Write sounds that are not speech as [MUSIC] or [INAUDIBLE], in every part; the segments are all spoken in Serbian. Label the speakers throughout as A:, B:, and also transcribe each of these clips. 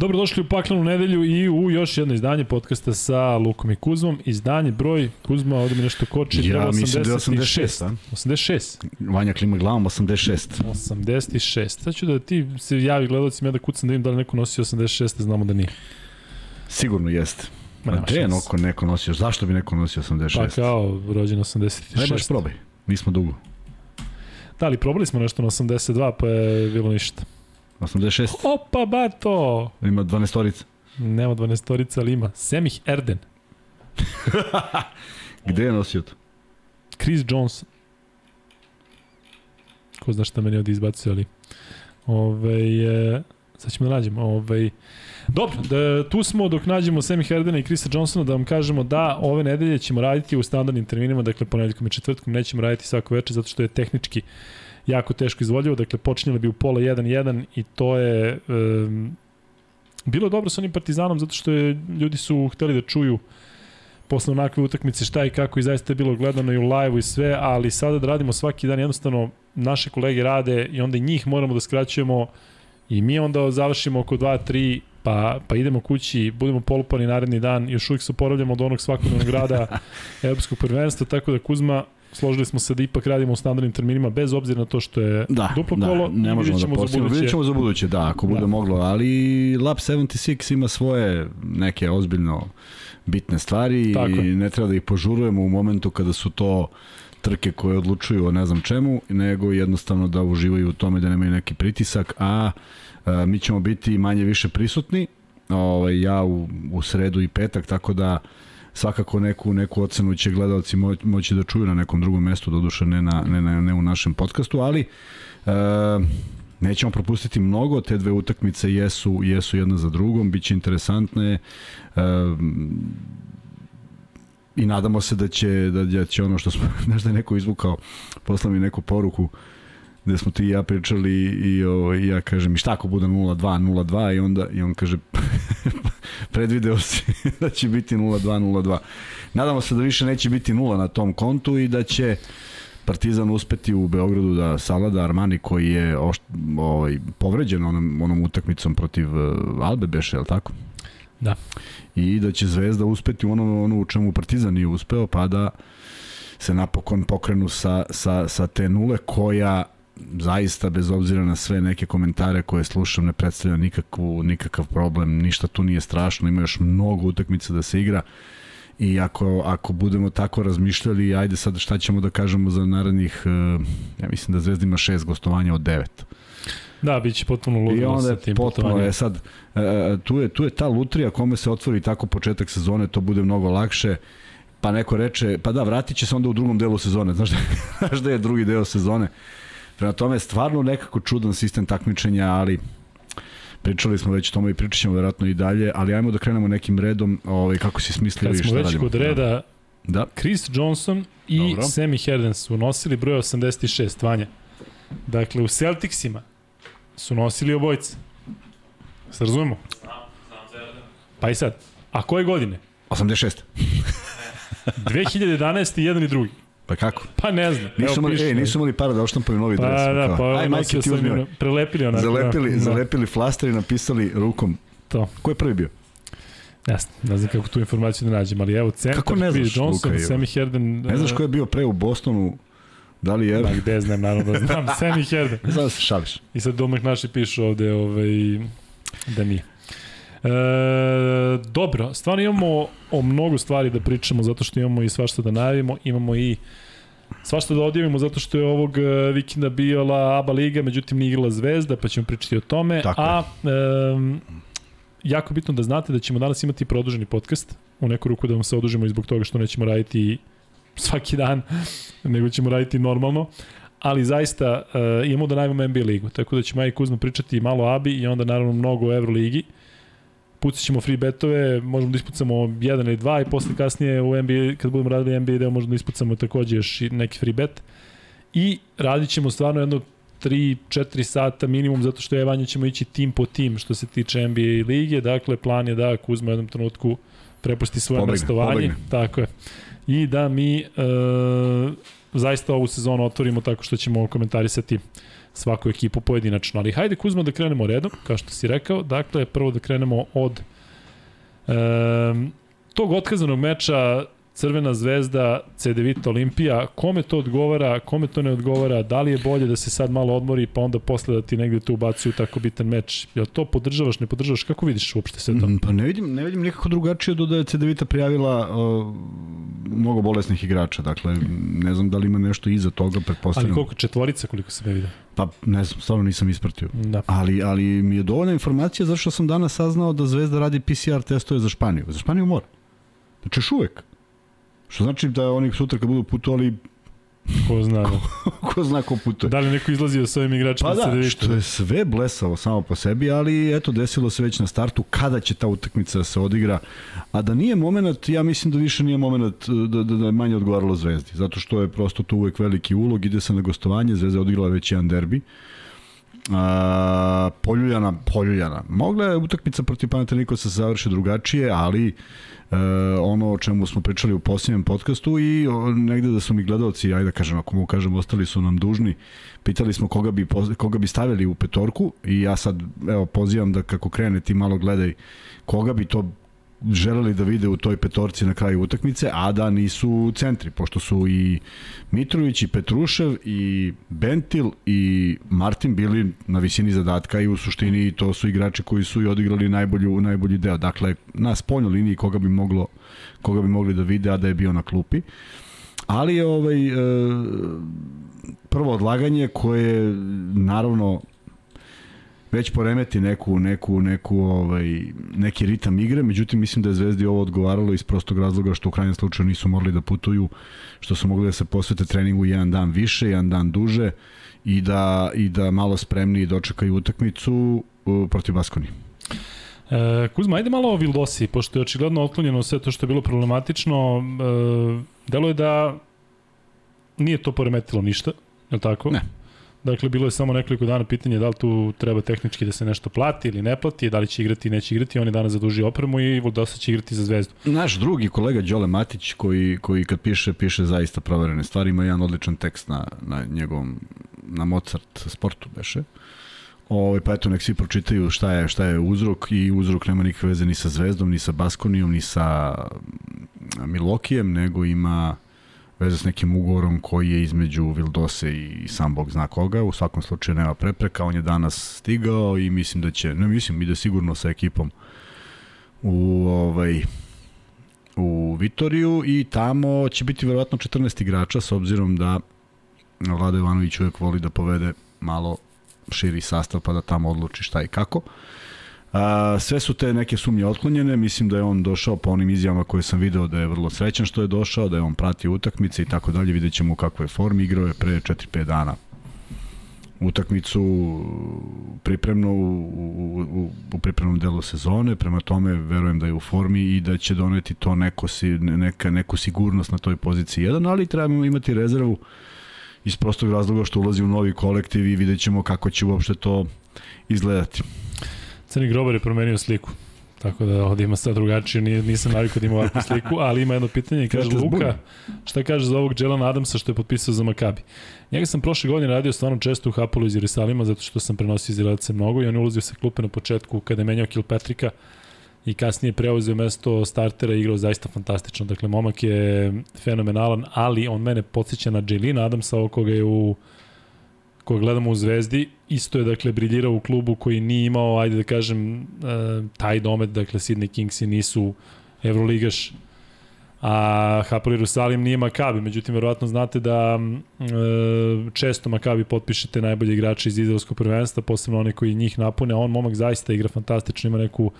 A: Dobrodošli u Paklanu nedelju i u još jedno izdanje podcasta sa Lukom i Kuzmom. Izdanje broj, Kuzma, ovdje mi nešto koči.
B: Ja
A: 86.
B: mislim da je 86, a?
A: 86.
B: Vanja klima glavom, 86.
A: 86. Sad ću da ti se javi gledalcima ja da kucam da im da li neko nosi 86, znamo da nije.
B: Sigurno jeste.
A: Ma
B: A
A: nema
B: gde je
A: šanse.
B: neko, neko nosio? Zašto bi neko nosio 86?
A: Pa kao, rođen 86.
B: Ajde baš probaj. Nismo dugo.
A: Da, ali probali smo nešto na 82, pa je bilo ništa.
B: 86.
A: Opa, bato!
B: Ima 12 storica.
A: Nema 12 torica, ali ima. Semih Erden, [LAUGHS]
B: Gde je nosio to?
A: Chris Johnson. Ko zna šta meni ovdje izbacuje, ali... Ove, e, sad ćemo da nađemo. Ove, dobro, da, tu smo dok nađemo Semi Herdena i Chrisa Johnsona da vam kažemo da ove nedelje ćemo raditi u standardnim terminima, dakle ponedjeljkom i četvrtkom nećemo raditi svako večer zato što je tehnički jako teško izvodljivo, dakle počinjeli bi u pola 1-1 i to je um, bilo je dobro sa onim Partizanom zato što je, ljudi su hteli da čuju posle onakve utakmice šta i kako i zaista je bilo gledano i u live i sve, ali sada da radimo svaki dan jednostavno naše kolege rade i onda i njih moramo da skraćujemo i mi onda završimo oko 2-3 pa, pa idemo kući, budemo polupani naredni dan, još uvijek se oporavljamo od onog svakodnevnog rada [LAUGHS] Evropskog prvenstva, tako da Kuzma, složili smo se da ipak radimo u standardnim terminima, bez obzira na to što je
B: Da,
A: duplo
B: da,
A: kolo,
B: ne možemo da postavimo. Vidjet ćemo za buduće, da, ako bude
A: Da.
B: moglo, ali Lab 76 ima svoje neke ozbiljno bitne stvari
A: Tako
B: i ne treba da ih požurujemo u momentu kada su to trke koje odlučuju o ne znam čemu, nego jednostavno da uživaju u tome da nemaju neki pritisak, a, a mi ćemo biti manje više prisutni, ovaj, ja u, u sredu i petak, tako da svakako neku, neku ocenu će gledalci mo, moći da čuju na nekom drugom mestu, doduše ne, na, ne, ne, ne u našem podcastu, ali e, nećemo propustiti mnogo, te dve utakmice jesu, jesu jedna za drugom, bit će interesantne, e, i nadamo se da će, da, da će ono što smo, [LAUGHS] znaš da neko izvukao, poslao mi neku poruku, gde smo ti i ja pričali i, o, i ja kažem i šta ako bude 0-2, 0-2 i onda i on kaže [LAUGHS] predvideo si [LAUGHS] da će biti 0-2, 0-2. Nadamo se da više neće biti 0 na tom kontu i da će Partizan uspeti u Beogradu da Salada Armani koji je ošt, ovaj, povređen onom, onom utakmicom protiv uh, Albe Beše, je li tako?
A: Da.
B: I da će Zvezda uspeti ono, ono u čemu Partizan nije uspeo, pa da se napokon pokrenu sa, sa, sa te nule koja zaista bez obzira na sve neke komentare koje slušam ne predstavlja nikakvu, nikakav problem, ništa tu nije strašno, ima još mnogo utakmica da se igra i ako, ako budemo tako razmišljali, ajde sad šta ćemo da kažemo za narednih, eh, ja mislim da Zvezda ima šest gostovanja od devet.
A: Da, bit će potpuno
B: I
A: ludilo
B: onda
A: sa tim
B: potpuno, je sad, e, tu, je, tu je ta lutrija kome se otvori tako početak sezone, to bude mnogo lakše, pa neko reče, pa da, vratit će se onda u drugom delu sezone, znaš da, [LAUGHS] znaš da je drugi deo sezone. Prema tome, stvarno nekako čudan sistem takmičenja, ali pričali smo već o tome i pričat ćemo verovatno i dalje, ali ajmo da krenemo nekim redom, ovaj, kako si smislio
A: Kad
B: i šta
A: smo već
B: radimo.
A: kod reda,
B: Da,
A: Chris Johnson i
B: Dobro.
A: Dobro. Sammy Herden su nosili broj 86, Vanja. Dakle, u Celticsima su nosili obojice. Se razumemo? Pa i sad, a koje godine?
B: 86.
A: 2011. i jedan i drugi.
B: Pa kako?
A: Pa ne znam.
B: Nisu imali,
A: piše.
B: ej, nisu imali para da oštampaju novi
A: Pa
B: dres.
A: da,
B: kao,
A: pa
B: aj, majke, ti uzmi
A: prelepili onako.
B: Zalepili,
A: da.
B: zalepili flaster i napisali rukom.
A: To.
B: Ko je prvi bio?
A: Jasno, ne znam kako tu informaciju da nađem, ali evo centar,
B: Kako ne znaš,
A: Johnson,
B: Luka?
A: Sammy Herden.
B: Ne znaš ko je bio pre u Bostonu? Da li je?
A: Ma gde znam, naravno da znam. [LAUGHS] Sammy Herden.
B: Ne znam da se šališ.
A: I sad domak naši pišu ovde ovaj, da nije. E, dobro, stvarno imamo o mnogo stvari da pričamo zato što imamo i svašta da najavimo, imamo i svašta da odjavimo zato što je ovog e, vikenda bila ABA Liga, međutim nije igrala Zvezda, pa ćemo pričati o tome.
B: Tako.
A: A e, jako bitno da znate da ćemo danas imati produženi podcast, u neku ruku da vam se odužimo i zbog toga što nećemo raditi svaki dan, [LAUGHS] nego ćemo raditi normalno ali zaista uh, imamo da najmamo NBA ligu, tako da će Majk Kuzma pričati malo o ABI i onda naravno mnogo o Euroligi. Pucat ćemo free betove, možemo da ispucamo jedan ili dva i posle kasnije u NBA, kad budemo radili NBA deo, možemo da ispucamo takođe još i neki free bet. I radit ćemo stvarno jedno 3-4 sata minimum, zato što je Vanja ćemo ići tim po tim što se tiče NBA lige, dakle plan je da Kuzma u jednom trenutku prepusti svoje
B: Pobegne,
A: mestovanje,
B: pobegne.
A: tako je. i da mi e, zaista ovu sezonu otvorimo tako što ćemo komentarisati svaku ekipu pojedinačno. Ali hajde Kuzma da krenemo redom, kao što si rekao. Dakle, prvo da krenemo od e, tog otkazanog meča Crvena zvezda, Cedevita Olimpija, kome to odgovara, kome to ne odgovara, da li je bolje da se sad malo odmori pa onda posle da ti negde tu ubacuju tako bitan meč, jel to podržavaš, ne podržavaš, kako vidiš uopšte sve to?
B: Mm, pa ne vidim, ne vidim nikako drugačije do da je Cedevita prijavila uh, mnogo bolesnih igrača, dakle ne znam da li ima nešto iza toga, pretpostavljam.
A: Ali koliko četvorica koliko se ne vidio?
B: Pa ne znam, stvarno nisam ispratio.
A: Da.
B: Ali, ali mi je dovoljna informacija zašto sam danas saznao da Zvezda radi PCR testove za Španiju. Za Španiju mora. Znači još uvek. Što znači da oni sutra kad budu putovali
A: Ko zna, da. [LAUGHS]
B: ko zna ko putuje.
A: Da li neko izlazio sa ovim igračima
B: Pa da,
A: CDVita?
B: što je sve blesavo samo po sebi, ali eto, desilo se već na startu kada će ta utakmica da se odigra. A da nije moment, ja mislim da više nije moment da, da, da je manje odgovaralo Zvezdi, zato što je prosto tu uvek veliki ulog, ide se na gostovanje, Zvezda je odigrala već jedan derbi. A, poljuljana, poljuljana. Mogla je utakmica protiv Panathinaikosa se završi drugačije, ali e, ono o čemu smo pričali u posljednjem podcastu i negde da su mi gledalci, ajde da kažem, ako mogu kažem, ostali su nam dužni, pitali smo koga bi, koga bi stavili u petorku i ja sad evo, pozivam da kako krene ti malo gledaj koga bi to želeli da vide u toj petorci na kraju utakmice, a da nisu centri, pošto su i Mitrović i Petrušev i Bentil i Martin bili na visini zadatka i u suštini to su igrači koji su i odigrali najbolju, najbolji deo. Dakle, na spoljnoj liniji koga bi moglo koga bi mogli da vide, a da je bio na klupi. Ali je ovaj, e, prvo odlaganje koje naravno već poremeti neku, neku, neku, ovaj, neki ritam igre, međutim mislim da je Zvezdi ovo odgovaralo iz prostog razloga što u krajnjem slučaju nisu morali da putuju, što su mogli da se posvete treningu jedan dan više, jedan dan duže i da, i da malo spremniji dočekaju utakmicu protiv Baskoni.
A: E, Kuzma, ajde malo o Vildosi, pošto je očigledno otklonjeno sve to što je bilo problematično. E, delo je da nije to poremetilo ništa, je li tako?
B: Ne.
A: Dakle, bilo je samo nekoliko dana pitanje da li tu treba tehnički da se nešto plati ili ne plati, da li će igrati ili neće igrati. On je danas zadužio opremu i Vildosa će igrati za zvezdu.
B: Naš drugi kolega Đole Matić, koji, koji kad piše, piše zaista proverene stvari, ima jedan odličan tekst na, na njegovom, na Mozart sportu beše. Ovaj pa eto nek svi pročitaju šta je šta je uzrok i uzrok nema nikakve veze ni sa Zvezdom, ni sa Baskonijom, ni sa Milokijem, nego ima veze s nekim ugovorom koji je između Vildose i sam Bog zna koga. U svakom slučaju nema prepreka, on je danas stigao i mislim da će, ne mislim, ide sigurno sa ekipom u ovaj u Vitoriju i tamo će biti verovatno 14 igrača s obzirom da Vlada Ivanović uvek voli da povede malo širi sastav pa da tamo odluči šta i kako. A, sve su te neke sumnje otklonjene, mislim da je on došao po onim izjavama koje sam video da je vrlo srećan što je došao, da je on pratio utakmice i tako dalje, vidjet ćemo u kakvoj formi, igrao je pre 4-5 dana utakmicu pripremno u, u, u, u pripremnom delu sezone, prema tome verujem da je u formi i da će doneti to neko, neka, neku sigurnost na toj poziciji 1, ali trebamo imati rezervu iz prostog razloga što ulazi u novi kolektiv i vidjet ćemo kako će uopšte to izgledati.
A: Crni grobar je promenio sliku. Tako da ovdje ima sad drugačije, nisam navikao da ima ovakvu sliku, ali ima jedno pitanje, kaže Luka, šta kaže za ovog Jelana Adamsa što je potpisao za Makabi? Njega sam prošle godine radio stvarno često u Hapolu iz Jerusalima, zato što sam prenosio Izraelice mnogo i on je ulazio sa klupe na početku kada je menjao Kilpatrika i kasnije preuzeo mesto startera i igrao zaista fantastično. Dakle, momak je fenomenalan, ali on mene podsjeća na Jelina Adamsa, ovo koga je u koga gledamo u Zvezdi, isto je dakle briljirao u klubu koji nije imao, ajde da kažem, taj domet, dakle Sydney Kingsi nisu Euroligaš, a Hapoel Jerusalim nije Makabi, međutim verovatno znate da često Makabi potpišete najbolje igrače iz izraelskog prvenstva, posebno one koji njih napune, a on momak zaista igra fantastično, ima neku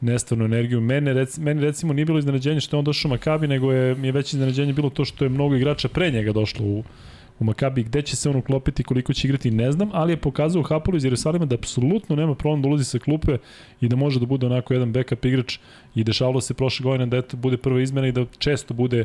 A: nestvarnu energiju. Mene, rec, meni recimo nije bilo iznenađenje što je on došao u Makabi, nego je, mi je veće iznenađenje bilo to što je mnogo igrača pre njega došlo u, u Makabi, gde će se on uklopiti, koliko će igrati, ne znam, ali je pokazao u iz Jerusalima da apsolutno nema problem da ulazi sa klupe i da može da bude onako jedan backup igrač i dešavalo se prošle godine da eto bude prva izmena i da često bude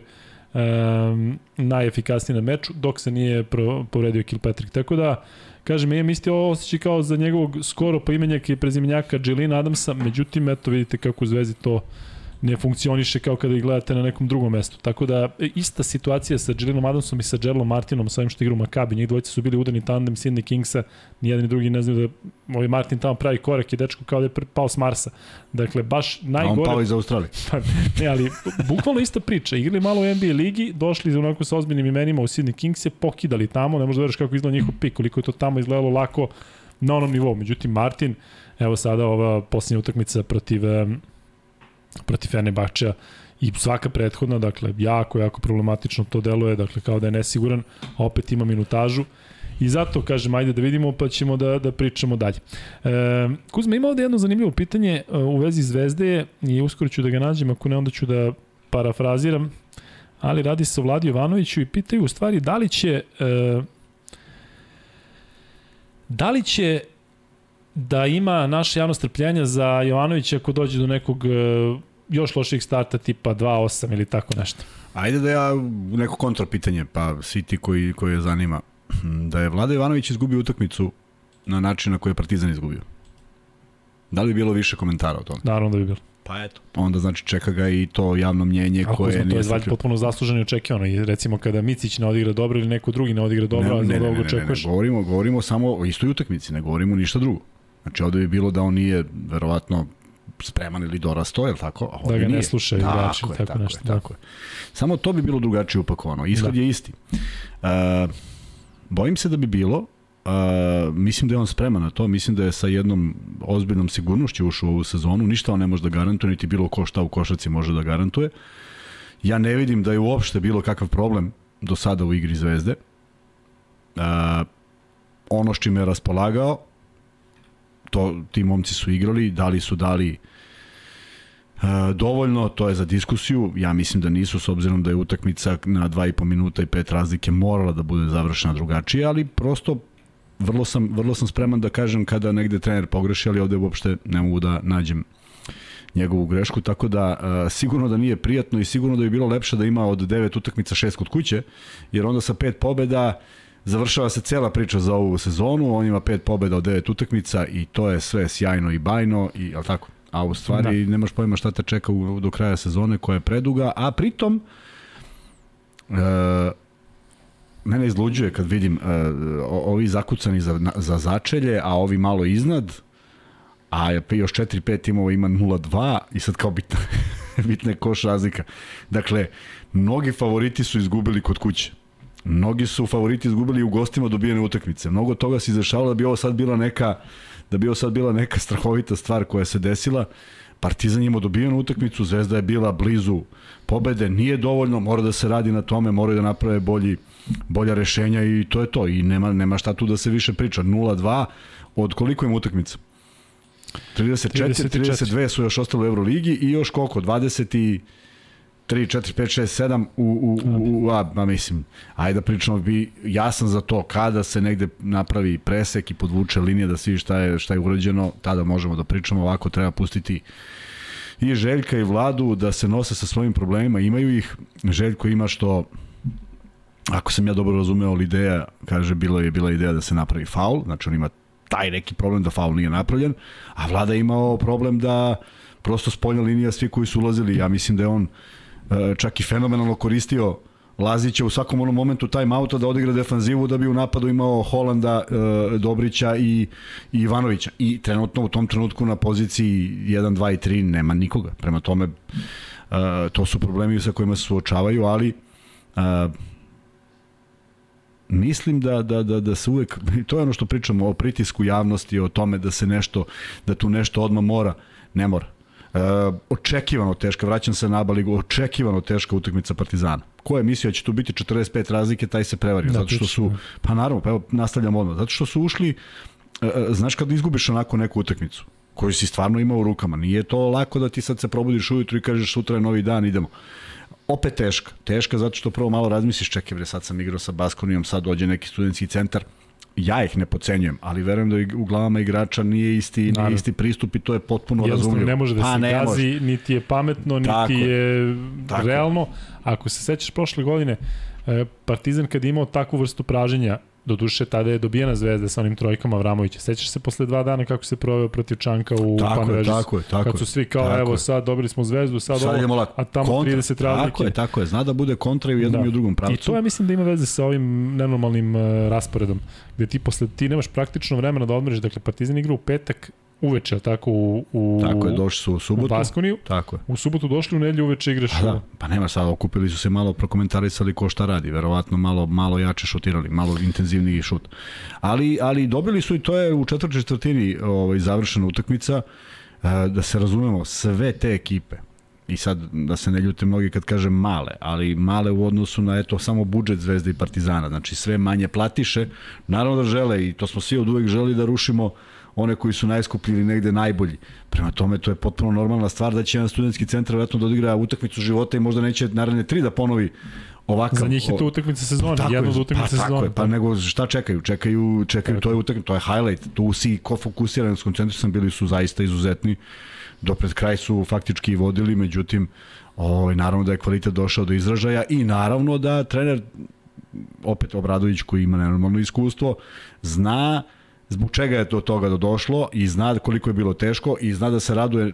A: um, najefikasniji na meču, dok se nije povredio Kilpatrick. Tako da, kažem, imam isti osjećaj kao za njegovog skoro poimenjaka i prezimenjaka Jelina Adamsa, međutim, eto vidite kako u Zvezdi to ne funkcioniše kao kada ih gledate na nekom drugom mestu. Tako da, e, ista situacija sa Jelinom Adamsom i sa Jelom Martinom, sa ovim što igra u Makabi, njih dvojice su bili udarni tandem Sidney Kingsa, nijedan ni drugi ne znaju da ovaj Martin tamo pravi korak i dečko kao da je pao s Marsa. Dakle, baš najgore... A
B: on pao iz Australije. [LAUGHS]
A: Pa, ne, ali bukvalno ista priča. Igrali malo u NBA ligi, došli onako sa ozbiljnim imenima u Sidney Kingse, pokidali tamo, ne možda veriš kako izgleda njihov pik, koliko je to tamo izgledalo lako na onom nivou. Međutim, Martin, evo sada ova posljednja utakmica protiv protiv Fenerbahčeja i svaka prethodna, dakle, jako, jako problematično to deluje, dakle, kao da je nesiguran, a opet ima minutažu. I zato, kažem, ajde da vidimo, pa ćemo da, da pričamo dalje. E, Kuzma, ima ovde jedno zanimljivo pitanje e, u vezi Zvezde i uskoro ću da ga nađem, ako ne, onda ću da parafraziram, ali radi se o Vladi Jovanoviću i pitaju u stvari da li će e, da li će da ima naše javno strpljenja za Jovanovića ako dođe do nekog e, još loših starta tipa 2-8 ili tako nešto.
B: Ajde da ja neko kontra pitanje, pa svi ti koji, koji je zanima. Da je Vlada Ivanović izgubio utakmicu na način na koji je Partizan izgubio. Da li bi bilo više komentara o tome?
A: Naravno da bi bilo.
B: Pa eto. Onda znači čeka ga i to javno mnjenje
A: Ako
B: koje
A: nije... To je zvalj potpuno zasluženo i očekivano. I recimo kada Micić ne odigra dobro ili neko drugi ne odigra dobro,
B: ne, ne, ne, ne, ne, ne, ne, govorimo, govorimo samo o istoj utakmici, ne govorimo ništa drugo. Znači ovde bi bilo da on nije verovatno spreman ili dorasto, je li tako? A
A: da ga ne slušaju igrači, tako,
B: tako, tako, nešto. Je, tako je. Samo to bi bilo drugačije upakovano. Ishod da. je isti. Uh, bojim se da bi bilo, Uh, mislim da je on spreman na to, mislim da je sa jednom ozbiljnom sigurnošću ušao u ovu sezonu, ništa on ne može da garantuje, niti bilo ko šta u košarci može da garantuje. Ja ne vidim da je uopšte bilo kakav problem do sada u igri Zvezde. Uh, ono s čime je raspolagao, to, ti momci su igrali, da li su dali E, dovoljno, to je za diskusiju, ja mislim da nisu s obzirom da je utakmica na 2,5 minuta i 5 razlike morala da bude završena drugačije, ali prosto vrlo sam, vrlo sam spreman da kažem kada negde trener pogreši, ali ovde uopšte ne mogu da nađem njegovu grešku, tako da uh, sigurno da nije prijatno i sigurno da bi bilo lepše da ima od 9 utakmica 6 kod kuće, jer onda sa pet pobeda završava se cela priča za ovu sezonu, on ima pet pobeda od 9 utakmica i to je sve sjajno i bajno i al tako a u stvari da. nemaš pojma šta te čeka u, do kraja sezone koja je preduga, a pritom e, mene izluđuje kad vidim e, ovi zakucani za, za začelje, a ovi malo iznad, a još 4-5 timova ima 0-2 i sad kao bitna, [LAUGHS] bitna je koš razlika. Dakle, mnogi favoriti su izgubili kod kuće. Mnogi su favoriti izgubili u gostima dobijene utakmice. Mnogo toga se izrašavalo da bi ovo sad bila neka da bi ovo sad bila neka strahovita stvar koja se desila. Partizan ima dobijenu utakmicu, Zvezda je bila blizu pobede, nije dovoljno, mora da se radi na tome, moraju da naprave bolji, bolja rešenja i to je to. I nema, nema šta tu da se više priča. 0-2 od koliko ima utakmica? 34, 34, 32 su još ostalo u Euroligi i još koliko? 20 i 3, 4, 5, 6, 7 u, u, u, u a, a mislim, ajde da pričamo, bi, ja sam za to kada se negde napravi presek i podvuče linija da svi šta je, šta je urađeno, tada možemo da pričamo, ovako treba pustiti i Željka i Vladu da se nose sa svojim problemima, imaju ih, Željko ima što ako sam ja dobro razumeo ali ideja, kaže bilo je bila ideja da se napravi faul, znači on ima taj neki problem da faul nije napravljen, a Vlada je imao problem da prosto spoljna linija svi koji su ulazili, ja mislim da je on čak i fenomenalno koristio Lazića u svakom onom momentu time da odigra defanzivu da bi u napadu imao Holanda, e, Dobrića i, Ivanovića. I trenutno u tom trenutku na poziciji 1, 2 i 3 nema nikoga. Prema tome, e, to su problemi sa kojima se suočavaju, ali mislim da, da, da, da se uvek, [LAUGHS] to je ono što pričamo o pritisku javnosti, o tome da se nešto, da tu nešto odmah mora, ne mora Uh, očekivano teška, vraćam se na Abaligu, očekivano teška utakmica Partizana. Ko je mislio da će tu biti? 45 razlike, taj se prevario, da, zato što su, pa naravno, pa evo, nastavljam odmah, zato što su ušli, uh, znaš kad izgubiš onako neku utakmicu, koju si stvarno imao u rukama, nije to lako da ti sad se probudiš ujutru i kažeš sutra je novi dan, idemo. Opet teška, teška zato što prvo malo razmisliš, čekaj bre, sad sam igrao sa Baskonijom, sad dođe neki studentski centar, ja ih ne pocenjujem, ali verujem da u glavama igrača nije isti, Naravno. nije isti pristup i to je potpuno razumljivo.
A: ne može da pa, se gazi, može. niti je pametno, niti tako, je tako. realno. Ako se sećaš prošle godine, e, Partizan kad je imao takvu vrstu praženja, Doduše, tada je dobijena zvezda sa onim trojkama Vramovića. Sećaš se posle dva dana kako se proveo protiv Čanka u
B: tako
A: Panvežis?
B: Je, tako je, tako
A: Kad su svi kao,
B: tako
A: evo
B: je.
A: sad dobili smo zvezdu, sad,
B: sad
A: ovo, a tamo
B: kontra,
A: 30 razlike.
B: Tako je, tako je. Zna da bude kontra i u jednom da. i u drugom pravcu.
A: I to ja mislim da ima veze sa ovim nenormalnim uh, rasporedom, gde ti posle, ti nemaš praktično vremena da odmoriš, dakle Partizan igra u petak, uveče, tako u, u
B: Tako je, došli su u subotu.
A: U Baskoniju.
B: Tako je.
A: U subotu došli u nedelju uveče igraš.
B: Pa, da, pa nema sad, okupili su se malo, prokomentarisali ko šta radi, verovatno malo malo jače šutirali, malo intenzivniji šut. Ali ali dobili su i to je u četvrtoj četvrtini ovaj završena utakmica da se razumemo sve te ekipe i sad da se ne ljute mnogi kad kažem male, ali male u odnosu na eto samo budžet Zvezde i Partizana, znači sve manje platiše, naravno da žele i to smo svi od uvek želi da rušimo one koji su najskuplji ili negde najbolji. Prema tome, to je potpuno normalna stvar da će jedan studentski centar vjerojatno da odigra utakmicu života i možda neće naredne tri da ponovi ovakav...
A: Za njih je to utakmica sezone, jedna od utakmica
B: pa,
A: sezone.
B: Tako je, pa nego šta čekaju? Čekaju, čekaju, to je utakmica, to je highlight. Tu si ko fokusiran, skoncentrisan, bili su zaista izuzetni. Do pred kraj su faktički vodili, međutim, ovaj, naravno da je kvalitet došao do izražaja i naravno da trener opet Obradović koji ima nenormalno iskustvo, zna zbog čega je to toga do došlo i zna koliko je bilo teško i zna da se raduje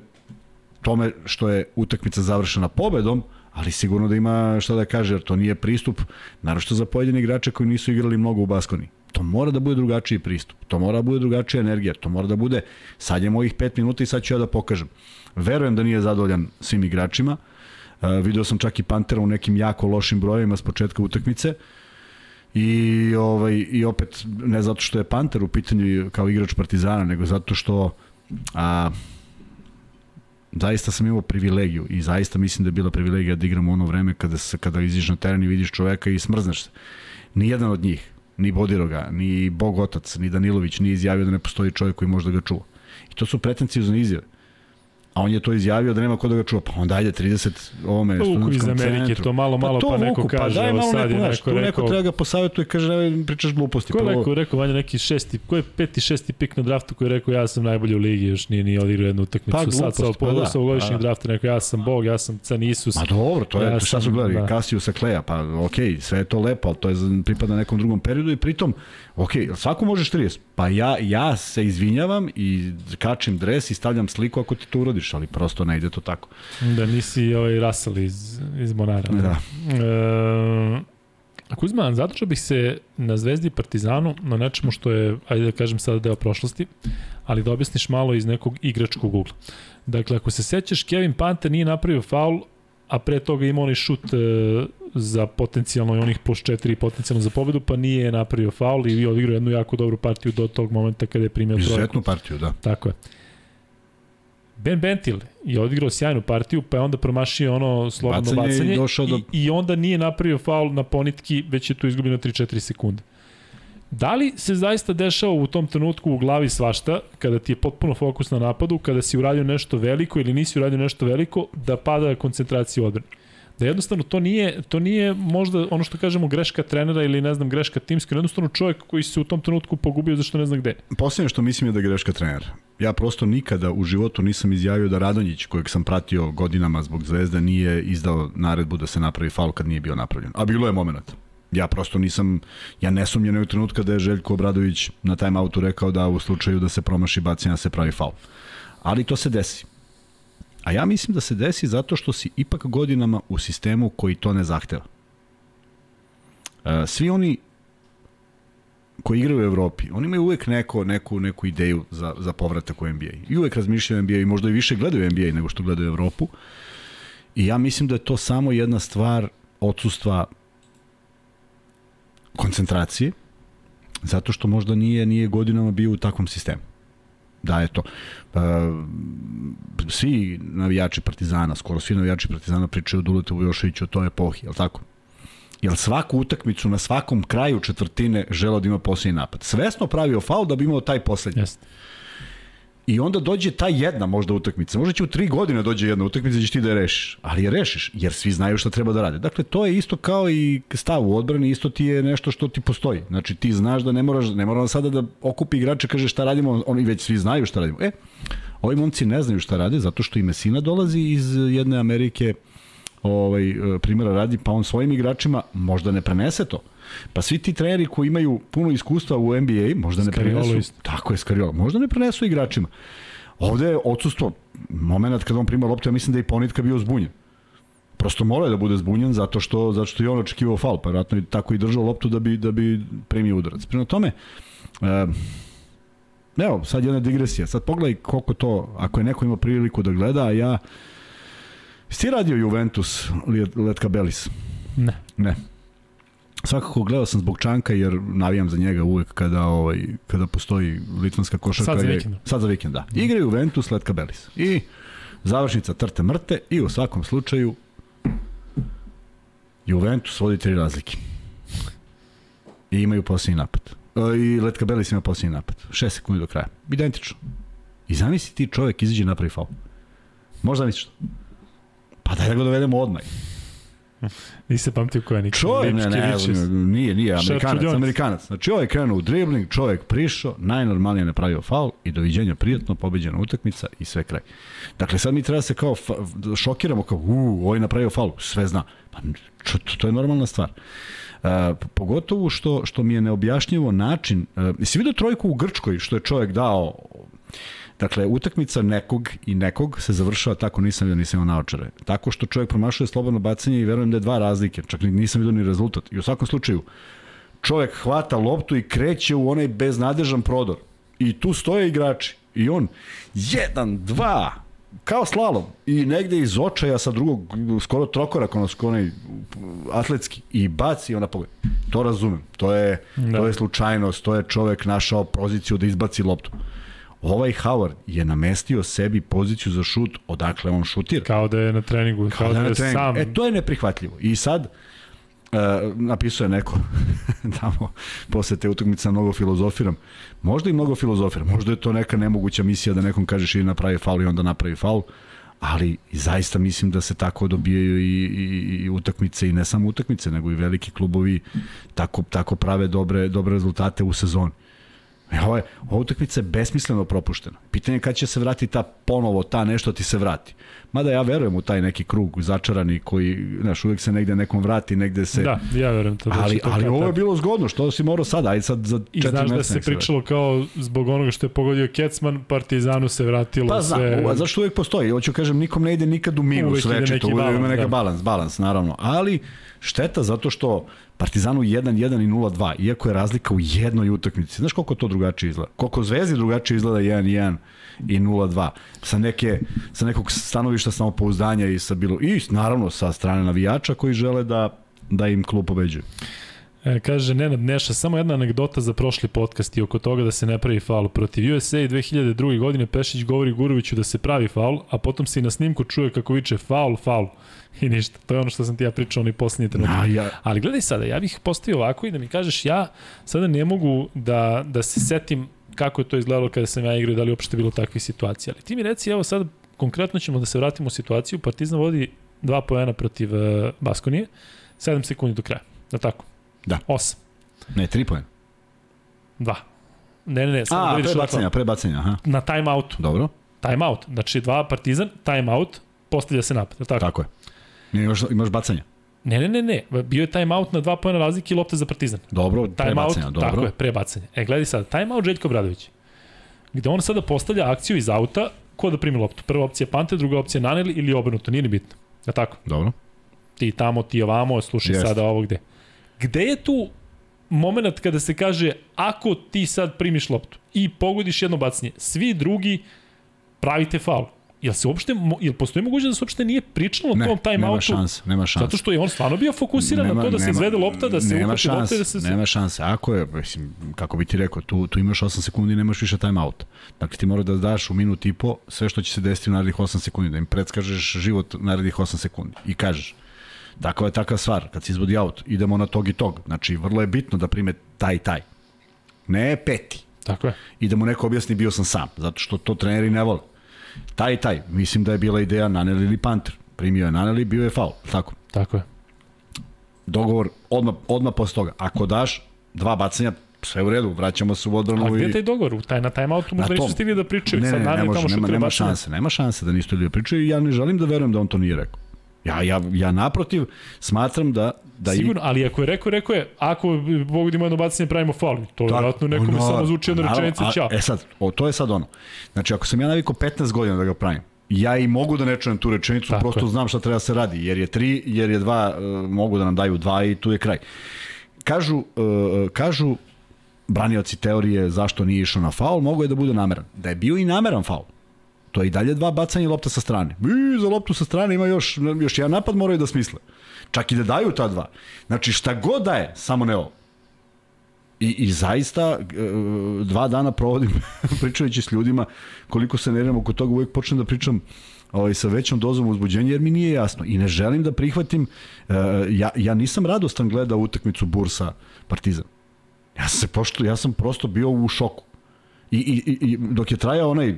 B: tome što je utakmica završena pobedom, ali sigurno da ima šta da kaže, jer to nije pristup, naravno za pojedine igrače koji nisu igrali mnogo u Baskoni. To mora da bude drugačiji pristup, to mora da bude drugačija energija, to mora da bude, sad je mojih 5 minuta i sad ću ja da pokažem. Verujem da nije zadovoljan svim igračima, uh, video sam čak i Pantera u nekim jako lošim brojevima s početka utakmice, I, ovaj, I opet, ne zato što je Panter u pitanju kao igrač Partizana, nego zato što a, zaista sam imao privilegiju i zaista mislim da je bila privilegija da igram ono vreme kada, se, kada iziš na teren i vidiš čoveka i smrzneš se. Nijedan od njih, ni Bodiroga, ni Bog Otac, ni Danilović nije izjavio da ne postoji čovjek koji može da ga čuva. I to su pretencijozne izjave a on je to izjavio da nema ko da ga čuva, pa onda ajde 30 ovome
A: pa, studentskom iz Amerike,
B: centru.
A: to malo, malo, pa, pa neko vuku, kaže, pa daj malo sad neko,
B: neko, neko, neko treba ga posavjetuje, kaže, ne pričaš gluposti.
A: Ko je rekao, rekao, Vanja, neki šesti, ko je peti, šesti pik na draftu koji je rekao, ja sam najbolji u ligi, još nije ni odigrao jednu utakmicu. Pa, sad sa pa, da, ovogodišnjeg pa, drafta, rekao, ja sam Bog, ja sam Can Isus.
B: Ma dobro, to je, ja to sad su gledali, da. Kasiju sa Kleja, pa okej, okay, sve je to lepo, ali to je pripada nekom drugom periodu i pritom, okej, okay, svako možeš 30, pa ja, ja se izvinjavam i kačim dres i stavljam sliku ako ti to urodiš, ali prosto ne ide to tako.
A: Da nisi ovaj Russell iz, iz Monara.
B: Da.
A: E, Kuzma, zadržao bih se na Zvezdi i Partizanu na nečemu što je, ajde da kažem sada deo prošlosti, ali da objasniš malo iz nekog igračkog ugla. Dakle, ako se sećaš, Kevin Panther nije napravio faul, a pre toga imao onaj šut e, za potencijalno i onih plus 4 potencijalno za pobedu, pa nije napravio faul i odigrao jednu jako dobru partiju do tog momenta kada je primio trojku.
B: Izuzetnu partiju, da.
A: Tako je. Ben Bentil je odigrao sjajnu partiju, pa je onda promašio ono slobodno bacanje, bacanje i, do... i, i onda nije napravio faul na ponitki, već je tu izgubljeno 3-4 sekunde. Da li se zaista dešava u tom trenutku u glavi svašta, kada ti je potpuno fokus na napadu, kada si uradio nešto veliko ili nisi uradio nešto veliko, da pada koncentracija u odbrani? Da jednostavno to nije, to nije možda ono što kažemo greška trenera ili ne znam greška timska, jednostavno čovjek koji se u tom trenutku pogubio zašto ne zna gde.
B: Poslednje što mislim je da je greška trenera. Ja prosto nikada u životu nisam izjavio da Radonjić, kojeg sam pratio godinama zbog zvezda, nije izdao naredbu da se napravi faul kad nije bio napravljen. A bilo je moment. Ja prosto nisam, ja ne sumnjam u trenutka da je Željko Obradović na time outu rekao da u slučaju da se promaši bacanja se pravi faul. Ali to se desi. A ja mislim da se desi zato što si ipak godinama u sistemu koji to ne zahteva. E, svi oni koji igraju u Evropi, oni imaju uvek neko, neku, neku ideju za, za povratak u NBA. I uvek razmišljaju NBA i možda i više gledaju NBA nego što gledaju Evropu. I ja mislim da je to samo jedna stvar odsustva koncentracije, zato što možda nije nije godinama bio u takvom sistemu. Da, je to. Uh, svi navijači Partizana, skoro svi navijači Partizana pričaju o Duletu Vujoševiću o toj epohi, je tako? Jer svaku utakmicu na svakom kraju četvrtine želeo da ima posljednji napad. Svesno pravio faul da bi imao taj poslednji.
A: Jeste.
B: I onda dođe ta jedna možda utakmica. Možda će u tri godine dođe jedna utakmica i ti da je rešiš. Ali je rešiš, jer svi znaju šta treba da rade. Dakle, to je isto kao i stav u odbrani, isto ti je nešto što ti postoji. Znači, ti znaš da ne moraš, ne moram sada da okupi igrače, kaže šta radimo, oni već svi znaju šta radimo. E, ovi momci ne znaju šta rade, zato što i Mesina dolazi iz jedne Amerike, ovaj, primjera radi, pa on svojim igračima možda ne prenese to. Pa svi ti treneri koji imaju puno iskustva u NBA, možda ne prenesu.
A: isto.
B: Tako je, Skariola. Možda ne prenesu igračima. Ovde je odsustvo, moment kada on prima loptu, ja mislim da je i Ponitka bio zbunjen. Prosto morao je da bude zbunjen zato što zato što je on očekivao faul, pa vjerojatno i tako i držao loptu da bi da bi primio udarac. Prema tome, e, evo, sad jedna digresija. Sad pogledaj koliko to, ako je neko ima priliku da gleda, a ja ti radio Juventus Letka Belis?
A: Ne.
B: Ne. Svakako gledao sam zbog Čanka jer navijam za njega uvek kada ovaj kada postoji litvanska košarka.
A: Sad za
B: je-
A: vikend.
B: Sad za vikend, da. Igra Juventus Letka Belis. I završnica trte mrte i u svakom slučaju Juventus vodi tri razlike. I imaju posljednji napad. E, I Letka Belis ima posljednji napad. 6 sekundi do kraja. Identično. I zamisli ti čovjek izađe i napravi faul. Možda misliš to? Pa daj da ga dovedemo odmah. [LAUGHS]
A: Nisi se pamtio ko je Nik.
B: Čovjek, ne, ne,
A: Lipškević.
B: nije, nije, Amerikanac. Amerikanac. Znači, ovaj krenuo u dribling, čovjek prišao, najnormalnije napravio faul i doviđenja, prijatno, pobeđena utakmica i sve kraj. Dakle, sad mi treba da se kao šokiramo, kao, u, ovaj je napravio faul, sve zna. Pa, čo, to, to je normalna stvar. Uh, pogotovo što, što mi je neobjašnjivo način, uh, jesi vidio trojku u Grčkoj, što je čovjek dao Dakle, utakmica nekog i nekog se završava tako, nisam vidio, nisam imao naočare. Tako što čovjek promašuje slobodno bacanje i verujem da je dva razlike, čak ni- nisam vidio ni rezultat. I u svakom slučaju, čovjek hvata loptu i kreće u onaj beznadežan prodor. I tu stoje igrači. I on, jedan, dva, kao slalom. I negde iz očaja sa drugog, skoro trokorak, ono, skoro onaj atletski. I baci ona pogled. To razumem. To je, da. to je slučajnost. To je čovek našao poziciju da izbaci loptu. Ovaj Howard je namestio sebi poziciju za šut odakle on šutira.
A: Kao da je na treningu, kao,
B: Da
A: da
B: na
A: je
B: treningu.
A: sam.
B: E, to je neprihvatljivo. I sad, uh, napisao je neko [LAUGHS] tamo posle te utakmice mnogo filozofiram. Možda i mnogo filozofiram. Možda je to neka nemoguća misija da nekom kažeš i napravi faul i onda napravi faul. Ali zaista mislim da se tako dobijaju i, i, i utakmice i ne samo utakmice, nego i veliki klubovi tako, tako prave dobre, dobre rezultate u sezoni. E, Ovo je, ova utakmica je besmisleno propuštena. Pitanje je kad će se vratiti ta ponovo, ta nešto ti se vrati. Mada ja verujem u taj neki krug začarani koji, znaš, uvek se negde nekom vrati, negde se...
A: Da, ja verujem to. da
B: ali,
A: to
B: ali ovo je bilo zgodno, što si morao sada, ajde sad za
A: I
B: četiri
A: znaš da se
B: nek vrati.
A: pričalo kao zbog onoga što je pogodio Kecman, Partizanu se vratilo
B: Pa
A: sve...
B: sve... zašto uvek postoji? Hoću kažem, nikom ne ide nikad u minus
A: Uvek ide
B: večito,
A: neki
B: uvek ima neka
A: da.
B: balans, balans, naravno. Ali šteta zato što Partizanu 1-1 i 0-2, iako je razlika u jednoj utakmici. Znaš koliko to drugačije izgleda? Koliko Zvezdi drugačije izgleda 1-1 i 0-2. Sa, neke, sa nekog stanovišta samopouzdanja i sa bilo i naravno sa strane navijača koji žele da da im klub pobeđuje.
A: E, kaže Nenad Neša, samo jedna anegdota za prošli podcast i oko toga da se ne pravi faul. Protiv USA 2002. godine Pešić govori Guroviću da se pravi faul, a potom se i na snimku čuje kako viče faul, faul. [LAUGHS] I ništa. To je ono što sam ti ja pričao onaj poslednji trenutak.
B: A, ja,
A: Ali gledaj sada, ja bih postavio ovako i da mi kažeš ja sada ne mogu da, da se setim kako je to izgledalo kada sam ja igrao i da li uopšte bilo takvih situacija. Ali ti mi reci, evo sad konkretno ćemo da se vratimo u situaciju, Partizan vodi dva poena protiv uh, Baskonije, 7 sekundi do kraja, da tako?
B: Da.
A: 8,
B: ne, 3 poena.
A: 2. Ne, ne, ne, samo da
B: A,
A: vidiš
B: pre
A: ovako.
B: bacanja, pre bacanja, aha.
A: Na timeoutu.
B: Dobro,
A: Timeout. Znači dva Partizan, timeout, postavlja se napad, tako?
B: tako je. Ne, imaš, imaš bacanja.
A: Ne, ne, ne, ne. Bio je timeout na dva pojena razlike i lopta za Partizan.
B: Dobro, pre
A: Timeout,
B: bacanja, dobro.
A: tako je, pre bacanja. E, gledaj sad, timeout Željko Bradović. Gde on sada postavlja akciju iz auta, ko da primi loptu. Prva opcija Pante, druga opcija Naneli ili obrnuto, nije ni bitno. Je tako?
B: Dobro.
A: Ti tamo, ti ovamo, slušaj
B: Jeste.
A: sada ovo gde. Gde je tu moment kada se kaže ako ti sad primiš loptu i pogodiš jedno bacanje, svi drugi pravite faul. Jel se uopšte, jel postoji mogućnost da se uopšte nije pričalo o
B: Ne,
A: tom
B: nema
A: timeoutu?
B: šanse, nema šanse.
A: Zato što je on stvarno bio fokusiran na to da se izvede lopta, da se
B: nema
A: uhvati lopta da se...
B: Nema šanse. Ako je, mislim, kako bi ti rekao, tu, tu imaš 8 sekundi i nemaš više time out. Dakle, ti mora da daš u minut i po sve što će se desiti u narednih 8 sekundi, da im predskažeš život narednih 8 sekundi. I kažeš, Takva je takva stvar, kad se izvodi out, idemo na tog i tog. Znači, vrlo je bitno da prime taj i taj. Ne peti.
A: Tako je.
B: I da mu neko objasni bio sam sam, zato što to treneri ne vole. Taj i taj, mislim da je bila ideja Naneli ili Panter. Primio je Naneli, bio je faul, tako
A: Tako je.
B: dogovor odmah, odmah posle toga. Ako daš dva bacanja, sve u redu, vraćamo se u odbranu
A: A gde je taj dogovor? U taj, na timeoutu možda nisu stigli da pričaju.
B: Ne,
A: Sad
B: ne, ne,
A: Nane
B: može,
A: tamo
B: nema,
A: bacanje.
B: šanse, nema šanse da nisu ljudi da pričaju i ja ne želim da verujem da on to nije rekao. Ja, ja, ja naprotiv smatram da... da
A: Sigurno, ali ako je rekao, rekao je, ako pogodimo jedno bacanje, pravimo faul. To je vjerojatno nekome
B: no,
A: samo zvuči jedna rečenica, ćao.
B: E sad, o, to je sad ono. Znači, ako sam ja navikao 15 godina da ga pravim, ja i mogu da ne čujem tu rečenicu, Tako prosto je. znam šta treba da se radi, jer je tri, jer je dva, uh, mogu da nam daju dva i tu je kraj. Kažu, uh, kažu branioci teorije zašto nije išao na faul, mogo je da bude nameran. Da je bio i nameran faul. To je i dalje dva bacanja lopta sa strane. I za loptu sa strane ima još, još jedan napad, moraju da smisle. Čak i da daju ta dva. Znači šta god da je, samo ne ovo. I, I zaista e, dva dana provodim [LAUGHS] pričajući s ljudima koliko se nerviram oko toga, uvek počnem da pričam ovaj, sa većom dozom uzbuđenja jer mi nije jasno i ne želim da prihvatim uh, ja, ja nisam radostan gledao utakmicu Bursa Partizan ja sam se pošto ja sam prosto bio u šoku I, i, i dok je trajao onaj e,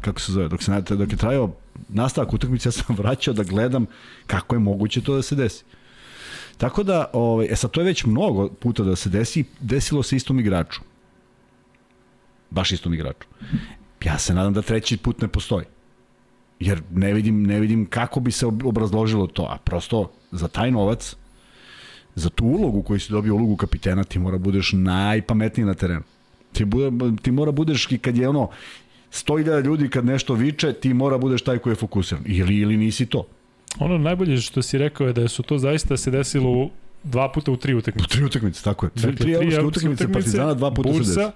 B: kako se zove, dok, se, dok je trajao nastavak utakmice, ja sam [LAUGHS] vraćao da gledam kako je moguće to da se desi. Tako da, ovaj, e sad to je već mnogo puta da se desi, desilo se istom igraču. Baš istom igraču. Ja se nadam da treći put ne postoji. Jer ne vidim, ne vidim kako bi se obrazložilo to, a prosto za taj novac, za tu ulogu koju si dobio ulogu kapitena, ti mora budeš najpametniji na terenu. Ti, bude, ti mora budeš i kad je ono 100.000 ljudi kad nešto viče, ti mora budeš taj koji je fokusiran. Ili, ili nisi to.
A: Ono najbolje što si rekao je da su to zaista se desilo dva puta u tri utakmice.
B: U tri utakmice, tako je. Dakle, tri, tri evropske utakmice, utakmice Partizana dva puta Bursa, se desi.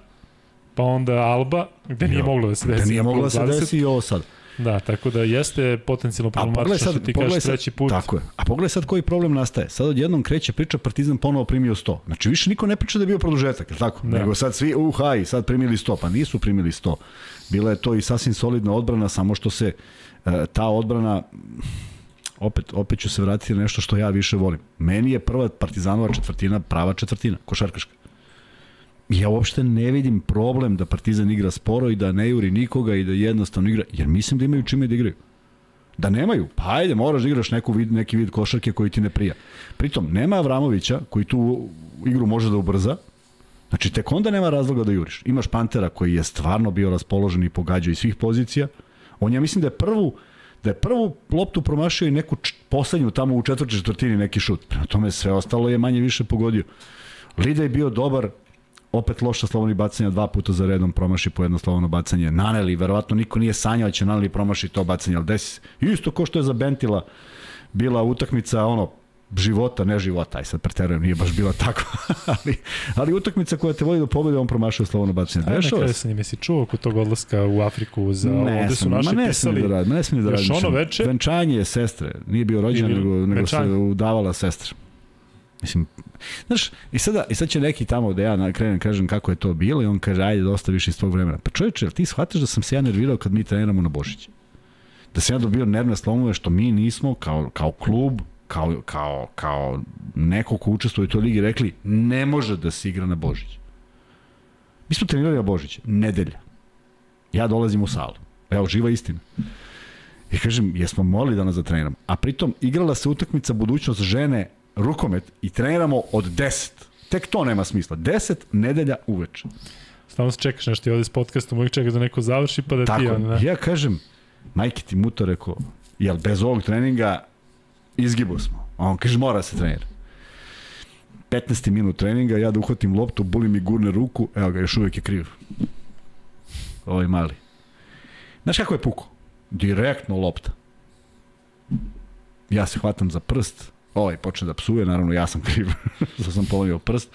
A: pa onda Alba, gde nije moglo da se desi.
B: Gde nije moglo da se desi i ovo sad.
A: Da, tako da jeste potencijalno problematično što ti kažeš treći put.
B: Tako je. A pogledaj sad koji problem nastaje. Sad odjednom kreće priča Partizan ponovo primio 100. Znači više niko ne priča da je bio produžetak, je tako? Da. Nego sad svi, uh, haj, sad primili 100. Pa nisu primili 100. Bila je to i sasvim solidna odbrana, samo što se uh, ta odbrana opet, opet ću se vratiti na nešto što ja više volim. Meni je prva Partizanova četvrtina prava četvrtina, košarkaška. Ja uopšte ne vidim problem da Partizan igra sporo i da ne juri nikoga i da jednostavno igra, jer mislim da imaju čime da igraju. Da nemaju, pa ajde, moraš da igraš neku vid, neki vid košarke koji ti ne prija. Pritom, nema Avramovića koji tu igru može da ubrza, Znači, tek onda nema razloga da juriš. Imaš Pantera koji je stvarno bio raspoložen i pogađao iz svih pozicija. On ja mislim da je prvu da je prvu loptu promašio i neku poslednju tamo u četvrti četvrtini neki šut. Prema tome sve ostalo je manje više pogodio. Lida je bio dobar, opet loša slobodnih bacanja, dva puta za redom promaši po jedno slobodno bacanje. Naneli, verovatno niko nije sanjao da će Naneli promaši to bacanje, ali desi Isto ko što je za Bentila bila utakmica, ono, života, ne života, aj sad preterujem, nije baš bila tako, [LAUGHS] ali, ali utakmica koja te vodi do pobede, on promašao slobodno bacanje.
A: Dešava se. Ajde, jesi čuo oko tog odlaska u Afriku za
B: ne
A: ovde su naši
B: ne
A: pisali.
B: Da radim, ne smijem da radim.
A: Još ono veče?
B: Venčanje je sestre, nije bio rođen, nego, nego se udavala sestra. Mislim, znaš, i sada, i sad će neki tamo da ja krenem kažem kako je to bilo i on kaže ajde dosta više iz tvog vremena. Pa čovječe, ti shvataš da sam se ja nervirao kad mi treniramo na Božić? Da sam ja dobio nervne slomove što mi nismo kao, kao klub, kao, kao, kao neko ko učestvuje u toj ligi rekli ne može da se igra na Božić. Mi smo trenirali na Božić, nedelja. Ja dolazim u salu. Evo, živa istina. I kažem, jesmo molili da nas zatreniramo. A pritom, igrala se utakmica budućnost žene rukomet i treniramo od 10. Tek to nema smisla. 10 nedelja uveče.
A: Stalno se čekaš nešto i ovde s podcastom, uvijek čekaš da neko završi pa da
B: Tako,
A: ti...
B: Tako, ne? ja kažem, majke ti muto rekao, jel bez ovog treninga izgibo smo. A on kaže, mora se trenira. 15. minut treninga, ja da uhvatim loptu, boli mi gurne ruku, evo ga, još uvek je kriv. Ovaj mali. Znaš kako je puko? Direktno lopta. Ja se hvatam za prst, ovaj počne da psuje, naravno ja sam kriv [LAUGHS] što sam polomio prst.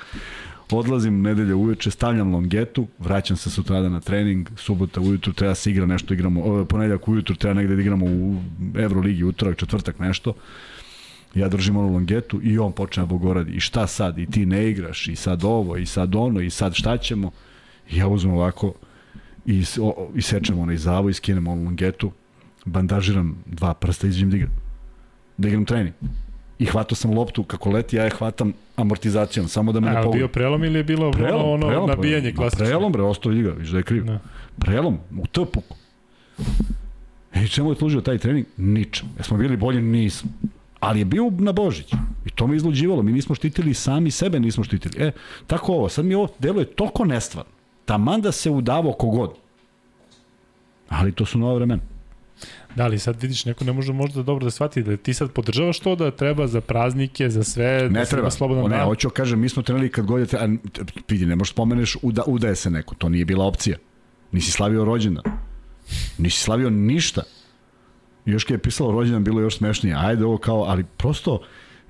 B: Odlazim nedelje uveče, stavljam longetu, vraćam se sutrada na trening, subota ujutru treba se igra nešto, igramo, ponedljak ujutru treba negde da igramo u Euroligi, utorak, četvrtak nešto. Ja držim onu longetu i on počne da bogoradi. I šta sad? I ti ne igraš, i sad ovo, i sad ono, i sad šta ćemo? I ja uzmem ovako i, o, i sečem onaj zavo i skinem onu longetu, bandažiram dva prsta i izđem da igram. Da igram trening i hvatao sam loptu kako leti, ja je hvatam amortizacijom, samo da me ne
A: pogodim. bio prelom ili je bilo prelom, ono prelom, nabijanje klasično?
B: Prelom, bre, ostao igra, viš da je kriv. Da. Prelom, u tpu. E, čemu je služio taj trening? Ničem. Jesmo bili bolji? Nismo. Ali je bio na Božić. I to me izluđivalo. Mi nismo štitili sami sebe, nismo štitili. E, tako ovo. Sad mi ovo deluje toliko nestvarno. Taman da se udavo kogod. Ali to su nova vremena.
A: Da li sad vidiš, neko ne može možda dobro da shvati da ti sad podržavaš to da treba za praznike, za sve,
B: ne
A: da
B: treba. slobodan ne, dan. hoću kažem, mi smo trenali kad god je vidi, ne možeš spomeneš uda, udaje se neko, to nije bila opcija. Nisi slavio rođendan. Nisi slavio ništa. Još kad je pisalo rođendan, bilo još smešnije. Ajde ovo kao, ali prosto,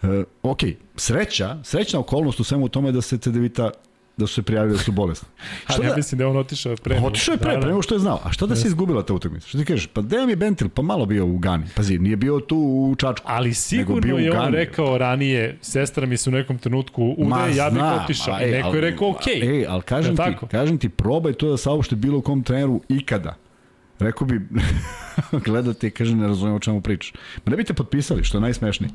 B: uh, ok, sreća, srećna okolnost u svemu tome da se Cedevita da su se prijavili da su bolesni. [LAUGHS]
A: Što ja da, mislim da je on otišao pre.
B: Otišao je pre, da, da. pre što je znao. A što da se izgubila ta utakmica? Što ti kažeš? Pa Dejan je Bentil, pa malo bio u Gani. Pazi, nije bio tu u Čačku.
A: Ali sigurno je on rekao ranije, sestra mi se u nekom trenutku ude, Ma, ja bih otišao. I neko je rekao, ok.
B: Ej, ali kažem, ti, kažem ti, probaj to da saopšte bilo kom treneru ikada. Rekao bi, [LAUGHS] gledate i kaže, ne razumijem o čemu pričaš. Ma ne bi te potpisali, što je najsmešnije.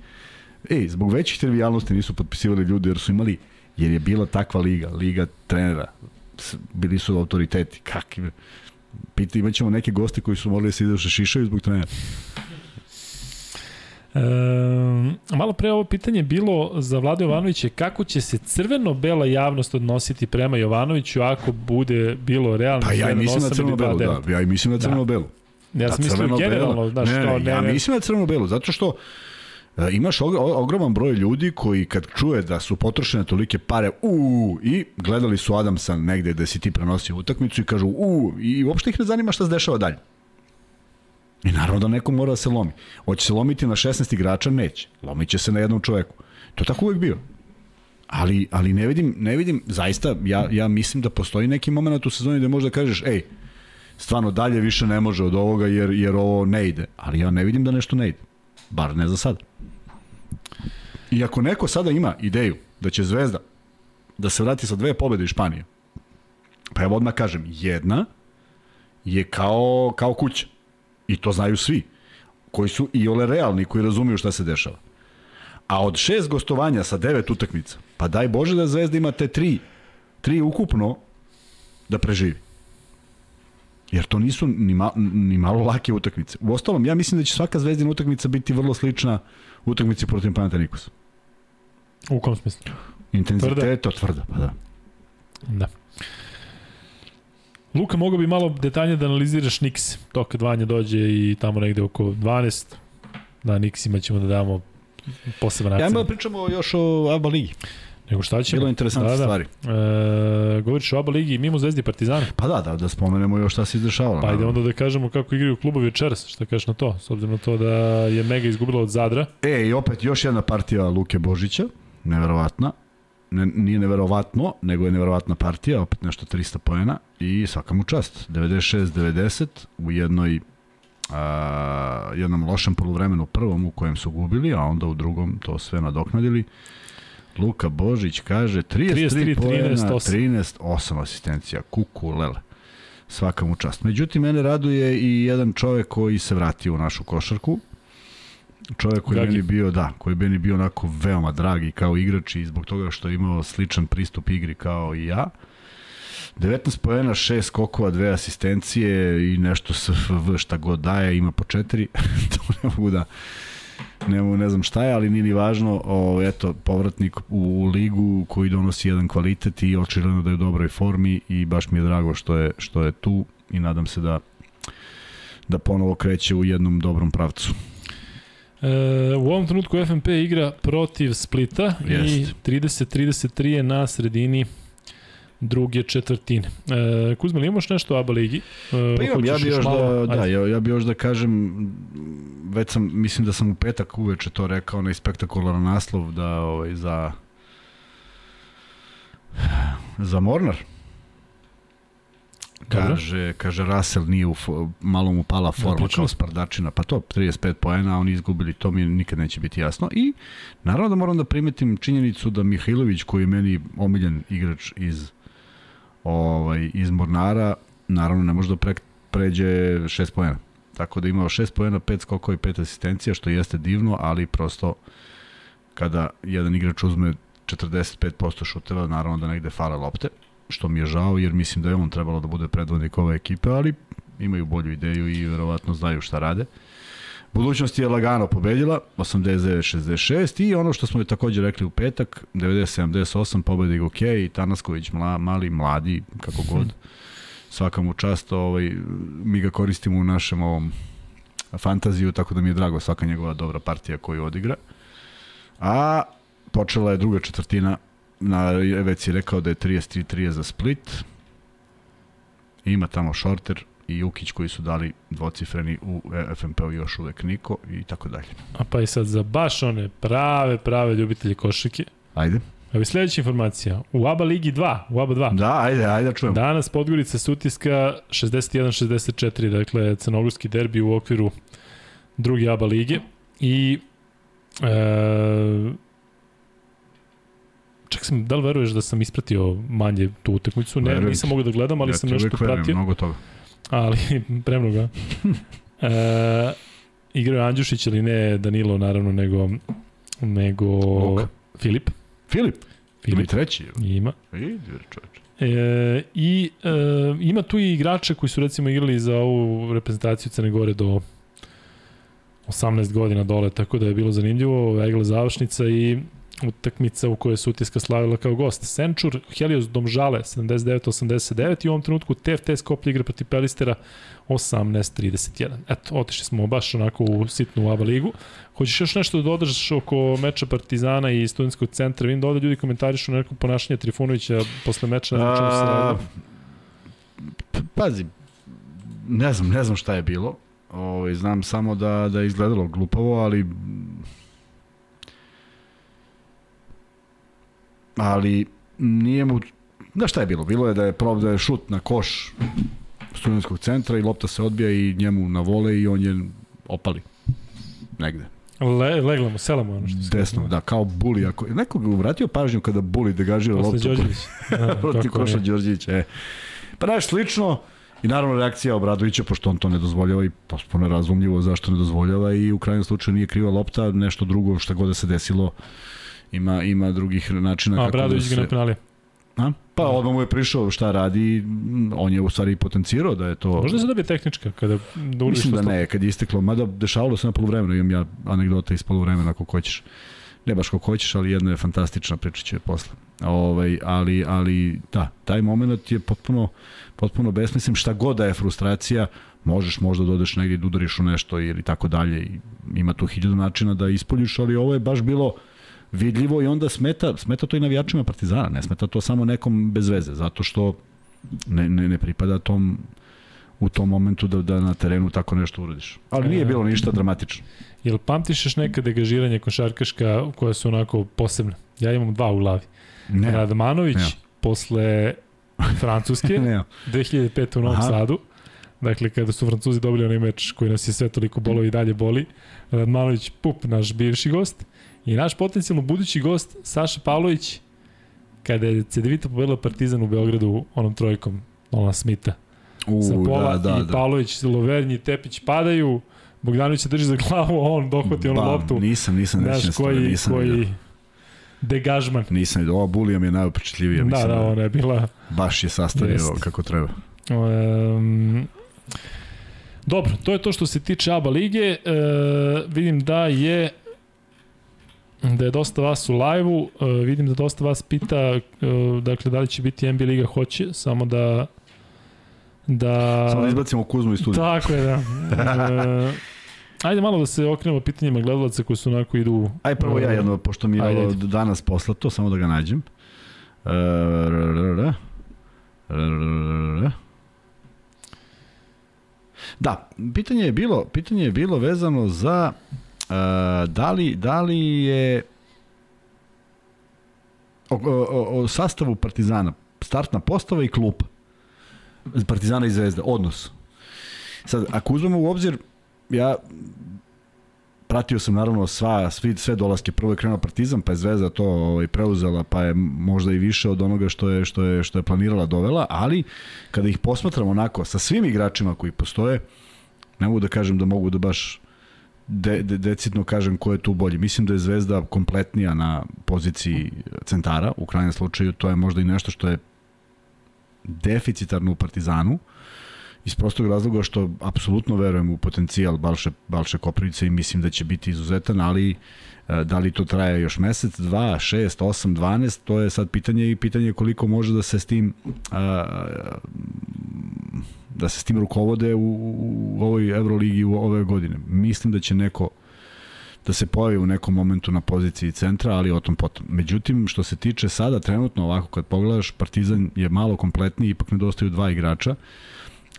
B: Ej, zbog većih trivialnosti nisu potpisivali ljudi jer su imali jer je bila takva liga, liga trenera, bili su autoriteti, kakvi, pita, imaćemo neke goste koji su morali da se ide šišaju zbog trenera.
A: E, malo pre ovo pitanje bilo za Vlade Jovanovića kako će se crveno-bela javnost odnositi prema Jovanoviću ako bude bilo realno
B: pa ja mislim na crveno-belu, da, ja mislim na crveno-belu.
A: Ja sam mislio generalno, znaš,
B: ne, ne, ne, ja mislim na crveno-belu, zato što E, imaš ogroman broj ljudi koji kad čuje da su potrošene tolike pare u i gledali su Adamsa negde da si ti prenosio utakmicu i kažu u i uopšte ih ne zanima šta se dešava dalje. I naravno da neko mora da se lomi. Hoće se lomiti na 16 igrača? Neće. Lomit će se na jednom čoveku. To je tako uvek bio. Ali, ali ne vidim, ne vidim, zaista, ja, ja mislim da postoji neki moment u sezoni gde možda kažeš, ej, stvarno dalje više ne može od ovoga jer, jer ovo ne ide. Ali ja ne vidim da nešto ne ide. Bar ne za sad. I ako neko sada ima ideju da će Zvezda da se vrati sa dve pobede iz Španije, pa evo odmah kažem, jedna je kao, kao kuća. I to znaju svi. Koji su i ole realni, koji razumiju šta se dešava. A od šest gostovanja sa devet utakmica, pa daj Bože da Zvezda ima te tri, tri ukupno da preživi. Jer to nisu ni, ma, ni malo lake utakmice. U ostalom, ja mislim da će svaka zvezdina utakmica biti vrlo slična utakmici protiv Panathinaikosa.
A: U kom smislu?
B: Intenzitet, tvrda. tvrda, pa da.
A: Da. Luka, mogo bi malo detaljnije da analiziraš Nix, to kad Vanja dođe i tamo negde oko 12, da Nixima ćemo da damo poseban akcent.
B: Ja da pričamo još o ABA ligi.
A: Nego šta ćemo?
B: Bilo interesantne da, da. stvari.
A: E, govoriš o ABA ligi mimo Zvezdi Partizana?
B: Pa da, da, da spomenemo još šta se izdešavalo.
A: Pa ajde onda da kažemo kako igraju klubovi večeras, šta kažeš na to, s obzirom na to da je Mega izgubila od Zadra.
B: E, i opet još jedna partija Luke Božića, neverovatna. Ne, nije neverovatno, nego je neverovatna partija, opet nešto 300 poena i svaka mu čast. 96-90 u jednoj a, jednom lošem polovremenu prvom u kojem su gubili, a onda u drugom to sve nadoknadili. Luka Božić kaže 33, 33 poena, 13, 13, 8 asistencija. Kuku, lele. Svaka mu čast. Međutim, mene raduje i jedan čovek koji se vratio u našu košarku. Čovek koji je meni bio, da, koji je meni bio onako veoma dragi kao igrač i zbog toga što je imao sličan pristup igri kao i ja. 19 poena, 6 skokova, 2 asistencije i nešto SFV šta god daje, ima po 4. [LAUGHS] to ne mogu da ne, ne znam šta je, ali nije ni važno. O, eto, povratnik u, ligu koji donosi jedan kvalitet i očigledno da je u dobroj formi i baš mi je drago što je, što je tu i nadam se da da ponovo kreće u jednom dobrom pravcu.
A: E, u ovom trenutku FNP igra protiv Splita Jest. i 30-33 je na sredini druge četvrtine. E, Kuzma, li imaš nešto o ABA ligi?
B: E, pa imam, ja bi još malo, da, da, ja, ja bi još da kažem, već sam, mislim da sam u petak uveče to rekao, onaj spektakularan naslov da ovaj, za za Mornar. Kaže, kaže Russell nije u, malo mu pala forma kao Spardačina, pa to 35 poena, oni izgubili, to mi nikad neće biti jasno. I naravno da moram da primetim činjenicu da Mihajlović, koji je meni omiljen igrač iz ovaj, iz Mornara, naravno ne može da pre, pređe 6 poena. Tako da imao 6 poena, 5 skokova i 5 asistencija, što jeste divno, ali prosto kada jedan igrač uzme 45% šuteva, naravno da negde fara lopte, što mi je žao, jer mislim da je on trebalo da bude predvodnik ove ekipe, ali imaju bolju ideju i verovatno znaju šta rade. Budućnost je lagano pobedila, 89-66 i ono što smo je takođe rekli u petak, 90-78 pobedi ok i Tanasković mla, mali, mladi, kako god. Svaka mu čast, ovaj, mi ga koristimo u našem ovom fantaziju, tako da mi je drago svaka njegova dobra partija koju odigra. A počela je druga četvrtina, na, već si rekao da je 33-30 za Split. Ima tamo Shorter i Jukić koji su dali dvocifreni u FNP-u još uvek Niko i tako dalje.
A: A pa i sad za baš one prave, prave ljubitelje košike.
B: Ajde.
A: Evo sledeća informacija. U ABA Ligi 2, u ABA 2.
B: Da, ajde, ajde da čujemo.
A: Danas Podgorica Sutiska 61-64, dakle crnogorski derbi u okviru druge ABA lige. I e, čak sam, da li veruješ da sam ispratio manje tu utakmicu? Ne,
B: Verujem
A: nisam mogao da gledam, ali
B: ja
A: sam nešto
B: uvek verujem,
A: pratio.
B: Mnogo toga.
A: Ali, [LAUGHS] premnoga. [LAUGHS] e, igrao je Andjušić, ali ne Danilo, naravno, nego, nego
B: Luka.
A: Filip.
B: Filip, ili
A: Filip
B: treći.
A: ima.
B: Idi, čoveče.
A: E, I e, ima tu i igrača koji su recimo igrali za ovu reprezentaciju Crne Gore do 18 godina dole, tako da je bilo zanimljivo. Egla završnica i utakmica u kojoj je Sutiska slavila kao gost. Senčur, Helios Domžale 79-89 i u ovom trenutku TFT Skoplje igra protiv Pelistera 18-31. Eto, otišli smo baš onako u sitnu ABA ligu. Hoćeš još nešto da dodaš oko meča Partizana i studentskog centra? Vidim da ovde ljudi komentarišu neko ponašanje Trifunovića posle meča. Ne znam se
B: pazi, ne znam, ne znam šta je bilo. Ovaj znam samo da da je izgledalo glupavo, ali ali nije mu da šta je bilo? Bilo je da je prob da je šut na koš studentskog centra i lopta se odbija i njemu na vole i on je opali negde.
A: Le, legla mu, sela mu ono što se
B: Desno, da, kao buli. Ako, neko ga uvratio pažnju kada buli degažira
A: Posle
B: loptu
A: Đorđević. [LAUGHS] Da,
B: protiv
A: kako
B: Koša
A: ne.
B: Đorđevića. E. Pa znaš, slično, i naravno reakcija Obradovića, pošto on to ne dozvoljava i potpuno je razumljivo zašto ne dozvoljava i u krajnjem slučaju nije kriva lopta, nešto drugo šta god da se desilo ima ima drugih načina
A: A,
B: kako
A: Bradović
B: da
A: ga
B: se...
A: ne penali.
B: A? Pa odmah mu je prišao šta radi, on je u stvari potencirao da je to...
A: Možda se dobije tehnička kada da
B: Mislim da ne, kad je isteklo, mada dešavalo se na polovremenu, imam ja anegdota iz polovremena ako hoćeš. Ne baš kako hoćeš, ali jedna je fantastična, pričat ću je posle. Ovaj, ali, ali da, taj moment je potpuno, potpuno besmislim. Šta god da je frustracija, možeš možda da odeš negdje i da udariš u nešto ili tako dalje. I ima tu hiljadu načina da ispoljiš, ali ovo je baš bilo vidljivo i onda smeta, smeta to i navijačima Partizana, ne smeta to samo nekom bez veze, zato što ne, ne, ne pripada tom u tom momentu da, da na terenu tako nešto uradiš. Ali nije bilo ništa dramatično.
A: Jel pamtiš još neka degažiranja košarkaška koja su onako posebna? Ja imam dva u glavi.
B: Ne,
A: Radmanović
B: Ne.
A: posle Francuske, [LAUGHS]
B: ne.
A: 2005. u Novom
B: Aha.
A: Sadu. Dakle, kada su Francuzi dobili onaj meč koji nas je sve toliko bolo i dalje boli. Radmanović, pup, naš bivši gost. I naš potencijalno budući gost, Saša Pavlović, kada je Cedevita pobedila Partizan u Beogradu onom trojkom Nolana Smita.
B: U,
A: sa pola
B: da, da,
A: i
B: da.
A: Pavlović, Lovernji, Tepić padaju, Bogdanović se drži za glavu, a on dohvati onu loptu.
B: Nisam, nisam
A: Znaš,
B: nećen
A: koji,
B: nisam
A: koji degažman.
B: Nisam. Ova bulija mi je najopečetljivija,
A: Da,
B: mislim
A: da,
B: da,
A: ona je bila...
B: baš je sastavio
A: Jest.
B: kako treba.
A: Um, dobro, to je to što se tiče ABA lige. E, vidim da je da je dosta vas u live-u, e, vidim da dosta vas pita e, dakle da li će biti NBA liga hoće, samo da da
B: Samo da izbacimo Kuzmu iz studija.
A: Tako je, da. [LAUGHS] E, ajde malo da se okrenemo pitanjima gledalaca koji su onako idu...
B: Aj prvo ja jedno, pošto mi je
A: Ajde, ajde.
B: danas poslato, samo da ga nađem. E. Da, pitanje je bilo, pitanje je bilo vezano za da li, da li je o, o, o, sastavu Partizana, startna postava i klupa. Partizana i Zvezda, odnos. Sad, ako uzmemo u obzir, ja pratio sam naravno sva, svi, sve dolaske. Prvo je krenuo Partizan, pa je Zvezda to ovaj, preuzela, pa je možda i više od onoga što je, što je, što je planirala dovela, ali kada ih posmatramo onako sa svim igračima koji postoje, ne mogu da kažem da mogu da baš de, de, decidno kažem ko je tu bolji. Mislim da je Zvezda kompletnija na poziciji centara, u krajnjem slučaju to je možda i nešto što je deficitarno u Partizanu iz prostog razloga što apsolutno verujem u potencijal Balše, Balše Koprivice i mislim da će biti izuzetan, ali e, da li to traje još mesec, dva, šest, osam, dvanest, to je sad pitanje i pitanje koliko može da se s tim da se s tim rukovode u, u ovoj Euroligi u ove godine. Mislim da će neko da se pojavi u nekom momentu na poziciji centra, ali o tom potom. Međutim, što se tiče sada, trenutno ovako kad pogledaš, Partizan je malo kompletniji, ipak nedostaju dva igrača,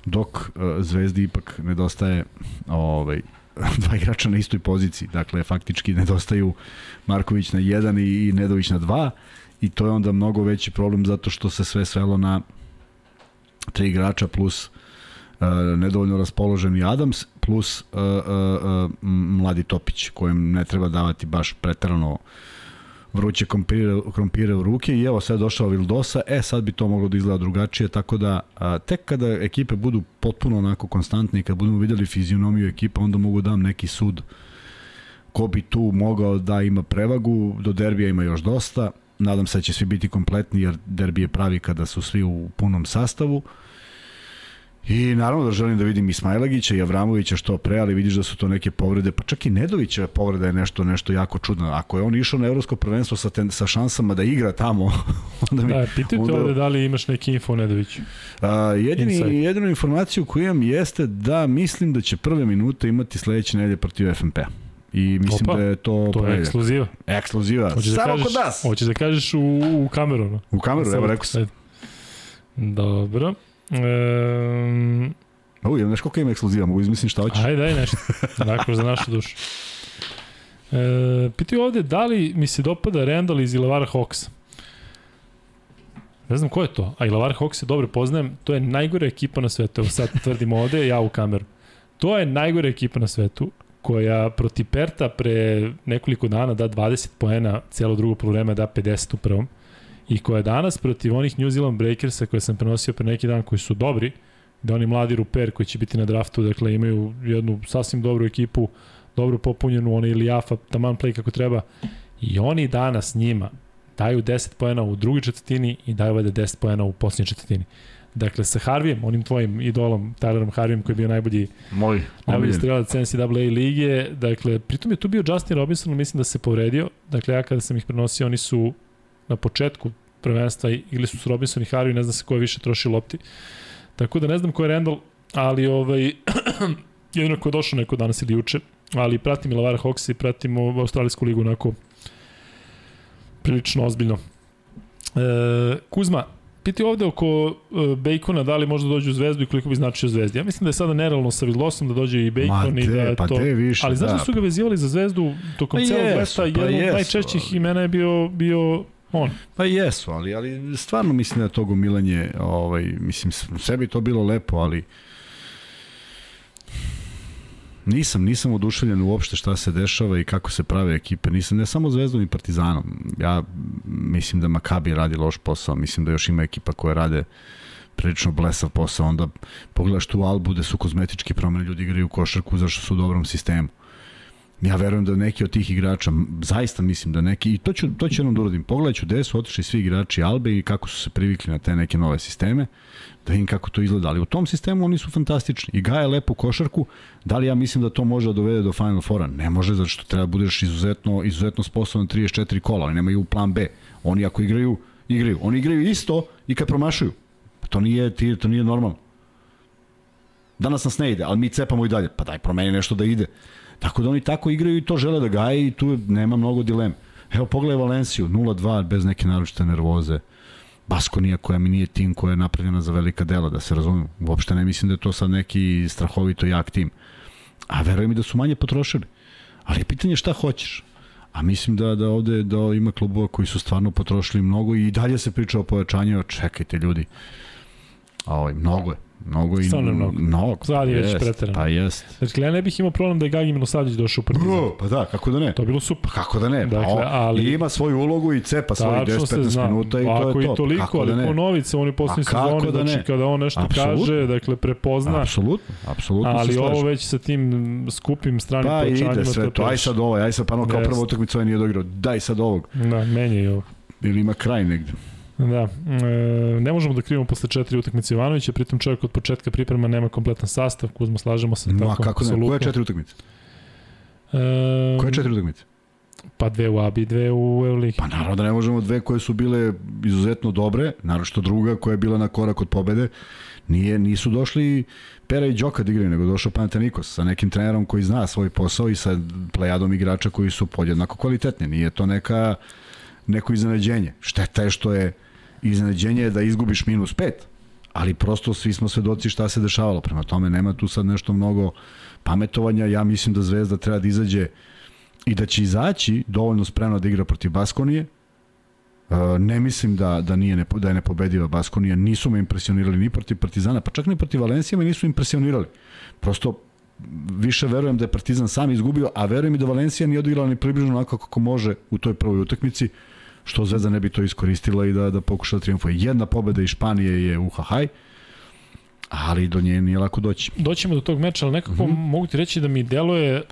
B: dok uh, Zvezdi ipak nedostaje ovaj, [LAUGHS] dva igrača na istoj poziciji. Dakle, faktički nedostaju Marković na 1 i, Nedović na 2 i to je onda mnogo veći problem zato što se sve svelo na tri igrača plus uh, nedovoljno raspoloženi Adams plus uh, uh, uh, mladi Topić kojem ne treba davati baš pretrano vruće krompire, krompire u ruke i evo sad došao Vildosa, e sad bi to moglo da izgleda drugačije, tako da a, tek kada ekipe budu potpuno onako konstantne i kad budemo videli fizionomiju ekipa, onda mogu da dam neki sud ko bi tu mogao da ima prevagu, do derbija ima još dosta, nadam se da će svi biti kompletni jer derbi je pravi kada su svi u punom sastavu. I naravno da želim da vidim Ismailagića i Avramovića što pre, ali vidiš da su to neke povrede, pa čak i Nedovićeva povreda je nešto nešto jako čudno. Ako je on išao na evropsko prvenstvo sa, ten, sa šansama da igra tamo, [LAUGHS] onda mi...
A: Da, pitajte onda... ovde da li imaš neki info o Nedoviću.
B: A, jedini, Inside. jedinu informaciju koju imam jeste da mislim da će prve minute imati sledeće nedelje protiv FNP-a. I mislim Opa, da je to...
A: To je ekskluziva.
B: Ekskluziva.
A: Hoćeš da
B: Samo
A: kažeš,
B: kod nas.
A: Hoćeš da kažeš u, u kameru. No?
B: U kameru, evo rekao sam.
A: Dobro. Um,
B: U, imam nešto koliko ima ekskluziva, mogu izmislim šta hoćeš.
A: Ajde, daj nešto. Onako za našu dušu. E, pitaju ovde da li mi se dopada Randall iz Ilavara Hawks. Ne znam ko je to, a Ilavara Hawks se dobro poznajem, to je najgore ekipa na svetu, evo sad tvrdim ovde, ja u kameru. To je najgore ekipa na svetu, koja proti Perta pre nekoliko dana da 20 poena, cijelo drugo problema da 50 u prvom i koja je danas protiv onih New Zealand Breakersa koje sam prenosio pre neki dan koji su dobri, da oni mladi Ruper koji će biti na draftu, dakle imaju jednu sasvim dobru ekipu, dobro popunjenu, ona ili Jafa, taman play kako treba, i oni danas njima daju 10 poena u drugoj četvrtini i daju valjda 10 poena u posljednjoj četvrtini. Dakle, sa Harvijem, onim tvojim idolom, Tylerom Harvijem, koji je bio najbolji,
B: Moj,
A: najbolji strelac NCAA lige, dakle, pritom je tu bio Justin Robinson, mislim da se povredio, dakle, ja kada sam ih prenosio, oni su na početku prvenstva ili su s Robinson i Harvey, ne znam se ko je više troši lopti. Tako da ne znam ko je Randall, ali ovaj, [CLEARS THROAT] jedino ko je došao neko danas ili juče, ali pratim i Lavara Hawks i pratim Australijsku ligu onako prilično ozbiljno. E, Kuzma, piti ovde oko e, Bacona da li možda dođe u Zvezdu i koliko bi značio Zvezdi. Ja mislim da je sada nerealno sa Villosom da dođe i Bacon i da je
B: pa
A: to...
B: više,
A: ali znaš da. da su ga vezivali za Zvezdu tokom pa celog leta, pa jedan od najčešćih imena je bio, bio on.
B: Pa jesu, ali, ali stvarno mislim da je to gomilanje, ovaj, mislim, sebi to bilo lepo, ali nisam, nisam oduševljen uopšte šta se dešava i kako se prave ekipe. Nisam ne samo Zvezdom i Partizanom. Ja mislim da Makabi radi loš posao, mislim da još ima ekipa koja rade prilično blesav posao, onda pogledaš tu Albu gde su kozmetički promene, ljudi igraju košarku zašto su u dobrom sistemu. Ja verujem da neki od tih igrača, zaista mislim da neki, i to ću, to ću jednom da uradim, pogledat ću gde su otišli svi igrači Albe i kako su se privikli na te neke nove sisteme, da im kako to izgleda. Ali u tom sistemu oni su fantastični. I gaje lepu košarku, da li ja mislim da to može da dovede do Final Fora? Ne može, zato što treba da budeš izuzetno, izuzetno sposoban 34 kola, ali nemaju plan B. Oni ako igraju, igraju. Oni igraju isto i kad promašuju. To nije, to nije normalno. Danas nas ne ide, ali mi cepamo i dalje. Pa daj, promeni nešto da ide. Tako da oni tako igraju i to žele da gaje i tu nema mnogo dilema. Evo pogledaj Valenciju, 0-2 bez neke naročite nervoze. Baskonija koja mi nije tim koja je napravljena za velika dela, da se razumem. Uopšte ne mislim da je to sad neki strahovito jak tim. A verujem mi da su manje potrošili. Ali je pitanje šta hoćeš. A mislim da da ovde da ima klubova koji su stvarno potrošili mnogo i dalje se priča o pojačanju. Čekajte ljudi. A ovaj, mnogo je. Mnogo i
A: Stvarno mnogo.
B: Mnogo.
A: Sad je već preterano.
B: Pa jest.
A: Dakle, ja ne bih imao problem da je Gagi Milosavljević došao u Partizan.
B: Bro, pa da, kako da ne?
A: To je bilo super.
B: Pa kako da ne?
A: Dakle,
B: pa
A: ali,
B: I ima svoju ulogu i cepa svojih 10-15 minuta i to je to.
A: Ako i toliko, kako ali da ponovit se, oni posljednji sezoni, da znači kada on nešto Absolutno. kaže, dakle, prepozna.
B: Apsolutno, apsolutno
A: Ali ovo već sa tim skupim stranim
B: pa,
A: pojačanjima.
B: Pa ide sve to, aj sad ovo, aj sad pa ono kao prvo utakmicu ovaj nije dograo, daj sad ovog.
A: Da, menja i ovo.
B: Ili ima kraj negde.
A: Da, e, ne možemo da krivimo posle četiri utakmice Ivanovića, pritom čovjek od početka priprema nema kompletan sastav, Kuzma, slažemo se.
B: Ma
A: tako,
B: kako ne, koje četiri utakmice?
A: E,
B: Koje četiri utakmice?
A: Pa dve u ABI, dve u Euroligi.
B: Pa naravno da ne možemo dve koje su bile izuzetno dobre, naravno što druga koja je bila na korak od pobede, nije, nisu došli Pera i Đoka da igraju, nego došao Panathinaikos sa nekim trenerom koji zna svoj posao i sa plejadom igrača koji su podjednako kvalitetni. Nije to neka, neko iznenađenje. Šteta je što je iznenađenje da izgubiš minus pet, ali prosto svi smo svedoci šta se dešavalo. Prema tome nema tu sad nešto mnogo pametovanja. Ja mislim da Zvezda treba da izađe i da će izaći dovoljno spremno da igra protiv Baskonije. Uh, ne mislim da, da, nije nepo, da je nepobediva Baskonija. Nisu me impresionirali ni protiv Partizana, pa čak ni protiv Valencija me nisu impresionirali. Prosto više verujem da je Partizan sam izgubio, a verujem i da Valencija nije odigrala ni približno onako kako može u toj prvoj utakmici, što Zvezda ne bi to iskoristila i da, da pokuša da triumfuje. Jedna pobeda iz Španije je u Hahaj, ali do nje nije lako doći.
A: Doćemo do tog meča, ali nekako mm -hmm. mogu ti reći da mi deluje,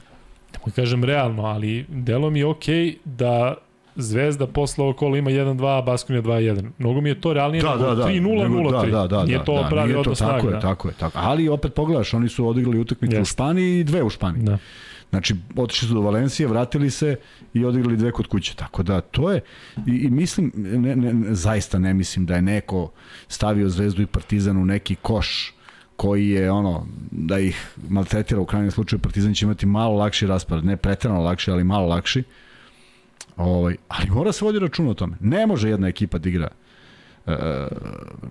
A: da mu kažem realno, ali delo mi je okej okay da Zvezda posle ovog kola ima 1-2, a Baskonija 2-1. Mnogo mi je to realnije
B: da,
A: nego
B: da, da,
A: 3-0-0-3.
B: Da, da, da,
A: nije to
B: da,
A: pravi odnos
B: to, tako
A: snaga.
B: Je, tako je, tako Ali opet pogledaš, oni su odigrali utakmicu yes. u Španiji i dve u Španiji.
A: Da.
B: Znači, otišli su do Valencije, vratili se i odigrali dve kod kuće. Tako da, to je, i, i mislim, ne, ne, ne, zaista ne mislim da je neko stavio Zvezdu i Partizan u neki koš koji je ono da ih maltretira u krajnjem slučaju Partizan će imati malo lakši raspored, ne preterano lakši, ali malo lakši. Ovaj, ali mora se vodi računa o tome. Ne može jedna ekipa da igra uh,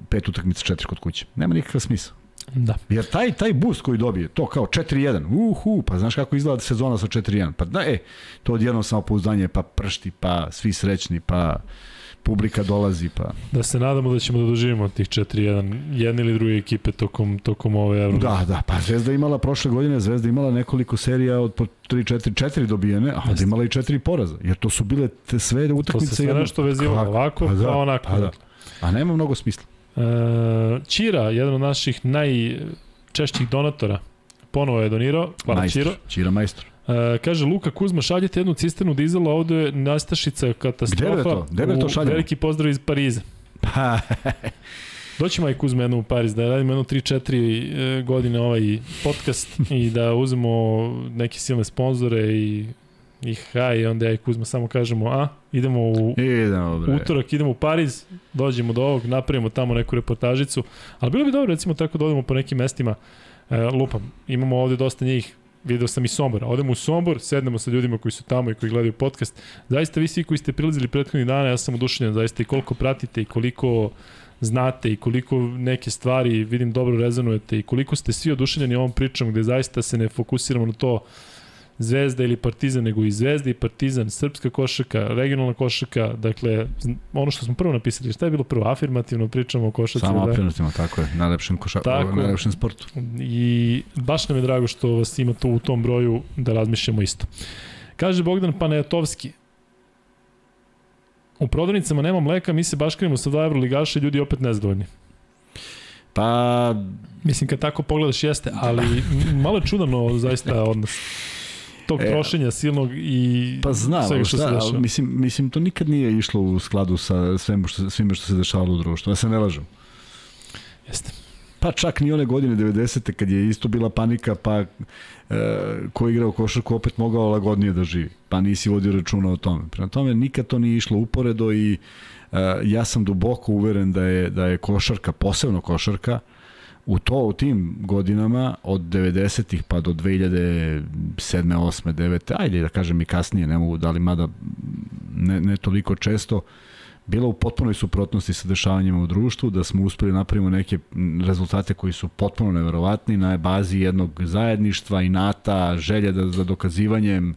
B: pet utakmica četiri kod kuće. Nema nikakva smisla.
A: Da.
B: Jer taj taj boost koji dobije, to kao 4-1, uhu, pa znaš kako izgleda sezona sa 4-1. Pa da, e, to odjednom samopouzdanje, pa pršti, pa svi srećni, pa publika dolazi pa
A: da se nadamo da ćemo da doživimo tih 4-1 jedne ili druge ekipe tokom tokom ove Euro.
B: Da, da, pa Zvezda imala prošle godine Zvezda imala nekoliko serija od po 3 4 4 dobijene, a onda imala i 4 poraza. Jer to su bile te sve utakmice
A: to se sve nešto vezivalo ovako, pa, da, pa onako.
B: Pa da. A nema mnogo smisla.
A: E, Čira, jedan od naših najčešćih donatora, ponovo je donirao. Hvala
B: majstor,
A: Čiro.
B: Čira majstor.
A: E, kaže Luka Kuzma, šaljete jednu cisternu dizela, ovde je nastašica katastrofa.
B: Gde je to? Gde je to?
A: Veliki pozdrav iz Pariza.
B: Pa, [LAUGHS]
A: Doćemo aj Kuzma jednom u Pariz, da radimo jedno 3-4 godine ovaj podcast i da uzmemo neke silne sponzore i i haj, onda ja i Kuzma samo kažemo, a, idemo u
B: idemo, bre.
A: utorak, idemo u Pariz, dođemo do ovog, napravimo tamo neku reportažicu, ali bilo bi dobro recimo tako da odemo po nekim mestima, e, lupam, imamo ovde dosta njih, video sam i Sombor. Odemo u Sombor, sednemo sa ljudima koji su tamo i koji gledaju podcast. Zaista vi svi koji ste prilazili prethodnih dana, ja sam oduševljen zaista i koliko pratite i koliko znate i koliko neke stvari vidim dobro rezonujete i koliko ste svi oduševljeni ovom pričom gde zaista se ne fokusiramo na to Zvezda ili Partizan, nego i Zvezda i Partizan, srpska košaka, regionalna košaka, dakle, ono što smo prvo napisali, šta je bilo prvo? Afirmativno pričamo o košaci.
B: Samo
A: da?
B: afirmativno, tako je, najlepšem, koša, tako, najlepšem sportu.
A: I baš nam je drago što vas ima to u tom broju da razmišljamo isto. Kaže Bogdan Panajatovski, u prodavnicama nema mleka, mi se baškarimo sa dva evroligaša i ljudi opet nezadovoljni.
B: Pa...
A: Mislim, kad tako pogledaš jeste, ali [LAUGHS] malo je čudano zaista odnos tog e, trošenja silnog i
B: pa znam, svega što šta, se dešava. Mislim, mislim, to nikad nije išlo u skladu sa svim što, svime što se dešavalo u društvu. Ja se ne lažem.
A: Jeste.
B: Pa čak ni one godine 90. kad je isto bila panika, pa e, ko je igrao košarku opet mogao lagodnije da živi. Pa nisi vodio računa o tome. Prema tome nikad to nije išlo uporedo i e, ja sam duboko uveren da je, da je košarka, posebno košarka, u to u tim godinama od 90-ih pa do 2007. 8. 9. ajde da kažem i kasnije, ne mogu da li mada ne, ne toliko često bila u potpunoj suprotnosti sa dešavanjima u društvu, da smo uspeli napravimo neke rezultate koji su potpuno neverovatni na bazi jednog zajedništva, inata, želje da, za dokazivanjem uh,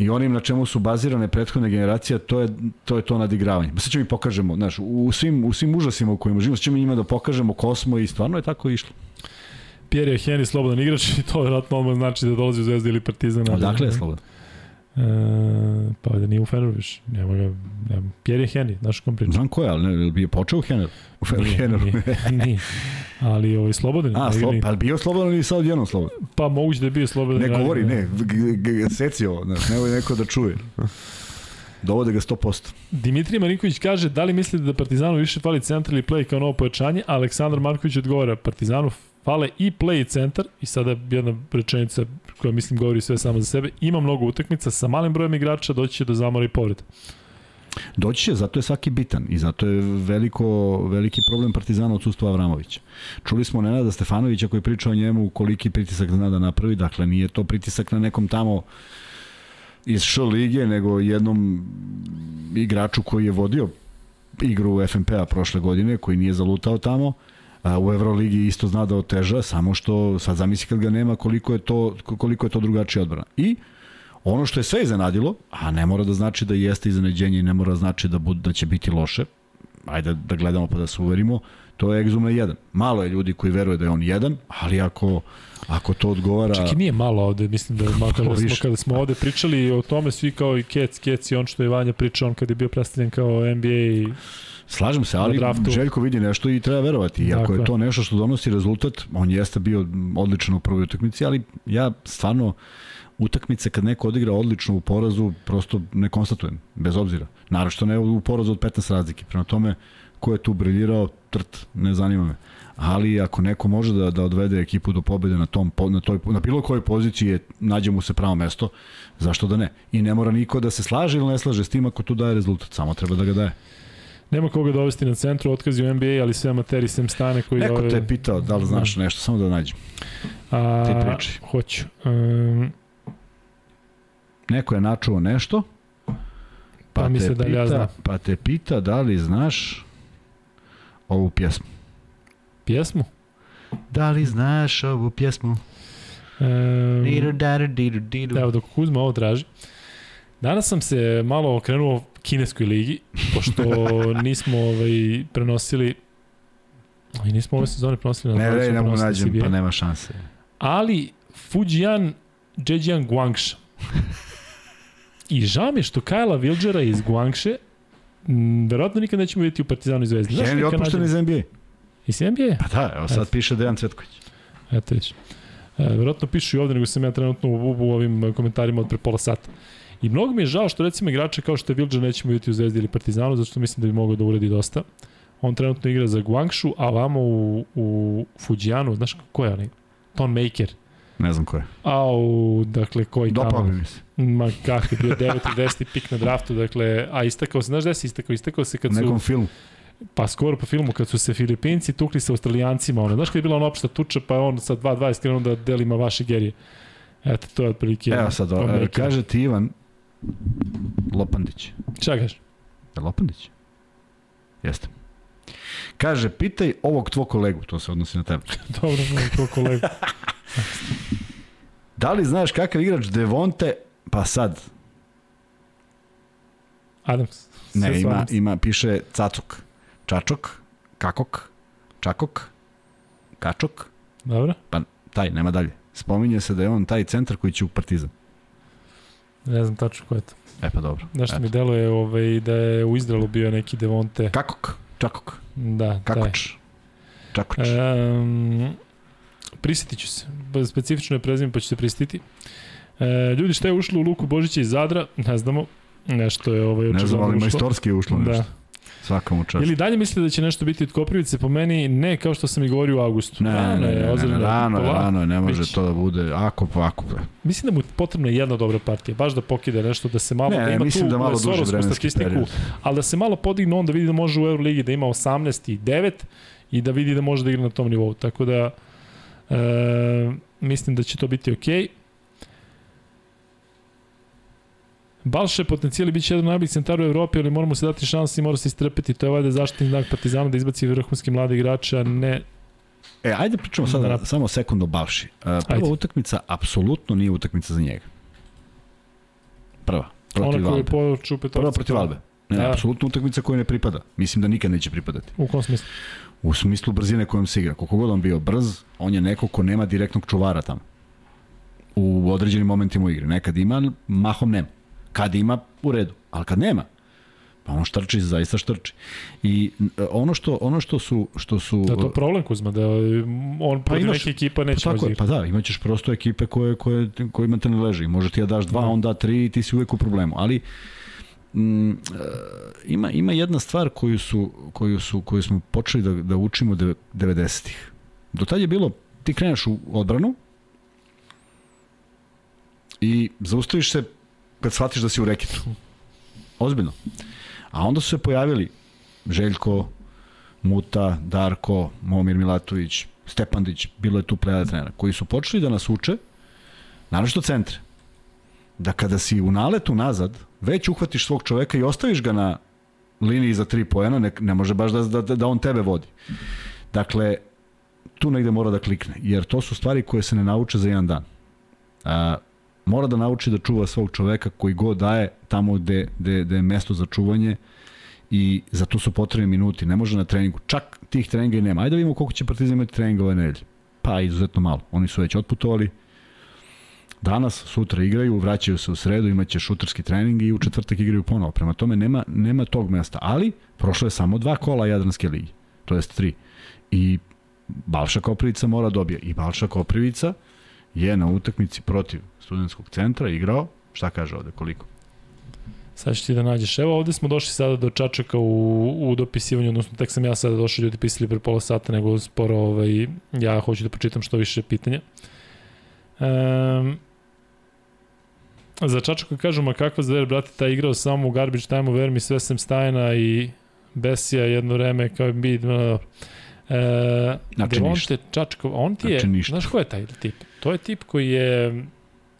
B: i onim na čemu su bazirane prethodne generacije, to je to je to nadigravanje. Sad ćemo mi pokažemo, znaš, u svim u svim užasima u kojima živimo, sad ćemo njima da pokažemo kosmo i stvarno je tako išlo.
A: Pierre Henry slobodan igrač i to vjerojatno odmah znači da dolazi u Zvezdu ili Partizan.
B: Odakle je slobodan?
A: E, pa da nije u Feneru više. Nema ga, nema. Pierre Henry, znaš kom priča.
B: Znam ko je, ali ne, bi je počeo u Feneru? U Feneru.
A: Nije, nije, [LAUGHS] nije. Ali ovaj slobodan.
B: A, slo, pa bio slobodan ili sad jednom slobodan?
A: Pa moguće da je bio slobodan.
B: Ne govori, ne, seci ovo, znaš, nemoj neko da čuje. Dovode ga 100%.
A: Dimitrij Marinković kaže da li mislite da Partizanu više fali centar ili play kao novo pojačanje, Aleksandar Marković odgovara Partizanu fale i play i centar i sada jedna rečenica koja mislim govori sve samo za sebe. Ima mnogo utakmica sa malim brojem igrača, doći će do zamora i povreda.
B: Doći će, zato je svaki bitan i zato je veliko, veliki problem Partizana odsustva Avramovića. Čuli smo Nenada Stefanovića koji priča o njemu koliki pritisak zna da napravi, dakle nije to pritisak na nekom tamo iz Š lige, nego jednom igraču koji je vodio igru FNP-a prošle godine, koji nije zalutao tamo, u Euroligi isto zna da oteža, samo što sad zamisli kad ga nema koliko je to, koliko je to drugačija odbrana. I ono što je sve iznenadilo, a ne mora da znači da jeste iznenađenje i ne mora da znači da, bud, da će biti loše, ajde da gledamo pa da se uverimo, to je Exum na jedan. Malo je ljudi koji veruje da je on jedan, ali ako, ako to odgovara...
A: Čak i nije malo ovde, mislim da malo [LAUGHS] kada smo, kada smo ovde pričali o tome, svi kao i Kec, Kec i on što je Vanja pričao, on kad je bio predstavljen kao NBA i
B: Slažem se, ali Željko vidi nešto i treba verovati. I ako je to nešto što donosi rezultat, on jeste bio odličan u prvoj utakmici, ali ja stvarno utakmice kad neko odigra odlično u porazu, prosto ne konstatujem, bez obzira. Naravno što ne u porazu od 15 razlike. Prema tome, ko je tu briljirao, trt, ne zanima me. Ali ako neko može da, da odvede ekipu do pobede na, tom, na, toj, na bilo kojoj poziciji, je, nađe mu se pravo mesto, zašto da ne? I ne mora niko da se slaže ili ne slaže s tim ako tu daje rezultat, samo treba da ga daje.
A: Nema koga dovesti na centru, otkazi u NBA, ali sve amateri sem stane koji...
B: Neko te je pitao da li znaš da. nešto, samo da nađem.
A: A, Ti priči. Hoću. Um,
B: Neko je načuo nešto, pa, pa te, da pita, ja znam. pa te pita da li znaš ovu pjesmu.
A: Pjesmu?
B: Da li znaš ovu pjesmu?
A: Um, evo dok Kuzma ovo traži. Danas sam se malo okrenuo kineskoj ligi, pošto [LAUGHS] nismo ovaj, prenosili i nismo ove sezone prenosili
B: na Ne, ne, ne mogu nađem, pa nema šanse.
A: Ali Fujian Zhejiang Guangsha [LAUGHS] I žao mi je što Kajla Vilđera iz Guangše verovatno nikad nećemo vidjeti u Partizanu i Zvezdi.
B: Znaš je opušten iz NBA.
A: Iz NBA?
B: Pa da, evo sad Eto. piše Dejan Cvetković.
A: Eto viš. E, verovatno pišu i ovde, nego sam ja trenutno u, u ovim komentarima od pre pola sata. I mnogo mi je žao što recimo igrače kao što je Vilđer nećemo vidjeti u Zvezdi ili Partizanu, zato što mislim da bi mogao da uredi dosta. On trenutno igra za Guangšu, a vamo u, u Fujiyanu, znaš ko je onaj? Ton Maker.
B: Ne znam ko je.
A: Au, dakle, koji
B: tamo? Dopao mi se.
A: Ma kako je bio 9. i 10. pik na draftu, dakle, a istakao se, znaš gde se istakao? Istakao se kad su...
B: Nekom filmu.
A: Pa skoro po filmu, kad su se Filipinci tukli sa Australijancima, ono, znaš kad je bila ona opšta tuča, pa on sa 2-20 krenuo da delima vaše gerije. Eto, to je otprilike...
B: Evo sad, kaže ti Ivan Lopandić.
A: Šta kažeš?
B: Je Lopandić? Jeste. Kaže, pitaj ovog tvog kolegu, to se odnosi na tebe. [LAUGHS]
A: Dobro, ovog tvog kolegu.
B: da li znaš kakav igrač Devonte, pa sad.
A: Adams.
B: Ne, ima, ima, piše Cacok. Čačok, Kakok, Čakok, Kačok.
A: Dobro.
B: Pa taj, nema dalje. Spominje se da je on taj centar koji će u Partizan.
A: Ne znam tačno ko je to.
B: E pa dobro.
A: Nešto Eto. mi deluje ovaj, da je u Izraelu bio neki Devonte.
B: Kakok, Čakok.
A: Da,
B: Kakoč. Taj. Čakoč.
A: Um, Prisjetit ću se. Specifično je prezime, pa ću se prisetiti. E, ljudi, šta je ušlo u Luku Božića iz Zadra? Ne znamo. Nešto je ovaj
B: Ne znam, ali majstorski je ušlo nešto. Da. Svakom u čast.
A: Ili dalje mislite da će nešto biti od Koprivice? Po meni ne, kao što sam i govorio u avgustu.
B: Ne, rano ne, je, ne, ne, rano je, rano je, ne može Bić. to da bude ako ako.
A: Mislim da mu je potrebna jedna dobra partija, baš da pokide nešto, da se malo,
B: ne,
A: da ima
B: mislim
A: tu
B: da malo duže
A: statistiku, period. ali da se malo podigne on da vidi da može u Euroligi da ima 18 i 9 i da vidi da može da igra na tom nivou. Tako da, E, mislim da će to biti okej. Okay. Balše potencijali biće jedan najboljih centara u Evropi, ali moramo se dati šansi i mora se istrpeti. To je valjda zaštitni znak Partizana da izbaci vrhunski mladi igrača, ne
B: E, ajde pričamo sada da, samo sekund o Balši. Uh, prva ajde. utakmica apsolutno nije utakmica za njega. Prva.
A: Protiv Ona koja je po
B: Prva protiv Albe. Ne, da. apsolutno utakmica koja ne pripada. Mislim da nikad neće pripadati.
A: U kom smislu?
B: U smislu brzine kojom se igra. Koliko god on bio brz, on je neko ko nema direktnog čuvara tamo. U određenim momentima u igri. Nekad ima, mahom nema. Kad ima, u redu. Ali kad nema, pa on štrči, zaista štrči. I e, ono što ono što su što su
A: Da to je problem Kuzma da on pa imaš, neke ekipa neće
B: pa tako je, pa da, imaćeš prosto ekipe koje koje kojima te ne leži. Može ti ja daš dva, da. on da tri i ti si uvek u problemu. Ali mm, e, ima, ima jedna stvar koju, su, koju, su, koju smo počeli da, da učimo 90-ih. Do tad je bilo, ti kreneš u odbranu i zaustaviš se kad shvatiš da si u reketu. [LAUGHS] Ozbiljno. A onda su se pojavili Željko, Muta, Darko, Momir Milatović, Stepandić, bilo je tu plejada trenera, koji su počeli da nas uče, naravno centre, da kada si u naletu nazad, već uhvatiš svog čoveka i ostaviš ga na liniji za tri pojena, ne, ne može baš da, da, da on tebe vodi. Dakle, tu negde mora da klikne, jer to su stvari koje se ne nauče za jedan dan. A, mora da nauči da čuva svog čoveka koji god daje tamo gde, gde, gde je mesto za čuvanje i za to su potrebni minuti. Ne može na treningu. Čak tih treninga i nema. Ajde da vidimo koliko će Partizan imati treninga ove nedelje. Pa, izuzetno malo. Oni su već otputovali. Danas, sutra igraju, vraćaju se u sredu, imaće šuterski trening i u četvrtak igraju ponovo. Prema tome nema, nema tog mesta. Ali, prošlo je samo dva kola Jadranske ligi. To jest tri. I Balša Koprivica mora dobije. I Balša Koprivica je na utakmici protiv studentskog centra igrao, šta kaže ovde, koliko?
A: Sad ćeš ti da nađeš. Evo ovde smo došli sada do Čačaka u, u dopisivanju, odnosno tek sam ja sada došao, ljudi pisali pre pola sata, nego sporo ovaj, ja hoću da pročitam što više pitanja. Um, za Čačaka kažu, ma kakva zver, brate, ta igrao samo u garbage time-u, ver mi, sve sem Stajana i Besija jedno vreme kao bi... Uh, E, znači Devonte Čačkov, on ti je, znači ništa. znaš ko je taj tip? To je tip koji je,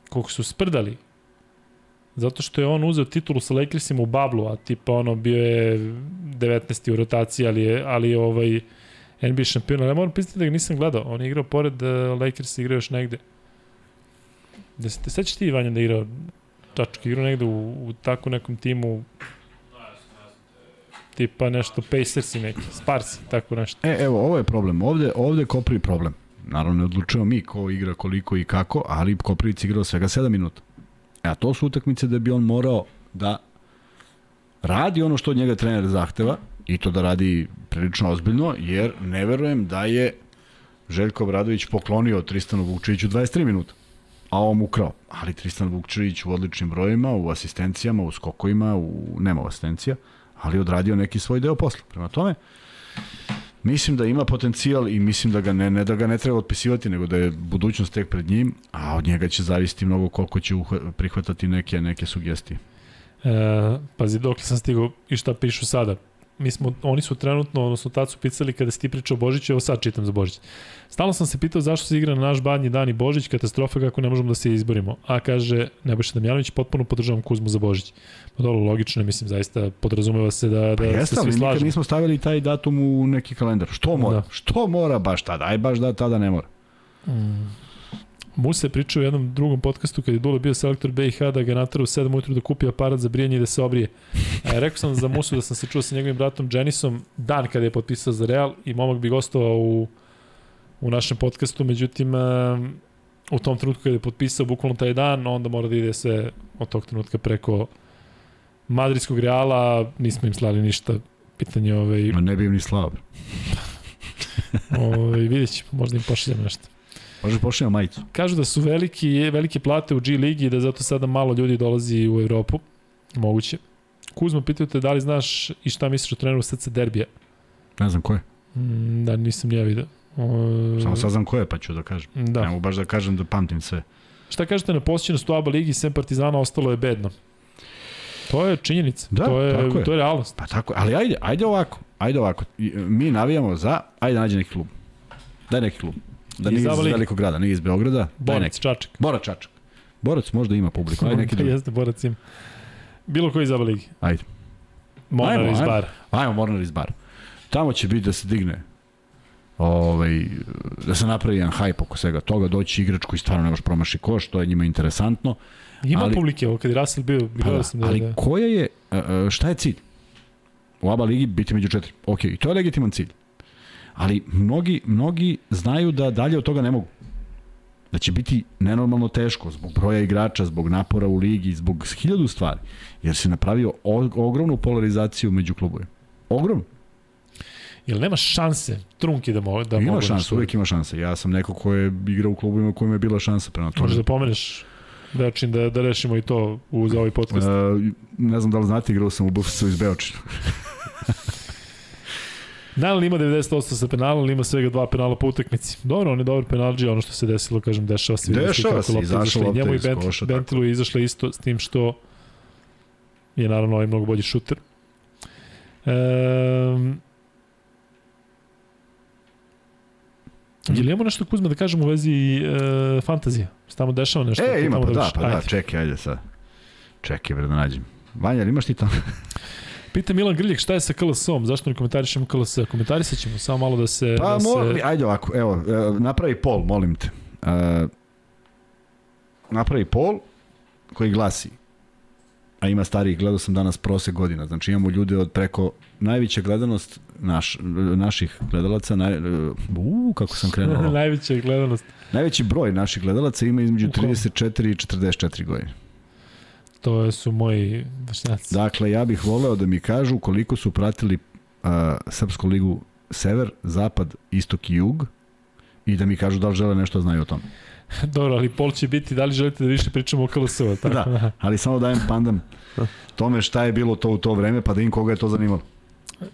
A: kog su sprdali, zato što je on uzeo titulu sa Lakersima u bablu, a tipa ono bio je 19. u rotaciji, ali je, ali je ovaj NBA šampion, ali ja moram pisati da ga nisam gledao, on je igrao pored uh, Lakers, igrao još negde. Da se te sećaš ti, Vanja, da je igrao Čačka, igrao negde u, u tako nekom timu tipa nešto Pacers i neki, Sparsi, tako nešto.
B: E, evo, ovo je problem. Ovde, ovde Kopri problem. Naravno, ne odlučujemo mi ko igra, koliko i kako, ali Koprivic igrao svega 7 minuta. E, a to su utakmice da bi on morao da radi ono što od njega trener zahteva i to da radi prilično ozbiljno, jer ne verujem da je Željko Bradović poklonio Tristanu Vukčeviću 23 minuta, a on ukrao. Ali Tristan Vukčević u odličnim brojima, u asistencijama, u skokovima, u, nema asistencija, ali odradio neki svoj deo posla. Prema tome, mislim da ima potencijal i mislim da ga ne, ne da ga ne treba otpisivati, nego da je budućnost tek pred njim, a od njega će zavisiti mnogo koliko će prihvatati neke, neke sugestije.
A: E, pazi, dok sam stigao i šta pišu sada mi smo, oni su trenutno, odnosno tad su pisali kada si ti pričao o Božiću, evo sad čitam za Božić. Stalno sam se pitao zašto se igra na naš badnji dan i Božić, katastrofa kako ne možemo da se izborimo. A kaže Nebojša Damjanović, potpuno podržavam Kuzmu za Božić. Pa dobro, logično, mislim, zaista podrazumeva se da, da pa jeste, se svi slažemo. Nikad
B: nismo stavili taj datum u neki kalendar. Što mora? Da. Što mora baš tada? Aj baš da tada ne mora. Mm.
A: Musa je pričao u jednom drugom podcastu kad je Dule bio selektor BiH da ga natara u 7 ujutru da kupi aparat za brijanje i da se obrije. E, rekao sam za Musu da sam se čuo sa njegovim bratom Jenisom dan kada je potpisao za Real i momak bi gostovao u, u našem podcastu, međutim u tom trenutku kada je potpisao bukvalno taj dan, onda mora da ide sve od tog trenutka preko Madridskog Reala, nismo im slali ništa pitanje ovaj...
B: Ma ne bi im ni slao. [LAUGHS]
A: ovaj, vidjet ćemo, možda im pošaljamo nešto.
B: Može pošljamo majicu.
A: Kažu da su veliki, velike plate u G ligi i da zato sada malo ljudi dolazi u Evropu. Moguće. Kuzma, pitaju te da li znaš i šta misliš o treneru SC Derbija?
B: Ne znam ko je.
A: Mm, da, nisam ja vidio.
B: O... Samo saznam ko je, pa ću da kažem. Da. Ne mogu baš da kažem da pamtim sve.
A: Šta kažete na posjećenost u ABA ligi sem Partizana ostalo je bedno? To je činjenica.
B: Da,
A: to je,
B: tako je.
A: To je realnost.
B: Pa tako, ali ajde, ajde ovako. Ajde ovako. Mi navijamo za, ajde nađe neki klub. Daj neki klub. Da nije iz velikog grada, nije iz Beograda.
A: Borac, Čačak.
B: Borac, Čačak. Borac možda ima publiku, ajde neki drugi.
A: Jeste, Borac ima. Bilo koji iz ligi.
B: Ajde.
A: Mornar iz bar.
B: Ajmo, Mornar iz bar. Tamo će biti da se digne ovaj, da se napravi jedan hype oko svega toga, doći igrač koji stvarno ne može promaši koš, to je njima interesantno.
A: Ima ali, publike, ovo kad je Russell bio, bilo
B: da, sam da... Ali da. koja je, šta je cilj? U ABA ligi biti među četiri. Ok, i to je legitiman cilj. Ali mnogi, mnogi znaju da dalje od toga ne mogu. Da će biti nenormalno teško zbog broja igrača, zbog napora u ligi, zbog hiljadu stvari. Jer se napravio ogromnu polarizaciju među klubovima. Ogromnu.
A: Jel nema šanse Trunki da, mo, da
B: ima mogu šanse, uvek ima šanse. Ja sam neko ko je igrao u klubovima kojima je bila šansa prema tome.
A: Možeš da pomeneš Beočin da, da rešimo i to uz ovaj podcast.
B: Uh, ne znam da li znate, igrao sam u Bufsu iz Beočina. [LAUGHS]
A: Nalan ima 98 sa penalom, ima svega dva penala po utakmici. Dobro, on je dobar penalđi, ono što se desilo, kažem, dešava se.
B: Dešava se, izašla lopta
A: Njemu i Bent,
B: koša.
A: Bentilu je izašla isto s tim što je naravno ovaj mnogo bolji šuter. Um, Je li imamo nešto Kuzma da kažemo u vezi e, fantazija? Se tamo dešava nešto?
B: E, ima, pa da,
A: vršiš?
B: pa da, čekaj, ajde sad. Čekaj, bre, da nađem. Vanja, ali imaš ti tamo?
A: Pita Milan Grljek šta je sa KLS-om, zašto ne komentarišemo KLS? Komentarisat ćemo, samo malo da se...
B: Pa,
A: da se...
B: mo, ajde ovako, evo, e, napravi pol, molim te. Uh, napravi pol koji glasi a ima starih, gledao sam danas prosek godina, znači imamo ljude od preko najveća gledanost naš, naših gledalaca, naj, uh, kako sam krenuo. [LAUGHS]
A: Najveća gledanost.
B: Najveći broj naših gledalaca ima između
A: U kom?
B: 34 i 44 godine.
A: To su moji vršnjaci.
B: Dakle, ja bih voleo da mi kažu koliko su pratili uh, Srpsku ligu Sever, Zapad, Istok i Jug i da mi kažu da li žele nešto da znaju o tome. [LAUGHS]
A: Dobro, ali pol će biti, da li želite da više pričamo o KLS-u? [LAUGHS] Tako?
B: Da, ali samo dajem pandam tome šta je bilo to u to vreme, pa da im koga je to zanimalo.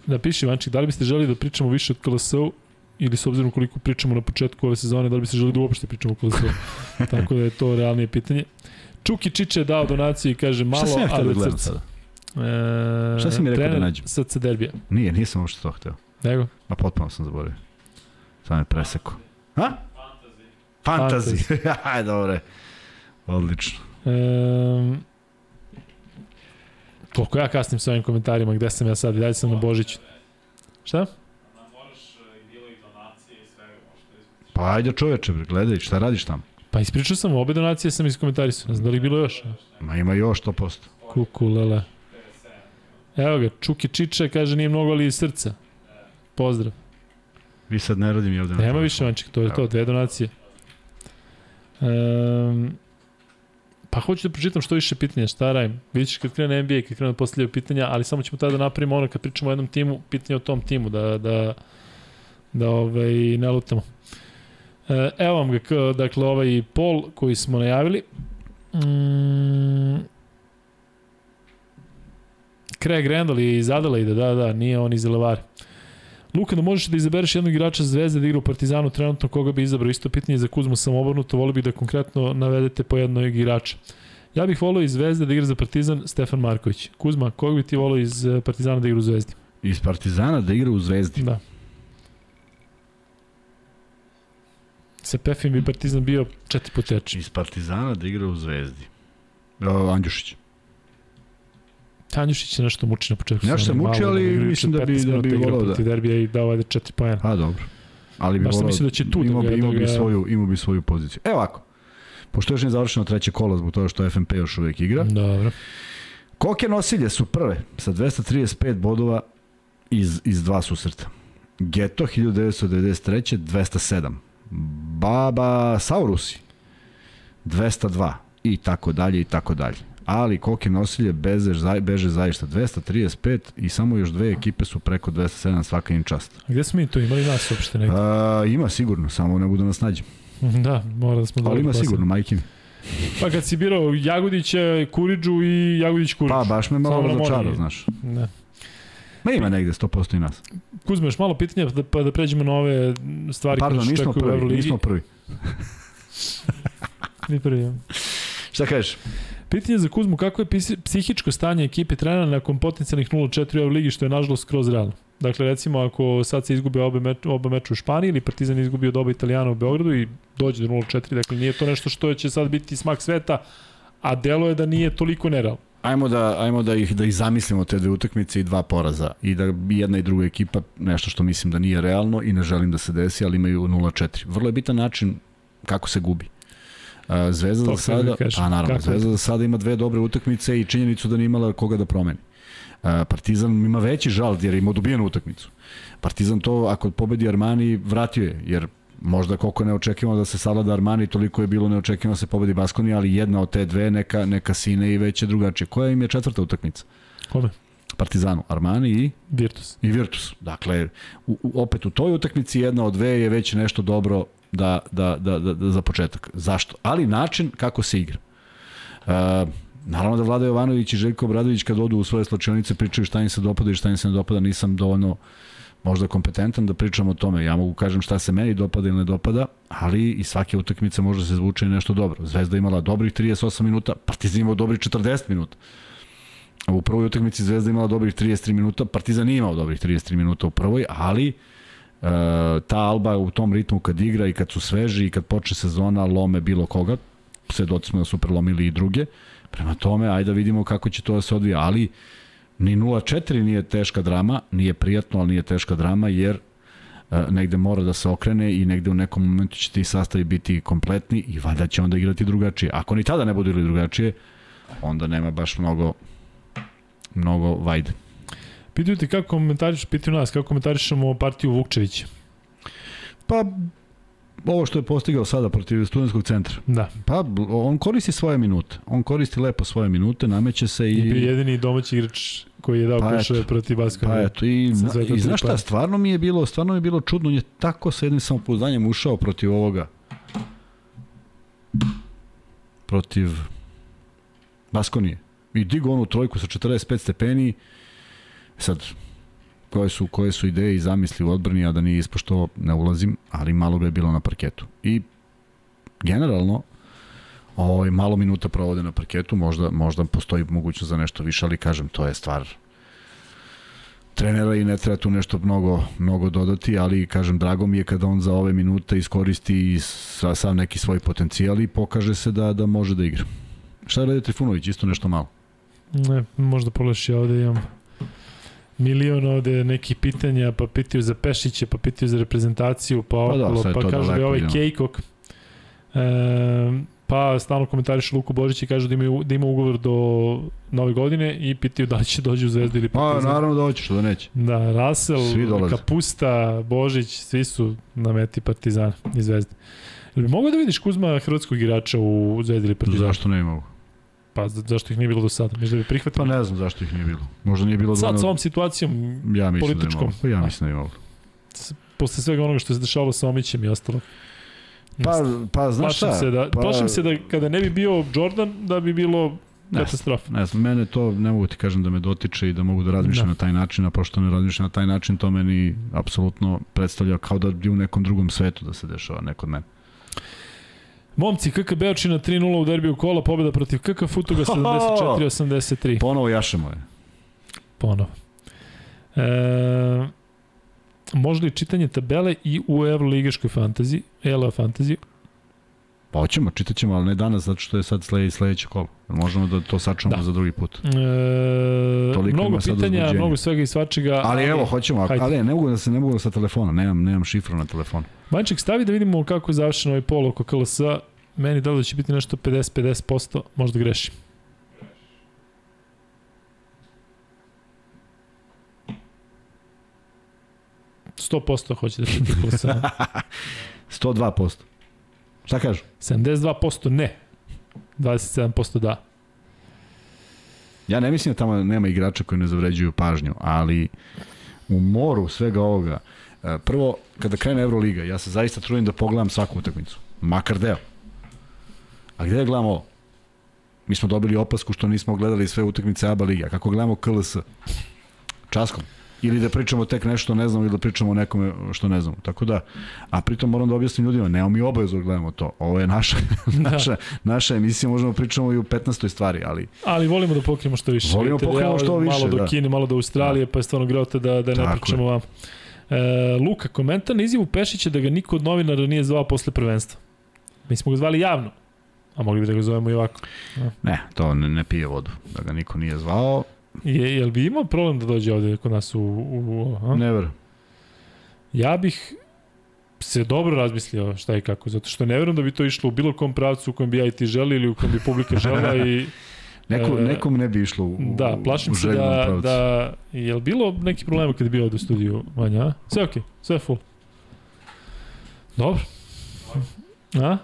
A: Napiši, Vanček, da li biste želi da pričamo više od KLS-u ili s obzirom koliko pričamo na početku ove sezone, da li biste želi da uopšte pričamo o KLS-u? [LAUGHS] Tako da je to realnije pitanje. Čuki Čiče je dao donaciju i kaže malo,
B: Šta sam ja htio
A: ali
B: da sada?
A: E,
B: Šta si mi rekao da
A: trener
B: nađem?
A: SC Derbija.
B: Nije, nisam uopšte to hteo.
A: Nego?
B: Ma potpuno sam zaboravio. Sam je preseko. Ha? Fantazi. [LAUGHS] Aj, dobre. Odlično.
A: Um, koliko ja kasnim sa ovim komentarima, gde sam ja sad, i dalje sam na Božiću. Šta?
B: Pa ajde čoveče, gledaj, šta radiš tamo?
A: Pa ispričao sam, obe donacije sam iskomentarisao, ne znam da li bilo još.
B: Ma ima još 100%.
A: Kuku, lele. Evo ga, Čuki Čiče kaže nije mnogo, ali iz srca. Pozdrav.
B: Vi sad ne radim ovde. na
A: Nema više, Vanček, to je to,
B: Evo.
A: dve donacije. Um, pa hoću da pročitam što više pitanja, šta radim. Vidjet ćeš kad krene NBA, kad krenu da postavljaju pitanja, ali samo ćemo tada da napravimo ono kad pričamo o jednom timu, pitanje o tom timu, da, da, da ovaj, ne lutamo. E, evo vam ga, dakle, ovaj pol koji smo najavili. Mm, Craig Randall je iz Adelaide, da, da, nije on iz Elevare. Luka, da možeš da izabereš jednog igrača Zvezde da igra u Partizanu trenutno, koga bi izabrao? Isto pitanje za Kuzmu sam obrnuto, volio bih da konkretno navedete po jednog igrača. Ja bih volio iz Zvezde da igra za Partizan Stefan Marković. Kuzma, koga bi ti volio iz eh, Partizana da igra u Zvezdi?
B: Iz Partizana da igra u Zvezdi.
A: Da. Sa Pefim bi Partizan bio četiri puta jači.
B: Iz Partizana da igra u Zvezdi. O, Andjušić.
A: Tanjušić se nešto muči na početku.
B: Nešto se muči, ali
A: igra
B: mislim da bi-
A: 15
B: da bi volao da-
A: Derbija i dao ajde 4 pojena.
B: Pa dobro. Ali bi
A: Baš
B: volao,
A: da će tu da
B: imao
A: ga-
B: bi, imao
A: da
B: bi svoju, imao bi svoju poziciju. Evo ovako. Pošto još nije završeno treće kolo zbog toga što FNP još uvek igra.
A: Dobro.
B: Koke nosilje su prve sa 235 bodova iz, iz dva susreta. Geto 1993. 207. Baba Saurusi 202 i tako dalje i tako dalje. Ali Koke nosilje beže, beže zaista 235 i samo još dve ekipe su preko 207 svaka im čast.
A: A gde smo mi to imali nas uopšte negde?
B: A, ima sigurno, samo ne budu nas nađe.
A: Da, mora da smo dobro
B: Ali ima sigurno, majke mi.
A: Pa kad si birao Jagodića, Kuriđu i Jagodić Kuriđu.
B: Pa, baš me malo razočarao, znaš.
A: Da.
B: Ma ima negde 100% i nas.
A: Kuzma, još malo pitanja da, pa da pređemo na ove stvari
B: Pardon,
A: koje
B: nismo prvi,
A: Euroligi.
B: nismo prvi. [LAUGHS]
A: Ni prvi. ja.
B: Šta kažeš?
A: Pitanje za Kuzmu, kako je psihičko stanje ekipe trenera nakon potencijalnih 0-4 u Euroligi, što je nažalost skroz realno? Dakle, recimo, ako sad se izgube oba, meč, oba meča u Španiji ili Partizan izgubi od oba Italijana u Beogradu i dođe do 0-4, dakle, nije to nešto što će sad biti smak sveta, a delo je da nije toliko nerealno.
B: Ajmo da, ajmo da ih da ih zamislimo te dve utakmice i dva poraza i da jedna i druga ekipa nešto što mislim da nije realno i ne želim da se desi, ali imaju 0-4. Vrlo je bitan način kako se gubi. Zvezda
A: To
B: za
A: da
B: sada, a naravno,
A: Kako?
B: Zvezda za sada ima dve dobre utakmice i činjenicu da nije imala koga da promeni. Partizan ima veći žal jer je imao dobijenu utakmicu. Partizan to, ako pobedi Armani, vratio je, jer možda koliko ne očekivamo da se savlada Armani, toliko je bilo neočekivano da se pobedi Baskoni, ali jedna od te dve neka, neka sine i već je drugačije. Koja im je četvrta utakmica?
A: Kome?
B: Partizanu, Armani i,
A: Virtus.
B: i Virtus. Dakle, u, u, opet u toj utakmici jedna od dve je već nešto dobro da, da, da, da, da za početak. Zašto? Ali način kako se igra. Uh, naravno da Vlada Jovanović i Željko Obradović kad odu u svoje slačionice pričaju šta im se dopada i šta im se ne dopada, nisam dovoljno možda kompetentan da pričam o tome. Ja mogu kažem šta se meni dopada ili ne dopada, ali i svake utakmice može se zvuče nešto dobro. Zvezda imala dobrih 38 minuta, Partizan imao dobrih 40 minuta. U prvoj utakmici Zvezda imala dobrih 33 minuta, Partizan nije imao dobrih 33 minuta u prvoj, ali uh, ta Alba u tom ritmu kad igra i kad su sveži i kad počne sezona lome bilo koga, svedoci smo da su prelomili i druge. Prema tome, ajde da vidimo kako će to da se odvija, ali ni 0-4 nije teška drama, nije prijatno, ali nije teška drama, jer uh, negde mora da se okrene i negde u nekom momentu će ti sastavi biti kompletni i valjda će onda igrati drugačije. Ako ni tada ne budu igrali drugačije, onda nema baš mnogo mnogo vajde.
A: Pitaju te kako komentariš, pitaju nas, kako komentarišemo partiju Vukčevića?
B: Pa, ovo što je postigao sada protiv studentskog centra.
A: Da.
B: Pa, on koristi svoje minute. On koristi lepo svoje minute, nameće se i...
A: I jedini domaći igrač koji je dao pa košove protiv Baskona.
B: Pa eto, i, i znaš šta, stvarno mi je bilo, stvarno mi je bilo čudno, on je tako sa jednim samopouzdanjem ušao protiv ovoga. Protiv Baskonije. I digo onu trojku sa 45 stepeni. Sad, koje su, koje su ideje i zamisli u odbrani, a da nije ispošto ne ulazim, ali malo ga je bilo na parketu. I generalno, ovaj, malo minuta provode na parketu, možda, možda postoji mogućnost za nešto više, ali kažem, to je stvar trenera i ne treba tu nešto mnogo, mnogo dodati, ali kažem, drago mi je kada on za ove minute iskoristi i sa, sav neki svoj potencijal i pokaže se da, da može da igra. Šta radi Trifunović? Isto nešto malo.
A: Ne, možda pogledaš ja ovde imam milion ovde nekih pitanja, pa pitaju za Pešiće, pa pitaju za reprezentaciju, pa okolo, pa, da, pa kaže da je ovaj Kejkok. E, pa stalno komentariš Luku Božić i kažu da ima, da ima ugovor do nove godine i pitaju da li će dođu u Zvezdu ili
B: pa, Partizan. Pa naravno da hoće, što da neće.
A: Da, Rasel, Kapusta, Božić, svi su na meti Partizana i Zvezde. Mogu da vidiš Kuzma hrvatskog igrača u Zvezdi ili Partizanu?
B: Zašto ne mogu?
A: Pa zašto ih nije bilo do sada? Mislim da bi prihvatili?
B: Pa ne znam zašto ih nije bilo. Možda nije bilo
A: Sad sa ovom situacijom ja mislim političkom.
B: Da ja mislim da je mogu.
A: Posle svega onoga što se dešavalo sa Omićem i ostalo.
B: Pa, pa znaš šta?
A: Se da,
B: pa,
A: plašim se da kada ne bi bio Jordan, da bi bilo katastrofa.
B: Ne znam, mene to ne mogu ti kažem da me dotiče i da mogu da razmišljam da. na taj način, a pošto ne razmišljam na taj način, to meni apsolutno predstavlja kao da bi u nekom drugom svetu da se dešava neko od mene.
A: Momci, KK Beočina 3-0 u derbiju kola, pobjeda protiv KK Futuga 74-83.
B: Ponovo jašemo je.
A: Ponovo. E, može li čitanje tabele i u Euroligaškoj fantaziji, ELO fantaziji?
B: Pa hoćemo, čitat ćemo, ali ne danas, zato što je sad slede, sledeće kolo. Možemo da to sačuvamo da. za drugi put.
A: E, mnogo pitanja, mnogo svega i svačega.
B: Ali, ali evo, hoćemo, hajde. ali ne mogu da se ne mogu da sa telefona, nemam, nemam šifru na telefonu.
A: Vanček, stavi da vidimo kako je završeno ovaj pol oko KLS. Meni da da će biti nešto 50-50%, možda grešim. Sto posto hoće da biti KLS.
B: 102%. Šta kažu?
A: 72% ne. 27% da.
B: Ja ne mislim da tamo nema igrača koji ne zavređuju pažnju, ali u moru svega ovoga, e, prvo, kada krene Euroliga, ja se zaista trudim da pogledam svaku utakmicu. Makar deo. A gde gledamo ovo? Mi smo dobili opasku što nismo gledali sve utakmice ABA lige. A kako gledamo KLS? Časkom. Ili da pričamo tek nešto ne znamo ili da pričamo o nekome što ne znamo. Tako da, a pritom moram da objasnim ljudima, nemamo mi obavezu da gledamo to. Ovo je naša, [LAUGHS] da. naša, naša emisija, možemo da pričamo i u 15. stvari, ali...
A: Ali volimo da pokrijemo što više.
B: Volimo da pokrijemo što više,
A: Malo do
B: da.
A: Kine, malo do Australije, da. pa je stvarno greota da, da ne Tako pričamo vam. E, Luka, komentar na izjavu Pešića da ga niko od novinara nije zvao posle prvenstva. Mi smo ga zvali javno. A mogli bi da ga zovemo i ovako.
B: Ja. Ne, to ne, ne pije vodu. Da ga niko nije zvao.
A: Je, jel bi imao problem da dođe ovde kod nas u... u,
B: u Never.
A: Ja bih se dobro razmislio šta i kako, zato što ne verujem da bi to išlo u bilo kom pravcu u kojem bi ja i ti želi ili u kojem bi publika žela [LAUGHS] i...
B: Neko, e, nekom ne bi išlo u,
A: Da, plašim se da, pravcu. da... Je bilo neki problema kad je bio ovde u studiju, Vanja? Sve okej, okay, sve full. Dobro. A?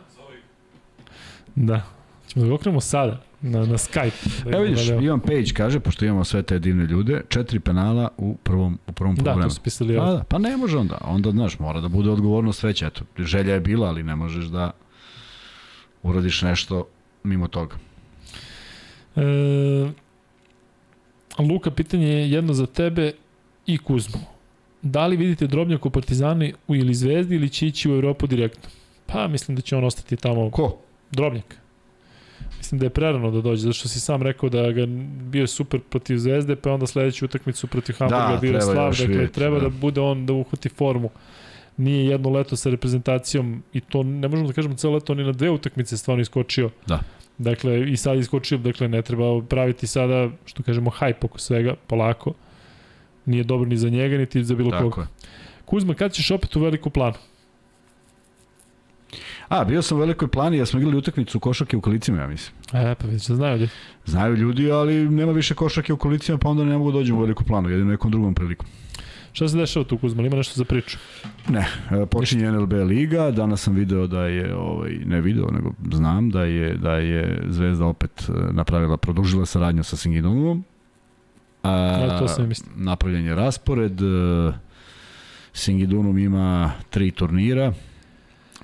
A: Da. Ćemo da ga okrenemo sada na, na Skype.
B: Da Evo vidiš, da Ivan Page kaže, pošto imamo sve te divne ljude, četiri penala u prvom, u prvom problemu.
A: Da, to su pisali.
B: Pa, da, pa ne može onda. Onda, znaš, mora da bude odgovornost već. Eto, želja je bila, ali ne možeš da uradiš nešto mimo toga.
A: E, Luka, pitanje je jedno za tebe i Kuzmu. Da li vidite Drobnjak u Partizani u ili Zvezdi ili će ići u Evropu direktno? Pa mislim da će on ostati tamo.
B: Ko?
A: Drobnjak. Mislim da je prerano da dođe, zato što si sam rekao da ga bio super protiv Zvezde, pa onda sledeću utakmicu protiv Hamburga
B: Da,
A: bio slav, dakle
B: vidjeti,
A: treba da.
B: da.
A: bude on da uhvati formu. Nije jedno leto sa reprezentacijom i to ne možemo da kažemo celo leto, on je na dve utakmice stvarno iskočio.
B: Da.
A: Dakle, i sad iskočio, dakle, ne treba praviti sada, što kažemo, hajp oko svega, polako. Nije dobro ni za njega, niti za bilo
B: Tako
A: koga.
B: je.
A: Kuzma, kad ćeš opet u veliku planu?
B: A, bio sam u velikoj plani, ja smo igrali utakmicu košake u kolicima, ja mislim.
A: E, pa već da znaju ljudi.
B: Znaju ljudi, ali nema više košake u kolicima, pa onda ne mogu da dođem u veliku planu, jedino nekom drugom prilikom.
A: Šta se dešava tu, Kuzma? Ima nešto za priču?
B: Ne, e, počinje NLB liga, danas sam video da je ovaj ne video, nego znam da je da je Zvezda opet e, napravila produžila saradnju sa Singidumom. A,
A: Ja, to sam i mislio.
B: napravljen je raspored. e, Singidunum ima tri turnira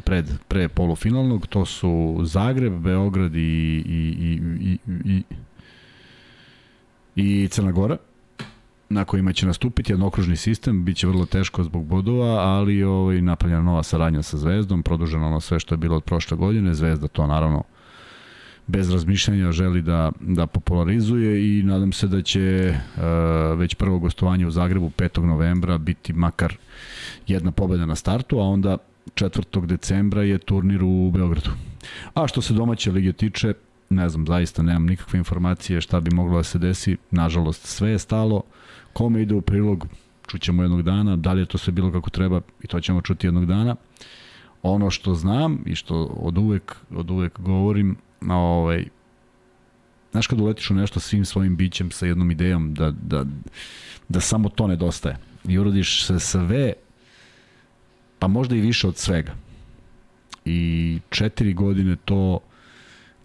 B: pred pre polufinalnog, to su Zagreb, Beograd i i i i i, i Crna Gora na kojima će nastupiti jednokružni sistem, biće vrlo teško zbog bodova, ali ovaj napravljena nova saradnja sa Zvezdom, produženo ono sve što je bilo od prošle godine, Zvezda to naravno bez razmišljanja želi da, da popularizuje i nadam se da će uh, već prvo gostovanje u Zagrebu 5. novembra biti makar jedna pobeda na startu, a onda 4. decembra je turnir u Beogradu. A što se domaće lige tiče, ne znam, zaista nemam nikakve informacije šta bi moglo da se desi. Nažalost, sve je stalo. Kome ide u prilog, čućemo jednog dana. Da li je to sve bilo kako treba i to ćemo čuti jednog dana. Ono što znam i što od uvek, od uvek govorim, ovaj, znaš kad uletiš u nešto svim svojim bićem sa jednom idejom da, da, da samo to nedostaje i uradiš se sve pa možda i više od svega i četiri godine to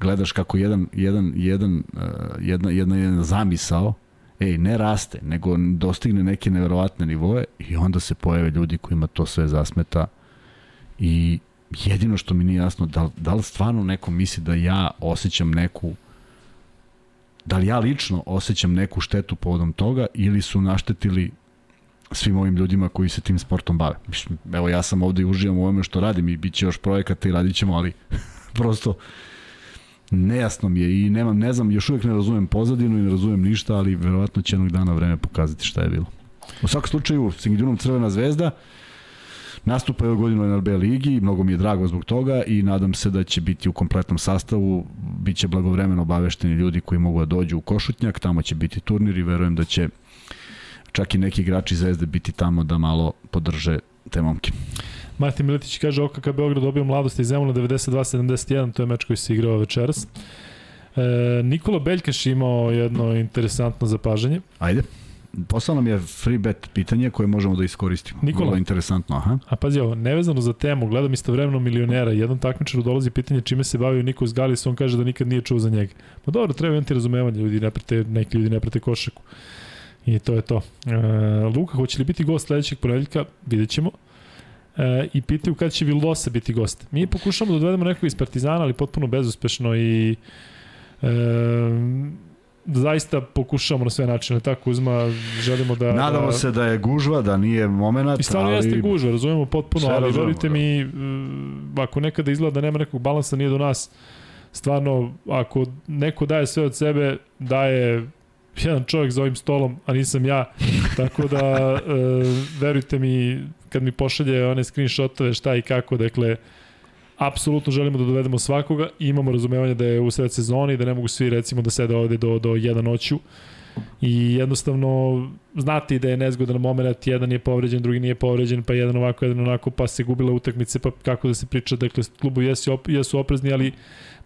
B: gledaš kako jedan, jedan, jedan, uh, jedna, jedna, jedna zamisao ej, ne raste, nego dostigne neke neverovatne nivoe i onda se pojave ljudi kojima to sve zasmeta i jedino što mi nije jasno, da, da li stvarno neko misli da ja osjećam neku da li ja lično osjećam neku štetu povodom toga ili su naštetili svim ovim ljudima koji se tim sportom bave. Evo ja sam ovde i uživam u ovome što radim i bit će još projekata i radit ćemo, ali [LAUGHS] prosto nejasno mi je i nemam, ne znam, još uvijek ne razumem pozadinu i ne razumem ništa, ali verovatno će jednog dana vreme pokazati šta je bilo. U svakom slučaju, Singidunom Crvena zvezda, nastupa je u NLB ligi, mnogo mi je drago zbog toga i nadam se da će biti u kompletnom sastavu, bit će blagovremeno obavešteni ljudi koji mogu da dođu u Košutnjak, tamo će biti turnir i verujem da će čak i neki igrači Zvezde biti tamo da malo podrže te momke.
A: Martin Miletić kaže OKK Beograd dobio mladost iz Zemuna 92-71, to je meč koji se igrao večeras. E, Nikola Beljkaš imao jedno interesantno zapažanje.
B: Ajde. Poslao nam je free bet pitanje koje možemo da iskoristimo.
A: Nikola.
B: Vrlo interesantno, aha.
A: A pazi ovo, nevezano za temu, gledam istovremeno milionera, jednom takmičaru dolazi pitanje čime se bavio Nikos Galis, on kaže da nikad nije čuo za njega. Pa dobro, treba imati razumevanje, ljudi ne prate, neki ljudi ne prate košaku. I to je to. E, Luka, hoće li biti gost sledećeg ponedeljka? Vidjet ćemo. E, I pitaju kad će Vildosa biti gost. Mi pokušamo da dovedemo nekog iz Partizana, ali potpuno bezuspešno i e, zaista pokušamo na sve načine. Tako uzma, želimo da...
B: Nadamo
A: da,
B: se da je gužva, da nije moment,
A: I stvarno
B: ali...
A: jeste gužva, razumemo potpuno, ali
B: razumemo,
A: verujte
B: da.
A: mi, e, ako nekada izgleda da nema nekog balansa, nije do nas. Stvarno, ako neko daje sve od sebe, daje jedan čovjek za ovim stolom, a nisam ja. Tako da, e, verujte mi, kad mi pošalje one screenshotove šta i kako, dakle, apsolutno želimo da dovedemo svakoga i imamo razumevanje da je u sred sezoni i da ne mogu svi recimo da sede ovde do, do jedan noću. I jednostavno znate i da je nezgodan moment, jedan je povređen, drugi nije povređen, pa jedan ovako, jedan onako, pa se gubile utakmice, pa kako da se priča, dakle, klubu jesu, op, jesu oprezni, ali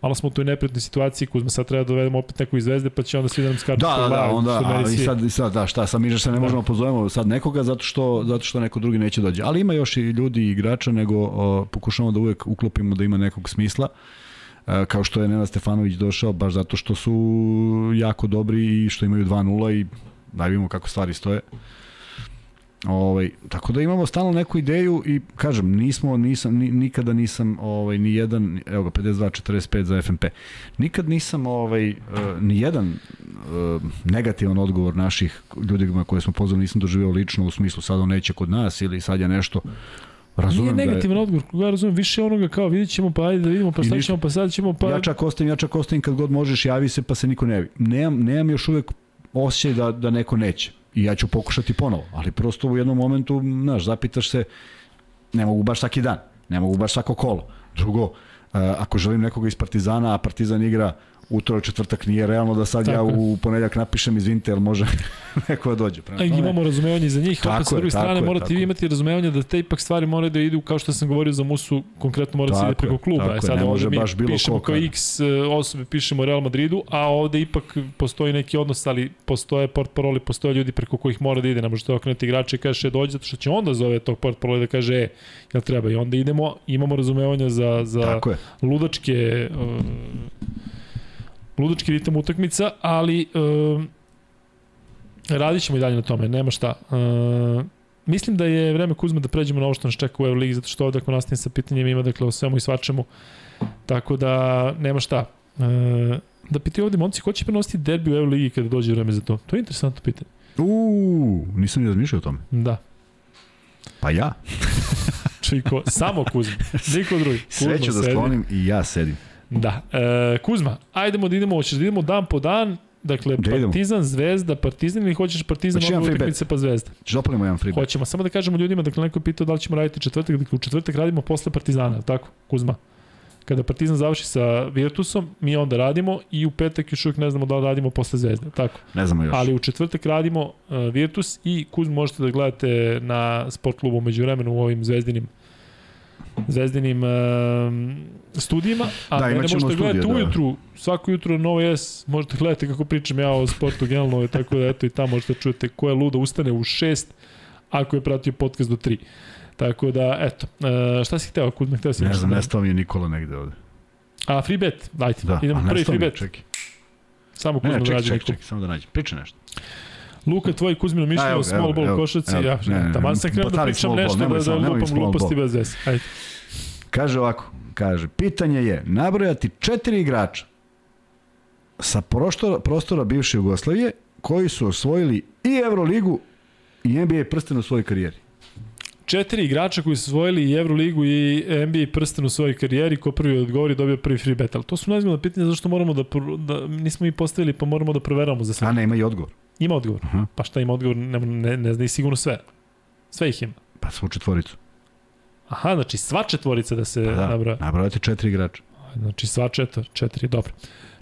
A: malo smo u toj neprijatnoj situaciji, Kuzma sad treba da dovedemo opet neko iz Zvezde, pa će onda svi da nam skaču
B: Da, da, da, onda, a, i sad, i sad, da, šta, sad mi se ne
A: Da.
B: možemo pozovemo sad nekoga zato što, zato što neko drugi neće dođe. Ali ima još i ljudi i igrača, nego o, pokušamo da uvek uklopimo da ima nekog smisla. E, kao što je Nenad Stefanović došao, baš zato što su jako dobri i što imaju 2-0 i da vidimo kako stvari stoje. Ovaj, tako da imamo stalno neku ideju i kažem, nismo, nisam, ni, nikada nisam ovaj, ni jedan, evo ga, 52-45 za FNP, nikad nisam ovaj, uh, ni jedan uh, negativan odgovor naših ljudi koje smo pozvali nisam doživeo lično u smislu sad on neće kod nas ili sad je nešto.
A: Razumem Nije negativan da je... odgovor, koga razumem, više onoga kao vidjet ćemo, pa ajde da vidimo, pa šta ćemo, pa sad ćemo, pa...
B: Ja čak ostavim, ja čak ostavim kad god možeš, javi se, pa se niko ne javi. Nemam, nemam još uvek osjećaj da, da neko neće i ja ću pokušati ponovo, ali prosto u jednom momentu, znaš, zapitaš se, ne mogu baš svaki dan, ne mogu baš svako kolo. Drugo, ako želim nekoga iz Partizana, a Partizan igra utorak, četvrtak nije realno da sad tako ja u ponedeljak napišem izvinite, jel može [LAUGHS] neko da dođe.
A: Prema tome, imamo razumevanje za njih, opet sa druge strane morate vi imati razumevanje da te ipak stvari moraju da idu, kao što sam govorio za Musu, konkretno mora da se ide preko kluba. Tako, e, sad ne može baš bilo pišemo kao X e, osobe, pišemo Real Madridu, a ovde ipak postoji neki odnos, ali postoje port paroli, postoje ljudi preko kojih mora da ide, ne može to okrenuti igrače i kaže dođe, zato što će onda zove tog port paroli da kaže, e, jel treba, i onda idemo, imamo razumevanja za, za ludačke uh, ludački ritam utakmica, ali uh, radit ćemo i dalje na tome, nema šta. Uh, mislim da je vreme Kuzma da pređemo na ovo što nas čeka u Euroligi, zato što ovde ako nastavim sa pitanjem ima dakle o svemu i svačemu, tako da nema šta. Uh, da piti ovde, momci, ko će prenositi derbi u Euroligi kada dođe vreme za to? To je interesantno pitanje.
B: Uuu, nisam ni razmišljao o tome.
A: Da.
B: Pa ja. [LAUGHS]
A: Čiko, samo Kuzma, [LAUGHS] niko drugi.
B: Kuzma Sve ću da sklonim i ja sedim.
A: Da. E, Kuzma, ajdemo da idemo, hoćeš da idemo dan po dan, Dakle, da Partizan, Zvezda, Partizan ili hoćeš Partizan znači, obe utakmice pa Zvezda?
B: Žopalimo jedan free bet.
A: Hoćemo, samo da kažemo ljudima, dakle neko je pitao da li ćemo raditi četvrtak, dakle u četvrtak radimo posle Partizana, tako, Kuzma? Kada Partizan završi sa Virtusom, mi onda radimo i u petak još uvijek ne znamo da li radimo posle Zvezde, tako?
B: Ne znamo još.
A: Ali u četvrtak radimo uh, Virtus i Kuzma možete da gledate na sport klubu među vremenu u ovim zvezdinim zvezdinim uh, studijima, a da, ne možete studije, gledati da. ujutru, svako jutro Novo S, možete gledati kako pričam ja o sportu generalno, [LAUGHS] tako da eto i tamo možete čujete ko je luda ustane u 6, ako je pratio podcast do 3. Tako da, eto, uh, šta si hteo, Kudme, hteo si
B: Ne znam, nestao mi je Nikola negde ovde.
A: A, free bet, dajte, da, idemo prvi free bet. Čekaj. Samo Kuzma ne, ne, čekaj, čekaj, čekaj,
B: samo da nađem. Priča nešto.
A: Luka, tvoj Kuzmino mišljenje o small ball košaci. Ja, tamo sam krenuo da pričam nešto, da, da lupam gluposti bez veze. Ajde.
B: Kaže ovako, kaže, pitanje je, nabrojati četiri igrača sa prostora, prostora bivše Jugoslavije koji su osvojili i Euroligu i NBA prsten u svojoj karijeri.
A: Četiri igrača koji su osvojili i Euroligu i NBA prsten u svojoj karijeri, ko prvi odgovori dobio prvi free bet. Ali to su nezgodne pitanja zašto moramo da, da nismo i postavili pa moramo da proveramo za sve.
B: A ne, ima i odgovor.
A: Ima odgovor. -huh. Pa šta ima odgovor? Ne, ne, ne zna i sigurno sve. Sve ih ima.
B: Pa svu četvoricu.
A: Aha, znači sva četvorica da se pa da, nabroja.
B: Nabrojate četiri igrača.
A: Znači sva četvr, četiri, dobro.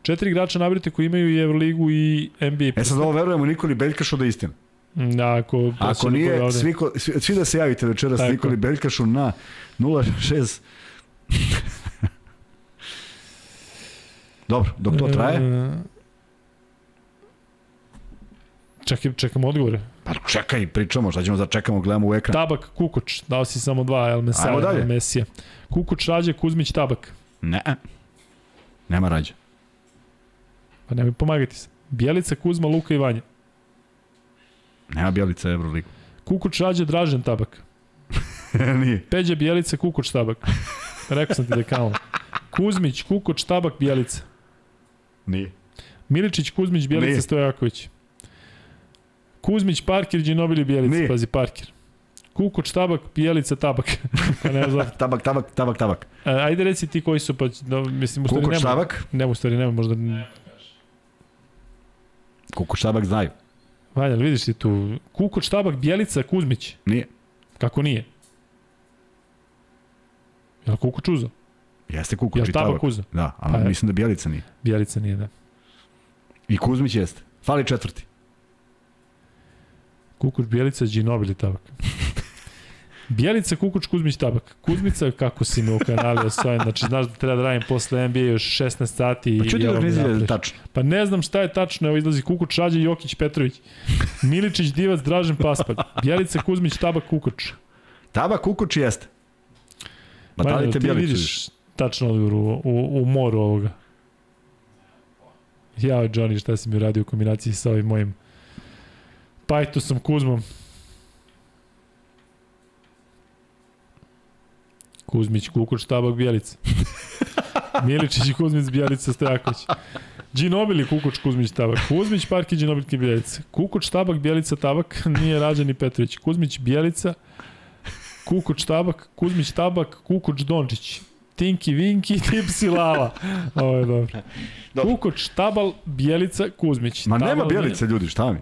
A: Četiri igrača nabrojite koji imaju i Euroligu i NBA.
B: E sad ovo verujemo Nikoli Beljkašu da je istina.
A: Da, ako,
B: ako nije, ovde... svi, ko, svi, svi da se javite večeras Tako. Nikoli Beljkašu na 06 [LAUGHS] Dobro, dok to traje. E...
A: Čekaj, čekamo odgovore.
B: Pa čekaj, pričamo, šta ćemo da čekamo, gledamo u ekran.
A: Tabak, Kukuč, dao si samo dva, El Mesija, Ajmo dalje. El Mesija. Kukuč, Rađe, Kuzmić, Tabak.
B: Ne, nema Rađe.
A: Pa nemoj pomagati se. Bjelica, Kuzma, Luka i Vanja.
B: Nema Bjelica Euroligu.
A: Kukuč, Rađe, Dražen, Tabak. [LAUGHS]
B: Nije.
A: Peđa, Bjelica, Kukuč, Tabak. Rekao sam ti da je kao. Kuzmić, Kukuč, Tabak, Bjelica.
B: Nije.
A: Miličić, Kuzmić, Bjelica, Nije. Stojaković. Kuzmić, Parker, Ginobili, Bjelica, Nije. pazi Parker. Kukuć, tabak, Bjelica, tabak. [LAUGHS]
B: pa ne znam. tabak, tabak, tabak, tabak.
A: A, ajde reci ti koji su, pa no, mislim, u stvari
B: Kukuć, nema. tabak?
A: Ne, u stvari nema, možda...
B: Kukuć, tabak znaju.
A: Vanja, vidiš ti tu. Kukuć, tabak, Bjelica, Kuzmić.
B: Nije.
A: Kako nije? Je li Kukuć uzo?
B: Jeste Kukuć i tabak. tabak uzo? Da, ali pa, mislim da Bjelica nije.
A: Bjelica nije, da.
B: I Kuzmić jeste. Fali četvrti.
A: Kukuč, Bjelica, Ginobili tabak. Bjelica, Kukuč, Kuzmić, tabak. Kuzmica, kako si me u kanali osvojen, znači znaš da treba da radim posle NBA još 16 sati.
B: Pa čuti da ne izgleda tačno.
A: Pa ne znam šta je tačno, evo izlazi Kukuč, Rađe, Jokić, Petrović. Miličić, Divac, Dražen, Paspalj. Bjelica, Kuzmić, tabak, Kukuč.
B: Tabak, Kukuč jeste. Ma da li te Bjelicu vidiš?
A: Tačno odgovor u, u, u moru ovoga. Ja, Johnny, šta si mi radio u kombinaciji sa ovim mojim Pajtosom Kuzmom. Kuzmić, Kukoč, Tabak, Bjelica. [LAUGHS] Miličić Kuzmić, Bjelica, Stojaković. Džinobili, Kukoč, Kuzmić, Tabak. Kuzmić, Parki, Džinobili, Bjelica. Kukoč, Tabak, Bjelica, Tabak. Nije rađeni Petrović. Kuzmić, Bjelica. Kukoč, Tabak. Kuzmić, Tabak. Kukoč, Dončić. Tinki Vinki, [LAUGHS] Tipsi Lava. Ovo je dobro.
B: dobro.
A: Kukoč, Tabal, Bjelica, Kuzmić.
B: Ma
A: tabal,
B: nema Bjelica, ljudi, šta mi?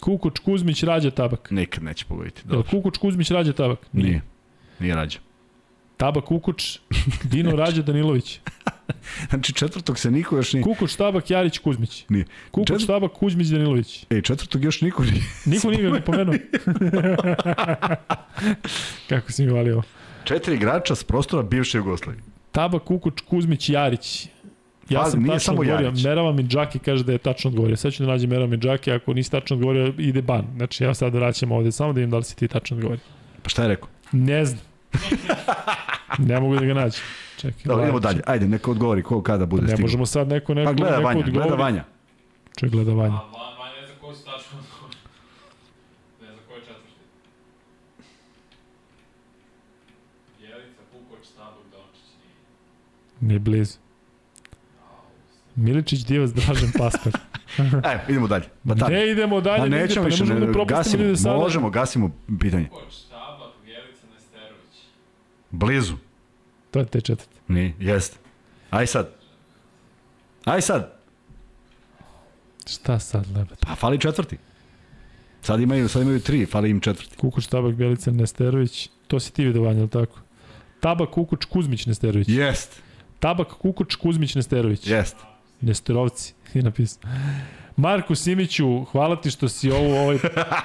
A: Kukuč, Kuzmić, Rađa, Tabak.
B: Nikad neće pogoditi.
A: Jel
B: Dobro.
A: Kukuč, Kuzmić, Rađa, Tabak?
B: Nije. Nije rađa.
A: Tabak, Kukuč, Dino, Rađa, Danilović. [LAUGHS]
B: Znači četvrtog se niko još nije...
A: Kukuč, Tabak, Jarić, Kuzmić.
B: Nije.
A: Kukuč,
B: Četvrt-
A: Tabak, Kuzmić, Danilović.
B: Ej, četvrtog još niko nije.
A: Niko nije [LAUGHS] ga pomenuo. Kako si mi valio.
B: Četiri igrača s prostora bivše Jugoslavije.
A: Tabak, Kukuč, Kuzmić, Jarić. Ja
B: Pa,
A: sam
B: nije
A: tačno
B: samo
A: odgovorio. Merava mi Džaki kaže da je tačno odgovorio. Sad ću da nađem Merava mi Džaki, ako nisi tačno odgovorio, ide ban. Znači, ja sad vraćam ovde, samo da vidim da li si ti tačno odgovorio.
B: Pa šta je rekao?
A: Ne znam. [LAUGHS] ne mogu da ga nađem. Čekaj.
B: Dobro, idemo dalje. Ajde, neko odgovori ko kada bude
A: Ne
B: stigao.
A: možemo sad neko, neko,
B: Pa gleda
A: neko
B: Vanja,
A: odgovori.
B: gleda Vanja.
A: Čekaj, gleda Vanja.
C: A Van, Van ne zna ko su tačno odgovori. Ne zna ko je četvrti. Jelica, Kukoč, Stabog, Dončić. Nije.
A: Nije blizu. Miličić, Divac, Dražen, Paspar.
B: Ajde, [LAUGHS] idemo dalje. Batalja.
A: Ne idemo dalje,
B: Ma
A: nigde,
B: nećemo
A: pa ne
B: više,
A: možemo da
B: ne, gasimo,
A: ljude sada.
B: možemo, gasimo pitanje.
C: Kukoč, Stabak, Jelica, Nesterović.
B: Blizu.
A: To je te četvrte.
B: Nije, jeste. Aj sad. Aj sad.
A: Šta sad, lebed?
B: Pa fali četvrti. Sad imaju, sad imaju tri, fali im četvrti.
A: Kukuč, Tabak, Bjelica, Nesterović. To si ti vidio, Vanja, tako? Tabak, Kukuč, Kuzmić, Nesterović.
B: Jest,
A: Tabak, Kukuč, Kuzmić, Nesterović.
B: jest.
A: Nesterovci, [LAUGHS] je napisao. Marku Simiću, hvala ti što si ovu, ovaj,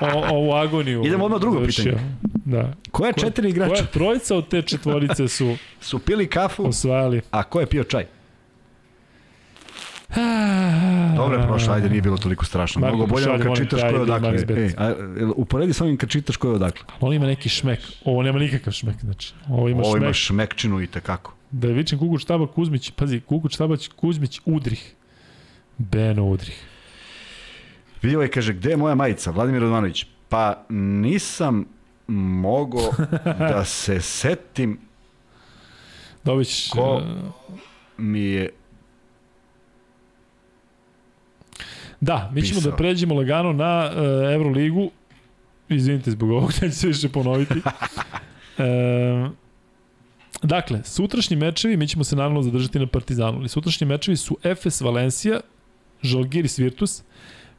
A: o, ovu agoniju
B: Idemo odmah drugo
A: završio.
B: pitanje.
A: Da.
B: Koja četiri igrača
A: Koja trojica od te četvorice su [LAUGHS]
B: su pili kafu,
A: osvajali?
B: a ko je pio čaj? [SIGHS] Dobro je prošlo, ajde, nije bilo toliko strašno.
A: Marko,
B: Mnogo bolje kad čitaš ko je odakle. Ej, a, uporedi sa ovim kad čitaš ko je odakle.
A: On ima neki šmek. Ovo nema nikakav šmek, znači. Ovo ima
B: Ovo
A: šmek.
B: ima šmekčinu i tekako.
A: Da je vičem Kukuć, Tabak, Kuzmić, pazi, Kukuć, Tabak, Kuzmić, Udrih. Beno Udrih.
B: Vidio je, kaže, gde je moja majica? Vladimir Radmanović. Pa nisam mogo [LAUGHS] da se setim
A: Dobić,
B: Ko?
A: e,
B: mi je
A: Da, mi ćemo
B: Pisao.
A: da pređemo lagano na uh, Euroligu. Izvinite zbog ovog, [LAUGHS] neću se više ponoviti. [LAUGHS] e, dakle, sutrašnji mečevi, mi ćemo se naravno zadržati na Partizanu, ali sutrašnji mečevi su Efes Valencija, Žalgiris Virtus,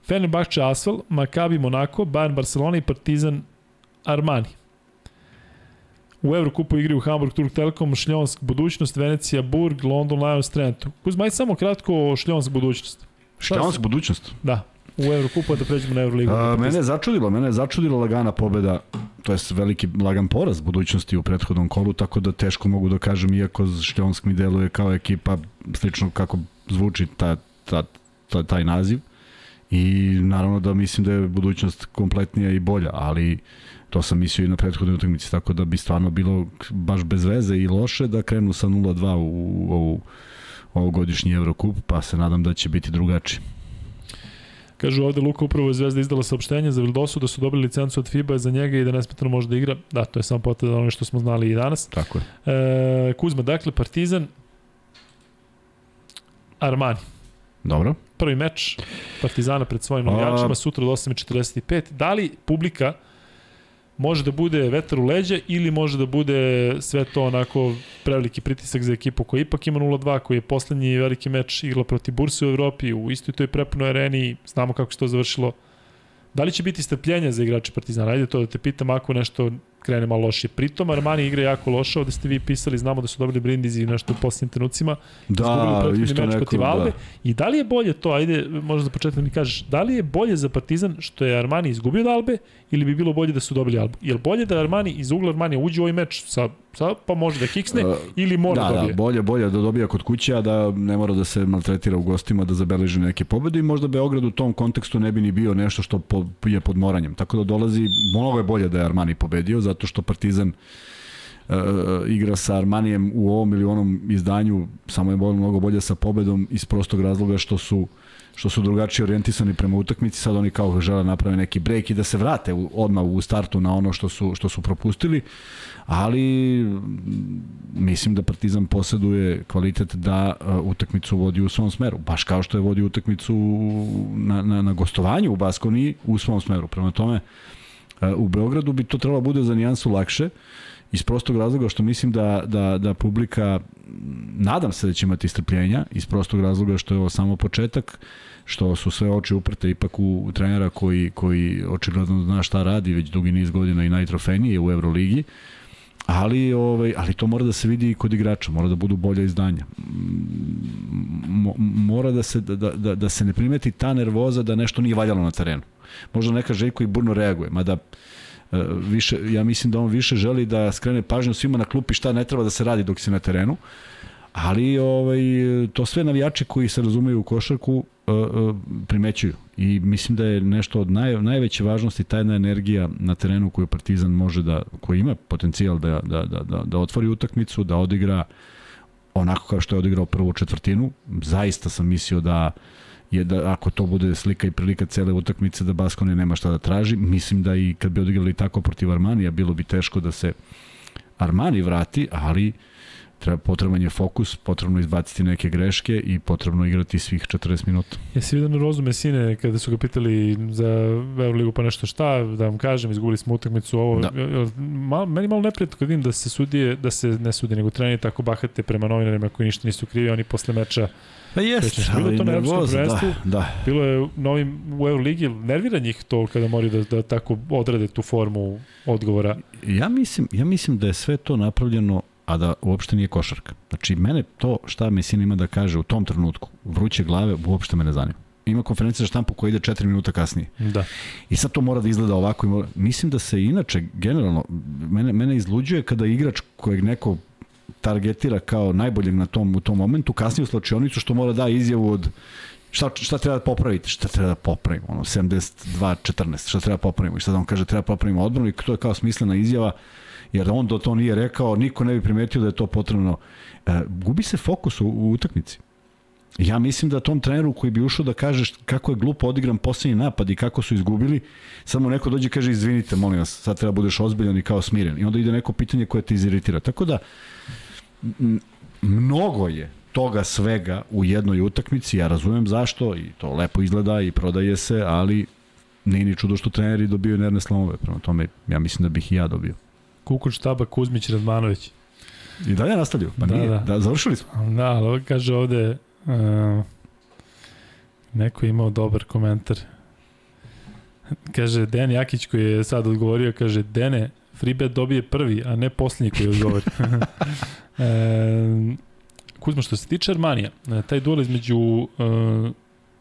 A: Fenerbahče Asvel, Maccabi Monaco, Bayern Barcelona i Partizan Armani. U Evrokupu igri u Hamburg, Turk Telekom, Šljonsk, Budućnost, Venecija, Burg, London, Lions, Trentu. Kuzma, ajde samo kratko o Šljonsk, Budućnost.
B: Šljonsk budućnost.
A: Da, u Evrokupu, a da pređemo na Euroligu.
B: A, mene je začudilo, mene je začudila lagana pobeda, to jest veliki lagan poraz budućnosti u prethodnom kolu, tako da teško mogu da kažem, iako Šljonsk mi deluje kao ekipa, slično kako zvuči ta, ta, ta, taj naziv. I naravno da mislim da je budućnost kompletnija i bolja, ali to sam mislio i na prethodnoj utakmici, tako da bi stvarno bilo baš bez veze i loše da krenu sa 0-2 u, ovu ovogodišnji Evrokup, pa se nadam da će biti drugačiji.
A: Kažu ovde Luka upravo je Zvezda izdala saopštenje za Vildosu da su dobili licencu od FIBA za njega i da nesmetano može da igra. Da, to je samo potvrda ono što smo znali i danas.
B: Tako je.
A: E, Kuzma, dakle, Partizan, Armani.
B: Dobro.
A: Prvi meč Partizana pred svojim
B: A-
A: navijačima sutra od 8.45. Da li publika može da bude vetar u leđa ili može da bude sve to onako preveliki pritisak za ekipu koja ipak ima 0-2, koji je poslednji veliki meč igrala protiv Burse u Evropi, u istoj toj prepunoj areni, znamo kako se to završilo. Da li će biti strpljenja za igrače Partizana? Ajde to da te pitam ako nešto krene malo lošije. Pritom Armani igra jako loše, ovde ste vi pisali, znamo da su dobili Brindisi nešto u posljednjim trenucima.
B: Da, isto
A: meč
B: neko,
A: protiv Albe.
B: da.
A: I da li je bolje to, ajde, možda za početak mi kažeš, da li je bolje za Partizan što je Armani izgubio od Albe ili bi bilo bolje da su dobili Albu? Je bolje da Armani iz ugla Armani uđe u ovaj meč sa pa može da kiksne
B: Uh,
A: ili mora
B: da,
A: da dobije?
B: da, bolje, bolje da dobija kod kuće, a da ne mora da se maltretira u gostima, da zabeleži neke pobede i možda Beograd u tom kontekstu ne bi ni bio nešto što po, je pod moranjem. Tako da dolazi, mnogo je bolje da je Armani pobedio, zato što Partizan uh, igra sa Armanijem u ovom ili onom izdanju, samo je bolje, mnogo bolje sa pobedom iz prostog razloga što su što su drugačije orijentisani prema utakmici, sad oni kao žele da naprave neki break i da se vrate u, odmah u startu na ono što su, što su propustili, ali mm, mislim da Partizan poseduje kvalitet da uh, utakmicu vodi u svom smeru, baš kao što je vodi utakmicu na, na, na gostovanju u Baskoni u svom smeru. Prema tome, uh, u Beogradu bi to trebalo bude za nijansu lakše, iz prostog razloga što mislim da, da, da publika, nadam se da će imati strpljenja, iz prostog razloga što je ovo samo početak, što su sve oči uprte ipak u, trenera koji, koji očigledno zna šta radi već dugi niz godina i najtrofejnije u Euroligi, ali ovaj ali to mora da se vidi i kod igrača, mora da budu bolja izdanja. Mo, mora da se da, da, da se ne primeti ta nervoza da nešto nije valjalo na terenu. Možda neka Željko i burno reaguje, mada E, više, ja mislim da on više želi da skrene pažnju svima na klupi šta ne treba da se radi dok se na terenu, ali ovaj, to sve navijači koji se razumeju u košarku primećuju i mislim da je nešto od naj, najveće važnosti ta jedna energija na terenu koju Partizan može da, koji ima potencijal da, da, da, da, da otvori utakmicu, da odigra onako kao što je odigrao prvu četvrtinu. Zaista sam mislio da uh, je da ako to bude slika i prilika cele utakmice da Baskone nema šta da traži, mislim da i kad bi odigrali tako protiv Armanija bilo bi teško da se Armani vrati, ali treba potreban je fokus, potrebno izbaciti neke greške i potrebno igrati svih 40 minuta.
A: Jesi vidio na Rozu Mesine kada su ga pitali za Euroligu pa nešto šta, da vam kažem, izgubili smo utakmicu ovo. Da. Mal, meni malo neprijatno kad vidim da se sudije, da se ne sudi, nego treneri tako bahate prema novinarima koji ništa nisu krivi, oni posle meča
B: Pa jeste, ali
A: to na
B: nervoza, da, da.
A: Bilo je novim u Euroligi, nervira njih to kada moraju da, da tako odrade tu formu odgovora.
B: Ja mislim, ja mislim da je sve to napravljeno a da uopšte nije košarka. Znači, mene to šta Mesina ima da kaže u tom trenutku, vruće glave, uopšte me ne zanima. Ima konferencija za štampu koja ide 4 minuta kasnije.
A: Da.
B: I sad to mora da izgleda ovako. I mora... Mislim da se inače, generalno, mene, mene izluđuje kada igrač kojeg neko targetira kao najboljeg na tom, u tom momentu, kasnije u slačionicu što mora da izjavu od šta, šta treba da popraviti, šta treba da popravimo, ono, 72-14, šta treba da popravimo, i sad on kaže treba da popravimo odbranu i to je kao smislena izjava, jer on do to nije rekao, niko ne bi primetio da je to potrebno. E, gubi se fokus u, u utakmici. Ja mislim da tom treneru koji bi ušao da kaže kako je glupo odigran poslednji napad i kako su izgubili, samo neko dođe i kaže izvinite, molim vas, sad treba da budeš ozbiljan i kao smiren. I onda ide neko pitanje koje te iziritira. Tako da, mnogo je toga svega u jednoj utakmici, ja razumem zašto i to lepo izgleda i prodaje se, ali nije ni čudo što treneri dobiju nervne slomove, prema tome ja mislim da bih i ja dobio.
A: Kukuć, Taba, Kuzmić, Radmanović.
B: I dalje nastavljaju? Pa da, nije, da. da, završili smo.
A: Da, ali kaže ovde, uh, neko je imao dobar komentar. Kaže, Den Jakić koji je sad odgovorio, kaže, Dene, Freebet dobije prvi, a ne posljednji koji odgovori. [LAUGHS] e, Kuzma, što se tiče Armanija, e, taj duel između e,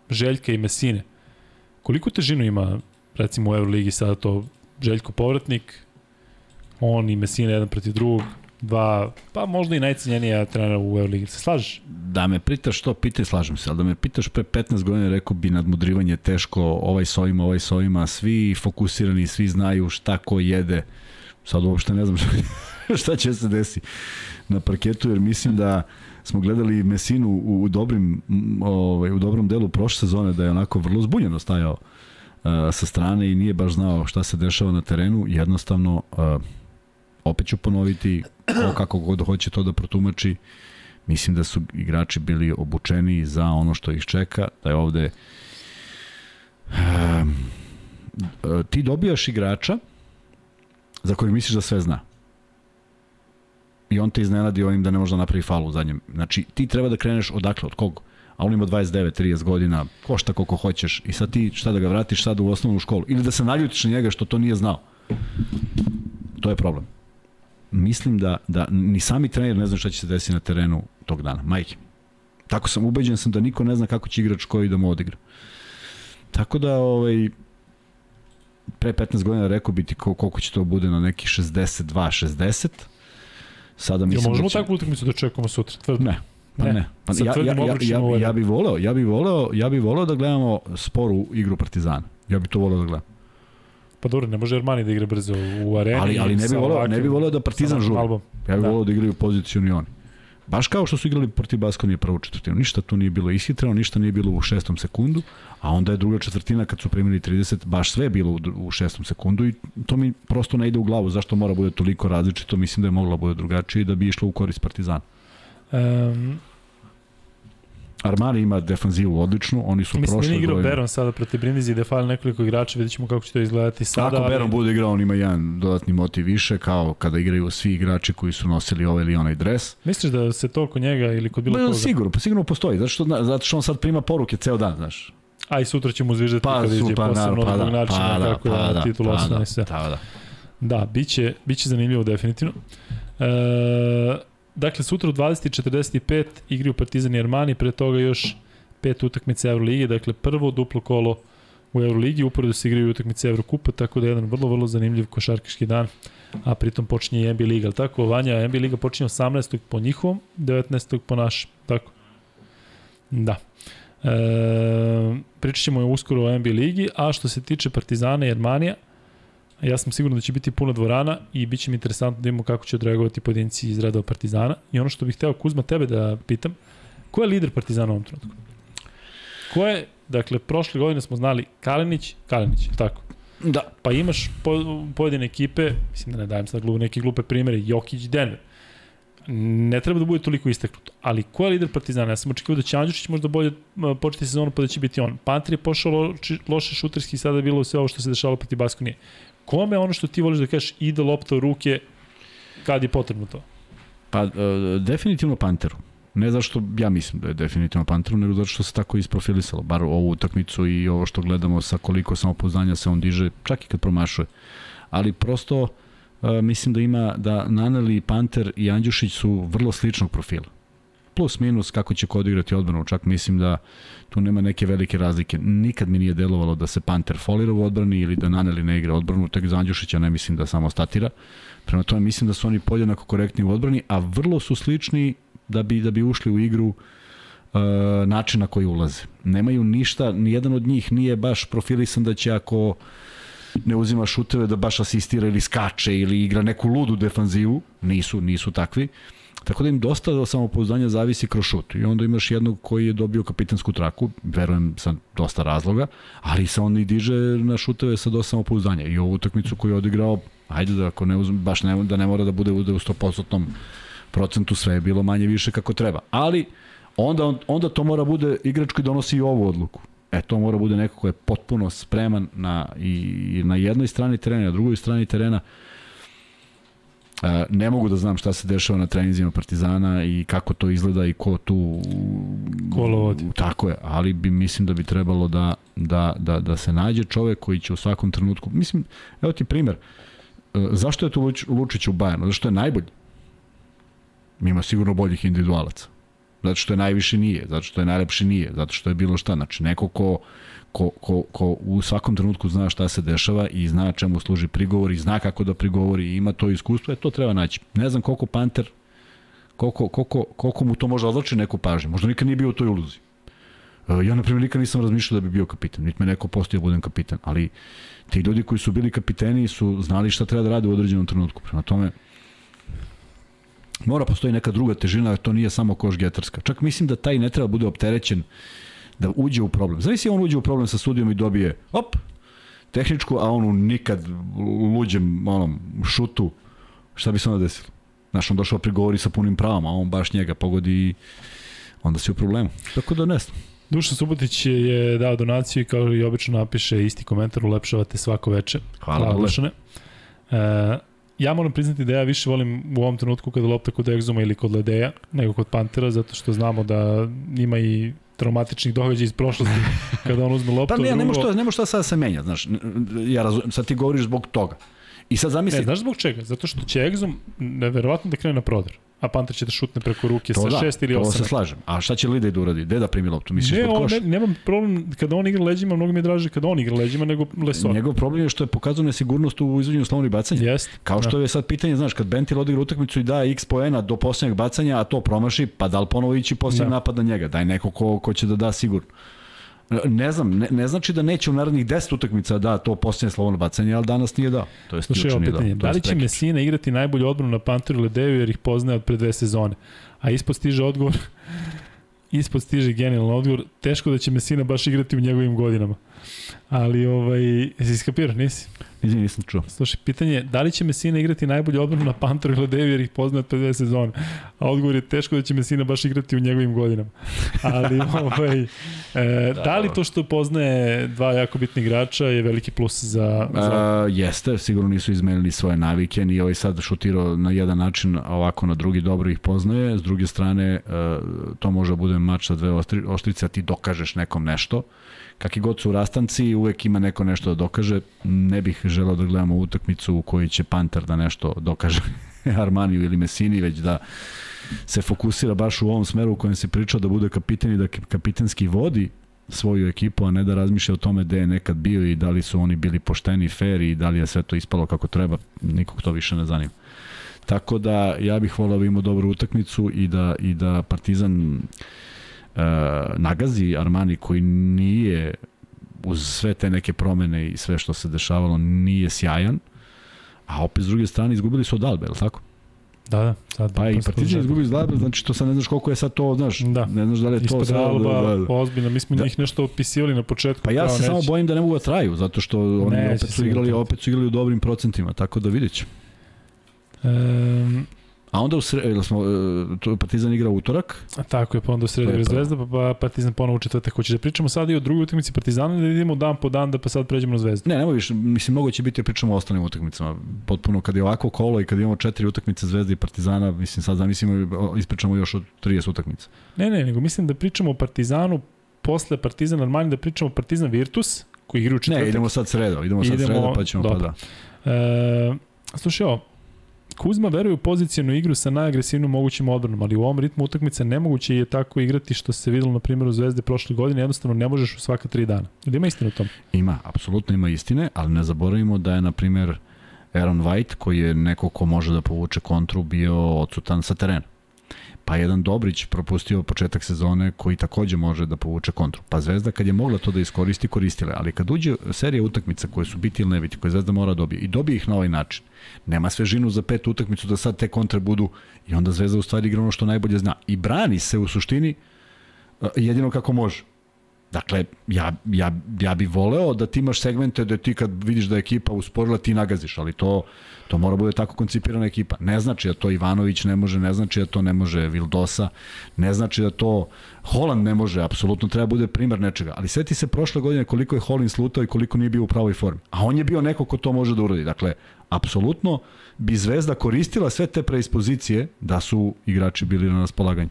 A: Željka i Mesine, koliko težinu ima recimo u Euroligi sada to Željko povratnik, on i Mesina jedan protiv drugog, dva, pa možda i najcenjenija trenera u Euroligi. Se slažeš?
B: Da me pitaš što, pitaj, slažem se, ali da me pitaš pre 15 godina rekao bi nadmudrivanje teško, ovaj s ovima, ovaj s ovima, svi fokusirani, svi znaju šta ko jede, sad uopšte ne znam [LAUGHS] šta će se desi na parketu, jer mislim da smo gledali Mesinu u, u dobrim ovaj, u dobrom delu prošle sezone da je onako vrlo zbunjeno stajao uh, sa strane i nije baš znao šta se dešava na terenu, jednostavno uh, opet ću ponoviti ko kako god hoće to da protumači mislim da su igrači bili obučeni za ono što ih čeka, da je ovde uh, ti dobijaš igrača za kojeg misliš da sve zna. I on te iznenadi onim da ne može da napravi falu u zadnjem. Znači, ti treba da kreneš odakle, od kog? A on ima 29, 30 godina, košta koliko hoćeš i sad ti šta da ga vratiš sad u osnovnu školu. Ili da se naljutiš na njega što to nije znao. To je problem. Mislim da, da ni sami trener ne zna šta će se desiti na terenu tog dana. Majke. Tako sam ubeđen sam da niko ne zna kako će igrač koji da mu odigra. Tako da, ovaj, pre 15 godina rekao bi ti koliko će to bude na neki 62-60. Sada mislim
A: ja, možemo da će... takvu utakmicu da čekamo sutra? Tvrdo.
B: Ne. Pa ne. ne. Pa ja, ja, ja, ja, ja, bih voleo, ja bih voleo, ja bih voleo da gledamo sporu igru Partizana. Ja bih to voleo da gledam.
A: Pa dobro, ne može Armani da igra brzo u areni.
B: Ali, ali ne bih voleo, ne bih voleo da Partizan žuri. Ja bih da. voleo da igraju poziciju i oni. Baš kao što su igrali protiv Baskonije prvu četvrtinu. Ništa tu nije bilo ishitreno, ništa nije bilo u šestom sekundu, a onda je druga četvrtina kad su primili 30, baš sve bilo u, u šestom sekundu i to mi prosto ne ide u glavu. Zašto mora bude toliko različito? Mislim da je mogla bude drugačije i da bi išlo u korist Partizana.
A: Um,
B: Armani ima defanzivu odličnu, oni su
A: mislim da
B: prošle
A: nije igrao
B: godine-
A: Beron sada protiv Brindisi gde fali nekoliko igrača, vidjet ćemo kako će to izgledati sada.
B: Ako Beron bude igrao, on ima jedan dodatni motiv više, kao kada igraju svi igrači koji su nosili ovaj ili onaj dres.
A: Misliš da se to kod njega ili kod bilo koga?
B: sigurno, pa sigurno postoji, zato što, zato što on sad prima poruke ceo dan, znaš.
A: A i sutra ćemo zviždati
B: Pa,
A: kada
B: su,
A: iđe
B: pa,
A: posebno
B: pa, da,
A: načina
B: pa, da,
A: kako
B: pa,
A: je
B: da,
A: titul
B: pa,
A: osnovne
B: da,
A: sve.
B: da, da.
A: Da, biće, biće zanimljivo definitivno. E, dakle, sutra u 20.45 igraju Partizan i Armani, pre toga još pet utakmica Euroligi, dakle prvo duplo kolo u Euroligi, uporedo se igraju utakmice Evrokupa, tako da je jedan vrlo, vrlo zanimljiv košarkaški dan, a pritom počinje i NBA Liga, ali tako, Vanja, NBA Liga počinje 18. po njihovom, 19. po našem, tako? Da. E, pričat ćemo uskoro o NBA Ligi, a što se tiče Partizana i Armanija, Ja sam siguran da će biti puna dvorana i bit će mi interesantno da imamo kako će odreagovati pojedinci iz redova Partizana. I ono što bih hteo Kuzma tebe da pitam, ko je lider Partizana u ovom trenutku? Ko je, dakle, prošle godine smo znali Kalinić, Kalinić, tako?
B: Da.
A: Pa imaš po, pojedine ekipe, mislim da ne dajem sad glupe, neke glupe primere, Jokić, Denver. Ne treba da bude toliko istaknuto. Ali ko je lider Partizana? Ja sam očekivao da će Andjušić možda bolje početi sezonu pa da će biti on. Panter je pošao loše šuterski i sada je bilo sve ovo što se dešavalo protiv Baskonije. Kome ono što ti voliš da kažeš ide lopta u ruke kad je potrebno to?
B: Pa, e, definitivno Panteru. Ne zašto ja mislim da je definitivno Panteru, nego zato što se tako isprofilisalo. Bar ovu utakmicu i ovo što gledamo sa koliko samopouzdanja se on diže, čak i kad promašuje. Ali prosto e, mislim da ima da Naneli, Panter i Andjušić su vrlo sličnog profila. Plus minus kako će ko odigrati odbranu, čak mislim da tu nema neke velike razlike. Nikad mi nije delovalo da se Panter folira u odbrani ili da Naneli ne igra odbranu, tek za Andjušića ne mislim da samo statira. Prema tome mislim da su oni podjednako korektni u odbrani, a vrlo su slični da bi da bi ušli u igru e, način na koji ulaze. Nemaju ništa, ni jedan od njih nije baš profilisan da će ako ne uzima šuteve da baš asistira ili skače ili igra neku ludu defanzivu, nisu, nisu takvi. Tako da im dosta do samopouzdanja zavisi kroz šut. I onda imaš jednog koji je dobio kapitansku traku, verujem sa dosta razloga, ali se on i diže na šuteve sa dosta samopouzdanja. I ovu utakmicu koju je odigrao, ajde da ako ne uzme, baš ne, da ne mora da bude u 100% procentu sve je bilo manje više kako treba. Ali onda, onda to mora bude igrač koji donosi i ovu odluku. E, to mora bude neko ko je potpuno spreman na, i, i na jednoj strani terena na drugoj strani terena. E, ne mogu da znam šta se dešava na treninzima Partizana i kako to izgleda i ko tu
A: Kolo vodi.
B: Tako je, ali bi mislim da bi trebalo da, da, da, da se nađe čovek koji će u svakom trenutku, mislim, evo ti primer, e, zašto je tu Luč, Lučić u Bajanu? Zašto je najbolji? Ima sigurno boljih individualaca. Zato što je najviše nije, zato što je najlepši nije, zato što je bilo šta. Znači, neko ko, ko, ko, ko u svakom trenutku zna šta se dešava i zna čemu služi prigovor i zna kako da prigovori i ima to iskustvo, e, to treba naći. Ne znam koliko Panter, koliko, koliko, koliko mu to može odlači neku pažnju. Možda nikad nije bio u toj ulozi. E, Ja, na primjer, nikad nisam razmišljao da bi bio kapitan. Niti me neko postio da budem kapitan. Ali ti ljudi koji su bili kapiteni su znali šta treba da rade u određenom trenutku. Prema tome, mora postoji neka druga težina, to nije samo koš getarska. Čak mislim da taj ne treba bude opterećen da uđe u problem. Zavisi on uđe u problem sa sudijom i dobije, op, tehničku, a onu nikad luđem onom šutu, šta bi se onda desilo? Znaš, on došao prigovori sa punim pravom, a on baš njega pogodi i onda si u problemu. Tako da ne znam.
A: Dušan Subotić je dao donaciju i kao i obično napiše isti komentar, ulepšavate svako veče.
B: Hvala,
A: Hvala
B: Hvala
A: Dušane. E, ja moram priznati da ja više volim u ovom trenutku kada lopta kod Egzuma ili kod Ledeja nego kod Pantera, zato što znamo da ima i traumatičnih događaja iz prošlosti [LAUGHS] kada on uzme loptu.
B: Pa ne,
A: drugo...
B: nema što, nema što sada se menja, znaš. Ja razumem, sad ti govoriš zbog toga. I sad zamisli...
A: Ne, znaš zbog čega? Zato što će Egzum neverovatno da krene na prodor. A Panter će da šutne preko ruke
B: to
A: sa
B: da,
A: šest ili
B: to
A: osam.
B: se slažem. A šta će Lidej da uradi? Gde da primi loptu? Misliš
A: ne,
B: pod koš?
A: ne, nemam problem kada on igra leđima, mnogo mi je draže kada on igra leđima nego Lesor.
B: Njegov problem je što je pokazao nesigurnost u izvođenju slobodnih bacanja.
A: Jest.
B: Kao što
A: da.
B: je sad pitanje, znaš, kad Bentil odigra utakmicu i da x poena do poslednjeg bacanja, a to promaši, pa da li ponovo ići posljednji
A: Da.
B: napad na njega? Daj neko ko, ko će da da sigurno. Ne znam, ne, ne znači da neće u narednih 10 utakmica da to posljednje slovno bacanje, ali danas nije dao. To je
A: Slušaj, ovo pitanje, da li će Mesina igrati najbolju odbranu na Panteru ili Deju jer ih poznaje od pre dve sezone? A ispod stiže odgovor, [LAUGHS] ispod stiže genijalan odgovor, teško da će Mesina baš igrati u njegovim godinama. Ali, ovaj, jesi skapirao, nisi?
B: Izvini, nisam čuo.
A: Slušaj, pitanje je, da li će Mesina igrati najbolju odbranu na Panteru ili Devi jer ih poznaje od 50 sezone? A odgovor je teško da će Mesina baš igrati u njegovim godinama. Ali, [LAUGHS] ovaj, e, da, da li to što poznaje dva jako bitni igrača je veliki plus za... za...
B: A, jeste, sigurno nisu izmenili svoje navike, ni ovaj sad šutirao na jedan način, a ovako na drugi dobro ih poznaje. S druge strane, to može da bude mač sa dve oštrice, a ti dokažeš nekom nešto kakvi god su rastanci, uvek ima neko nešto da dokaže. Ne bih želeo da gledamo utakmicu u kojoj će Panter da nešto dokaže [LAUGHS] Armaniju ili Messini, već da se fokusira baš u ovom smeru u kojem se pričao da bude kapiten i da kapitenski vodi svoju ekipu, a ne da razmišlja o tome gde je nekad bio i da li su oni bili pošteni, fair i da li je sve to ispalo kako treba, nikog to više ne zanima. Tako da ja bih volao da imamo dobru utakmicu i da, i da Partizan nagazi Armani koji nije uz sve te neke promene i sve što se dešavalo nije sjajan, a opet s druge strane izgubili su od Albe, je tako?
A: Da, da. Sad
B: pa i Partizan izgubili od Albe, znači to sad ne znaš koliko je sad to, znaš, da. ne znaš da li je to sad...
A: Alba, da, da. ozbiljno, mi smo da. njih nešto opisivali na početku.
B: Pa ja se samo bojim da ne mogu da traju, zato što oni neće opet su igrali, opet su igrali u dobrim procentima, tako da vidjet ćemo. Um, A onda u sredu, smo, e, Partizan igra utorak.
A: A tako je, pa onda u sredu igra Zvezda, pa, pa Partizan ponovo u četvrtak. Hoćeš da pričamo sad i o drugoj utakmici Partizana da idemo dan po dan da pa sad pređemo na Zvezdu?
B: Ne, nemoj više, mislim, mnogo će biti da pričamo o ostalim utakmicama. Potpuno, kad je ovako kolo i kad imamo četiri utakmice Zvezde i Partizana, mislim, sad zamislimo ispričamo još od 30 utakmica.
A: Ne, ne, nego mislim da pričamo o Partizanu posle Partizan Armani, da pričamo o Partizan Virtus, koji igra u četvrtak.
B: Ne, idemo sad sredo, idemo sad idemo, sredo, pa ćemo dobro. pa da.
A: E, slušaj, ovo, Kuzma veruje u pozicijenu igru sa najagresivnom mogućim odbranom, ali u ovom ritmu utakmice nemoguće je tako igrati što se videlo na primjeru Zvezde prošle godine, jednostavno ne možeš u svaka tri dana. Ili ima istine u tom?
B: Ima, apsolutno ima istine, ali ne zaboravimo da je, na primjer, Aaron White, koji je neko ko može da povuče kontru, bio odsutan sa terena pa jedan Dobrić propustio početak sezone koji takođe može da povuče kontru. Pa Zvezda kad je mogla to da iskoristi, koristila. Ali kad uđe serija utakmica koje su biti ili ne biti, koje Zvezda mora da dobije i dobije ih na ovaj način, nema svežinu za petu utakmicu da sad te kontre budu i onda Zvezda u stvari igra ono što najbolje zna. I brani se u suštini jedino kako može. Dakle, ja, ja, ja bih voleo da ti imaš segmente da ti kad vidiš da je ekipa usporila ti nagaziš, ali to To mora bude tako koncipirana ekipa. Ne znači da to Ivanović ne može, ne znači da to ne može Vildosa, ne znači da to Holand ne može, apsolutno treba bude primer nečega. Ali sveti se prošle godine koliko je Holland slutao i koliko nije bio u pravoj formi. A on je bio neko ko to može da uradi. Dakle, apsolutno bi Zvezda koristila sve te preispozicije da su igrači bili na raspolaganju.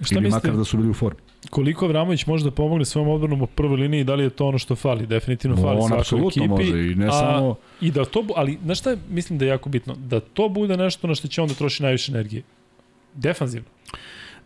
B: Šta Ili makar da su bili u formi
A: koliko Vramović može da pomogne svom odbranom u prvoj liniji, da li je to ono što fali? Definitivno fali On svakoj ekipi.
B: može i ne a, samo...
A: I da to, ali znaš šta je, mislim da je jako bitno? Da to bude nešto na što će on da troši najviše energije. Defanzivno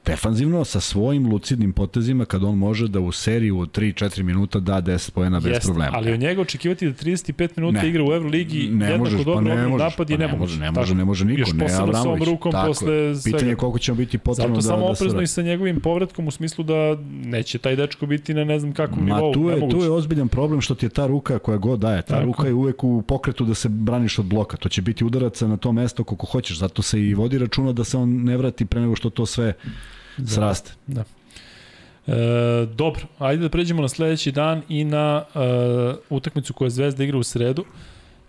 B: defanzivno sa svojim lucidnim potezima kad on može da u seriju od 3-4 minuta da 10 pojena bez Jest, problema.
A: Ali od njega očekivati da 35 minuta ne. igra u Euroligi ne jednako možeš, dobro pa ne možeš, napad je pa ne može.
B: Ne može, ne može niko, Još ne
A: rukom tako, posle
B: svega. Pitanje je koliko će biti potrebno
A: Zato
B: da,
A: samo da oprezno i sa njegovim povratkom u smislu da neće taj dečko biti na ne znam kakvom Ma, nivou.
B: Tu je, tu je ozbiljan problem što ti je ta ruka koja god daje. Ta tako. ruka je uvek u pokretu da se braniš od bloka. To će biti udaraca na to mesto koliko hoćeš. Zato se i vodi računa da se on ne vrati pre nego što to sve da. Sraste.
A: Da. E, dobro, ajde da pređemo na sledeći dan i na e, utakmicu koja Zvezda igra u sredu.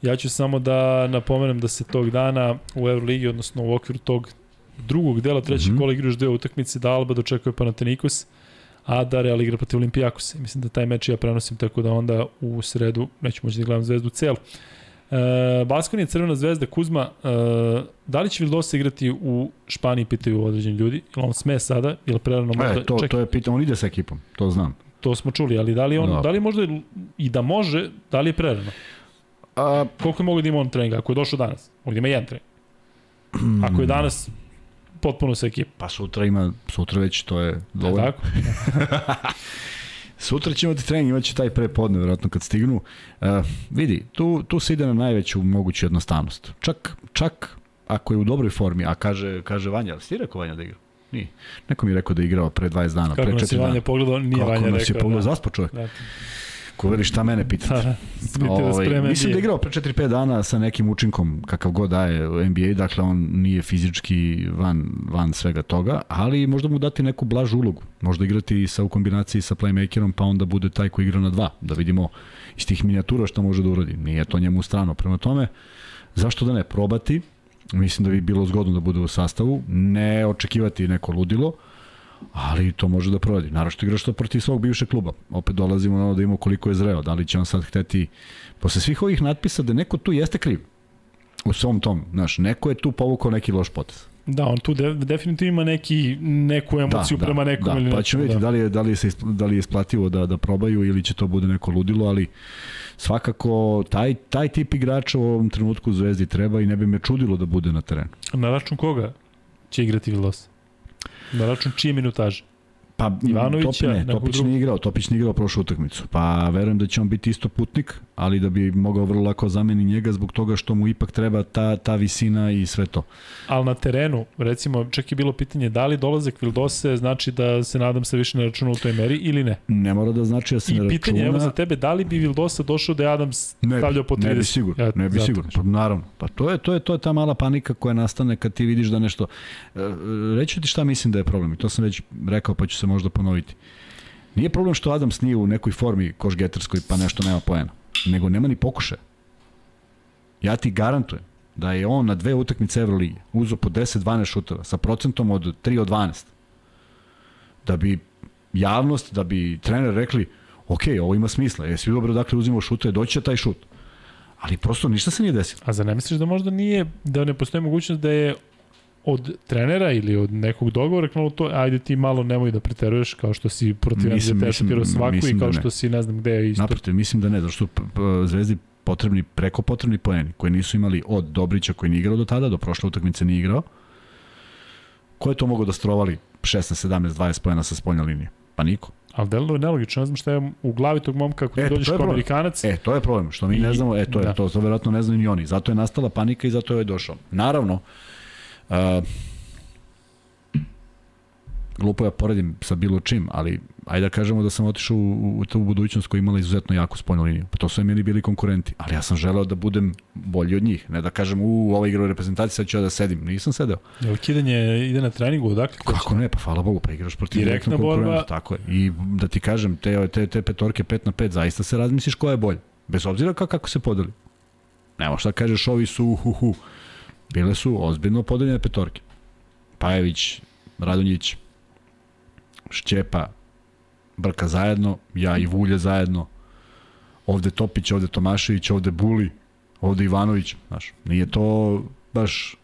A: Ja ću samo da napomenem da se tog dana u Euroligi, odnosno u okviru tog drugog dela trećeg mm -hmm. kola igraš dve utakmice, da Alba dočekuje Panathinaikos, a da Real igra protiv Olimpijakosa. Mislim da taj meč ja prenosim tako da onda u sredu neću moći da gledam Zvezdu celu. E, Baskonija, Crvena zvezda, Kuzma, e, da li će Vildosa igrati u Španiji, pitaju određeni ljudi, ili on sme sada, ili prerano
B: možda... E, to, ček... to je pitanje, on ide sa ekipom, to znam.
A: To smo čuli, ali da li on, no. da li možda i da može, da li je prerano? A, Koliko je mogu da ima on treninga, ako je došao danas? Ovdje ima jedan trening. Ako je danas potpuno sa ekipom.
B: Pa sutra ima, sutra već to je dovoljno. Da, tako? [LAUGHS] Sutra će imati trening, imaće taj prepodne, verovatno kad stignu. Uh, vidi, tu, tu se ide na najveću moguću jednostavnost. Čak, čak ako je u dobroj formi, a kaže, kaže Vanja, si ti rekao Vanja da igra? Nije. Neko mi je rekao da je igrao pre 20 dana,
A: Kako
B: pre
A: nas je
B: 4 dana.
A: Vanja pogledao, nije
B: Kako
A: Vanja
B: nas je
A: rekao.
B: pogledao,
A: da.
B: zaspo čovjek.
A: Da,
B: Ko veli šta mene pitate.
A: da, da.
B: Ovaj, mislim da je igrao pre 4-5 dana sa nekim učinkom kakav god daje u NBA, dakle on nije fizički van, van svega toga, ali možda mu dati neku blažu ulogu. Možda igrati sa, u kombinaciji sa playmakerom, pa onda bude taj koji igra na dva, da vidimo iz tih minijatura šta može da uradi. Nije to njemu strano. Prema tome, zašto da ne probati? Mislim da bi bilo zgodno da bude u sastavu, ne očekivati neko ludilo, ali to može da proradi. Naravno što igraš to protiv svog bivšeg kluba. Opet dolazimo na ono da imamo koliko je zreo. Da li će on sad hteti, posle svih ovih natpisa, da neko tu jeste kriv u svom tom, znaš, neko je tu povukao neki loš potez.
A: Da, on tu de, definitivno ima neki, neku emociju
B: da,
A: prema nekom
B: da,
A: ili
B: pa
A: nekom,
B: ćemo vidjeti da. da li je, da li se, da li je isplativo da, da probaju ili će to bude neko ludilo, ali svakako taj, taj tip igrača u ovom trenutku u Zvezdi treba i ne bi me čudilo da bude na terenu.
A: Na račun koga će igrati Vildos? Na račun čije minutaže?
B: Pa
A: Ivanovića,
B: Topi, ne, Topić nije igrao, Topić nije igrao prošlu utakmicu. Pa verujem da će on biti isto putnik, ali da bi mogao vrlo lako zameni njega zbog toga što mu ipak treba ta, ta visina i sve to.
A: Ali na terenu, recimo, čak je bilo pitanje da li dolazak Vildose znači da se nadam se više ne računa u toj meri ili ne.
B: Ne mora da znači da se
A: I
B: ne
A: pitanje
B: računa.
A: evo za tebe, da li bi Vildosa došao da je Adams
B: Ne,
A: stavljao po 30?
B: ne bi sigurno,
A: Ja,
B: ne bi sigurno. Pa naravno. Pa to je to je to je ta mala panika koja nastane kad ti vidiš da nešto e, reći ti šta mislim da je problem i to sam već rekao pa ću se možda ponoviti. Nije problem što Adams nije u nekoj formi košgeterskoj pa nešto nema poena, nego nema ni pokušaja. Ja ti garantujem da je on na dve utakmice Evrolige uzeo po 10-12 šuteva sa procentom od 3 od 12. Da bi javnost, da bi trener rekli ok, ovo ima smisla, jesi dobro dakle uzimao šute, doći će taj šut. Ali prosto ništa se nije desilo.
A: A za ne misliš da možda nije, da ne postoji mogućnost da je od trenera ili od nekog dogovora krenulo to, ajde ti malo nemoj da preteruješ kao što si protiv
B: mislim-
A: šutirao svaku i
B: mislim da
A: kao
B: ne.
A: što si ne znam gde je isto.
B: Naprotiv, mislim da ne, zato što p- p- Zvezdi potrebni, preko potrebni poeni, koji nisu imali od Dobrića koji nije igrao do tada, do prošle utakmice nije igrao. Ko je to mogao da strovali 16, 17, 20 poena sa spoljne linije? Pa niko.
A: Ali delo je nelogično, ne znam šta je u glavi tog momka ako ti
B: E,
A: dođeš kao. Amerikanac.
B: E, to je problem, što mi
A: I-
B: ne znamo, e, to je,
A: da.
B: to, to verovatno ne znaju ni oni. Zato je nastala panika i zato je ovaj došao. Naravno, uh, glupo ja poredim sa bilo čim, ali ajde da kažemo da sam otišao u, u tu budućnost koja imala izuzetno jaku spoljnu liniju. Pa to su meni bili konkurenti, ali ja sam želeo da budem bolji od njih. Ne da kažem, u, ova igra u reprezentaciji, sad ću ja da sedim. Nisam sedeo.
A: Jel kidanje ide na treningu, odakle?
B: Kako ne, pa hvala Bogu, pa igraš protiv direktnog konkurenta,
A: borba.
B: Tako je. I da ti kažem, te, te, te petorke 5 na 5, zaista se razmisliš ko je bolj. Bez obzira kako, kako se podeli. Nemo šta kažeš, ovi su hu hu. Bile su ozbiljno podeljene petorke. Pajević, Radonjić, Šćepa, Brka zajedno, ja i Vulje zajedno, ovde Topić, ovde Tomašević, ovde Buli, ovde Ivanović, znaš, nije to baš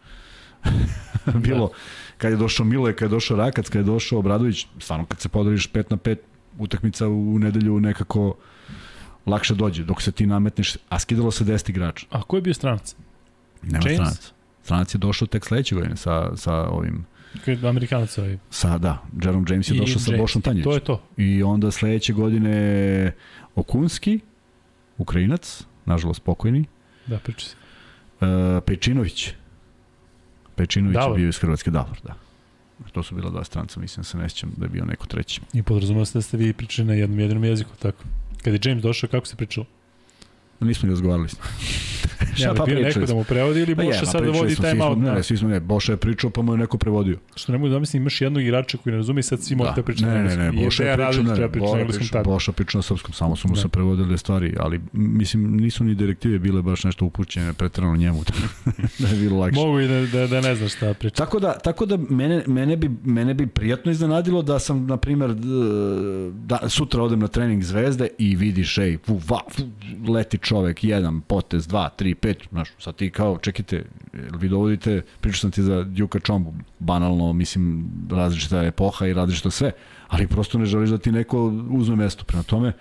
B: [LAUGHS] bilo kad je došao Mile, kad je došao Rakac, kad je došao Obradović, stvarno kad se podeliš 5 na 5 utakmica u nedelju nekako lakše dođe, dok se ti nametneš, a skidalo se 10 igrača.
A: A ko je bio stranac?
B: Nema
A: James?
B: stranac. Stranac je došao tek sledeće godine sa, sa ovim,
A: Amerikanac ovaj?
B: sa, da, Jerome James je
A: I
B: došao sa. Bošom
A: To je
B: Tanjevićem.
A: to.
B: I onda sledeće godine Okunski, Ukrajinac, nažalost pokojni,
A: Da, priča se.
B: Uh, Pečinović. Pečinović
A: Davor.
B: je bio iz Hrvatske Davor, da. To su bila dva stranca, mislim se ne sjećam da je bio neko treći.
A: I podrazumio se da ste vi pričali na jednom jedinom jeziku, tako. Kad je James došao, kako se pričalo?
B: Nismo ni razgovarali s njim. [LAUGHS]
A: Ja,
B: pa
A: bio neko
B: pričali
A: da mu prevodi ili
B: Pa
A: Boša sad da
B: pričali
A: vodi
B: smo-
A: out?
B: Ne, svi smo ne, Boša je pričao pa mu je neko prevodio.
A: Što ne mogu da mislim, imaš jednog igrača koji ne razume i sad svi morate da pričati na
B: ne, ne, ne, Boša je pričao, ne,
A: pričati
B: Boša. Boša pričao na srpskom, samo su mu
A: Da.
B: se prevodile stvari, ali mislim nisu ni direktive bile baš nešto upućene preterano njemu, [LAUGHS] da je bilo lakše.
A: Mogu i da, da, da ne znaš šta priča.
B: Tako da, tako da mene, mene, bi, mene bi prijatno iznenadilo da sam, na primjer, d- da, sutra odem na trening zvezde i vidiš, ej, fu, va, leti čovek, jedan, potez, dva, tri, pet, znaš, sad ti kao, čekajte, vi dovodite, pričao sam ti za Djuka Čombu, banalno, mislim, različita epoha i različito sve, ali prosto ne želiš da ti neko uzme mesto. Prema tome,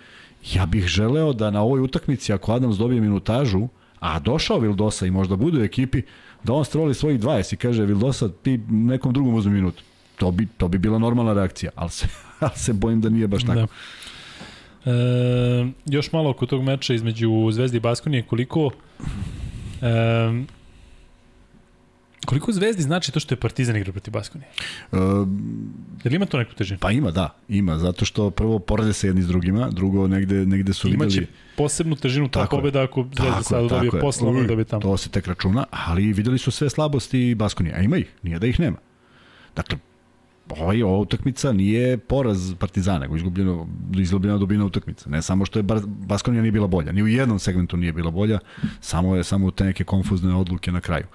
B: ja bih želeo da na ovoj utakmici, ako Adams dobije minutažu, a došao Vildosa i možda bude u ekipi, da on stroli svojih 20 i kaže Vildosa ti nekom drugom uzme minutu. To bi, to bi bila normalna reakcija, ali se, [LAUGHS] ali se bojim da nije baš tako.
A: Da. E, još malo oko tog meča između Zvezde i Baskonije, koliko e, Koliko Zvezdi znači to što je Partizan igra protiv Baskonije?
B: E,
A: Jel ima to neku težinu?
B: pa ima, da, ima, zato što prvo porede se jedni s drugima, drugo negde, negde su
A: Imaće
B: videli...
A: posebnu težinu ta
B: Tako
A: pobeda ako Zvezda sad dobije posle ono dobije tamo.
B: To se tek računa, ali videli su sve slabosti Baskonije, a ima ih, nije da ih nema. Dakle, ovaj, ova utakmica nije poraz Partizana, nego izgubljeno, izgubljena dobina utakmica. Ne samo što je Bar- Baskonija nije bila bolja, ni u jednom segmentu nije bila bolja, samo je samo te neke konfuzne odluke na kraju.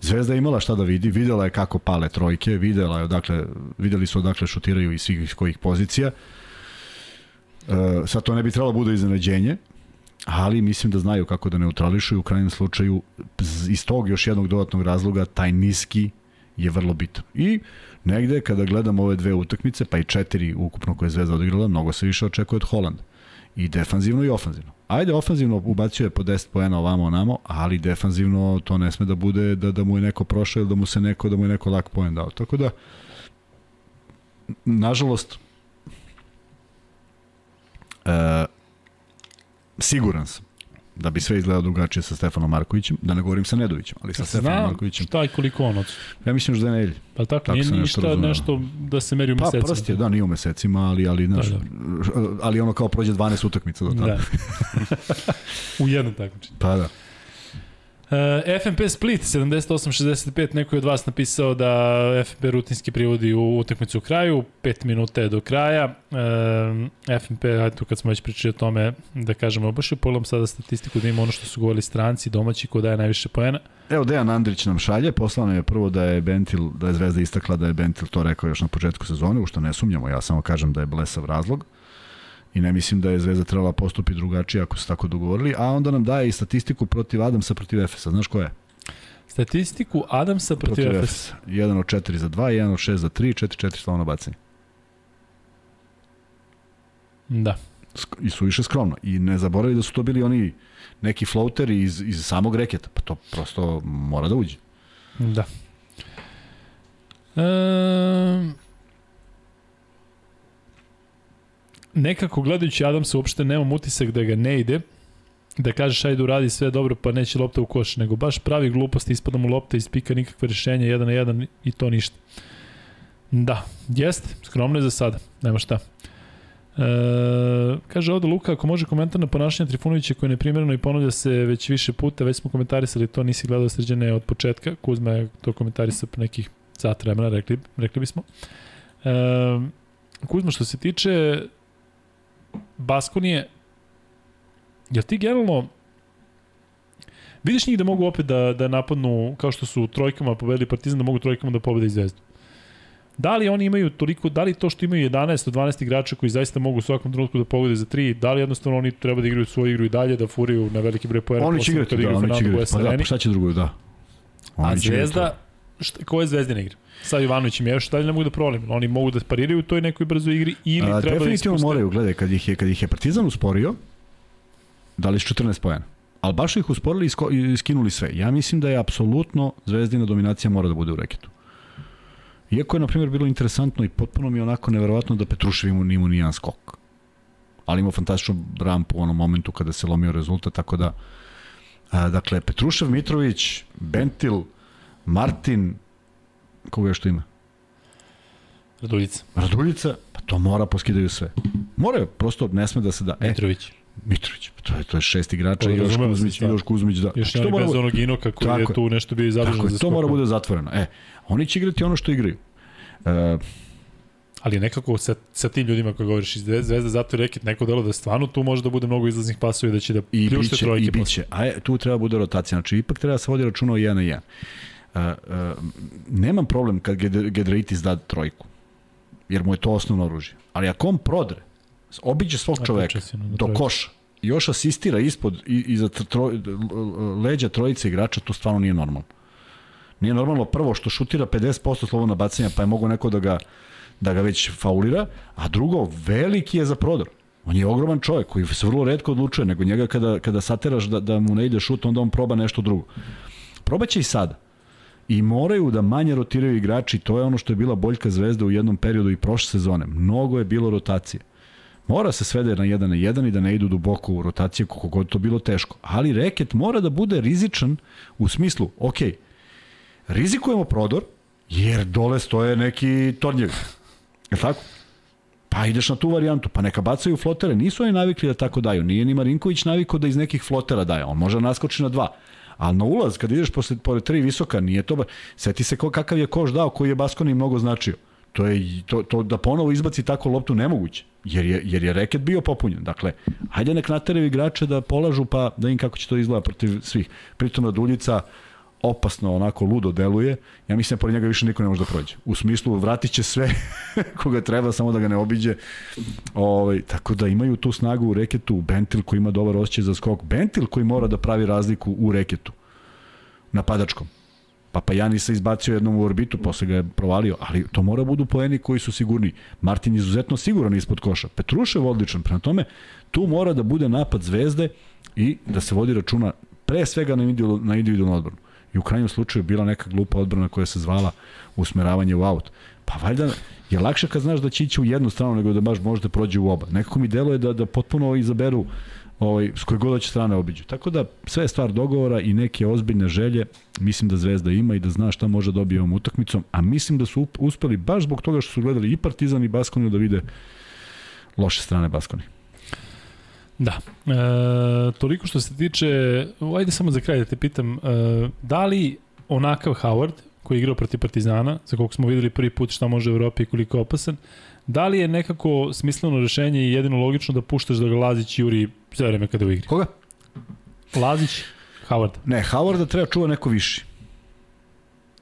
B: Zvezda je imala šta da vidi, videla je kako pale trojke, videla je odakle, videli su odakle šutiraju iz svih kojih pozicija. E, sad to ne bi trebalo bude iznenađenje, ali mislim da znaju kako da neutrališu i u krajnjem slučaju iz tog još jednog dodatnog razloga taj niski je vrlo bitan. I negde kada gledam ove dve utakmice, pa i četiri ukupno koje je Zvezda odigrala, mnogo se više očekuje od Holanda. I defanzivno i ofanzivno. Ajde, ofanzivno ubacio je po 10 poena ovamo onamo, ali defanzivno to ne sme da bude da, da mu je neko prošao ili da mu se neko, da mu je neko lak poen dao. Tako da, nažalost, e, siguran sam da bi sve izgledalo drugačije sa Stefanom Markovićem, da ne govorim sa Nedovićem, ali sa Stefanom
A: Znam
B: Markovićem.
A: šta i koliko on odsu.
B: Ja mislim još da je nedelje.
A: Pa tako,
B: Tako
A: nije
B: nešto
A: ništa
B: razumeo.
A: nešto da se meri u
B: Pa
A: mesecima.
B: prst je, da, nije u mesecima, ali, ali, znaš,
A: Da,
B: ali ono kao prođe 12 utakmica do tada.
A: Da. [LAUGHS] u jednom takmičenju.
B: Pa da.
A: Uh, FNP Split 78-65, neko je od vas napisao da FNP rutinski privodi u utakmicu u kraju, 5 minuta je do kraja. Uh, FNP, ajde tu kad smo već pričali o tome, da kažemo, baš je pogledam sada statistiku da ima ono što su govorili stranci, domaći, ko daje najviše poena.
B: Evo Dejan Andrić nam šalje, poslao nam je prvo da je Bentil, da je Zvezda istakla da je Bentil to rekao još na početku sezone, u što ne sumnjamo, ja samo kažem da je blesav razlog i ne mislim da je Zvezda trebala postupi drugačije ako su tako dogovorili, a onda nam daje i statistiku protiv Adamsa protiv Efesa, znaš ko je?
A: Statistiku Adamsa protiv, protiv Efesa.
B: 1 od 4 za 2, 1 od 6 za 3, 4 4 slavno bacanje.
A: Da.
B: I su više skromno. I ne zaboravi da su to bili oni neki floateri iz, iz samog reketa. Pa to prosto mora da uđe.
A: Da. E, nekako gledajući Adamsa uopšte nemam utisak da ga ne ide, da kažeš ajde uradi sve dobro pa neće lopta u koš, nego baš pravi gluposti, ispada mu lopta iz pika, nikakve rešenja, jedan na jedan i to ništa. Da, jeste, skromno je za sada, nema šta. E, kaže ovde Luka, ako može komentar na ponašanje Trifunovića koje je neprimjereno i ponavlja se već više puta, već smo komentarisali to, nisi gledao sređene od početka, Kuzma je to komentarisao pre nekih sat vremena, rekli, rekli bismo. E, Kuzma, što se tiče Baskonije, jel ti generalno vidiš njih da mogu opet da, da napadnu, kao što su trojkama pobedili Partizan, da mogu trojkama da pobede i Zvezdu? Da li oni imaju toliko, da li to što imaju 11 od 12 igrača koji zaista mogu u svakom trenutku da pogode za 3, da li jednostavno oni treba da igraju svoju igru i dalje, da furiju na veliki broj poena?
B: Oni će igrati, da, oni će igrati. Pa da, pa šta će drugo, da.
A: Oni A Zvezda, šta, ko je Zvezdina igra? Sa Ivanovićem je još dalje ne mogu da prolim. Oni mogu da pariraju u toj nekoj brzoj igri ili
B: A,
A: treba da
B: Definitivno moraju, gledaj, kad ih je, kad ih je Partizan usporio, dali su 14 pojena. Ali baš ih usporili i skinuli sve. Ja mislim da je apsolutno Zvezdina dominacija mora da bude u reketu. Iako je, na primjer, bilo interesantno i potpuno mi je onako neverovatno da Petrušev ima, ima nijedan skok. Ali ima fantastičnu rampu u onom momentu kada se lomio rezultat, tako da a, dakle, Petrušev, Mitrović, Bentil, Martin, koga još tu ima?
A: Raduljica.
B: Raduljica, pa to mora poskidaju sve. Moraju, prosto ne sme da se da.
A: E, Mitrović.
B: Mitrović, pa to je, to je šest igrača i još Kuzmić, i još Kuzmić, da.
A: Još znači, oni bez onog Inoka koji je tu nešto bio zadužen za
B: To mora bude zatvoreno. E, oni će igrati ono što igraju. E,
A: Ali nekako sa, sa tim ljudima koji govoriš iz Zvezda zato je reket neko delo da stvarno tu može da bude mnogo izlaznih pasova i da će da
B: i pljušte biće, trojke. I biće. A tu treba bude rotacija. Znači, ipak treba da se vodi računa o 1 na 1. Uh, uh, nemam problem kad Gedreitis da trojku, jer mu je to osnovno oružje. Ali ako on prodre, obiđe svog čoveka do koša, još asistira ispod i, iza troj, leđa trojice igrača, to stvarno nije normalno. Nije normalno prvo što šutira 50% slobodna bacanja, pa je mogo neko da ga, da ga već faulira, a drugo, veliki je za prodor. On je ogroman čovjek koji se vrlo redko odlučuje, nego njega kada, kada sateraš da, da mu ne ide šut, onda on proba nešto drugo. Probaće i sada. I moraju da manje rotiraju igrači, to je ono što je bila boljka zvezda u jednom periodu i prošle sezone. Mnogo je bilo rotacije. Mora se svede na 1 na 1 i da ne idu duboko u rotaciju koliko god to bilo teško. Ali reket mora da bude rizičan u smislu, ok, rizikujemo prodor, jer dole stoje neki tornjevi. Je tako? Pa ideš na tu varijantu, pa neka bacaju flotere. Nisu oni navikli da tako daju. Nije ni Marinković navikao da iz nekih flotera daje. On može da naskoči na dva. Ali na ulaz, kad ideš posle, pored tri visoka, nije to ba... Seti se ko, kakav je koš dao, koji je Baskoni mnogo značio. To je to, to da ponovo izbaci tako loptu nemoguće, jer je, jer je reket bio popunjen. Dakle, hajde nek nateraju igrače da polažu, pa da im kako će to izgleda protiv svih. Pritom Raduljica opasno onako ludo deluje, ja mislim da pored njega više niko ne može da prođe. U smislu, vratit će sve [LAUGHS] koga treba, samo da ga ne obiđe. Ovaj, tako da imaju tu snagu u reketu, Bentil koji ima dobar osjećaj za skok, Bentil koji mora da pravi razliku u reketu, napadačkom. Pa pa Jani se izbacio jednom u orbitu, posle ga je provalio, ali to mora budu poeni koji su sigurni. Martin je izuzetno siguran ispod koša. Petrušev odličan, prema tome tu mora da bude napad zvezde i da se vodi računa pre svega na individualnu odbranu. I u krajnjem slučaju bila neka glupa odbrana koja se zvala usmeravanje u aut. Pa valjda je lakše kad znaš da će ići u jednu stranu nego da baš možete prođe u oba. Nekako mi deluje da, da potpuno izaberu ovaj, s koje god će strane obiđu. Tako da sve je stvar dogovora i neke ozbiljne želje mislim da Zvezda ima i da zna šta može dobije ovom utakmicom, a mislim da su uspeli baš zbog toga što su gledali i Partizan i Baskoniju da vide loše strane Baskoni.
A: Da. E, toliko što se tiče, ajde samo za kraj da te pitam, e, da li onakav Howard, koji je igrao protiv Partizana, za koliko smo videli prvi put šta može u Evropi i koliko je opasan, da li je nekako smisleno rešenje i jedino logično da puštaš da ga Lazić juri sve vreme kada u igri?
B: Koga?
A: Lazić, Howard.
B: Ne, Howarda treba čuva neko viši.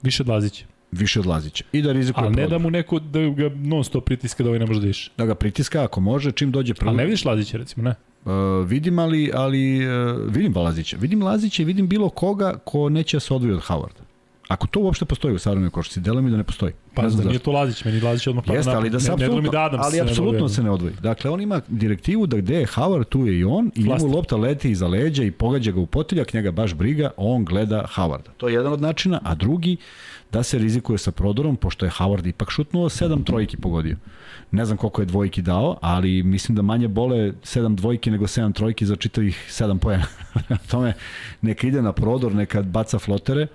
A: Više od Lazića.
B: Više od Lazića. I da rizikuje
A: Ali ne da mu neko da ga non stop pritiska da ovaj ne može da više.
B: Da ga pritiska ako može, čim dođe prvi.
A: Ali ne vidiš Lazića recimo, ne?
B: Uh, vidim ali, ali uh, vidim Lazića. Vidim Lazića i vidim bilo koga ko neće da se odvoji od Howarda. Ako to uopšte postoji u savremenoj košarci, delo mi da ne postoji.
A: Pa
B: ne
A: znam da nije to Lazić, meni Lazić odmah pada
B: Jeste, ali da se apsolutno,
A: da Adams
B: ali apsolutno se ne odvoji. Dakle, on ima direktivu da gde je Howard, tu je i on, i njemu lopta leti iza leđa i pogađa ga u potiljak, njega baš briga, on gleda Howarda. To je jedan od načina, a drugi, da se rizikuje sa prodorom, pošto je Howard ipak šutnuo, sedam trojki pogodio. Ne znam koliko je dvojki dao, ali mislim da manje bole sedam dvojki nego sedam trojki za čitavih sedam pojena. [LAUGHS] tome, neka ide na prodor, neka baca flotere,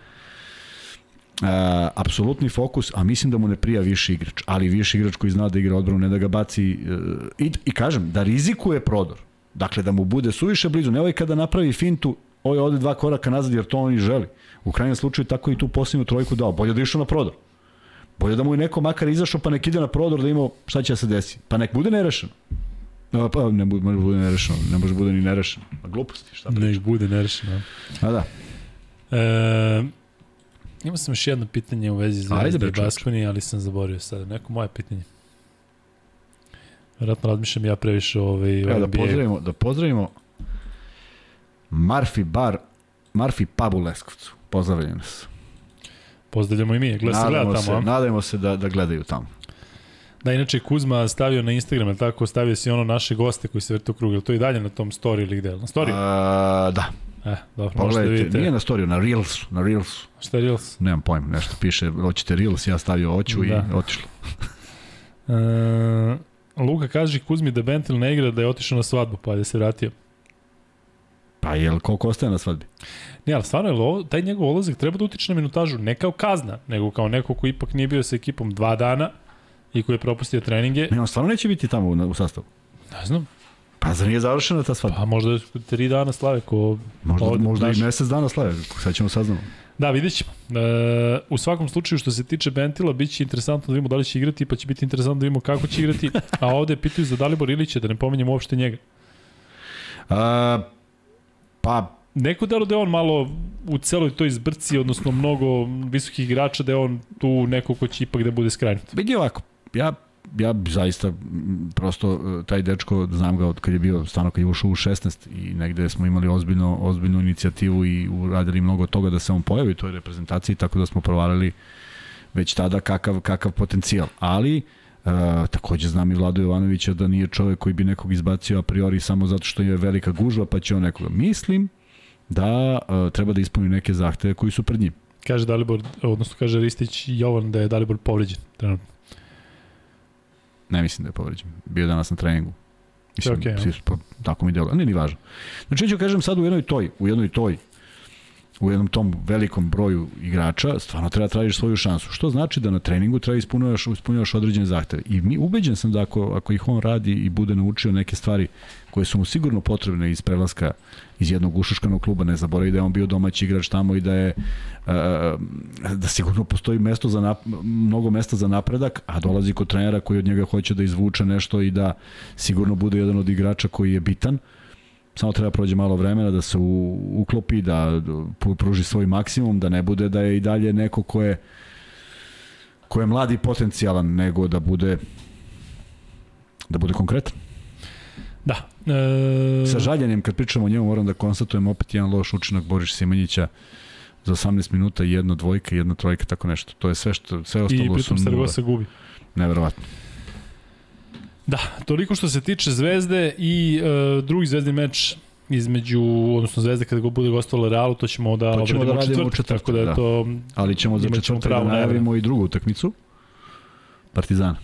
B: Uh, apsolutni fokus, a mislim da mu ne prija više igrač, ali više igrač koji zna da igra odbranu, ne da ga baci uh, i, i kažem, da rizikuje prodor. Dakle, da mu bude suviše blizu, ne ovaj kada napravi fintu, ovaj ode dva koraka nazad jer to on i želi. U krajnjem slučaju tako i tu posljednju trojku dao. Bolje da išao na prodor. Bolje da mu je neko makar izašao pa nek ide na prodor da ima šta će da se desi. Pa nek bude nerešeno. No, pa ne može bude nerešeno, ne može bude ni nerešeno. Pa gluposti, šta
A: priča. Nek bude nerešeno.
B: A da.
A: E, Imao sam još jedno pitanje u vezi za Ajde, Baskoni, ali sam zaboravio sada. Neko moje pitanje. Vjerojatno razmišljam ja previše ovaj,
B: Evo, da pozdravimo, da pozdravimo Marfi Bar, Marfi Pub u Leskovcu. Pozdravljaju nas.
A: Pozdravljamo i mi. Gleda se gleda tamo.
B: Se, nadajmo se da, da gledaju tamo.
A: Da, inače Kuzma stavio na Instagram, tako, stavio si ono naše goste koji se vrtu krug, to i dalje na tom story ili gde? Na story?
B: A, da.
A: E, dobro,
B: Pogledajte, možete vidite. nije na storiju, na Reelsu, na Reelsu.
A: Šta je Reels?
B: Nemam pojma, nešto piše, hoćete Reels, ja stavio oću da. i otišlo.
A: e, Luka kaže Kuzmi da Bentil ne igra da je otišao na svadbu, pa je da se vratio.
B: Pa jel koliko ostaje na svadbi?
A: Ne, ali stvarno, je ovo, taj njegov olazak treba da utiče na minutažu, ne kao kazna, nego kao neko ko ipak nije bio sa ekipom dva dana i koji je propustio treninge.
B: Ne, on stvarno neće biti tamo u, u sastavu.
A: Ne znam,
B: Pa zar nije završena ta svadba?
A: Pa možda tri dana slave ko...
B: Možda, ovdje, možda naš... i mesec dana slave, sad ćemo saznamo.
A: Da, vidjet ćemo. E, u svakom slučaju što se tiče Bentila, bit će interesantno da vidimo da li će igrati, pa će biti interesantno da vidimo kako će igrati. A ovde pitaju za Dalibor Ilića, da ne pominjem uopšte njega.
B: A, pa
A: Neko delo da je on malo u celoj toj zbrci, odnosno mnogo visokih igrača, da je on tu neko ko će ipak da bude skrajnut.
B: Vidi ovako, ja ja zaista prosto e, taj dečko znam ga od kad je bio stano kad je ušao u 16 i negde smo imali ozbiljno ozbiljnu inicijativu i uradili mnogo toga da se on pojavi u toj reprezentaciji tako da smo provalili već tada kakav kakav potencijal ali Uh, takođe znam i Vlado Jovanovića da nije čovek koji bi nekog izbacio a priori samo zato što je velika gužva pa će on nekoga. Mislim da uh, treba da ispuni neke zahteve koji su pred njim.
A: Kaže Dalibor, odnosno kaže Ristić Jovan da je Dalibor povređen trenutno.
B: Ne mislim da je povređen. Bio danas na treningu. Mislim,
A: okay,
B: svi, pa, tako mi delo. Ne, ni važno. Znači, ću kažem sad u jednoj toj, u jednoj toj u jednom tom velikom broju igrača, stvarno treba tražiš svoju šansu. Što znači da na treningu treba ispunjavaš, ispunjavaš određene zahteve. I mi ubeđen sam da ako, ako ih on radi i bude naučio neke stvari koje su mu sigurno potrebne iz prelaska iz jednog ušuškanog kluba, ne zaboravi da je on bio domaći igrač tamo i da je da sigurno postoji mesto za nap, mnogo mesta za napredak, a dolazi kod trenera koji od njega hoće da izvuče nešto i da sigurno bude jedan od igrača koji je bitan. Samo treba prođe malo vremena da se u, uklopi, da pruži svoj maksimum, da ne bude da je i dalje neko ko je ko je mladi potencijalan, nego da bude da bude konkretan.
A: Da.
B: E... Sa žaljenjem kad pričamo o njemu moram da konstatujem opet jedan loš učinak Boriš Simanjića za 18 minuta jedna dvojka, jedna trojka, tako nešto. To je sve što sve ostalo
A: I pritom Saragosa gubi.
B: Neverovatno.
A: Da, toliko što se tiče Zvezde i uh, drugi zvezdni meč između, odnosno Zvezde kada go bude gostovala Realu, to ćemo da
B: to ćemo da radimo u četvrtak, tako da, je da. to... Ali ćemo za četvrtak da najavimo i drugu utakmicu, Partizana.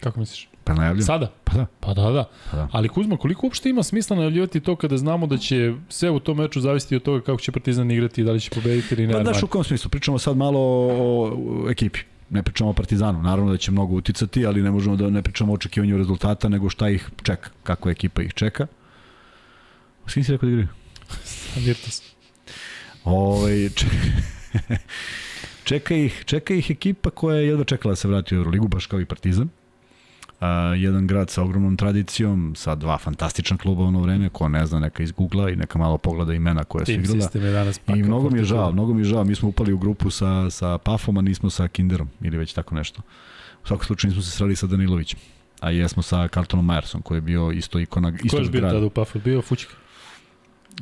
A: Kako misliš?
B: Pa najavljamo.
A: Sada?
B: Pa da.
A: Pa da, da. Pa da. Ali Kuzma, koliko uopšte ima smisla najavljivati to kada znamo da će sve u tom meču zavisiti od toga kako će Partizan igrati, da li će pobediti ili ne?
B: Pa daš u kom smislu? Pričamo sad malo o ekipi ne pričamo o Partizanu, naravno da će mnogo uticati, ali ne možemo da ne pričamo o očekivanju rezultata, nego šta ih čeka, kako ekipa ih čeka. S kim si rekao da igraju?
A: Virtus.
B: Ovaj [LAUGHS] čeka ih, čeka ih ekipa koja je jedva čekala da se vrati u Euroligu, baš kao i Partizan. Uh, jedan grad sa ogromnom tradicijom, sa dva fantastična kluba ono vreme, ko ne zna neka iz Google i neka malo pogleda imena koje su igrala. I mnogo mi je žao, mnogo mi je žao, mi smo upali u grupu sa, sa Pafom, a nismo sa Kinderom ili već tako nešto. U svakom slučaju nismo se sreli sa Danilovićem, a jesmo sa Carltonom Myersom koji je bio isto ikona istog grada. Ko je bio
A: tada u Pafu? Bio Fučka?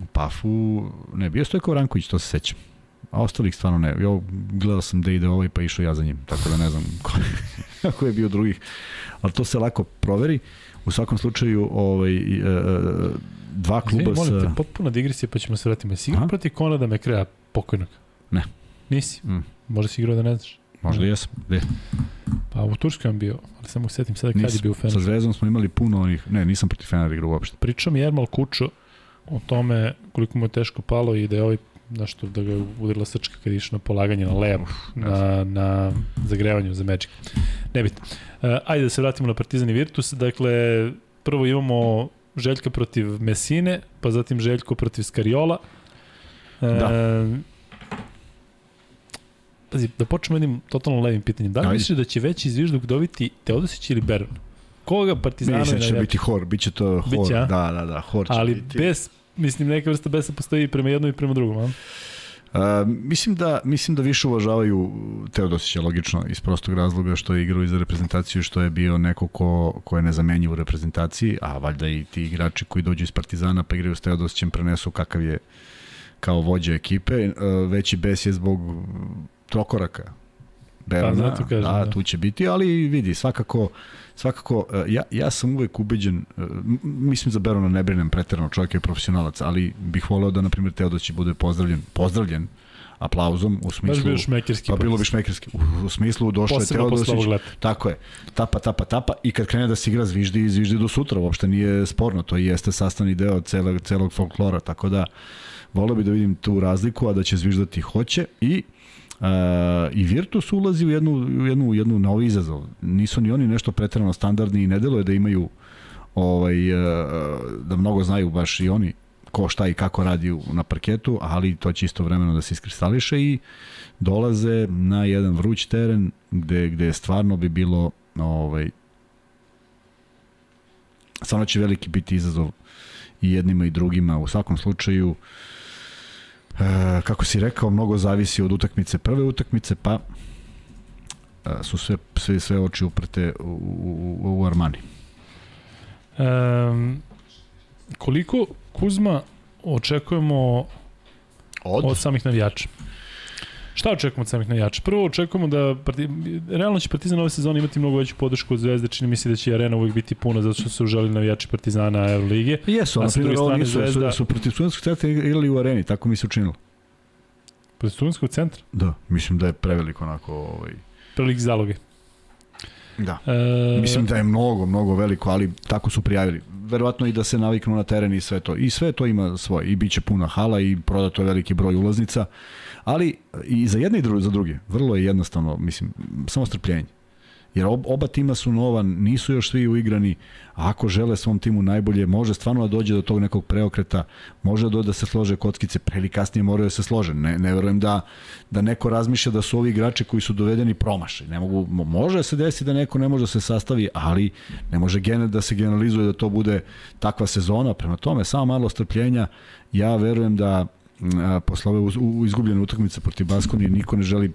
B: U Pafu, ne, bio Stojko Vranković, to se sećam. A ostalih stvarno ne. Ja gledao sam da ide ovaj pa išao ja za njim, tako da ne znam [LAUGHS] ko, ko je bio drugih ali to se lako proveri. U svakom slučaju, ovaj, e, e, dva kluba Izvini,
A: molim sa... te, potpuna digresija, pa ćemo se vratiti. Si igrao protiv Konada Mekreja pokojnog?
B: Ne.
A: Nisi? Mm. Možda si igrao da ne znaš?
B: Možda mm. jesam. Gde?
A: Pa u Turskoj bio, ali samo setim sada kad je bio u Feneru.
B: Sa Zvezdom smo imali puno onih, ne, nisam protiv Fenera igrao uopšte.
A: Pričam Jermal Kučo o tome koliko mu je teško palo i da je ovaj nešto da ga udarila srčka kad išao na polaganje na levo, na, na zagrevanju za Magic. Nebitno. Uh, ajde da se vratimo na Partizan i Virtus. Dakle, prvo imamo Željka protiv Mesine, pa zatim Željko protiv Skariola. Uh, da. Pazi, da počnemo jednim totalno levim pitanjem. Da li misliš da će veći zvižduk dobiti Teodosić ili Beron? Koga Partizanu
B: Mislim da će biti Hor, biće to Hor. Biće, da, da, da, Hor će
A: Ali
B: biti.
A: bez, mislim, neka vrsta besa postoji i prema jednom i prema drugom, a?
B: Uh, mislim da mislim da više uvažavaju Teodosića logično iz prostog razloga što je igrao i za reprezentaciju što je bio neko ko, ko je nezamenjiv u reprezentaciji, a valjda i ti igrači koji dođu iz Partizana pa igraju s Teodosićem prenesu kakav je kao vođa ekipe. Uh, veći bes je zbog trokoraka Berona, pa, kažem, da, da, tu će biti, ali vidi, svakako svakako, e, ja, ja sam uvek ubeđen, e, mislim za Berona ne brinem preterano, čovjek je profesionalac, ali bih voleo da, na primjer, Teodosić bude pozdravljen, pozdravljen aplauzom u smislu
A: Baš bio šmekerski.
B: Pa bilo bi šmekerski. U, u smislu došao je Teodosić. Tako je. Tapa, tapa, tapa i kad krene da se igra zviždi, zviždi do sutra, uopšte nije sporno, to jeste sastavni deo celog celog folklora, tako da voleo bih da vidim tu razliku, a da će zviždati hoće i Uh, I Virtus ulazi u jednu, u jednu, u jednu novi izazov. Nisu ni oni nešto pretredno standardni i ne deluje da imaju ovaj, uh, da mnogo znaju baš i oni ko šta i kako radi na parketu, ali to će isto vremeno da se iskristališe i dolaze na jedan vruć teren gde, gde stvarno bi bilo ovaj, stvarno će veliki biti izazov i jednima i drugima. U svakom slučaju uh, kako si rekao, mnogo zavisi od utakmice, prve utakmice, pa e, su sve, sve, sve oči uprte u, u, u Armani.
A: Um, koliko Kuzma očekujemo od, od samih navijača? Šta očekujemo od samih navijača? Prvo očekujemo da parti... realno će Partizan ove sezone imati mnogo veću podršku od Zvezde, čini mi se da će arena uvijek biti puna zato što su želi navijači Partizana Euroligije.
B: Jesu, na primjer, ovo nisu, Zvezda... su, su protiv studentskog centra igrali u areni, tako mi se učinilo.
A: Protiv studentskog centra?
B: Da, mislim da je preveliko onako... Ovaj...
A: Prevelik zaloge.
B: Da.
A: E,
B: Mislim da je mnogo, mnogo veliko, ali tako su prijavili. Verovatno i da se naviknu na teren i sve to. I sve to ima svoje. I bit će puna hala i prodato je veliki broj ulaznica. Ali i za jedne i druge, za druge. Vrlo je jednostavno, mislim, samo strpljenje. Jer ob, oba tima su nova, nisu još svi uigrani, a ako žele svom timu najbolje, može stvarno da dođe do tog nekog preokreta, može da, da se slože kockice, pre ili kasnije moraju da se slože. Ne, ne verujem da, da neko razmišlja da su ovi igrači koji su dovedeni promašaj. Ne mogu, mo- može se desi da neko ne može da se sastavi, ali ne može gener, da se generalizuje da to bude takva sezona. Prema tome, samo malo strpljenja. Ja verujem da posle ove izgubljene utakmice protiv Baskonije niko ne želi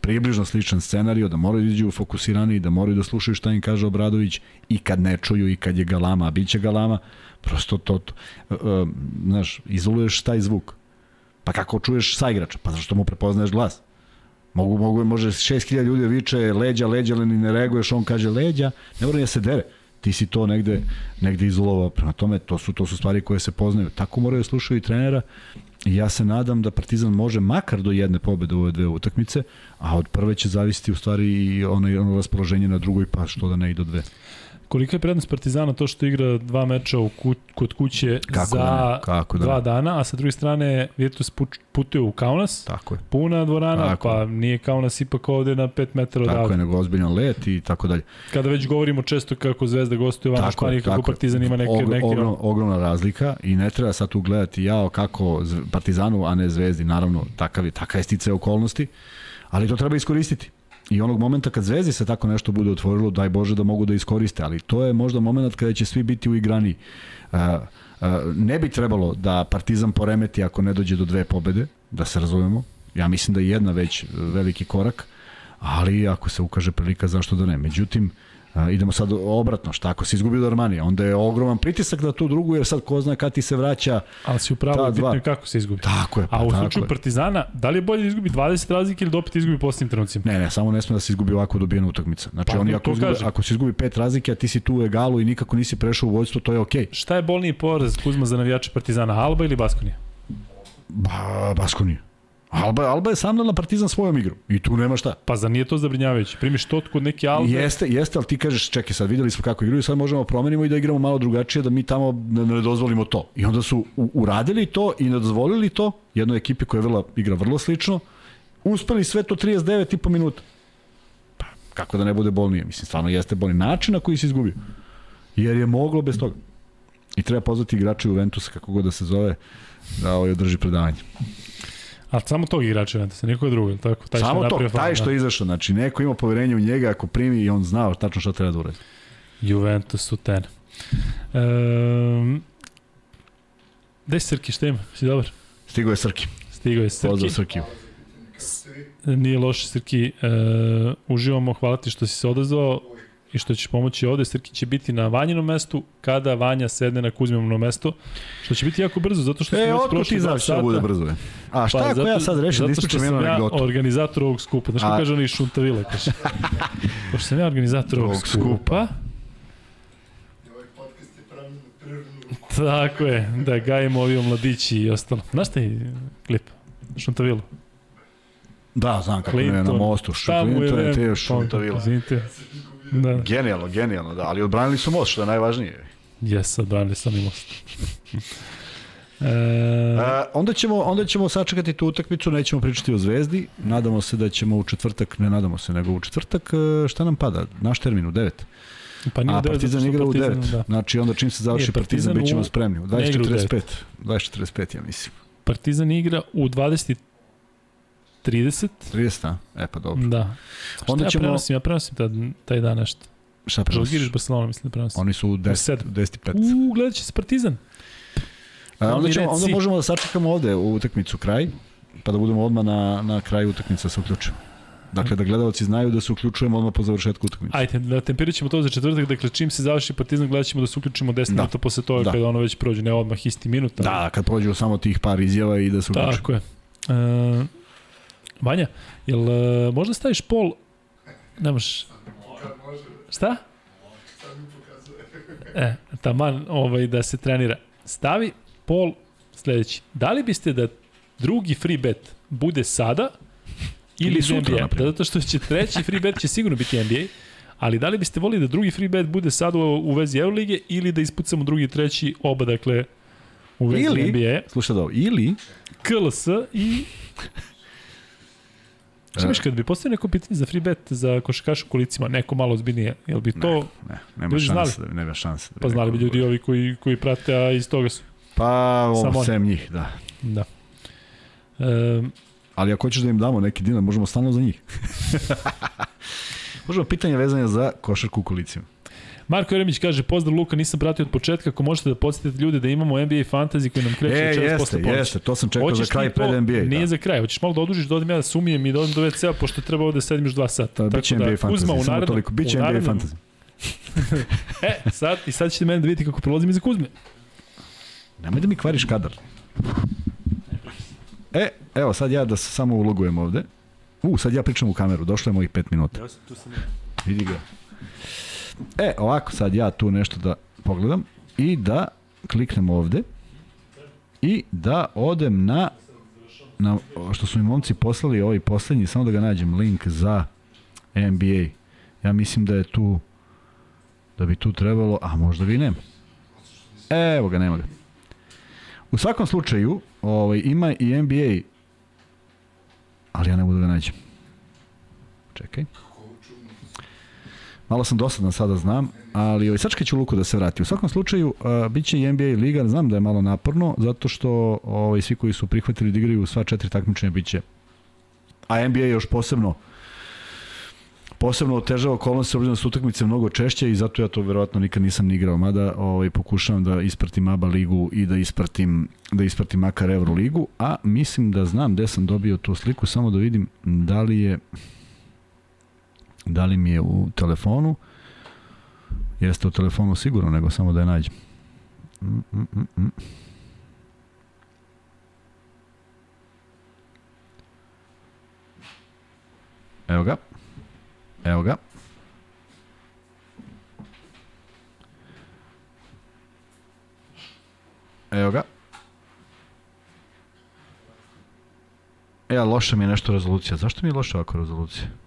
B: približno sličan scenario, da moraju da iđu fokusirani, da moraju da slušaju šta im kaže Obradović i kad ne čuju i kad je galama, a bit će galama, prosto to, to uh, znaš, izoluješ taj zvuk. Pa kako čuješ sa igrača? Pa zašto mu prepoznaješ glas? Mogu, mogu, može 6000 ljudi da viče leđa, leđa, ali ne reaguješ, on kaže leđa, ne mora ni da se dere. Ti si to negde, negde izolovao. Prema tome, to su, to su stvari koje se poznaju. Tako moraju da slušaju i trenera I ja se nadam da Partizan može makar do jedne pobede u ove dve utakmice, a od prve će zavisiti u stvari i ono, ono raspoloženje na drugoj, pa što da ne i do dve.
A: Kolika je prednost Partizana to što igra dva meča u kod kuće
B: Kako da
A: za
B: ne, kako da
A: dva
B: ne.
A: dana, a sa druge strane Virtus putuje u Kaunas,
B: Tako je.
A: puna dvorana,
B: Tako
A: pa nije Kaunas ipak ovde na 5 metara
B: Tako
A: odavde.
B: je, nego ozbiljan let i tako dalje.
A: Kada već govorimo često kako Zvezda gostuje van u Španiji, kako. Partizan ima neke...
B: Ogr,
A: neke
B: ogrom, ogromna razlika i ne treba sad tu gledati jao kako Partizanu, a ne Zvezdi, naravno, takav je, takav je stice okolnosti, ali to treba iskoristiti. I onog momenta kad Zvezdi se tako nešto bude otvorilo, daj Bože da mogu da iskoriste, ali to je možda moment kada će svi biti u igrani. Uh, uh, ne bi trebalo da Partizan poremeti ako ne dođe do dve pobede, da se razumemo. Ja mislim da je jedna već veliki korak, ali ako se ukaže prilika, zašto da ne. Međutim, A, idemo sad obratno, šta ako se izgubi od Armanija, onda je ogroman pritisak na tu drugu, jer sad ko zna kad ti se vraća,
A: Ali si upravo bitno je kako se izgubi.
B: tako je, pa
A: A u slučaju
B: je.
A: Partizana, da li je bolje da izgubi 20 razlike ili da opet izgubi posljednjim trenucima?
B: Ne, ne, samo ne sme da se izgubi ovako dobijena utakmica. Znači,
A: Pa,
B: oni ako,
A: kažem.
B: ako se izgubi pet razlike, a ti si tu u egalu i nikako nisi prešao u vojstvo, to je okej. Okay.
A: Šta je bolniji poraz Kuzma za navijače Partizana, Alba ili Baskonija?
B: Ba, Baskonija. Alba, Alba je samnala Partizan svojom igrom i tu nema šta.
A: Pa za nije to zabrinjavajuće? Primiš to kod neke Albe,
B: Jeste, jeste, ali ti kažeš, čekaj, sad videli smo kako igraju, sad možemo promenimo i da igramo malo drugačije, da mi tamo ne, ne dozvolimo to. I onda su u, uradili to i ne dozvolili to jednoj ekipi koja je vrlo, igra vrlo slično, uspeli sve to 39 i po minuta. Pa, kako da ne bude bolnije? Mislim, stvarno jeste bolni način na koji se izgubio. Jer je moglo bez toga. I treba pozvati igrače Juventusa, kako god da se zove, da ovaj održi predavanje.
A: A samo tog igrača ne se niko li tako? Taj
B: Samo to, taj što je izašao, znači neko ima poverenje u njega, ako primi i on znao tačno šta treba da uradi.
A: Da. Juventus u ten. Um, Gde si Srki, šta ima? Si dobar?
B: Stigo je Srki.
A: Stigao je
B: Pozdrav
A: Srki.
B: Srkiju.
A: Nije loše, Srki. Uh, uživamo, hvala ti što si se odazvao i što ćeš pomoći ovde. Srki će biti na Vanjinom mestu kada Vanja sedne na Kuzminovo mesto, što će biti jako brzo, zato što smo
B: E,
A: već
B: otkud
A: prošli dva sata.
B: bude brzo? Je? A šta pa, ako ja sad rešim da ispričam jednu
A: Zato što
B: anegdotu?
A: sam ja organizator ovog skupa. Znaš kako kaže oni iz Šuntavila, kaže. Pošto sam ja organizator ovog
B: Ovog
A: skupa,
B: skupa.
D: Je
A: tako je, da gajimo ovi mladići i ostalo. Znaš taj klip? Šuntavilu.
B: Da, znam kako ne, na
A: Clinton.
B: mostu.
A: Mu je
B: Clinton je te šuntavila.
A: Izvinite. Da.
B: Genijalno, genijalno, da, ali odbranili su most, što je najvažnije.
A: Jes, odbranili sam i most. [LAUGHS] e,
B: E, onda, ćemo, onda ćemo sačekati tu utakmicu, nećemo pričati o Zvezdi, nadamo se da ćemo u četvrtak, ne nadamo se, nego u četvrtak, e, šta nam pada? Naš termin u 9.
A: pa nije
B: A
A: u
B: Partizan igra u
A: Partizan,
B: 9.
A: Da.
B: Znači onda čim se završi
A: Nije,
B: Partizan,
A: Partizan
B: bit ćemo
A: u-
B: spremni. U
A: ne igra u
B: 20.45. 20.45, ja mislim.
A: Partizan igra u 20 30.
B: 30, a? E pa dobro.
A: Da.
B: Onda
A: ja
B: ćemo-
A: prenosim? Ja prenosim tad, taj dan nešto.
B: Šta prenosiš?
A: Žalgiriš Barcelona, mislim da prenosim.
B: Oni su u 10,
A: sedam.
B: 10 i 5.
A: Uuu, gledat će se Partizan.
B: A, onda, ćemo, onda možemo da sačekamo ovde u utakmicu kraj, pa da budemo odmah na, na kraju utakmice da se uključimo. Dakle, da gledalci znaju da se uključujemo odmah po završetku utakmice.
A: Ajde, da temperirat ćemo to za četvrtak, dakle čim se završi Partizan gledat ćemo da se uključimo 10
B: Da.
A: minuta posle toga
B: Da.
A: kada ono već prođe, ne odmah isti minut. ali-
B: Da, kad prođu samo tih par izjava i da se uključimo.
A: Tako je. E, Vanja, jel e, možda staviš pol... Ne možeš.
D: Kad može,
A: Šta? E, taman ovaj, da se trenira. Stavi pol sledeći. Da li biste da drugi free bet bude sada ili,
B: Ili sutra,
A: NBA? Da, zato što će treći free bet će sigurno biti NBA, Ali da li biste volili da drugi free bet bude sad u, u vezi Eurolige ili da ispucamo drugi i treći oba, dakle, u vezi
B: Ili-
A: NBA,
B: Slušaj da ovo, ili
A: KLS i... Šta miš, kad bi postavio neko pitanje za free bet za košarkaš u kolicima, neko malo ozbiljnije, jel bi to...
B: ne, nema
A: Ljudi znali?
B: šanse, da, nema šanse. Da
A: Pa znali bi ljudi ovi koji, koji prate, a iz toga su.
B: Pa, ovo, sem njih, da.
A: Da. E,
B: Ali ako hoćeš da im damo neki dinar, možemo stano za njih. [LAUGHS] možemo pitanje vezanje za košarku u kolicima.
A: Marko Jeremić kaže, pozdrav Luka, nisam pratio od početka, ako možete da podsjetite ljude da imamo NBA fantasy koji nam kreće
B: E,
A: večeras
B: jeste,
A: posle ponoći.
B: jeste, to sam čekao
A: Hoćeš
B: za kraj pred NBA.
A: Nije
B: da.
A: za kraj, hoćeš malo da odužiš, da odem ja da sumijem i da odem do WC-a, pošto treba ovde sedim još dva sata.
B: Da, biće
A: Tako
B: NBA
A: da,
B: fantasy,
A: Kuzma, u narednom-
B: toliko. Biće NBA
A: narednom-
B: fantasy. [LAUGHS]
A: E, sad, i sad ćete mene da vidite kako prolazim iza Kuzme.
B: Nemoj da mi kvariš kadar. E, evo sad ja da se samo ulogujem ovde. U, sad ja pričam u kameru, došlo je mojih 5 minuta.
A: Ja sam tu sam
B: Vidi ga. E, ovako sad ja tu nešto da pogledam i da kliknem ovde i da odem na na što su mi momci poslali ovaj poslednji, samo da ga nađem, link za NBA. Ja mislim da je tu da bi tu trebalo, a možda vi nema. Evo ga, nema ga. U svakom slučaju, ovaj, ima i NBA, ali ja ne mogu da ga nađem. Čekaj. Malo sam dosadan sada znam, ali ovaj, sačekaj ću Luku da se vrati. U svakom slučaju, uh, bit će i NBA liga, znam da je malo naporno, zato što ovaj, svi koji su prihvatili da igraju sva četiri takmičenja bit će. A NBA još posebno posebno otežava okolnosti s obzirom da su utakmice mnogo češće i zato ja to verovatno nikad nisam ni igrao, mada ovaj, pokušavam da ispratim ABA ligu i da ispratim, da ispratim makar Euro ligu, a mislim da znam gde sam dobio tu sliku, samo da vidim da li je da li mi je u telefonu jeste u telefonu sigurno, nego samo da je nađem. Mm, mm, mm, mm. Evo ga. Evo ga. Evo ga. E, a loša mi je nešto rezolucija. Zašto mi je loša ovako rezolucija?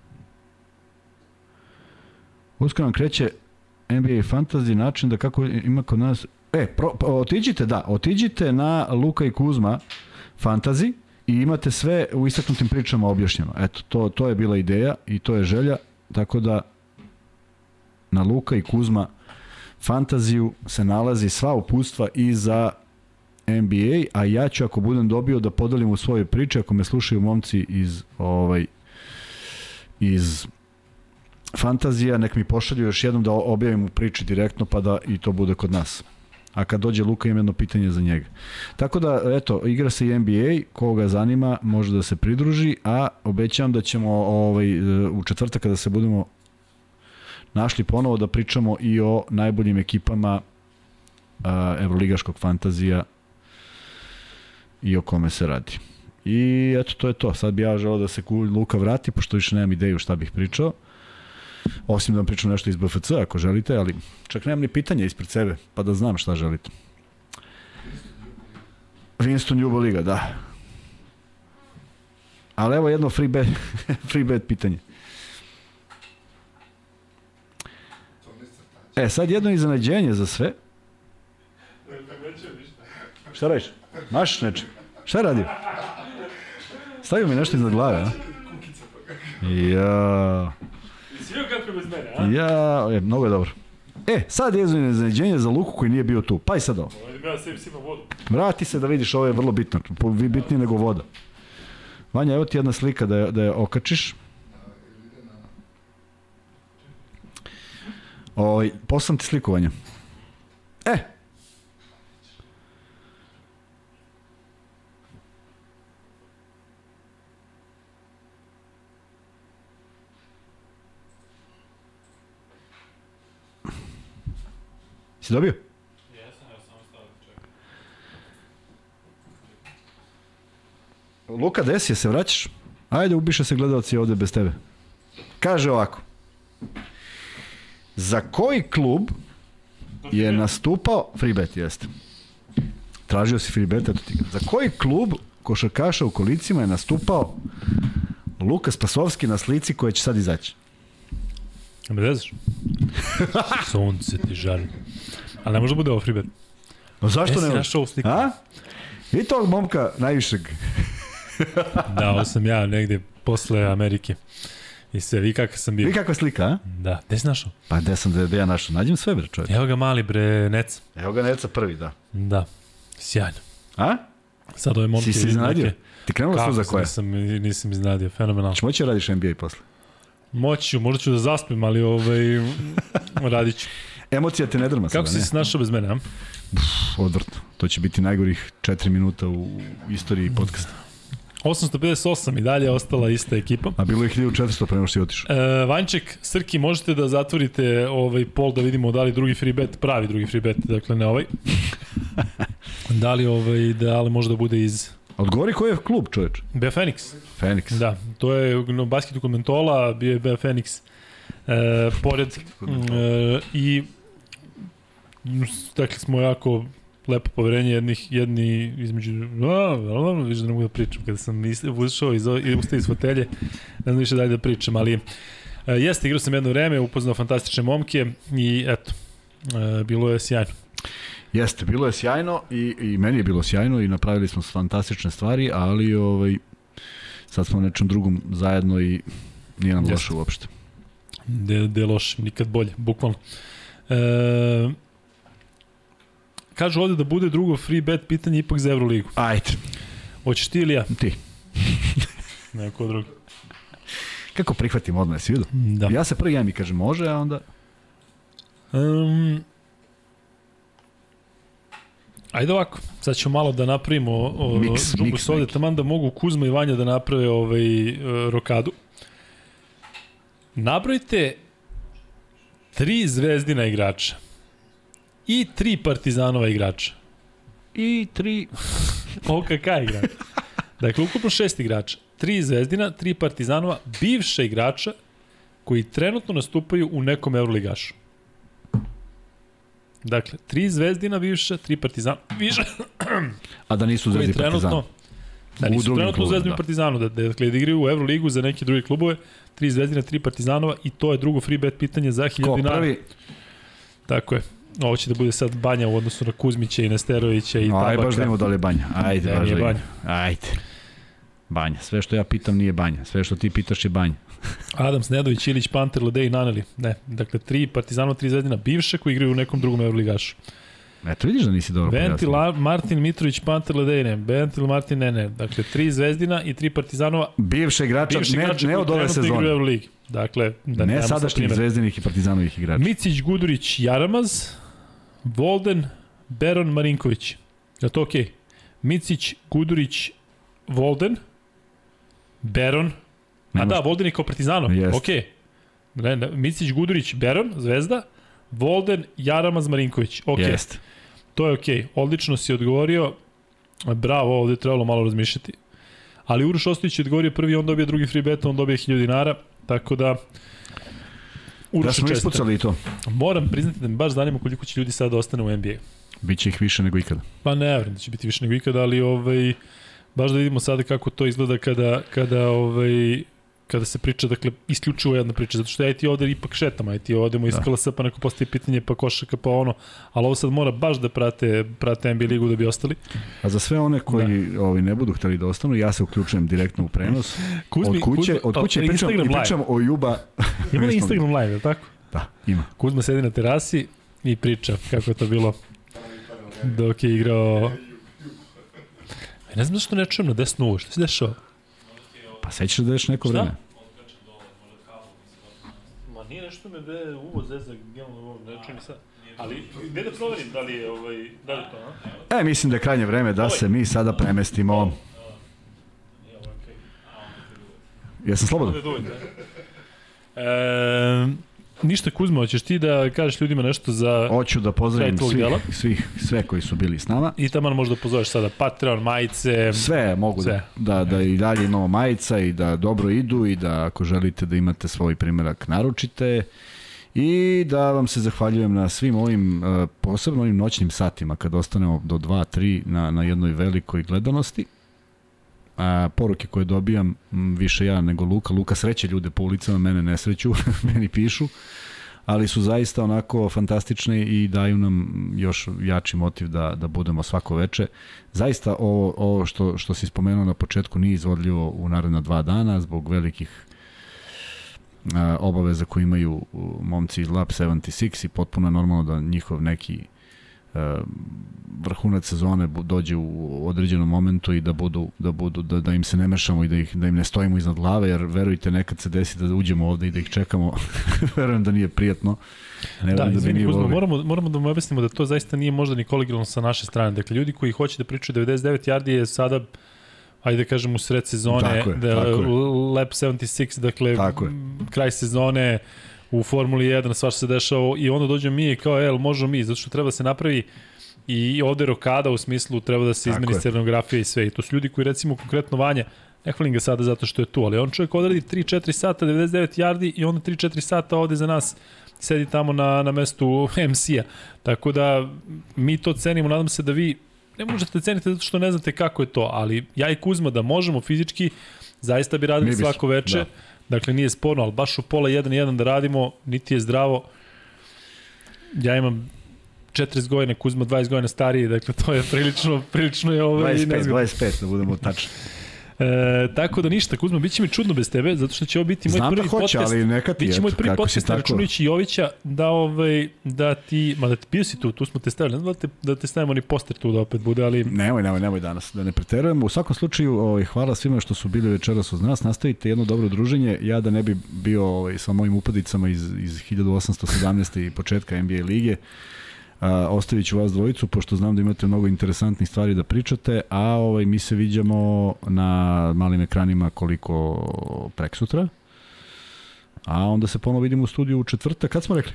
B: Uskoro nam kreće NBA Fantasy način da kako ima kod nas... E, pro, pro, otiđite, da, otiđite na Luka i Kuzma Fantasy i imate sve u istaknutim pričama objašnjeno. Eto, to, to je bila ideja i to je želja, tako da na Luka i Kuzma fantaziju se nalazi sva upustva i za NBA, a ja ću ako budem dobio da podelim u svoje priče, ako me slušaju momci iz ovaj iz fantazija, nek mi pošalju još jednom da objavim u priči direktno pa da i to bude kod nas. A kad dođe Luka imam jedno pitanje za njega. Tako da, eto, igra se i NBA, koga zanima može da se pridruži, a obećavam da ćemo ovaj, u četvrtak kada se budemo našli ponovo da pričamo i o najboljim ekipama a, Evroligaškog fantazija i o kome se radi. I eto, to je to. Sad bi ja želeo da se Luka vrati, pošto više nemam ideju šta bih pričao. Osim da vam pričam nešto iz BFC, ako želite, ali čak nemam ni pitanja ispred sebe, pa da znam šta želite. Winston Ljubo Liga, da. Ali evo jedno free bet, [LAUGHS] free bet pitanje. E, sad jedno iznenađenje za sve. Šta radiš? Mašeš neče? Šta radim? Stavio mi nešto iznad glave, a? Ja...
A: Svi kako bez mene, a?
B: Ja, e, mnogo je dobro. E, sad je iznenađenje za Luku koji nije bio tu. Pa i sad ovo.
A: Ja sebi sipam vodu.
B: Vrati se da vidiš, ovo je vrlo bitno. Bitnije nego voda. Vanja, evo ti jedna slika da je, da je okačiš. Ovaj, poslam ti sliku, Vanja. E! Si dobio?
C: Jesam, ja samo stavio, čekaj.
B: Luka, desi je, se vraćaš? Ajde, ubiše se gledalci ovde bez tebe. Kaže ovako. Za koji klub je nastupao... Freebet, jeste. Tražio si freebet, eto ti. Za koji klub košarkaša u kolicima je nastupao Luka Spasovski na slici koja će sad izaći?
A: Me vezaš? [LAUGHS] Sunce ti žari. Ali ne može da bude ovo freebet.
B: No zašto
A: Jesi
B: ne?
A: našao ovu sliku?
B: A? I tog momka najvišeg. [LAUGHS]
A: Da, ovo sam ja negde posle Amerike. I sve, vi kakav sam bio.
B: Vi kakva slika, a?
A: Da, gde si našao?
B: Pa gde sam, gde ja našao? Nađem sve, bre, čovječ.
A: Evo ga mali bre, Nec.
B: Evo ga Neca prvi, da.
A: Da, sjajno.
B: A?
A: Sad ove momke...
B: Si se iznenadio?
A: neke-
B: Ti krenulo
A: Kako
B: sve za koje?
A: nisam, nisam iznenadio, fenomenalno.
B: Češ moći da radiš NBA posle?
A: Moći ću, možda ću da zaspim, ali ovaj, radit ću.
B: Emocija te ne drma
A: Kako
B: sada,
A: si se snašao bez mene, a?
B: Odvrtno. To će biti najgorih 4 minuta u istoriji podcasta.
A: 858 i dalje je ostala ista ekipa.
B: A bilo je 1400 pre nego što si otišao.
A: E, Vanček, Srki, možete da zatvorite ovaj pol da vidimo da li drugi free bet, pravi drugi free bet, dakle ne ovaj. [LAUGHS] da li ovaj, da li može da bude iz
B: Odgovori koji je klub, čoveč?
A: Bea Phoenix.
B: Phoenix.
A: Da, to je no, basketu kod mentola, bio je Bea Phoenix e, pored e, i stekli smo jako lepo poverenje jednih, jedni između, a, više da ne mogu da pričam, kada sam ušao iz, ustao iz fotelje, ne znam više dalje da pričam, ali e, jeste, igrao sam jedno vreme, upoznao fantastične momke i eto, e, bilo je sjajno.
B: Jeste, bilo je sjajno i, i meni je bilo sjajno i napravili smo fantastične stvari, ali ovaj, sad smo nečem drugom zajedno i nije nam
A: Jeste.
B: loše uopšte.
A: De, de loš, nikad bolje, bukvalno. E, kažu ovde da bude drugo free bet pitanje ipak za Euroligu.
B: Ajde,
A: Hoćeš ti ili ja?
B: ti. [LAUGHS]
A: Neko drugi.
B: Kako prihvatim odmah, jesi vidio?
A: Da.
B: Ja se prvi javim i kažem može, a onda...
A: Um, ajde ovako, sad ćemo malo da napravimo o,
B: Mix,
A: džumbu
B: mix
A: sode,
B: neki.
A: taman da mogu Kuzma i Vanja da naprave ovaj, e, rokadu. Nabrojite tri zvezdina igrača i tri partizanova igrača.
B: I tri... [LAUGHS]
A: OKK igrač. Dakle, ukupno šest igrača. Tri zvezdina, tri partizanova, bivša igrača koji trenutno nastupaju u nekom Euroligašu. Dakle, tri zvezdina bivša, tri partizana, više, [CLEARS THROAT]
B: A da nisu zvezdi partizan.
A: trenutno Da, nisu trenutno u
B: klubovima,
A: Zvezdu i
B: da.
A: Partizanu, da, da, dakle, da igraju u Euroligu za neke druge klubove, tri zvezdina, tri partizanova i to je drugo free bet pitanje za 1000
B: Ko
A: dinara.
B: prvi?
A: Tako je. Ovo će da bude sad banja u odnosu na Kuzmića i Nesterovića i
B: No, aj
A: Tabaka.
B: baš da imamo da li je banja. Ajde,
A: Ne,
B: baš
A: nije
B: da
A: banja.
B: imamo. Ajde. Banja. Sve što ja pitam nije banja. Sve što ti pitaš je banja.
A: Adams, Nedović, Ilić, Panter, Ledej i Naneli. Ne, dakle, tri partizanova, tri zvezdina bivše koji igraju u nekom drugom Euroligašu.
B: Eto, vidiš da nisi dobro
A: Ventil,
B: pojasnio.
A: Martin, Mitrović, Panter, Ledej, ne. Ventil, Martin, ne, ne. Dakle, tri zvezdina i tri partizanova,
B: Bivše igrača,
A: bivši
B: ne,
A: igrača
B: ne
A: koji
B: od ove
A: igraju
B: sezone.
A: Euroligi. Dakle, da
B: Ne sadašnjih
A: primer.
B: zvezdinih i partizanovih igrača.
A: Micić, Gudurić, Jaramaz, Volden, Beron, Marinković. Je to okej? Okay? Micić, Gudurić, Volden, Beron, a da, Volden je kao Partizano,
B: Jest.
A: okej. Okay. Ne, ne, Micić, Gudurić, Beron, Zvezda, Volden, Jaramaz, Marinković. Okay.
B: Jeste.
A: To je. Okay. Odlično si odgovorio. Bravo, ovde je trebalo malo razmišljati. Ali Uroš Ostojić je odgovorio prvi, on dobije drugi free bet, on dobije 1000 dinara, tako da
B: Da
A: Uroš
B: smo
A: čestitam.
B: ispucali to.
A: Moram priznati da me baš zanima koliko će ljudi sada da ostane u NBA.
B: Biće ih više nego ikada.
A: Pa ne verujem da će biti više nego ikada, ali ovaj, baš da vidimo sada kako to izgleda kada, kada, ovaj, kada se priča, dakle, isključivo jedna priča, zato što ja ti ovde ipak šetamo, i ti odemo iz
B: Da.
A: Pa neko postaje pitanje, pa košaka, pa ono, ali ovo sad mora baš da prate, prate NBA ligu da bi ostali.
B: A za sve one koji da. ovi ne budu hteli da ostanu, ja se uključujem direktno u prenos. [LAUGHS]
A: Kuzmi,
B: od kuće, od kuće
A: o,
B: pričam, i
A: live.
B: pričam o Juba. [LAUGHS]
A: Ima li
B: Mislim-
A: Instagram live, je li tako?
B: Da, ima.
A: Kuzma sedi na terasi i priča kako je to bilo dok je igrao... Ja ne znam zašto ne čujem na desnu uvo, šta se dešava?
B: Pa sećaš da još neko vreme?
A: Nešto me be uvo zezak, generalno ovo, ne čujem sad. Ali, gde da proverim da li je, ovaj, da li je to, a?
B: E, mislim da je krajnje vreme da se mi sada premestimo. Jesam slobodan?
A: Ovde dujete. E, ništa Kuzma, hoćeš ti da kažeš ljudima nešto za...
B: Hoću da pozdravim svih,
A: dela.
B: svih, sve koji su bili s nama.
A: I tamo možda pozoveš sada Patreon, majice,
B: Sve mogu
A: Sve.
B: Da, da, da i dalje imamo majica i da dobro idu i da ako želite da imate svoj primjerak naručite i da vam se zahvaljujem na svim ovim, uh, posebno ovim noćnim satima kad ostanemo do 2-3 na, na jednoj velikoj gledanosti. A, poruke koje dobijam, m, više ja nego Luka. Luka sreće ljude po ulicama, mene ne sreću, [LAUGHS] meni pišu ali su zaista onako fantastične i daju nam još jači motiv da, da budemo svako veče. Zaista ovo, ovo što, što si spomenuo na početku nije izvodljivo u naredna dva dana zbog velikih obaveza koje imaju momci iz Lab 76 i potpuno je normalno da njihov neki vrhunac sezone dođe u određenom momentu i da budu da budu da, da im se ne mešamo i da ih da im ne stojimo iznad glave jer verujte nekad se desi da uđemo ovde i da ih čekamo [LAUGHS] verujem da nije prijatno ne
A: Da,
B: verujem da, bi
A: izvini, Kuzma, moramo, moramo da mu objasnimo da to zaista nije možda ni kolegijalno sa naše strane. Dakle, ljudi koji hoće da pričaju 99 yardi je sada ajde da kažem u sred sezone,
B: Tako je,
A: da,
B: tako je.
A: lap 76, dakle
B: Tako je.
A: kraj sezone u Formuli 1, svašta se dešava i onda dođemo mi i kao, el, možemo mi, zato što treba da se napravi i ovde rokada u smislu treba da se
B: Tako
A: izmeni scenografija i sve. I to su ljudi koji recimo konkretno Vanja, ne hvalim ga sada zato što je tu, ali on čovjek odradi 3-4 sata, 99 yardi i onda 3-4 sata ovde za nas sedi tamo na, na mestu [LAUGHS] MC-a. Tako da mi to cenimo, nadam se da vi ne možete da cenite zato što ne znate kako je to, ali ja i Kuzma da možemo fizički, zaista bi radili svako veče.
B: da.
A: Dakle, nije sporno, ali baš u pola 1-1 da radimo, niti je zdravo. Ja imam 40 godina, Kuzma 20 godina stariji, dakle to je prilično, prilično je ovaj
B: 25,
A: nezgodno.
B: 25 da budemo tačni.
A: E, tako da ništa, Kuzma, bit će mi čudno bez tebe, zato što će ovo biti moj
B: Znam da
A: prvi
B: hoće,
A: podcast.
B: ali neka ti,
A: Biće moj prvi podcast
B: tako.
A: računajući Jovića da, ovaj, da ti, ma da ti bio si tu, tu smo te stavili, da te, da te stavimo ni poster tu da opet bude, ali
B: Nemoj, nemoj, nemoj danas, da ne preterujemo. U svakom slučaju, ovaj, hvala svima što su bili večeras uz nas. Nastavite jedno dobro druženje. Ja da ne bi bio ovaj, sa mojim upadicama iz, iz 1817. i početka NBA lige, a, ostavit ću vas dvojicu, pošto znam da imate mnogo interesantnih stvari da pričate, a ovaj, mi se viđamo na malim ekranima koliko prek sutra. A onda se ponovo vidimo u studiju u četvrtak. Kad smo rekli?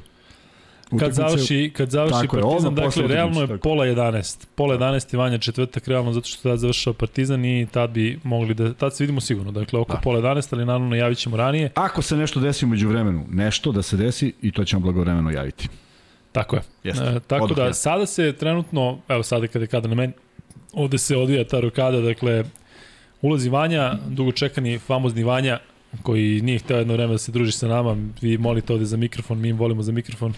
A: kad
B: Utakmice-
A: završi, kad završi
B: Tako je,
A: Partizan,
B: posle
A: dakle, realno je
B: tako.
A: pola 11. Pola 11 i Vanja četvrtak, realno, zato što tad završao Partizan i tad bi mogli da, tad se vidimo sigurno, dakle, oko
B: Da.
A: pola 11, ali naravno javit ćemo ranije.
B: Ako se nešto desi umeđu vremenu, nešto da se desi i to ćemo blagovremeno javiti.
A: Tako je.
B: Jeste.
A: E, tako
B: Odmah
A: da, sada se trenutno, evo sada kada je kada na meni, ovde se odvija ta rokada, dakle, ulazi Vanja, dugo čekani famozni Vanja, koji nije hteo jedno vreme da se druži sa nama, vi molite ovde za mikrofon, mi im volimo za mikrofon,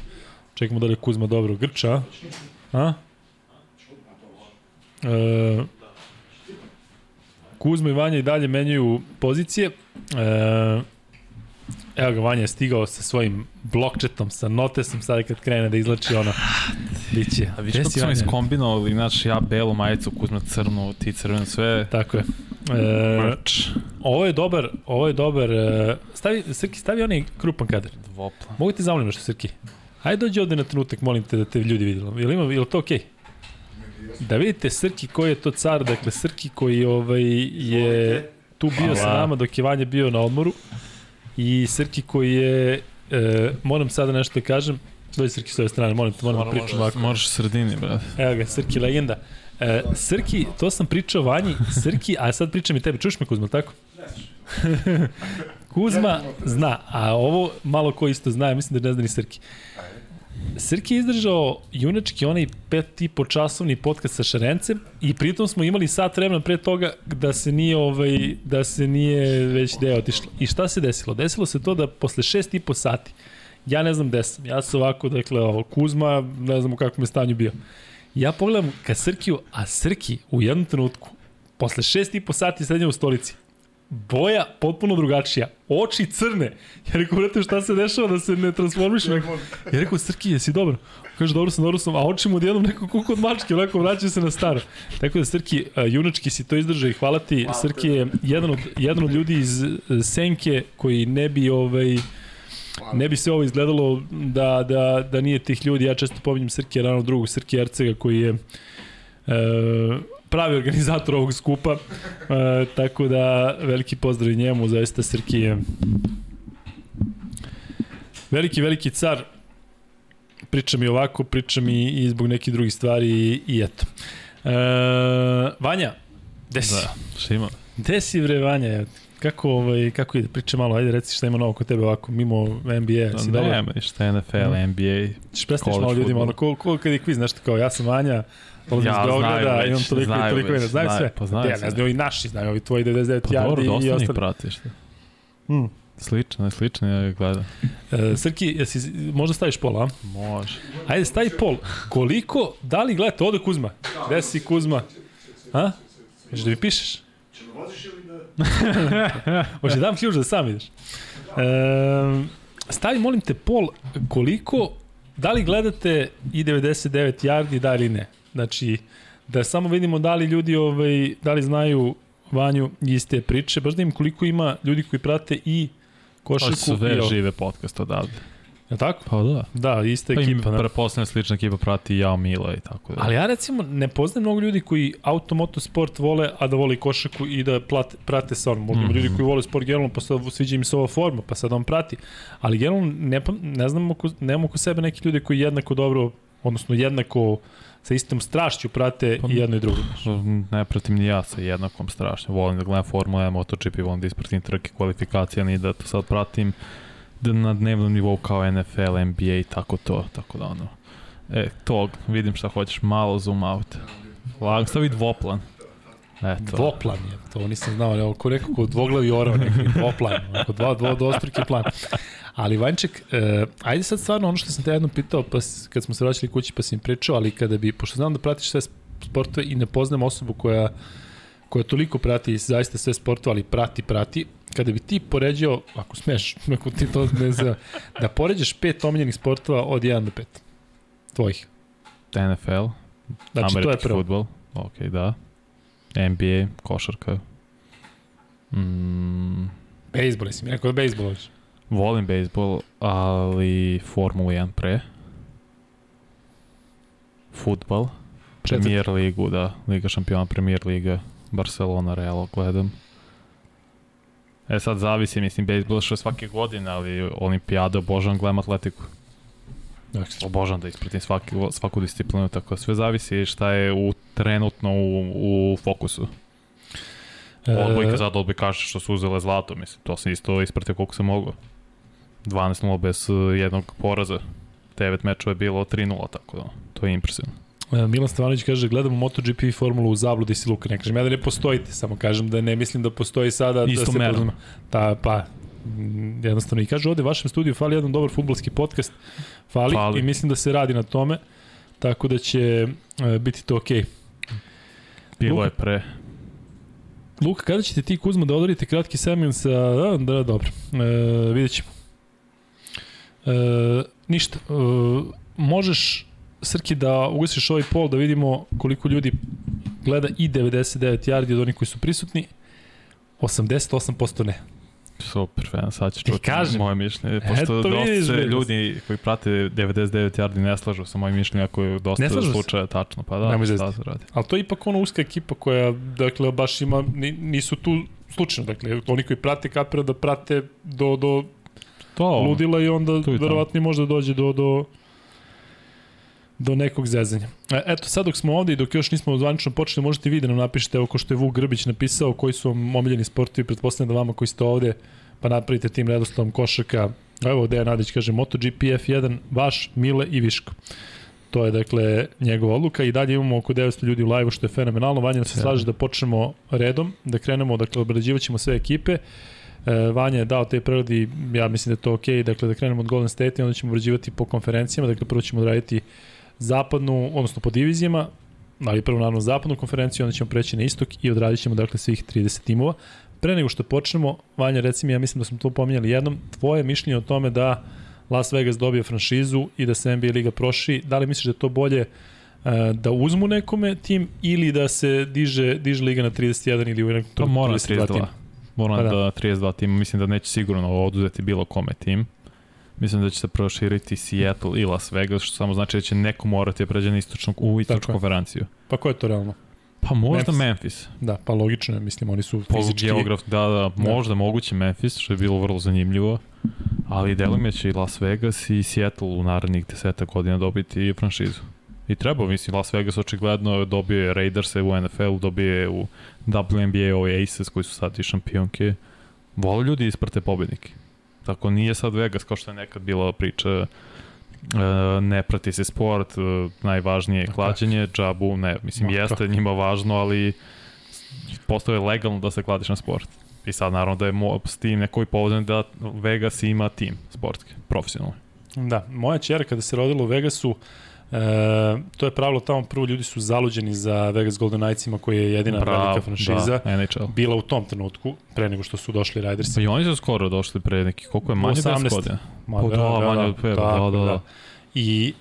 A: čekamo da li je Kuzma dobro grča, a? a? E, Kuzma i Vanja i dalje menjaju pozicije. E, evo ga, Vanja je stigao sa svojim blokčetom, sa notesom, sada kad krene da izlači ono, biće.
E: A
A: Gde
E: kako smo iskombinovali, znači ja belu majicu, Kuzma crnu, ti crvenu, sve.
A: Tako je. E,
E: Merch.
A: ovo je dobar, ovo je dobar, e, stavi, Srki, stavi onaj krupan kadar.
E: Dvopla.
A: Mogu ti zamolim nešto, Srki? Ajde dođi ovde na trenutak, molim te da te ljudi vidimo. Jel, ima, jel to okej? Da vidite Srki koji je to car, dakle Srki koji ovaj, je tu bio sa
E: Hvala.
A: nama dok je Vanja bio na odmoru i Srki koji je, e, moram sada nešto da kažem, dođi Srki s ove strane, molim te, moram da pričam ovako.
E: Moraš sredini, brate.
A: Evo ga, Srki legenda. E, Srki, to sam pričao Vanji, Srki, a sad pričam i tebi, čuš me Kuzma, tako? [LAUGHS] Kuzma zna, a ovo malo ko isto zna, mislim da ne zna ni Srki. Srki je izdržao junački onaj pet i po časovni podcast sa Šarencem i pritom smo imali sat vremena pre toga da se nije ovaj da se nije već deo otišlo. I šta se desilo? Desilo se to da posle šest i po sati ja ne znam gde sam. Ja sam ovako, dakle, ovo, Kuzma, ne znam u kakvom je stanju bio. Ja pogledam ka Srkiju, a Srki u jednom trenutku, posle šest i po sati sednja u stolici, boja potpuno drugačija, oči crne. Ja rekao, brate, šta se dešava da se ne transformiše? Ja rekao, Srki, jesi dobro? Kaže, dobro sam, dobro sam, a oči mu odjednom neko kuku od mačke, onako vraća se na staro. Tako da, Srki, junački si to izdržao i hvala ti. Srki je jedan od, jedan od ljudi iz e, Senke koji ne bi ovaj, ne bi se ovo izgledalo da, da, da nije tih ljudi. Ja često pominjem Srke rano drugog, Srke Ercega koji je e, pravi organizator ovog skupa. E, tako da veliki pozdrav njemu, zaista Srki je veliki, veliki car. Pričam i ovako, pričam i, i zbog nekih drugih stvari i, i eto. E, Vanja, gde si?
E: Da, šta ima?
A: Gde si bre Vanja? kako, ovaj, kako ide? Priča malo, ajde reci šta ima novo kod tebe ovako, mimo NBA. Si dobro?
E: Nema ništa, NFL, NBA.
A: Ćeš predstaviš malo ljudima, ono, ko, ko kad je kviz, nešto kao, ja sam Vanja, dolazim iz Beograda,
E: već,
A: imam toliko i toliko
E: već,
A: znaju sve.
E: pa znaju
A: ja, ne znaju ovi naši, znaju ovi tvoji 99
E: Pa dobro,
A: yardi i
E: dosta njih
A: ostali.
E: pratiš.
A: Hmm.
E: Slično slično je gleda.
A: E, Srki, jesi, možda staviš pola, a?
E: Može.
A: Ajde, stavi pol. Koliko, da li gledate, ovde Kuzma? Gde si Kuzma? A? Hoćeš da mi pišeš? [LAUGHS] Hoće dam ključ da sam ideš. E, stavi, molim te, pol, koliko, da li gledate i 99 yardi, da ili ne? Znači, da samo vidimo da li ljudi, ovaj, da li znaju Vanju iz te priče, baš da im koliko ima ljudi koji prate i
E: To
A: košarku
E: su
A: i
E: sve
A: ovo.
E: žive podcast odavde.
A: Je tako?
E: Pa da.
A: Da, ista
E: Pa
A: ekipa.
E: im
A: da.
E: prepostavljam slična ekipa prati Jao Mila i tako da.
A: Ali ja recimo ne poznajem mnogo ljudi koji automoto sport vole, a da vole i košarku i da plate, prate sa onom. Možda mm
E: Mhm.
A: -hmm. ljudi koji vole sport generalno, pa sad sviđa im se ova forma, pa sad on prati. Ali generalno ne, ne znam oko, nemamo oko sebe neki ljudi koji jednako dobro, odnosno jednako sa istom strašću prate
E: Pa-
A: i jedno i drugo.
E: ne pratim ni ja sa jednakom strašno. Volim da gledam Formula 1, MotoGP, volim da ispratim trke, kvalifikacije, ali da to sad pratim da na dnevnom nivou kao NFL, NBA i tako to, tako da ono. E, to, vidim šta hoćeš, malo zoom out. Lag, stavi dvoplan. Eto.
A: Dvoplan je, to nisam znao, evo, ko rekao, ko dvoglavi orao neki dvoplan, ako dva, dva, dvostruki plan. Ali Vanček, eh, ajde sad stvarno ono što sam te jedno pitao, pa kad smo se vraćali kući pa sam im pričao, ali kada bi, pošto znam da pratiš sve sportove i ne poznam osobu koja koja toliko prati zaista sve sportove, ali prati, prati, kada bi ti poređao, ako smeš, [LAUGHS] ako ti to ne zna, da poređaš pet omiljenih sportova od 1 do 5, tvojih.
E: NFL,
A: Znači, to je
E: američki
A: prvo.
E: futbol, ok, da. NBA, košarka. Mm,
A: Bejsbol, jesi mi rekao da bejsbol hoćeš.
E: Volim bejsbol, ali Formulu 1 pre. Futbal. Premier ligu, da. Liga šampiona, Premier liga. Barcelona, Real gledam. E sad zavisi, mislim, bejsbol što je svake godine, ali olimpijada obožavam, gledam atletiku.
A: Dakle,
E: Obožavam da ispratim svaki, svaku disciplinu, tako sve zavisi šta je u, trenutno u, u fokusu. Odbojka sad odbojkaša što su uzele zlato, mislim, to sam isto ispratio koliko sam mogao. 12-0 bez uh, jednog poraza. 9 mečeva je bilo 3-0, tako da to je impresivno.
A: E, Milan Stevanović kaže, gledamo MotoGP formulu u zabludi si Luka. Ne kažem ja da ne postojite, samo kažem da ne mislim da postoji sada da
E: Isto
A: se
E: merom.
A: poznamo. Ta, pa, mm, jednostavno. I kaže, ovde vašem studiju fali jedan dobar futbolski podcast. Fali,
E: Fali.
A: i mislim da se radi na tome, tako da će e, biti to okej.
E: Bilo
A: Luka.
E: je pre.
A: Luka, kada ćete ti Kuzma da odradite kratki segment sa... Da, da, dobro. E, vidjet ćemo. E, ništa. E, možeš, Srki, da ugasiš ovaj pol da vidimo koliko ljudi gleda i 99 yardi od onih koji su prisutni. 88% ne.
E: Super, fan, sad ćeš
A: Ti
E: čuti
A: kažem.
E: moje mišljenje.
A: Eto,
E: Pošto dosta
A: vidiš,
E: se ljudi koji prate 99 yardi ne slažu sa mojim mišljenjem, ako je dosta
A: slažu se?
E: slučaja tačno. Pa da,
A: Nemoj
E: šta se radi.
A: Ali to je ipak ono uska ekipa koja, dakle, baš ima, ni- nisu tu slučajno. Dakle, oni koji prate kapira da prate do, do
E: To,
A: ludila i onda verovatno i možda dođe do, do, do nekog zezanja. E, Eto, sad dok smo ovde i dok još nismo zvanično počeli, možete vi da nam napišete, evo ko što je Vuk Grbić napisao, koji su vam omiljeni sportovi, pretpostavljam da vama koji ste ovde, pa napravite tim redostom košaka. Evo, Dejan Adić kaže MotoGP F1, vaš, Mile i Viško. To je, dakle, njegova odluka i dalje imamo oko 900 ljudi u live što je fenomenalno. Vanja se slaže da počnemo redom, da krenemo, dakle, obrađivat ćemo sve ekipe. E, Vanja je dao te prerodi, ja mislim da je to okej, dakle da krenemo od Golden State i onda ćemo obrađivati po konferencijama, dakle prvo ćemo odraditi zapadnu, odnosno po divizijama, ali prvo naravno zapadnu konferenciju, onda ćemo preći na istok i odradit ćemo dakle svih 30 timova. Pre nego što počnemo, Vanja, reci mi, ja mislim da smo to pominjali jednom, tvoje mišljenje o tome da Las Vegas dobije franšizu i da se NBA liga proširi, da li misliš da je to bolje e, da uzmu nekome tim ili da se diže, diže liga na 31 ili u nekom
E: To mora
A: 32
E: 32. Moram
A: Pa
E: da.
A: da.
E: da 32 tima, mislim da neće sigurno oduzeti bilo kome tim. Mislim da će se proširiti Seattle i Las Vegas, što samo znači da će neko morati da pređe na istočnu, u istočnu konferenciju.
A: Pa ko je to realno?
E: Pa možda
A: Memphis.
E: Memphis.
A: Da, pa logično je, mislim, oni su
E: Po
A: fizički...
E: geograf, da, da, možda moguće Memphis, što je bilo vrlo zanimljivo. Ali delom je će i Las Vegas i Seattle u narednih deseta godina dobiti franšizu. I treba, mislim, Las Vegas očigledno dobije Raiders u NFL, dobije u WNBA ove Aces koji su sad i šampionke. Vole ljudi isprate pobednike. Tako nije sad Vegas kao što je nekad bila priča e, ne prati se sport, e, najvažnije je klađenje, džabu, ne, mislim
A: Ma,
E: jeste njima važno, ali postoje legalno da se kladiš na sport. I sad naravno da je mo, s tim neko i povezan da Vegas ima tim sportski, profesionalni.
A: Da, moja čera kada se rodila u Vegasu, e, to je pravilo tamo, prvo ljudi su zaluđeni za Vegas Golden Knightsima koji je jedina velika franšiza.
E: da, NHL.
A: Bila u tom trenutku, pre nego što su došli Riders.
E: Pa i oni su skoro došli pre neki, koliko je manje
A: 18.
E: 10 godina?
A: Ma,
E: Pa da, manje od pet,
A: tako,
E: da, da, da.
A: I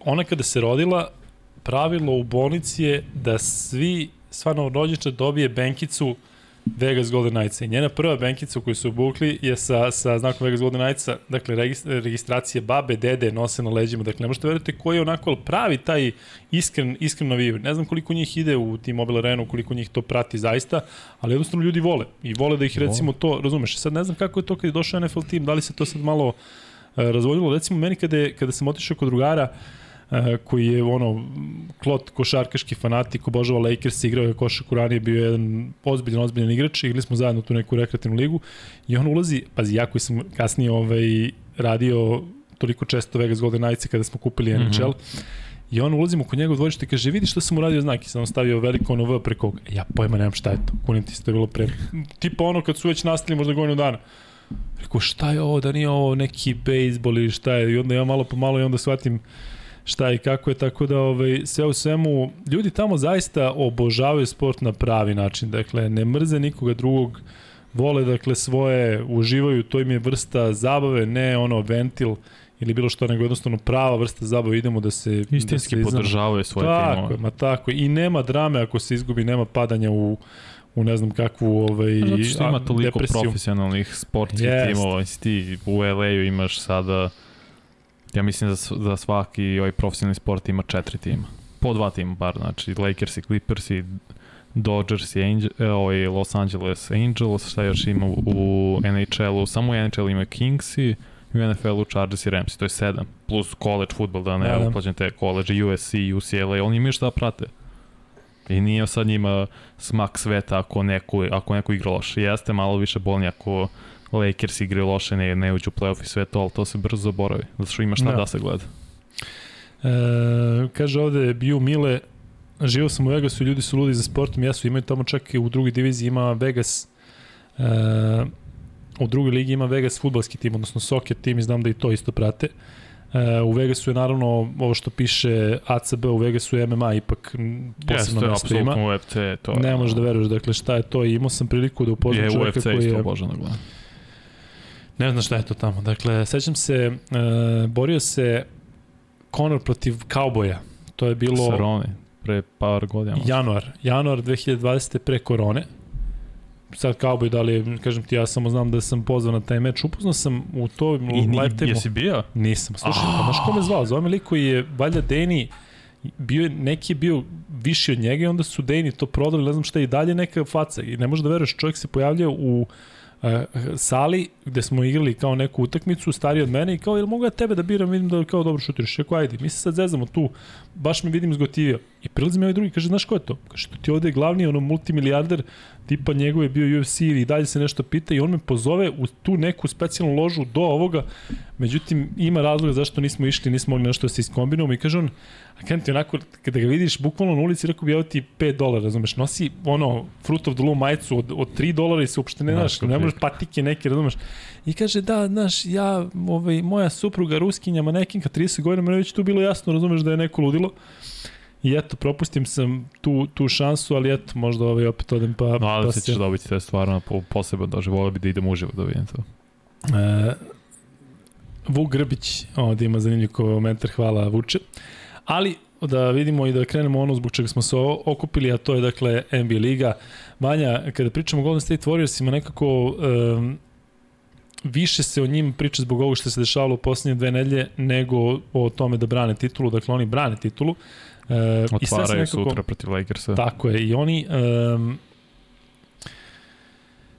A: ona kada se rodila, pravilo u bolnici je da svi, sva novorođenča dobije benkicu Vegas Golden Knights. I njena prva benkica koju su obukli je sa, sa znakom Vegas Golden Knightsa, dakle regis- registracije babe, dede, nose na leđima. Dakle, ne možete verujete koji je onako pravi taj iskren, iskren navijač. Ne znam koliko njih ide u tim mobile arenu, koliko njih to prati zaista, ali jednostavno ljudi vole. I vole da ih recimo to, razumeš, sad ne znam kako je to kad je došao NFL tim, da li se to sad malo e, razvoljilo. Recimo, meni kada, je, kada sam otišao kod drugara, e, koji je ono klot košarkaški fanatik, obožava Lakers, igrao je košarku ranije, bio je jedan ozbiljan, ozbiljan igrač, igrali smo zajedno tu neku rekreativnu ligu i on ulazi, pazi, ja koji sam kasnije ovaj, radio toliko često Vegas Golden Knights kada smo kupili NHL, mm -hmm. I on ulazimo kod njega u dvorište i kaže, vidi što sam uradio znak i sam stavio veliko ono V preko ovoga. Ja pojma nemam šta je to. Kunim ti se to je bilo pre. Tipa ono kad su već nastali možda godinu dana. Rekao, šta je ovo, da nije ovo neki bejsbol ili šta je. I onda ja malo po malo i onda shvatim šta i kako je, tako da ovaj, sve u svemu, ljudi tamo zaista obožavaju sport na pravi način, dakle, ne mrze nikoga drugog, vole, dakle, svoje, uživaju, to im je vrsta zabave, ne ono ventil ili bilo što, nego jednostavno prava vrsta zabave, idemo da se...
E: Istinski
A: da se
E: podržavaju svoje
A: Tako
E: timove.
A: je, ma tako. I nema drame ako se izgubi, nema padanja u u ne znam kakvu ovaj,
E: Pa Zato što ima toliko
A: depresiju.
E: profesionalnih sportskih
A: Jest.
E: timova, ti u LA-u imaš sada ja mislim da, da svaki ovaj profesionalni sport ima četiri tima. Po dva tima bar, znači Lakers i Clippers i Dodgers i Angel, e, ovaj Los Angeles Angels, šta još ima u NHL-u, samo u NHL ima Kings i u NFL-u Chargers i Rams, to je sedam, plus college futbol, da ne
A: Da, da.
E: uplaćam te college, USC, UCLA, oni imaju šta prate. I nije sad njima smak sveta ako neko, ako neko igra loše. Jeste malo više bolni ako Lakers igraju loše, ne, ne uđu u playoff i sve to, ali to se brzo zaboravi. Zato što ima šta
A: Da.
E: da, se gleda.
A: E, kaže ovde Bio Mile, živao sam u Vegasu, ljudi su ludi za sportom, jesu, imaju tamo čak i u drugoj diviziji ima Vegas, e, u drugoj ligi ima Vegas futbalski tim, odnosno soccer tim i znam da i to isto prate. E, u Vegasu je naravno ovo što piše ACB, u Vegasu je MMA ipak posebno
E: Jeste,
A: mesto ima.
E: UFC, to je...
A: Ne možeš da veruješ dakle šta je to i imao sam priliku da upoznam
E: je
A: čoveka
E: UFC
A: koji
E: isto
A: je
E: obožano gledam.
A: Ne znam šta je to tamo. Dakle, sećam se, e, borio se Conor protiv Cowboya. To je bilo
E: Saroni, pre par godina.
A: januar. Januar 2020. pre korone. Sad Cowboy, da li je, kažem ti, ja samo znam da sam pozvan na taj meč. Upoznao sam u to live timu.
E: jesi bio?
A: Nisam, slušaj, pa znaš ko me zvao? Zove me lik koji je, valjda Deni, bio je, neki je bio viši od njega i onda su Deni to prodali, ne znam šta i dalje neka faca. I ne možeš da veruješ, čovjek se pojavljao u uh, sali gde smo igrali kao neku utakmicu, stariji od mene i kao, jel mogu ja tebe da biram, vidim da kao dobro šutiraš. Rekao, ajde, mi se sad zezamo tu, baš me vidim zgotivio. I prilazi mi ovaj drugi, kaže, znaš ko je to? Kaže, to ti ovde je glavni ono multimilijarder, tipa njegov je bio UFC i dalje se nešto pita i on me pozove u tu neku specijalnu ložu do ovoga, međutim ima razloga zašto nismo išli, nismo mogli nešto da se iskombinujemo i kaže on, a kada ti onako, kada ga vidiš bukvalno na ulici, rekao bi, evo ti 5 dolara, razumeš, nosi ono Fruit of the Loom majicu od, od 3 dolara i se uopšte ne,
E: Znaš
A: ne možeš patike neke, razumeš. I kaže, da, znaš, ja, ovaj, moja supruga Ruskinja, manekinka, 30 godina, mene već tu bilo jasno, razumeš da je neko ludilo. I eto, propustim sam tu, tu šansu, ali eto, možda ovaj opet odem pa...
E: No,
A: pa
E: ali se ćeš dobiti, to je stvarno po, poseban doživlje. Volio bi da idem uživo da vidim to.
A: E, Vuk Grbić, ovde ima zanimljiv komentar, hvala Vuče. Ali da vidimo i da krenemo ono zbog čega smo se okupili, a to je dakle NBA liga. Vanja, kada pričamo o Golden State Warriorsima, nekako um, više se o njim priča zbog ovog što se dešavalo u poslednje dve nedelje nego o tome da brane titulu. Dakle, oni brane titulu. E, i sve
E: Otvaraju
A: nekako,
E: sutra protiv Lakersa.
A: Tako je, i oni... Um,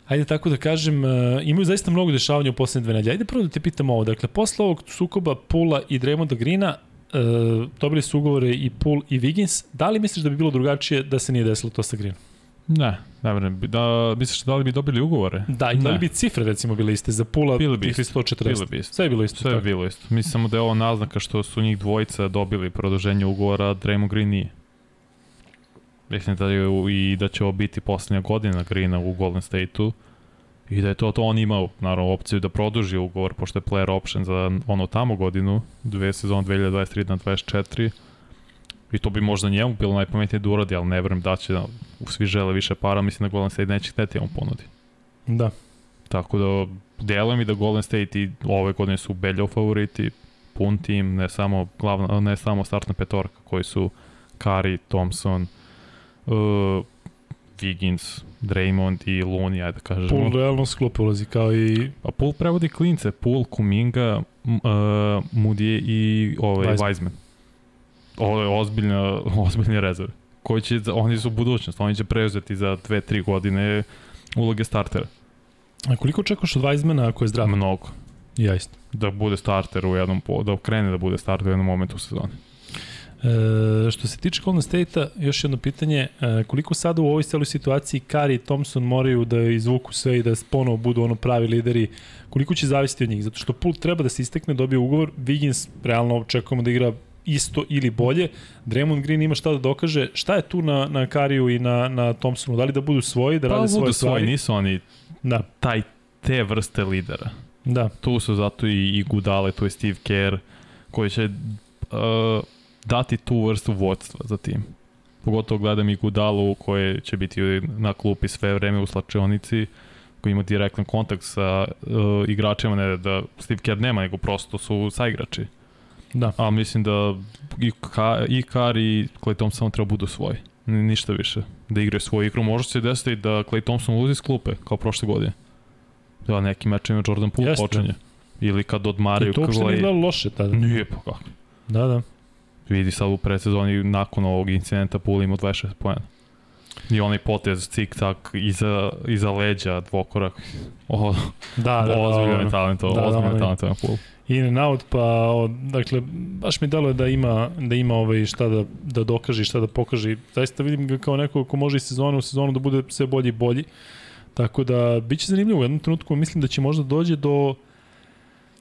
A: Ajde tako da kažem, uh, imaju zaista mnogo dešavanja u poslednje dve nedelje. Ajde prvo da te pitam ovo. Dakle, posle ovog sukoba Pula i Draymonda Greena, uh, dobili su ugovore i Pool i Wiggins. Da li misliš da bi bilo drugačije da se nije desilo to sa Greenom?
E: Ne, ne vrem. Da, misliš da li bi dobili ugovore?
A: Da, i da li bi cifre recimo bile iste za Pula
E: Bile bi
A: tih
E: iste.
A: 140?
E: Bile bi isto.
A: Sve je bilo isto.
E: Sve je bilo isto. Mislim samo da je ovo naznaka što su njih dvojica dobili produženje ugovora, a Draymond Green nije. Mislim da je i da će ovo biti poslednja godina Greena u Golden State-u i da je to to on imao naravno opciju da produži ugovor pošto je player option za ono tamo godinu, dve sezone 2023 na 24 i to bi možda njemu bilo najpametnije da uradi, ali ne verujem da će svi žele više para, mislim da Golden State neće hteti da mu ponudi.
A: Da.
E: Tako da deluje mi da Golden State i ove godine su ubedljivo favoriti, pun tim, ne samo, glavna, ne samo startna petorka koji su Kari, Thompson, uh, Wiggins, Draymond i Looney, ajde da kažemo.
A: Pul realno s klupe ulazi kao i
E: A Pool prevodi klince, Pool, Kuminga, uh, Moody i ovaj.
A: Wiseman.
E: Ovo je ozbiljna, [LAUGHS] ozbiljne rezerve. Koji će, oni su budućnost, oni će preuzeti za 2-3 godine uloge startera.
A: A koliko čekaš od Weizmana ako je zdrav?
E: Mnogo.
A: Ja isto.
E: da bude starter u jednom da krene da bude starter u jednom momentu u sezoni.
A: E, što se tiče Golden State-a, još jedno pitanje, e, koliko sada u ovoj celoj situaciji Kari i Thompson moraju da izvuku sve i da ponovo budu ono pravi lideri, koliko će zavisiti od njih? Zato što Pool treba da se istekne, dobije ugovor, Wiggins realno očekujemo da igra isto ili bolje, Draymond Green ima šta da dokaže, šta je tu na, na Kariju i na, na Thompsonu, da li da budu svoji, da
E: Pa
A: rade svoje
E: budu
A: stvari?
E: svoji, nisu oni
A: Da,
E: taj te vrste lidera.
A: da,
E: Tu su zato i, i Gudale, tu je Steve Kerr, koji će uh, dati tu vrstu vodstva za tim. Pogotovo gledam i Gudalu koje će biti na klupi sve vreme u slačionici, koji ima direktan kontakt sa uh, igračima, ne da Steve Kerr nema, nego prosto su saigrači.
A: Da.
E: A mislim da i, Ka, i Kar i Clay Thompson treba budu svoji. Ni- Ništa više. Da igraju svoju igru. Može se desiti da Clay Thompson uzi iz klupe, kao prošle godine. Da neki mečima Jordan Poole
A: Jeste.
E: počinje. Ili kad odmaraju
A: I to uopšte nije gledalo loše tada.
E: Nije pa kako.
A: Da, da.
E: Vidi sad u predsezoni nakon ovog incidenta Poole ima 26 pojena. I onaj potez cik-tak iza, iza leđa dvokorak. O,
A: Da, da, da,
E: ozbiljno
A: ono.
E: je talento,
A: Da, da,
E: ozbiljno je
A: onaj-
E: talentovan Poole.
A: In and out, pa od, dakle, baš mi deluje da ima, da ima ovaj šta da, da dokaže šta da pokaže. Zaista vidim ga kao neko ko može iz sezone u sezonu da bude sve bolji i bolji. Tako da, bit će zanimljivo. U jednom trenutku mislim da će možda dođe do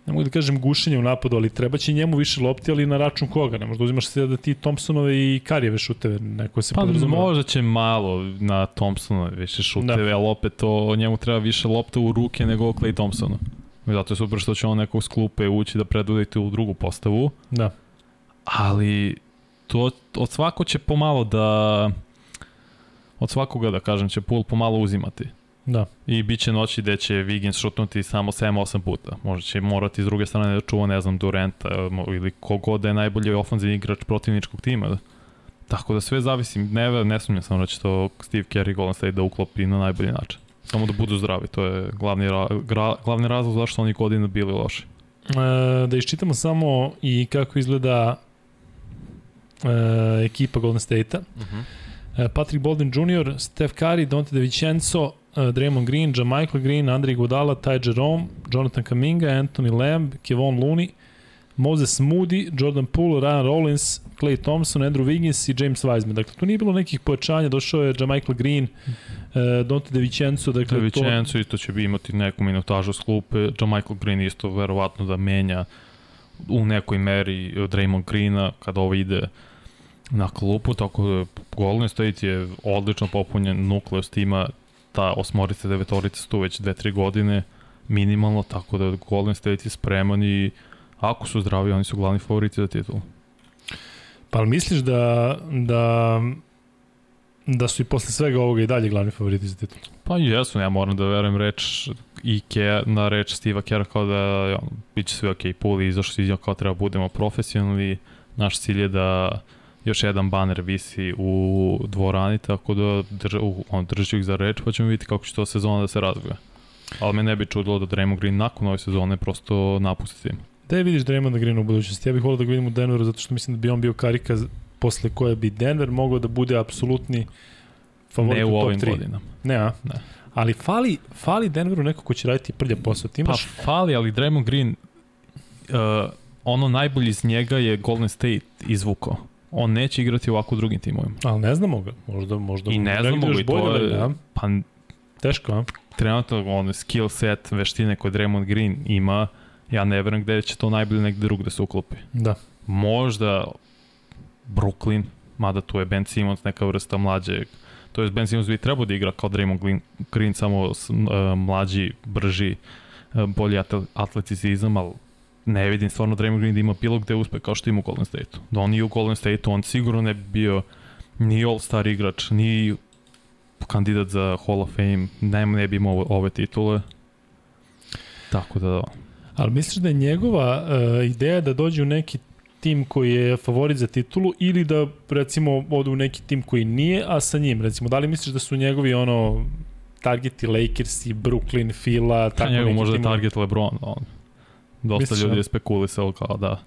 A: ne mogu da kažem gušenja u napadu, ali treba će njemu više lopti, ali na račun koga? Ne možda uzimaš sve da ti Thompsonove i Karijeve šuteve, neko se
E: Pa
A: podrazumeva.
E: možda će malo na Thompsona više šuteve,
A: Da.
E: ali opet to njemu treba više lopta u ruke nego Clay Thompsonu. Zato je super što će on nekog s klupe ući da predvodite u drugu postavu,
A: Da.
E: ali to od svako će pomalo da od svakoga da kažem će Pool pomalo uzimati.
A: Da.
E: I bit će noći gde će Wiggins šutnuti samo 7-8 puta. Možda će morati s druge strane da čuva, ne znam, Durenta mo- ili kogod da je najbolji ofenzivni igrač protivničkog tima. Tako da sve zavisi, ne, ne sumnjam samo da će to Steve Kerr i Golden State da uklopi na najbolji način. Samo da budu zdravi, to je glavni, ra, gra, glavni razlog zašto oni godine bili loši.
A: E, da iščitamo samo i kako izgleda e, ekipa Golden State-a.
E: Uh -huh.
A: E, Patrick Bolden Jr., Steph Curry, Dante DeVincenzo, e, Draymond Green, Jamichael Green, Andrej Godala, Ty Jerome, Jonathan Kaminga, Anthony Lamb, Kevon Looney, Moses Moody, Jordan Poole, Ryan Rollins, Clay Thompson, Andrew Wiggins i James Wiseman. Dakle, tu nije bilo nekih pojačanja, došao je Jamichael Green, e, Dante DeVincenzo, dakle, to...
E: Vičencu isto će imati neku minutažu s klupe, Green isto verovatno da menja u nekoj meri Draymond Greena kada ovo ide na klupu, tako da Golden State je odlično popunjen nukleus tima, ta osmorica, devetorica su tu već 2-3 godine minimalno, tako da Golden State je spreman i ako su zdravi, oni su glavni favoriti za titul.
A: Pa ali misliš da, da, da su i posle svega ovoga i dalje glavni favoriti za titul?
E: Pa jesu, ja moram da verujem reč i Ke, na reč Steve'a Kera kao da ja, bit će sve ok, Puli izašao si iznio kao treba budemo profesionalni, naš cilj je da još jedan baner visi u dvorani, tako da drž, on drži ih za reč, pa ćemo vidjeti kako će to sezona da se razvija. Ali me ne bi čudilo da Draymond Green nakon ove sezone prosto napusti tim.
A: Da vidiš Draymond Green u budućnosti? Ja bih volio da ga vidim u Denveru zato što mislim da bi on bio karika posle koje bi Denver mogao da bude apsolutni favorit
E: Ne u
A: top
E: ovim
A: 3.
E: godinama.
A: Ne, a?
E: Ne.
A: Ali fali, fali Denveru neko ko će raditi prlja posao. Ti
E: Pa
A: imaš...
E: fali, ali Draymond Green, uh, ono najbolje iz njega je Golden State izvukao. on neće igrati ovako u drugim timovima.
A: Ali ne znamo ga. Možda, možda
E: I ne znamo ga i to je,
A: da
E: pa
A: Teško, a?
E: trenutno on skill set, veštine koje Draymond Green ima, ja ne verujem gde će to najbolje negde drug da se uklopi.
A: Da.
E: Možda Brooklyn, mada tu je Ben Simmons neka vrsta mlađeg, to je Ben Simmons bi trebao da igra kao Draymond Green, Green samo s, uh, mlađi, brži, uh, bolji atle- atleticizam, ali ne vidim stvarno Draymond Green da ima bilo gde uspe kao što ima u Golden State-u. Da on nije u Golden State-u, on sigurno ne bi bio ni all-star igrač, ni kandidat za Hall of Fame, ne, ne bi imao ove titule. Tako da,
A: Ali misliš da je njegova uh, ideja da dođe u neki tim koji je favorit za titulu ili da recimo ode u neki tim koji nije, a sa njim recimo, da li misliš da su njegovi ono targeti Lakersi, Brooklyn, Fila,
E: tako
A: tako neki
E: možda je target LeBron. On. Dosta
A: Misliš,
E: ljudi
A: da?
E: je spekulisao kao da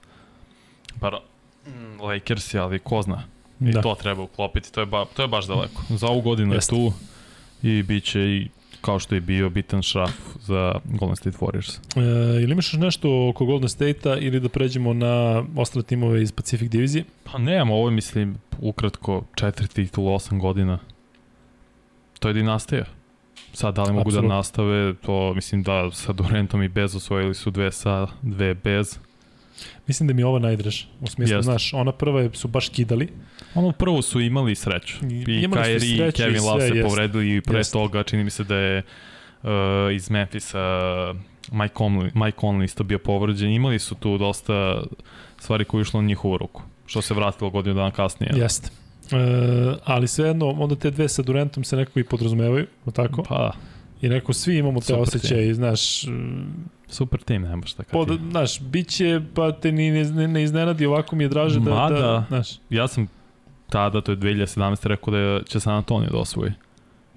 E: pa mm, Lakersi, ali ko zna. I
A: Da.
E: to treba uklopiti, to je, ba, to je baš daleko. Za ovu godinu
A: Jeste.
E: je tu i bit će i kao što je bio bitan šraf za Golden State Warriors.
A: E, ili imaš nešto oko Golden State-a ili da pređemo na ostale timove iz Pacific divizije?
E: Pa nemamo, ovo je, mislim, ukratko, četiri titula, osam godina. To je dinastija. Sad, da li mogu
A: Apsolutno.
E: da nastave, to mislim da sa Durantom i bez osvojili su dve sa, dve bez.
A: Mislim da mi je ova najdraža. U smislu,
E: Jeste.
A: znaš, ona prva je, su baš kidali.
E: Ono prvo su imali sreću.
A: I-
E: I Kyrie i
A: i
E: Kevin Love se povredili i pre
A: Jeste.
E: toga čini mi se da je uh, iz Memphisa Mike Conley, Mike Conley isto bio povređen. Imali su tu dosta stvari koje je išlo na njihovu ruku. Što se vratilo godinu dana kasnije.
A: Jeste. E, ali svejedno, onda te dve sa Durantom se nekako i podrazumevaju, li tako?
E: Pa,
A: I neko svi imamo te
E: Super
A: osjećaje, znaš, mm,
E: super tim, nema šta kad
A: pod,
E: ti.
A: znaš, bit će, pa te ni ne, ne, ne iznenadi, ovako mi je draže da,
E: Mada-
A: da, znaš,
E: Ja sam tada, to je 2017. rekao da će San Antonio da osvoji.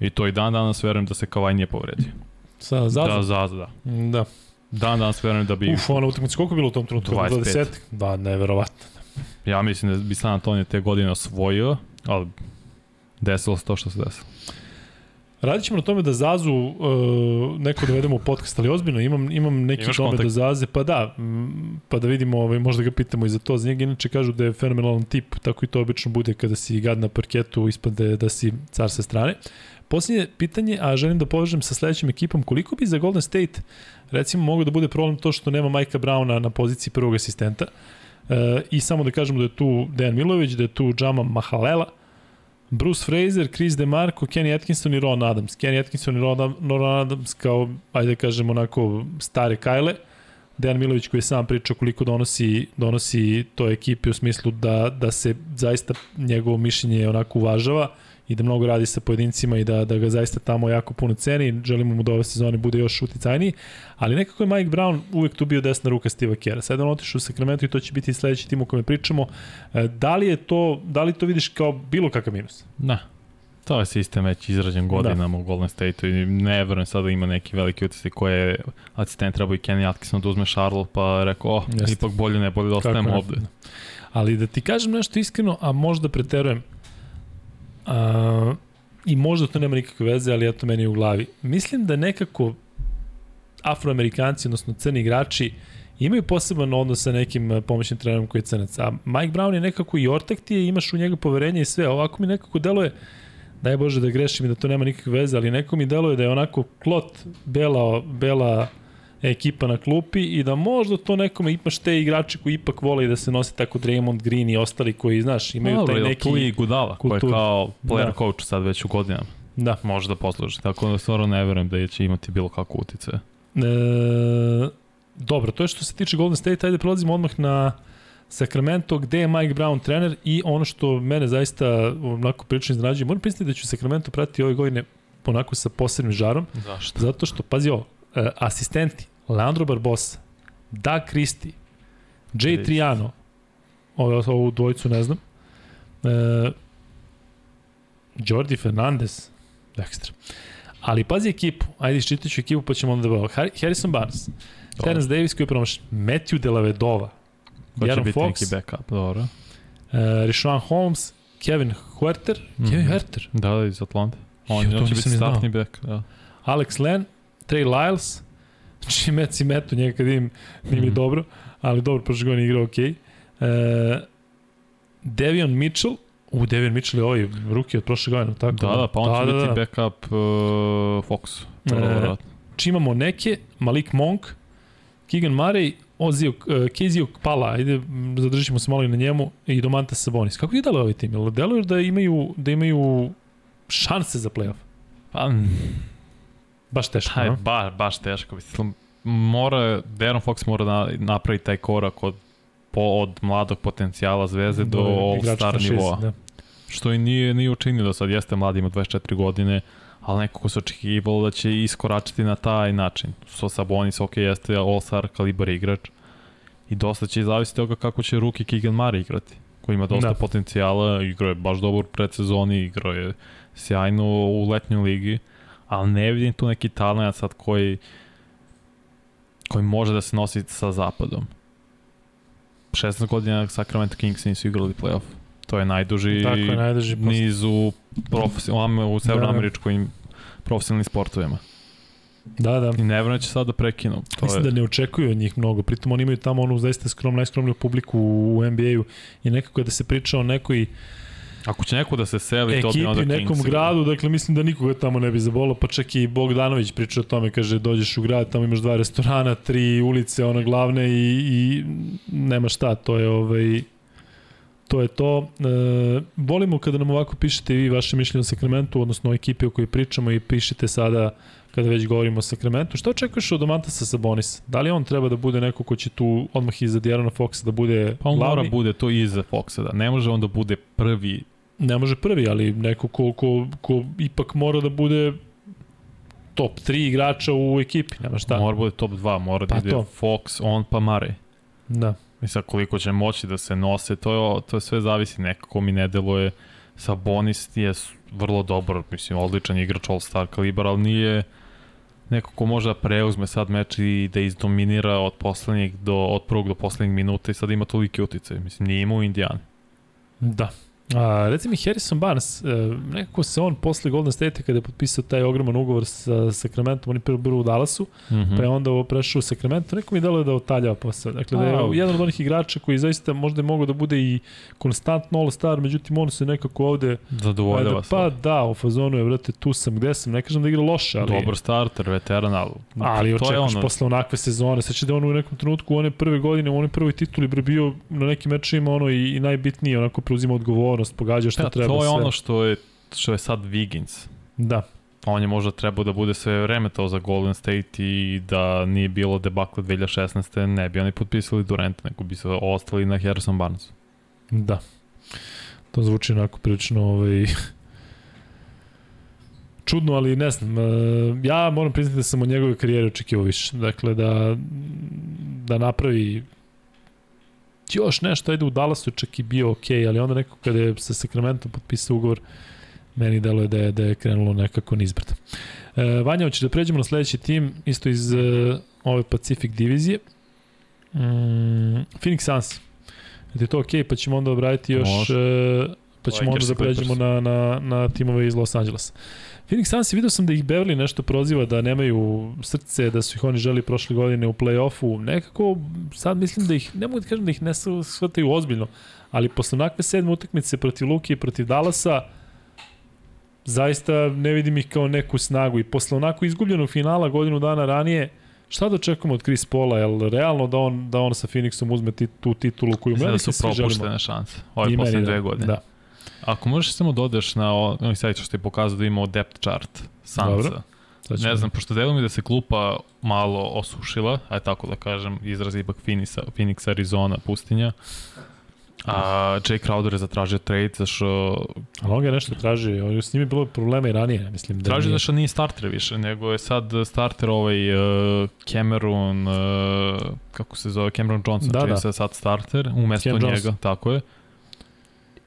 E: I to i dan danas verujem da se Kavaj nije povredio.
A: sa
E: Da,
A: Zaza.
E: Zaza, da.
A: Da.
E: Dan danas verujem da bi,
A: Uf, ona utakmica, koliko je bilo u tom trenutku?
E: 25.
A: 20? Da, neverovatno.
E: ja mislim da bi San Antonio te godine osvojio, ali desilo se to što se desilo.
A: Radit ćemo na tome da Zazu uh, neko dovedemo u podcast, ali ozbiljno, imam, imam neki
E: Imaš
A: tome da? Zaze, pa da, pa da vidimo, ovaj, možda ga pitamo i za to. Za njega inače kažu da je fenomenalan tip, tako i to obično bude kada si gad na parketu, ispade da si car sa strane. Posljednje pitanje, a želim da povežem sa sledećim ekipom, koliko bi za Golden State recimo moglo da bude problem to što nema Majka Brauna na poziciji prvog asistenta e, i samo da kažemo da je tu Dejan Milović, da je tu Džama Mahalela, Bruce Fraser, Chris DeMarco, Kenny Atkinson i Ron Adams. Kenny Atkinson i Ron Ron Adams kao, ajde da kažemo, onako stare kajle. Dejan Milović koji je sam pričao koliko donosi, donosi toj ekipi u smislu da, da se zaista njegovo mišljenje onako uvažava i da mnogo radi sa pojedincima i da, da ga zaista tamo jako puno ceni. Želimo mu da ove sezone bude još uticajniji. Ali nekako je Mike Brown uvek tu bio desna ruka Steve'a Kera. Sad je on otišao u Sacramento i to će biti sledeći tim o kome pričamo. E, Da li je to, da li to vidiš kao bilo kakav minus?
E: Da. To je sistem već izrađen godinama u Golden State-u i ne verujem sada ima neki veliki utjecaj koje je asistent trebao i Kenny Atkinson da uzme Charlotte pa rekao, oh,
A: Jeste.
E: ipak bolje ne, bolje da ostajem
A: ne?
E: ovde.
A: Ali da ti kažem nešto iskreno, a možda preterujem, a, i možda to nema nikakve veze, ali eto meni je u glavi. Mislim da nekako afroamerikanci, odnosno crni igrači, imaju poseban odnos sa nekim eh, pomoćnim trenerom koji je crnac. A Mike Brown je nekako i ortak ti je, imaš u njega poverenje i sve. Ovako mi nekako deluje, daj Bože da grešim i da to nema nikakve veze, ali neko mi deluje da je onako klot bela, bela ekipa na klupi i da možda to nekome imaš te igrače koji ipak vole da se nose tako Draymond Green i ostali koji, znaš, imaju
E: Dobro,
A: taj neki...
E: tu i Gudala, koji je kao player
A: Da.
E: coach sad već u godinama.
A: Da.
E: Može da posluži. Tako da stvarno ne verujem da će imati bilo kakvu utice.
A: E, dobro, to je što se tiče Golden State, ajde prelazimo odmah na Sacramento, gde je Mike Brown trener i ono što mene zaista onako prilično iznenađuje, moram priznati da ću Sacramento pratiti ove godine onako sa posebnim žarom,
E: Zašto?
A: zato što, pazi ovo, e, asistenti, Leandro Barbosa, Doug Christie, Jay. Triano, ovo, ovu dvojicu ne znam, e, Jordi Fernandez, ekstra. Ali pazi ekipu, ajde iščitat ću ekipu pa ćemo onda da bavimo. Harrison Barnes,
E: Dobro.
A: Terence Davis koji je promašen, Matthew Delavedova,
E: Ko
A: Aaron
E: biti
A: Fox,
E: neki backup, dobro.
A: uh, Rishon Holmes, Kevin Huerter, mm -hmm. Kevin. Huerter,
E: Da, da, iz Atlante. On,
A: Jo,
E: će biti startni back, da.
A: Alex Len, Trey Lyles, znači Mets i Metu, njega kad vidim, nije mi
E: Mhm.
A: dobro, ali dobro, prošle godine igrao okej. Okay. E, Devion Mitchell, u Devion Mitchell je ovaj ruki od prošle godine, tako?
E: Da, da, pa on će biti backup uh, Fox.
A: E, či imamo neke, Malik Monk, Keegan Murray, Ozio, uh, Kezio Pala, ajde, zadržimo se malo i na njemu, i Domantas Sabonis. Kako je dalo ovaj tim? Jel deluje da imaju, da imaju šanse za playoff?
E: Pa,
A: baš teško,
E: taj, ba, baš teško. Mislim, mora, Darren Fox mora da napravi taj korak od, po, od mladog potencijala zvezde do, do all-star nivoa. Da. Što i nije, nije učinio do sad. Jeste mladi, ima 24 godine, ali nekako se očekivalo da će iskoračiti na taj način. So Sabonis, ok, jeste all-star kalibar igrač i dosta će zavisiti toga kako će Ruki Keegan Murray igrati koji ima dosta da. potencijala, igrao je baš dobro u predsezoni, igrao je sjajno u letnjoj ligi, ali ne vidim tu neki talent sad koji koji može da se nosi sa zapadom. 16 godina Sacramento Kings nisu igrali playoff. To je najduži,
A: Tako je, najduži
E: niz u, profesionalnom, u severnoameričkoj profesionalnim sportovima.
A: Da, da.
E: I ne će sad da prekinu.
A: To Mislim je... da ne očekuju od njih mnogo. Pritom oni imaju tamo onu zaista skrom, najskromniju publiku u NBA-u i nekako je da se priča o nekoj
E: Ako će neko da se seli,
A: to
E: bi onda
A: Kings. nekom Kings, gradu, dakle mislim da nikoga tamo ne bi zabolo, pa čak i Bogdanović priča o tome, kaže dođeš u grad, tamo imaš dva restorana, tri ulice, ona glavne i, i nema šta, to je ovaj to je to. E, volimo kada nam ovako pišete vi vaše mišljenje o Sakramentu, odnosno o ekipi o kojoj pričamo i pišete sada kada već govorimo o Sakramentu. Šta očekuješ od Domantasa Sabonisa? Da li on treba da bude neko ko će tu odmah iza Diarona Foxa da bude
E: Pa on
A: glavni?
E: mora bude to iza Foxa, da ne može on da bude prvi
A: ne može prvi, ali neko ko, ko, ko ipak mora da bude top 3 igrača u ekipi, nema šta.
E: Mora bude top 2, mora pa da ide to. Fox, on pa Mare.
A: Da.
E: I sad koliko će moći da se nose, to je, to je sve zavisi, nekako mi ne deluje Sabonis je vrlo dobar, mislim, odličan igrač All-Star kalibar, ali nije neko ko može da preuzme sad meč i da izdominira od poslednjeg do, od prvog do poslednjeg minuta i sad ima toliki uticaj. Mislim, nije imao Indijani.
A: Da, A, reci mi Harrison Barnes, e, nekako se on posle Golden State kada je potpisao taj ogroman ugovor sa Sacramento, on je prvo bio u Dallasu, mm -hmm. pa je onda ovo prešao u Sacramento, neko mi deluje da otaljava posao. Dakle, da je A, jedan od onih igrača koji zaista možda je mogao da bude i konstantno all-star, međutim on se nekako ovde...
E: Zadovoljava
A: se. Pa da, u fazonu je, vrate, tu sam, gde sam, ne kažem da igra loše, ali...
E: Dobar starter, veteran, ali...
A: Ali očekaš ono... posle onakve sezone, sad će da on u nekom trenutku, one prve godine, u onoj prvoj tituli bio na nekim mečima ono i, i najbitnije, onako preuzima odgovornost odgovornost, pogađa šta
E: da,
A: treba
E: sve. To je
A: sve.
E: ono što je, što je sad Wiggins.
A: Da.
E: On je možda trebao da bude sve vreme to za Golden State i da nije bilo debakle 2016. ne bi oni potpisali Durant, nego bi se ostali na Harrison Barnes.
A: Da. To zvuči onako prilično ovaj, [LAUGHS] čudno, ali ne znam. E, ja moram priznati da sam od njegove karijere očekivao više. Dakle, da, da napravi još nešto, ajde u Dallasu čak i bio ok, ali onda nekako kada je sa Sacramento potpisao ugovor, meni delo je da je, da je krenulo nekako nizbrdo. E, Vanja, hoćeš da pređemo na sledeći tim, isto iz e, ove Pacific divizije. Mm, Phoenix Suns. Je to ok, pa ćemo onda obraditi još, e, pa ćemo onda da pređemo na, na, na timove iz Los Angelesa. Phoenix Suns, vidio sam da ih Beverly nešto proziva da nemaju srce, da su ih oni želi prošle godine u play-offu. Nekako, sad mislim da ih, ne mogu da kažem da ih ne shvataju ozbiljno, ali posle onakve sedme utakmice protiv Luki i protiv Dallasa, zaista ne vidim ih kao neku snagu i posle onako izgubljenog finala godinu dana ranije, šta da očekujemo od Chris Paula, je realno da on, da on sa Phoenixom uzme ti, tu titulu koju
E: meni da su propuštene šanse, ove posle dve godine. Da. Ako možeš samo dodeš na ovaj sajt što je pokazao da imao depth chart Sansa. Dobro. Ne znam, pošto delo mi da se klupa malo osušila, aj tako da kažem, izraz ipak Phoenix, Phoenix Arizona pustinja. A Jay Crowder je zatražio trade zašto...
A: Ali on ga nešto traži, s njim je bilo problema i ranije, mislim. Da
E: traži nije... zašto nije starter više, nego je sad starter ovaj uh, Cameron, uh, kako se zove, Cameron Johnson, da, da. se sad starter, umesto Cam njega, Johnson. tako je.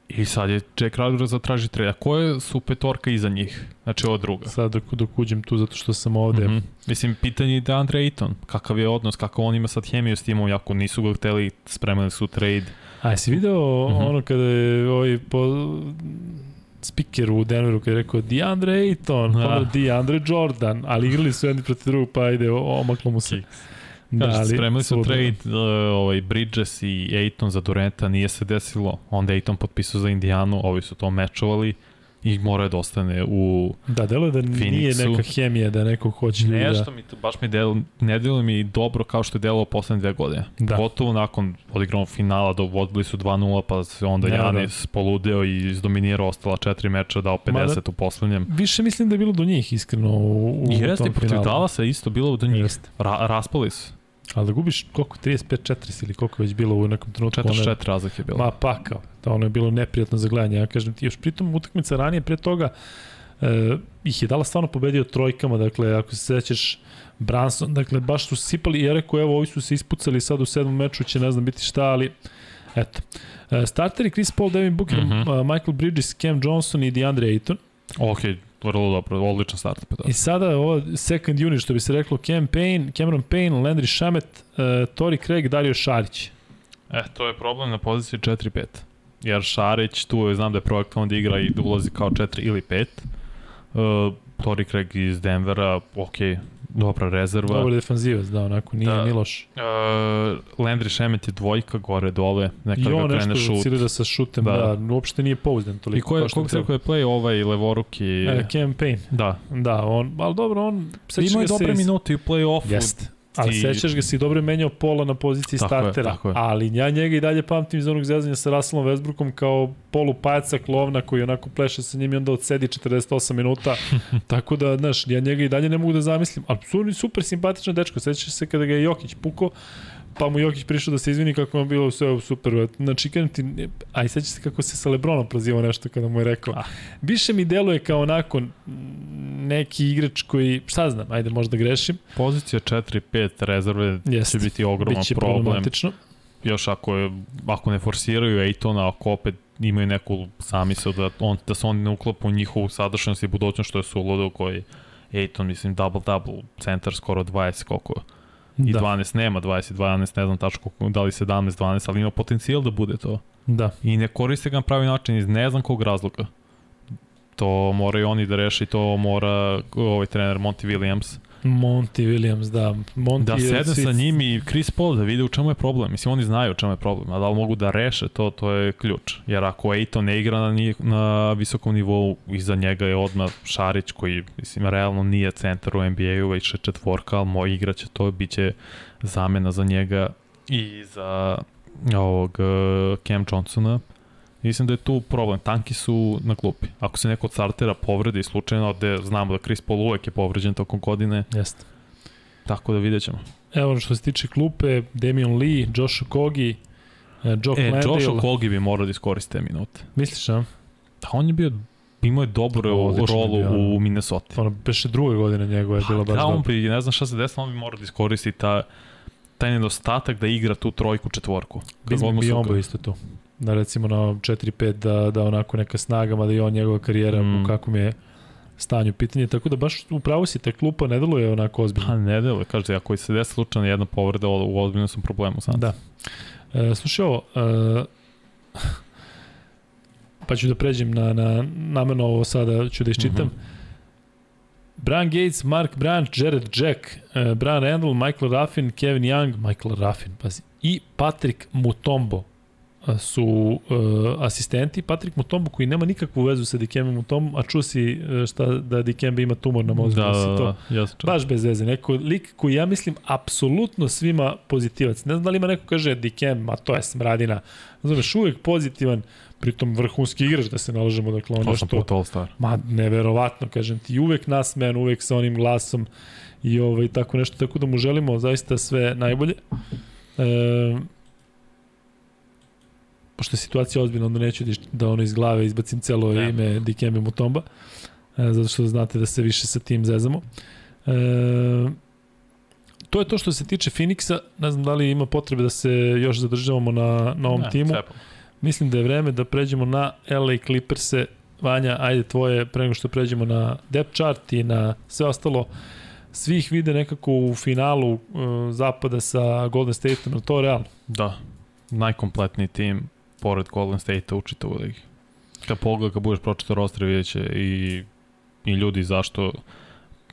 E: I sad je Jack Crowder zatraži trade. A koje su petorka iza njih? Znači ova druga.
A: Sad dok, dok uđem tu zato što sam ovde. Mm -hmm.
E: Mislim, pitanje je da Andre Ayton. Kakav je odnos, kako on ima sad hemiju s timom, jako nisu ga hteli, spremali su trade.
A: A jesi video mm -hmm. ono kada je ovaj po, speaker u Denveru kada je rekao DeAndre Ayton, pa da. DeAndre Jordan, ali igrali su jedni protiv drugog, pa ajde, omaklo mu se. Da,
E: Kaže,
A: ali
E: spremili su trade uh, ovaj, Bridges i Aiton za Durenta, nije se desilo. Onda je Aiton potpisao za Indijanu, ovi su to mečovali i mora da ostane u
A: Da, deluje da nije
E: Phoenixu.
A: neka hemija da neko hoće ljudi
E: nešto
A: da...
E: mi to, baš mi del, ne deluje mi dobro kao što je delovao poslednje dve godine.
A: Da.
E: Gotovo nakon odigranog finala, dovodili su 2-0, pa se onda
A: Da, da.
E: Janis poludeo i izdominirao ostala četiri meča, dao 50
A: Mada-
E: u poslednjem.
A: Više mislim da je bilo do njih, iskreno, u, u
E: Jeste, protiv je isto bilo do njih.
A: Jeste.
E: Ra, raspali su.
A: Ali da gubiš koliko, 35-40 ili koliko već bilo u nekom trenutku. ono je-
E: 4-4 razlike je bilo.
A: Ma pa kao, da ono je bilo neprijatno za gledanje. Ja kažem ti, još pritom utakmica ranije pre toga e, ih je dala stvarno pobedio trojkama, dakle ako se sećaš Branson, dakle baš su sipali i ja rekao evo ovi su se ispucali sad u sedmom meču će ne znam biti šta, ali eto. E, starteri Chris Paul, Devin Booker, mm
E: Mhm.
A: -hmm. Michael Bridges, Cam Johnson i DeAndre Ayton.
E: Ok, vrlo dobro, odličan start. Pa da.
A: I sada ovo second unit, što bi se reklo, Cam Payne, Cameron Payne, Landry Shamet, uh, Tori Craig, Dario Šarić.
E: E, to je problem na poziciji 4-5. Jer Šarić, tu je, znam da je projektovan da igra i da ulazi kao 4 ili 5. Uh, Tori Craig iz Denvera, ok, dobra rezerva.
A: Dobar defanzivac, da, onako, nije
E: Da.
A: da. ni loš.
E: Uh, Landry Šemet je dvojka gore dole, nekad
A: I
E: ga
A: on
E: krene
A: nešto
E: šut.
A: oscilira sa šutem,
E: Da.
A: da. da, uopšte nije pouzdan toliko.
E: I ko je, koliko se rekao je play ovaj levoruki?
A: E, Cam Payne,
E: Da.
A: da, on, ali dobro, on,
E: Imao je dobre
A: iz-
E: minute i u play-offu.
A: Jeste. Ali
E: I-
A: sećaš ga si dobro je menjao pola na poziciji
E: Tako je,
A: startera,
E: tako je.
A: ali ja njega i dalje pamtim iz onog zezanja sa Russellom Westbrookom kao polu pajaca klovna koji onako pleše sa njim i onda odsedi 48 minuta. [LAUGHS] Tako da, znaš, ja njega i dalje ne mogu da zamislim. Ali su super simpatičan dečko. Sećaš se kada ga je Jokić pukao, pa mu Jokić prišao da se izvini kako mu je bilo sve super. Znači, kažem ti, a i sećaš se kako se sa Lebronom prozivao nešto kada mu je rekao.
E: Ah.
A: Više mi deluje kao onako neki igrač koji, šta znam, ajde možda grešim,
E: Pozicija 4-5 rezerve
A: Jeste.
E: će biti ogroman
A: biće
E: problem.
A: problematično.
E: još ako, je, ako ne forsiraju Ejtona, ako opet imaju neku zamisao da, on, da se on ne uklapa u njihovu sadašnjost i budućnost, što je suludo koji Ejton, mislim, double-double, centar skoro 20, koliko I
A: Da,
E: 12 nema, 20 i 12, ne znam tačno da li 17, 12, ali ima potencijal da bude to.
A: da.
E: I ne koriste ga na pravi način iz ne znam kog razloga. To moraju oni da reše i to mora ovaj trener Monty Williams.
A: Monty Williams, da. Monty
E: Da sedne
A: svi-
E: sa njim i Chris Paul da vide u čemu je problem. Mislim, oni znaju u čemu je problem, a da li mogu da reše to, to je ključ. Jer ako Ejton ne igra na, na visokom nivou, iza njega je odmah Šarić koji, mislim, realno nije centar u NBA-u, već je četvorka, ali moj igraće to, bit će zamena za njega i za ovog uh, Cam Johnsona. Mislim da je tu problem. Tanki su na klupi. Ako se neko od startera povredi slučajno, gde znamo da Chris Paul uvek je povređen tokom godine,
A: Jeste.
E: tako da vidjet ćemo.
A: Evo što se tiče klupe, Damian Lee, Josh Okogi, e, Jock
E: E,
A: Landale.
E: Josh Okogi bi morao da iskoriste minute.
A: Misliš, a?
E: Da, on je bio, imao je dobru
A: Odličan je
E: rolu
A: bio,
E: u
A: da.
E: Minnesota.
A: Ono, beše druga godina njegova je bila baš
E: da, on
A: dobra.
E: bi, ne znam šta se desilo, on bi morao da iskoristi ta, taj nedostatak da igra tu trojku, četvorku. Kad
A: Mislim
E: god mu
A: bi
E: se
A: on
E: ukra-
A: bio isto tu. Da recimo na 4-5 da, da onako neka snaga, mada i on njegova karijera
E: Mm.
A: u kakvom je stanju pitanje, tako da baš upravo si, ta klupa ne deluje onako ozbiljno.
E: Pa ne deluje, kaže, ako se desi slučajno jedna povreda, u ozbiljnom sam problemu sam.
A: Da. E, slušaj ovo, e, pa ću da pređem na, na namerno ovo sada ću da iščitam. Mm. -hmm. Brian Gates, Mark Branch, Jared Jack, e, Brian Randall, Michael Raffin, Kevin Young, Michael Raffin, pazi, i Patrick Mutombo su e, asistenti. Patrick Mutombo koji nema nikakvu vezu sa Dikembe Mutombo, a čuo si e, šta, da Dikembe ima tumor na mozgu.
E: Da, da,
A: to?
E: da, ja sam čuo.
A: Baš bez veze. Neko lik koji ja mislim apsolutno svima pozitivac. Ne znam da li ima neko kaže Dikem, a to je smradina. Znaš, uvek pozitivan, pritom vrhunski igrač da se nalažemo, dakle on
E: Osam
A: nešto...
E: puta All-Star.
A: Ma, neverovatno, kažem ti, uvek nasmejan, uvek sa onim glasom i ovaj, tako nešto, tako da mu želimo zaista sve najbolje. E, pošto je situacija ozbiljna, onda neću da, da ono iz glave izbacim celo
E: Ne.
A: ime Dikembe Mutomba, e, zato što znate da se više sa tim zezamo. E, to je to što se tiče Phoenixa, ne znam da li ima potrebe da se još zadržavamo na, na ovom
E: Ne,
A: timu.
E: cepam.
A: Mislim da je vreme da pređemo na LA Clippers-e. Vanja, ajde tvoje, pre nego što pređemo na depth chart i na sve ostalo, svih vide nekako u finalu uh, zapada sa Golden State-om, je to realno?
E: Da, najkompletniji tim pored Golden State-a u čitavu ligi. Kad pogled, kad budeš pročitao roster, vidjet će i, i ljudi zašto,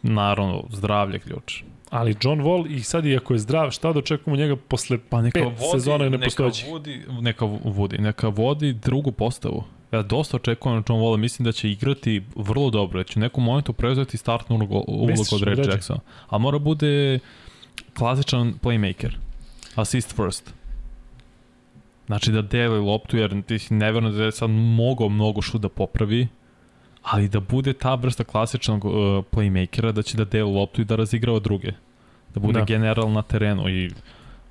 E: naravno, zdravlje ključ.
A: Ali John Wall i sad iako je zdrav, šta da očekujemo njega posle
E: Pa neka
A: pet
E: vodi,
A: sezona
E: neka
A: nepostojećih?
E: vodi, neka vodi, neka vodi drugu postavu. Ja dosta očekujem John Walla, mislim da će igrati vrlo dobro, da će u nekom momentu preuzeti startnu ulogu, ulogu od Red? Jacksona. A mora bude klasičan playmaker. Assist first. Znači da deli loptu, jer ti si neverno da je sad mogao mnogo šut da popravi, ali da bude ta vrsta klasičnog uh, playmakera, da će da deli loptu i da razigrava druge. Da bude
A: Da.
E: general na terenu i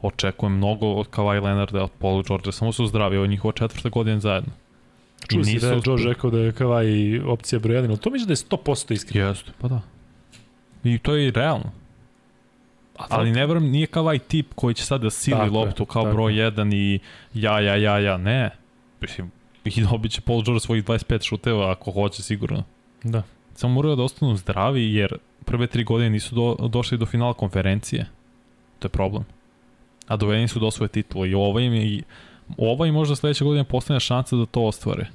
E: očekujem mnogo od Kawhi Leonarda, od Paul George, samo su zdravi, ovo je njihova četvrta godina zajedno.
A: Čuo si da je George rekao da je Kawhi opcija broj 1, ali to mislim da je 100% iskreno.
E: Jeste, pa da. I to je i realno. Ali ne verujem, nije Kawhi tip koji će sad da sili
A: Tako je,
E: loptu kao
A: tako
E: broj
A: je.
E: 1 i ja, ja, ja, ja, ne. Mislim, i [LAUGHS] dobit će Paul George svojih 25 šuteva ako hoće sigurno.
A: Da.
E: Samo moraju da ostanu zdravi jer prve tri godine nisu do, došli do finala konferencije. To je problem. A dovedeni su do svoje titule i ova im je i ova im možda sledeće godine postane šansa da to ostvare.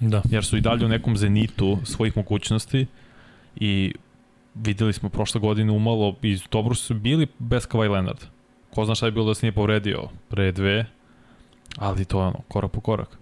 A: Da.
E: Jer su i dalje u nekom zenitu svojih mogućnosti i videli smo prošle godine umalo i dobro su bili bez Kawhi Leonard. Ko zna šta je bilo da se nije povredio pre dve, ali to je ono, korak po korak.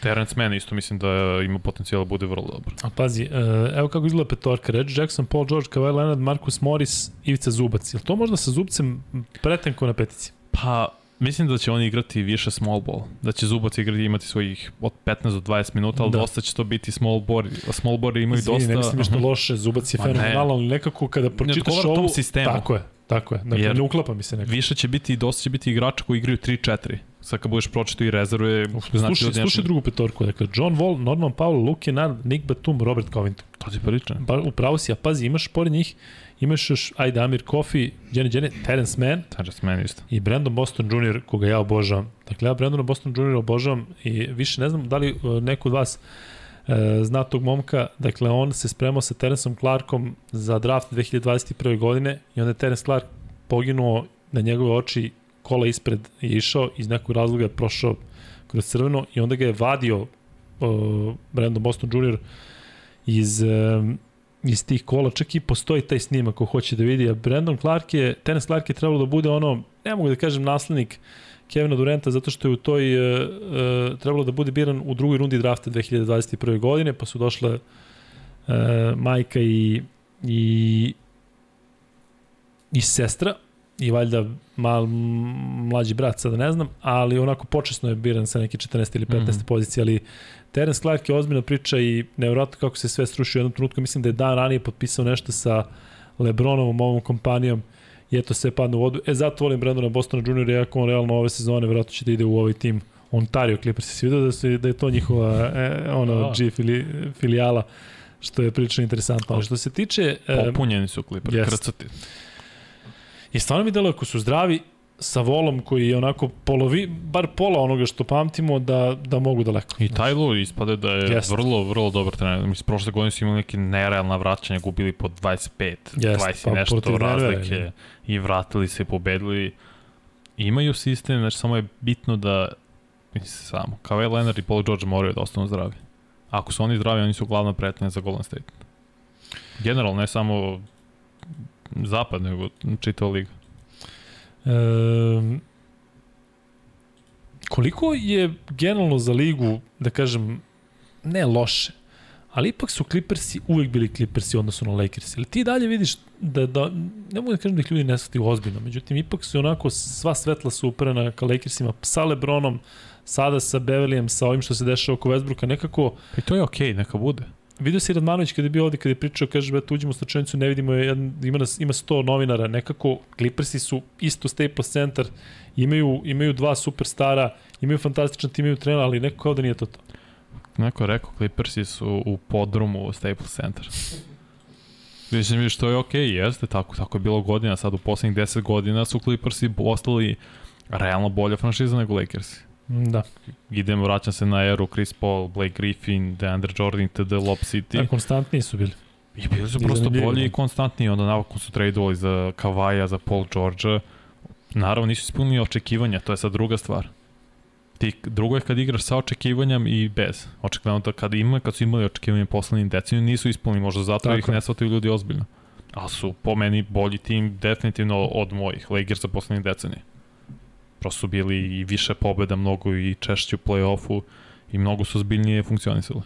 E: Terence Mann isto mislim da ima potencijal da bude vrlo dobar.
A: A pazi, e, evo kako izgleda petorka. Reggie Jackson, Paul George, Kawhi Leonard, Marcus Morris, Ivica Zubac. Je to možda sa Zubcem pretenko na petici?
E: Pa, mislim da će oni igrati više small ball. Da će Zubac igrati imati svojih od 15 do 20 minuta, ali
A: Da.
E: dosta će to biti small ball. Small ball imaju
A: Izvini,
E: dosta...
A: ne mislim ništa loše, Zubac je
E: ne.
A: fenomenalan, ali nekako kada pročitaš
E: tom
A: ovu...
E: sistemu.
A: Tako je, tako je. Dakle,
E: Jer-
A: ne uklapa mi se nekako.
E: Više će biti, dosta će biti igrača koji igraju 3-4. Sad kad budeš pročito i rezerve, znači
A: Slušaj, slušaj drugu petorku. Dakle, John Wall, Norman Powell, Luke Kennard, Nick Batum, Robert Covington.
E: To ti pričam.
A: Pa upravo si, a pazi, imaš pored njih, imaš još Ajde Amir Kofi, Jenny Jenny, Terence Mann
E: Terence Mann isto.
A: i Brandon Boston Jr. koga ja obožavam. Dakle, ja Brandona Boston Jr. obožavam i više ne znam da li uh, neko od vas uh, zna tog momka. Dakle, on se spremao sa Terenceom Clarkom za draft 2021. godine i onda je Terence Clark poginuo na njegove oči kola ispred je išao, iz nekog razloga je prošao kroz crveno i onda ga je vadio uh, Brandon Boston Jr. iz um, iz tih kola, čak i postoji taj snimak ko hoće da vidi, a Brandon Clark je, Terence Clark je trebalo da bude ono, ne mogu da kažem naslednik Kevina Durenta, zato što je u toj, uh, uh, trebalo da bude biran u drugoj rundi drafta 2021. godine, pa su došle uh, majka i, i, i sestra, i valjda mal, mlađi brat, sada ne znam, ali onako počasno je biran sa neke 14. ili 15. Mm. -hmm. pozicije, ali Terence Clark je ozbiljna priča i nevjerojatno kako se sve srušio u jednom trenutku. Mislim da je dan ranije potpisao nešto sa Lebronovom, ovom kompanijom i eto sve padne u vodu. E, zato volim Brandona Bostona Jr. iako on realno ove sezone vjerojatno će da ide u ovaj tim Ontario Clippers. Si vidio da, su, da je to njihova e, ono,
E: Da.
A: G fili, filijala, što je prilično interesantno. Ali što se tiče... E,
E: Popunjeni su kliperi,
A: jest.
E: krcati.
A: I stvarno mi delo ako su zdravi, sa volom koji je onako polovi, bar pola onoga što pamtimo da, da mogu daleko.
E: I Tajlu ispade da je
A: Jeste.
E: vrlo, vrlo dobar trener. Mislim, prošle godine su imali neke nerealna vraćanja, gubili po 25,
A: Jeste,
E: 20
A: pa
E: i nešto razlike
A: je.
E: i vratili se, pobedili. Imaju sistem, znači samo je bitno da mislim samo, Kawhi Leonard i Paul George moraju da ostanu zdravi. Ako su oni zdravi, oni su glavna pretnja za Golden State. Generalno, ne samo zapad, nego čitava liga.
A: E, koliko je generalno za ligu, da kažem, ne loše, ali ipak su Clippersi uvek bili Clippersi u odnosu na Lakers. Ili ti dalje vidiš da, da ne mogu da kažem da ih ljudi ne shvataju ozbiljno, međutim, ipak su onako sva svetla su uperena ka Lakersima, sa Lebronom, sada sa Beverlyjem, sa ovim što se dešava oko Westbrooka, nekako
E: I to je okej, okay, neka bude.
A: Vidio si Radmanović kada je bio ovde, kada je pričao, kaže, brate, uđemo u slučajnicu, ne vidimo, jedan, ima, nas, ima 100 novinara, nekako Clippersi su isto Staples Center, imaju, imaju dva superstara, imaju fantastičan tim, imaju trener, ali neko kao da nije to to.
E: Neko je rekao, Clippersi su u podrumu Staples Center. Mislim mi što je okej, okay, jeste, tako, tako je bilo godina, sad u poslednjih 10 godina su Clippersi ostali realno bolja franšiza nego Lakersi.
A: Da,
E: Idem, vraćam se na eru Chris Paul, Blake Griffin, DeAndre Jordan, TD, Lob City.
A: da konstantniji su bili.
E: I bili su
A: I
E: prosto bolji
A: da.
E: i konstantniji, onda nakon su tradovali za Kavaja, za Paul George-a. Naravno, nisu ispunili očekivanja, to je sad druga stvar. Ti, drugo je kad igraš sa očekivanjem i bez. Očekivano da kad ima, kad su imali očekivanje poslednjim decenijom, nisu ispunili, možda zato
A: Tako
E: ih ne shvataju ljudi ozbiljno. ali su po meni bolji tim definitivno od mojih Lakersa poslednjih decenija. Prosto su bili i više pobeda, mnogo i češće u play-offu i mnogo su zbiljnije funkcionisali.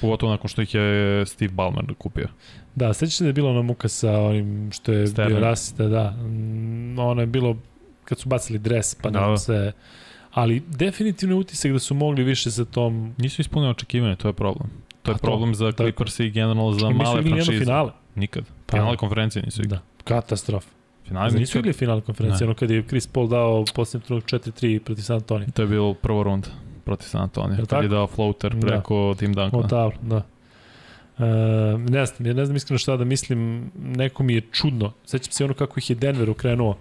E: Pogotovo nakon što ih je Steve Ballmer kupio.
A: Da, sećaš se da je bila ona muka sa onim što je
E: Sterling.
A: bio rasista, da. Mm, Ono je bilo kad su bacili dres, pa
E: Da,
A: da,
E: da.
A: se... Ali definitivno je utisak da su mogli više sa tom...
E: Nisu ispunili očekivanje, to je problem. To je
A: A to,
E: problem za
A: tako.
E: Clippers i generalno za
A: Nisu
E: male
A: igrali nijedno
E: franšize.
A: finale.
E: Nikad.
A: Pa,
E: Finale konferencije nisu igrali.
A: Da, katastrofa.
E: Finale
A: Nisu
E: nikad.
A: igrali finale konferencije, ono kad je Chris Paul dao posljednji trenutak 4-3 protiv San Antonio.
E: To je bilo prvo runda protiv San Antonio.
A: Jel
E: Kad je dao floater
A: Da.
E: preko Tim
A: O
E: Duncana.
A: tablu, da. E, ne znam, ja ne znam iskreno šta da mislim, neko mi je čudno. Sećam se ono kako ih je Denver ukrenuo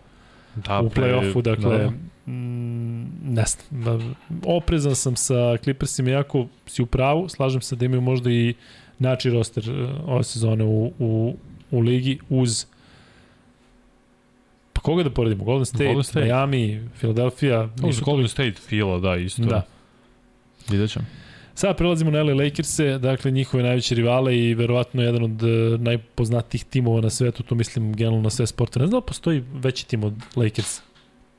E: Da,
A: u play-offu, dakle,
E: da.
A: mm, ne znam, da, oprezan sam sa Clippersima, jako si u pravu, slažem se da imaju možda i nači roster e, ove sezone u, u, u ligi uz koga da poredimo? Golden State,
E: Golden State.
A: Miami, Philadelphia,
E: Uz Golden State fila, da, isto.
A: Da.
E: Vidjet ćemo.
A: Sada prelazimo na LA Lakers-e, dakle njihove najveće rivale i verovatno jedan od e, najpoznatijih timova na svetu, tu mislim generalno na sve sporte. Ne znam da postoji veći tim od Lakers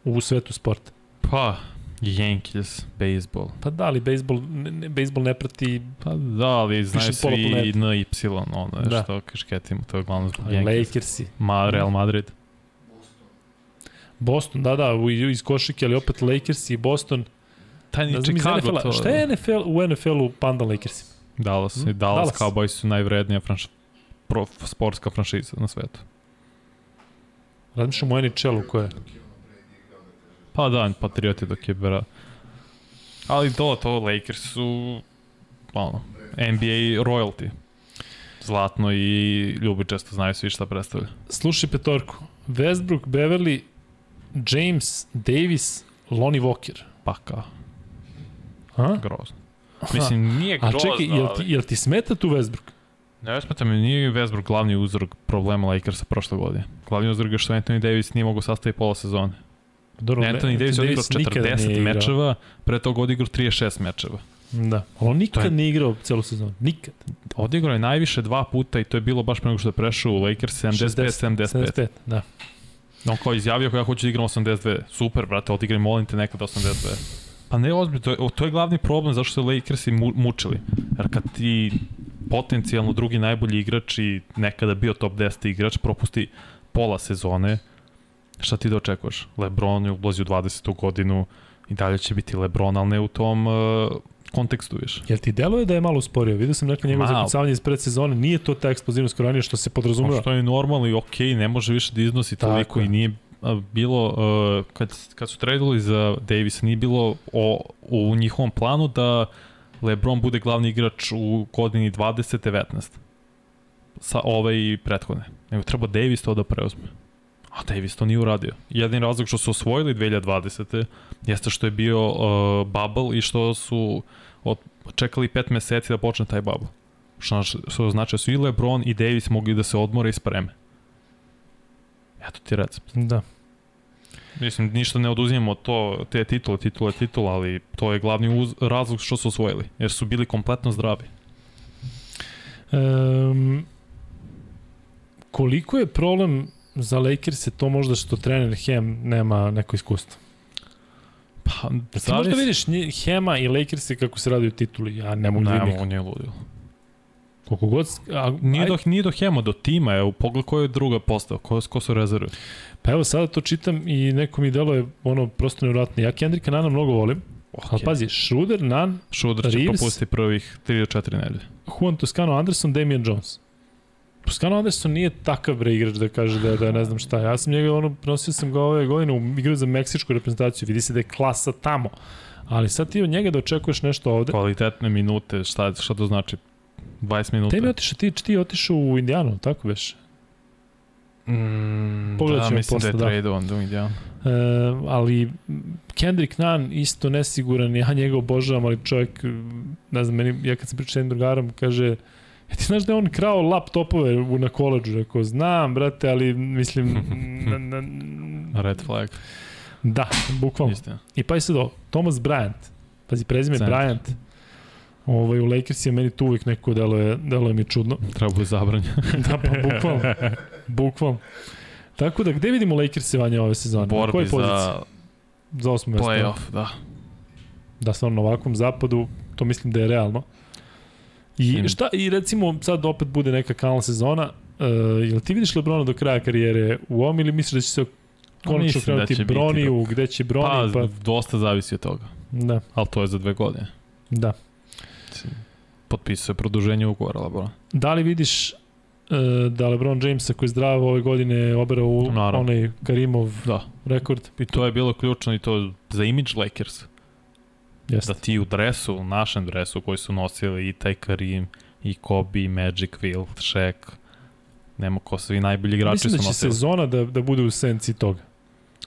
A: u svetu sporta.
E: Pa, Yankees, baseball.
A: Pa da, ali bejsbol ne, ne, bejsbol ne prati
E: Pa da, ali znaju svi
A: planete.
E: na Y, ono je
A: Da.
E: što kašketimo, to je glavno zbog Yankees.
A: Lakersi.
E: Ma, Real Madrid.
A: Boston, da, da, u, iz košike, ali opet Lakers i Boston.
E: Taj ni
A: iz
E: Chicago to...
A: Šta je NFL, u NFL-u Panda Lakersi?
E: Dallas,
A: Hmm?
E: i Dallas,
A: Dallas.
E: Cowboys su najvrednija franš... pro, sportska franšiza na svetu.
A: Razmišljam u NHL-u koja je.
E: Pa da, Patrioti dok je bera. Ali to, to Lakers su ono, NBA royalty. Zlatno i ljubi često znaju svi šta predstavlja.
A: Slušaj petorku. Westbrook, Beverly, James, Davis, Lonnie Walker.
E: Pa kao,
A: A?
E: grozno. Mislim, [LAUGHS] nije
A: A
E: grozno,
A: čekaj, jel ti, jel ti smeta tu Westbrook?
E: Ne smeta mi, nije Westbrook glavni uzrok problema Lakersa prošle godine. Glavni uzrok je što Anthony Davis nije mogao sastaviti pola sezone.
A: Dobro,
E: Anthony Davis je odigrao
A: nikada nije
E: 40
A: igrao.
E: mečeva, pre toga odigrao 36 mečeva.
A: Da. On nikad
E: je-
A: nije igrao celu sezonu. Nikad.
E: Odigrao je najviše dva puta i to je bilo baš pre nego što je prešao u Lakers 75-75.
A: 75, da.
E: On kao izjavio kako ja hoću da igram 82. Super, brate, odigraj, molim te nekad 82. Pa ne ozbiljno, to je, to je glavni problem zašto su Lakersi mu, mučili. Jer kad ti potencijalno drugi najbolji igrač i nekada bio top 10 igrač propusti pola sezone, šta ti da očekuješ? Lebron je ulazi u 20. godinu i dalje će biti Lebron, ali ne u tom uh, kontekstu više.
A: Jel ti deluje da je malo usporio? Vidio sam neka njegovo
E: Malo.
A: zakucavanje iz predsezone. Nije to ta eksplozivnost koranije što se podrazumeva.
E: što je normalno i okej, ne može više da iznosi
A: Tako
E: toliko i nije bilo, uh, kad, kad su tradili za Davisa, nije bilo o, u njihovom planu da LeBron bude glavni igrač u godini 20-19 sa ove i prethodne. Nego treba Davis to da preuzme. A Davis to nije uradio. Jedini razlog što su osvojili 2020. jeste što je bio uh, bubble i što su od, čekali pet meseci da počne taj bubble. Što, što znači da su i LeBron i Davis mogli da se odmore i spreme. Eto ti recept.
A: Da.
E: Mislim, ništa ne oduzimamo to, te titule, titule, titule, ali to je glavni uz, razlog što su osvojili, jer su bili kompletno zdravi.
A: Um, koliko je problem za Lakers je to možda što trener Hem nema neko iskustvo?
E: Pa,
A: Da ti možda vidiš nje- Hema i Lakersi kako se radi u tituli, ja ne mogu da
E: Ne,
A: vidim
E: on je ludio.
A: koliko god... A,
E: Nije do, nije do Hema, do tima, evo, pogled ko je druga postao, ko, ko su rezerve.
A: Pa evo sada to čitam i neko mi deluje ono prosto nevjerojatno. Ja Kendricka Nana mnogo volim, okay. ali pazi, Schroeder, Nan,
E: Šudar će
A: Reeves.
E: prvih 3 do 4 nedelje.
A: Juan Toscano Anderson, Damian Jones. Toscano Anderson nije takav bre igrač da kaže da, da ne znam šta. Ja sam njega, ono, prenosio sam ga ove godine u igru za meksičku reprezentaciju. Vidi se da je klasa tamo. Ali sad ti od njega da očekuješ nešto ovde.
E: Kvalitetne minute, šta, šta to znači? 20 minuta.
A: Te mi otišao, ti, ti otišao u Indijanu, tako veš?
E: Mm,
A: Pogledat
E: da, mislim
A: posle,
E: da
A: da.
E: je tradovan, da Indijan.
A: E, ali Kendrick Nunn isto nesiguran, ja njega obožavam, ali čovjek, ne znam, meni, ja kad sam pričao s jednim drugarom, kaže, ja ti znaš da je on krao laptopove na koleđu, rekao, znam, brate, ali mislim, [LAUGHS] na, na,
E: Red flag,
A: da, bukvalno.
E: istina.
A: I pa je sad ovo, Thomas Bryant, pazi, prezime
E: Centar.
A: Bryant, ovaj, u Lakers je meni tu uvijek neko deluje, deluje mi čudno. [LAUGHS]
E: Treba bude zabranjen. [LAUGHS]
A: da, pa bukvalno. Bukvalno. Tako da, gde vidimo Lakers Vanja ove sezone? Na
E: Borbi
A: kojoj poziciji?
E: za
A: Za osmo mesto.
E: playoff, da.
A: Da stvarno na ovakvom zapadu, to mislim da je realno. I
E: Im-
A: šta, i recimo sad opet bude neka kalna sezona, uh, jel ti vidiš Lebrona do kraja karijere u ovom ili misliš da će se konačno
E: mislim da
A: krenuti
E: biti
A: Broniju, gde će Broni,
E: Pa,
A: pa,
E: dosta zavisi od toga.
A: da,
E: Ali to je za dve godine.
A: da.
E: Potpisuje produženje ugovora Lebron.
A: Da li vidiš uh, da LeBron Jamesa koji je zdrav ove godine
E: Naravno.
A: onaj Karimov
E: Da.
A: rekord?
E: I to je bilo ključno i to za image Lakers.
A: Jeste.
E: Da ti u dresu, u našem dresu koji su nosili i taj Karim, i Kobe, i Magic, Will, Shaq, nema ko svi najbolji igrači
A: Mislim
E: su
A: da će
E: nosili.
A: sezona da, da bude u senci toga.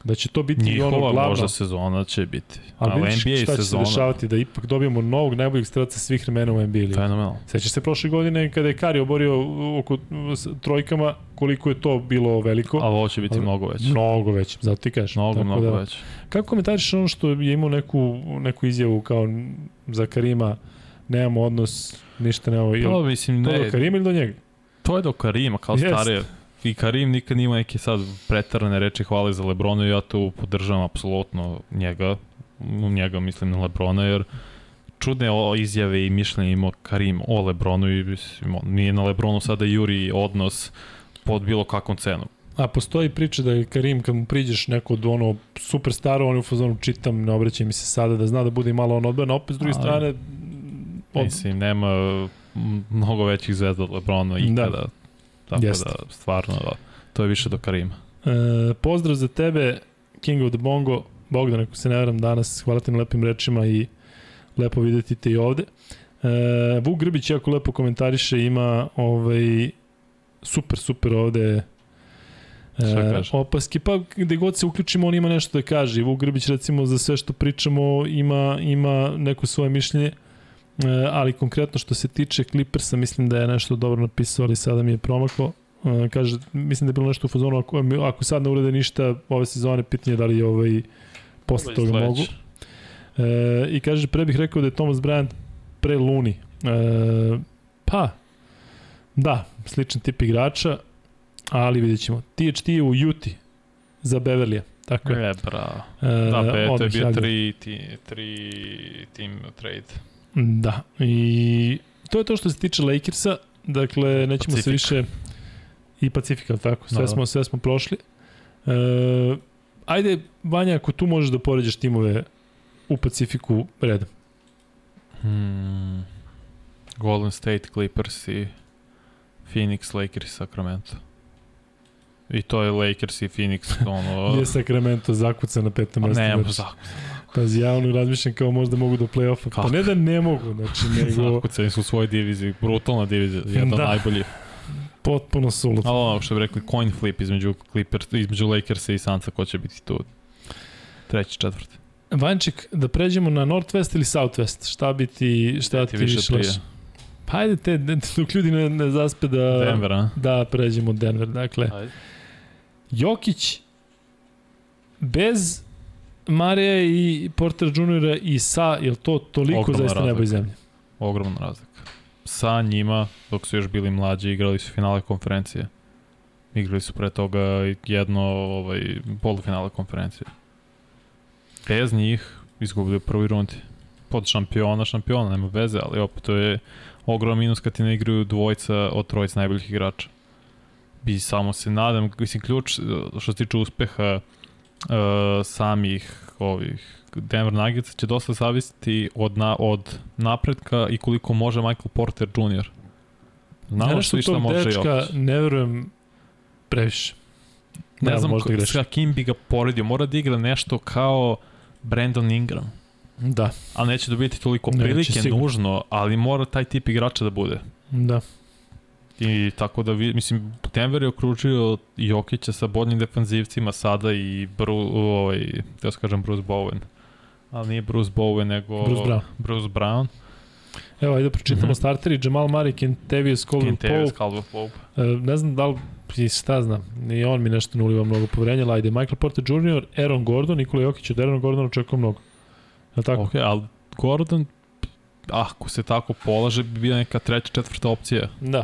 A: Da će to biti
E: Njihova
A: ono glavno.
E: možda sezona će biti.
A: Ali
E: Ali
A: vidiš
E: NBA
A: šta će
E: sezona,
A: se dešavati, da ipak dobijemo novog najboljeg strelca svih vremena u NBA ligi.
E: fenomenalno.
A: Sećaš se prošle godine kada je Kari oborio oko trojkama, koliko je to bilo veliko?
E: Ali ovo će biti
A: Ali-
E: mnogo veće.
A: Mnogo već, zato ti kažeš.
E: Mnogo,
A: Tako
E: mnogo
A: da,
E: veće.
A: Kako komentariš ono što je imao neku, neku izjavu kao za Karima, nemamo odnos, ništa nemamo,
E: Pa,
A: li
E: mislim,
A: to
E: ne,
A: do Karima ili do njega?
E: To je do Karima, kao
A: Jest.
E: starije. I Karim nikad nima neke sad pretarane reči hvale za Lebrona i ja to podržavam apsolutno njega. Njega mislim na Lebrona jer čudne o izjave i mišljenje imao Karim o Lebronu i mislim, nije na Lebronu sada juri odnos pod bilo kakvom cenom.
A: A postoji priča da je Karim kad mu priđeš neko od ono super staro, on je u fazonu čitam, ne obraćaj mi se sada, da zna da bude malo on odbrana, opet s druge strane od,
E: Mislim, nema mnogo većih zvezda od Lebrona ikada. Tako
A: Jeste.
E: da, stvarno, da, to je više do Karima.
A: E, pozdrav za tebe, King of the Bongo, Bogdan, ako se ne varam danas, hvala ti na lepim rečima i lepo videti te i ovde. E, Vuk Grbić jako lepo komentariše, ima ovaj, super, super ovde e, opaske, pa gde god se uključimo on ima nešto da kaže Vuk Grbić recimo za sve što pričamo ima, ima neko svoje mišljenje E, ali konkretno što se tiče Clippersa mislim da je nešto dobro napisao, ali sada mi je promaklo. E, kaže, mislim da je bilo nešto u fazonu, ako, ako sad ne urade ništa ove sezone, pitanje je da li ovaj, posle toga
E: Sledeće.
A: mogu. E, I kaže, pre bih rekao da je Thomas Bryant pre Luni. E, pa, da, sličan tip igrača, ali vidjet ćemo. THT je u Juti za Beverlija. Tako je.
E: E, bravo.
A: E,
E: Da, pe, to je bio tri, ti, tri team trade.
A: Da, i to je to što se tiče Lakersa, dakle nećemo se
E: Pacifik.
A: više i Pacifika, tako, sve,
E: Da, da.
A: smo, sve smo prošli. E, ajde, Vanja, ako tu možeš da poređaš timove u Pacifiku redom.
E: Hmm. Golden State, Clippers i Phoenix, Lakers i Sacramento. I to je Lakers i Phoenix, ono... [LAUGHS]
A: Nije Sacramento zakuca na petom
E: A
A: mestu.
E: ne,
A: znači. Pazi, ja ono razmišljam kao možda mogu do play-offa. Pa ne da ne mogu, znači, [LAUGHS] nego
E: Zakucani su u svojoj diviziji, brutalna divizija, jedna
A: Da.
E: najbolji.
A: potpuno sulud.
E: Ali ono što bi rekli, coin flip između, Clippers, između Lakersa i Sansa, ko će biti tu? Treći, četvrti.
A: Vanček, da pređemo na Northwest ili Southwest? Šta bi ti, šta
E: Ti
A: ti
E: više
A: leže? Pa ajde te, dok ljudi ne, ne zaspe da...
E: Denver, a?
A: Da, pređemo Denver. Dakle,
E: Ajde.
A: Jokić bez Marija i Porter Juniora i sa, je to toliko
E: Ogromna
A: zaista nebo i
E: razlika.
A: zemlje?
E: Ogromna razlika. Sa njima, dok su još bili mlađi, igrali su finale konferencije. Igrali su pre toga jedno ovaj, polufinale konferencije. Bez njih izgubili u prvoj rundi. Pod šampiona, šampiona, nema veze, ali opet to je ogroman minus kad ti ne igraju dvojica od trojica najboljih igrača. Bi samo se nadam, mislim, ključ što se tiče uspeha uh, samih ovih Denver Nuggets će dosta zavisiti od, na, od napretka i koliko može Michael Porter Jr. Znamo što i šta može
A: dečka
E: Jokić.
A: ne verujem previše.
E: Ne
A: Evo,
E: znam
A: možda
E: ko, sa kim bi ga poredio. Mora da igra nešto kao Brandon Ingram.
A: Da,
E: Ali neće dobiti toliko prilike nužno, ali mora taj tip igrača da bude.
A: da.
E: I tako da, vi, mislim, Denver je okružio Jokića sa boljim defanzivcima sada i Bru, ovaj, da kažem Bruce Bowen. Ali nije Bruce Bowen, nego
A: Bruce Brown.
E: Bruce Brown.
A: Evo, ajde da pročitamo
E: Mhm.
A: starteri. Jamal Murray, Kentavious Caldwell
E: Kentavious
A: Pope.
E: Caldwell Pope.
A: E, ne znam da li, i šta znam, ni on mi nešto ne uliva mnogo poverenja, ali ajde, Michael Porter Jr., Aaron Gordon, Nikola Jokić od Aaron Gordona očekujem mnogo. Je tako?
E: Ok, ali Gordon, ako se tako polaže, bi bila neka treća, četvrta opcija.
A: Da.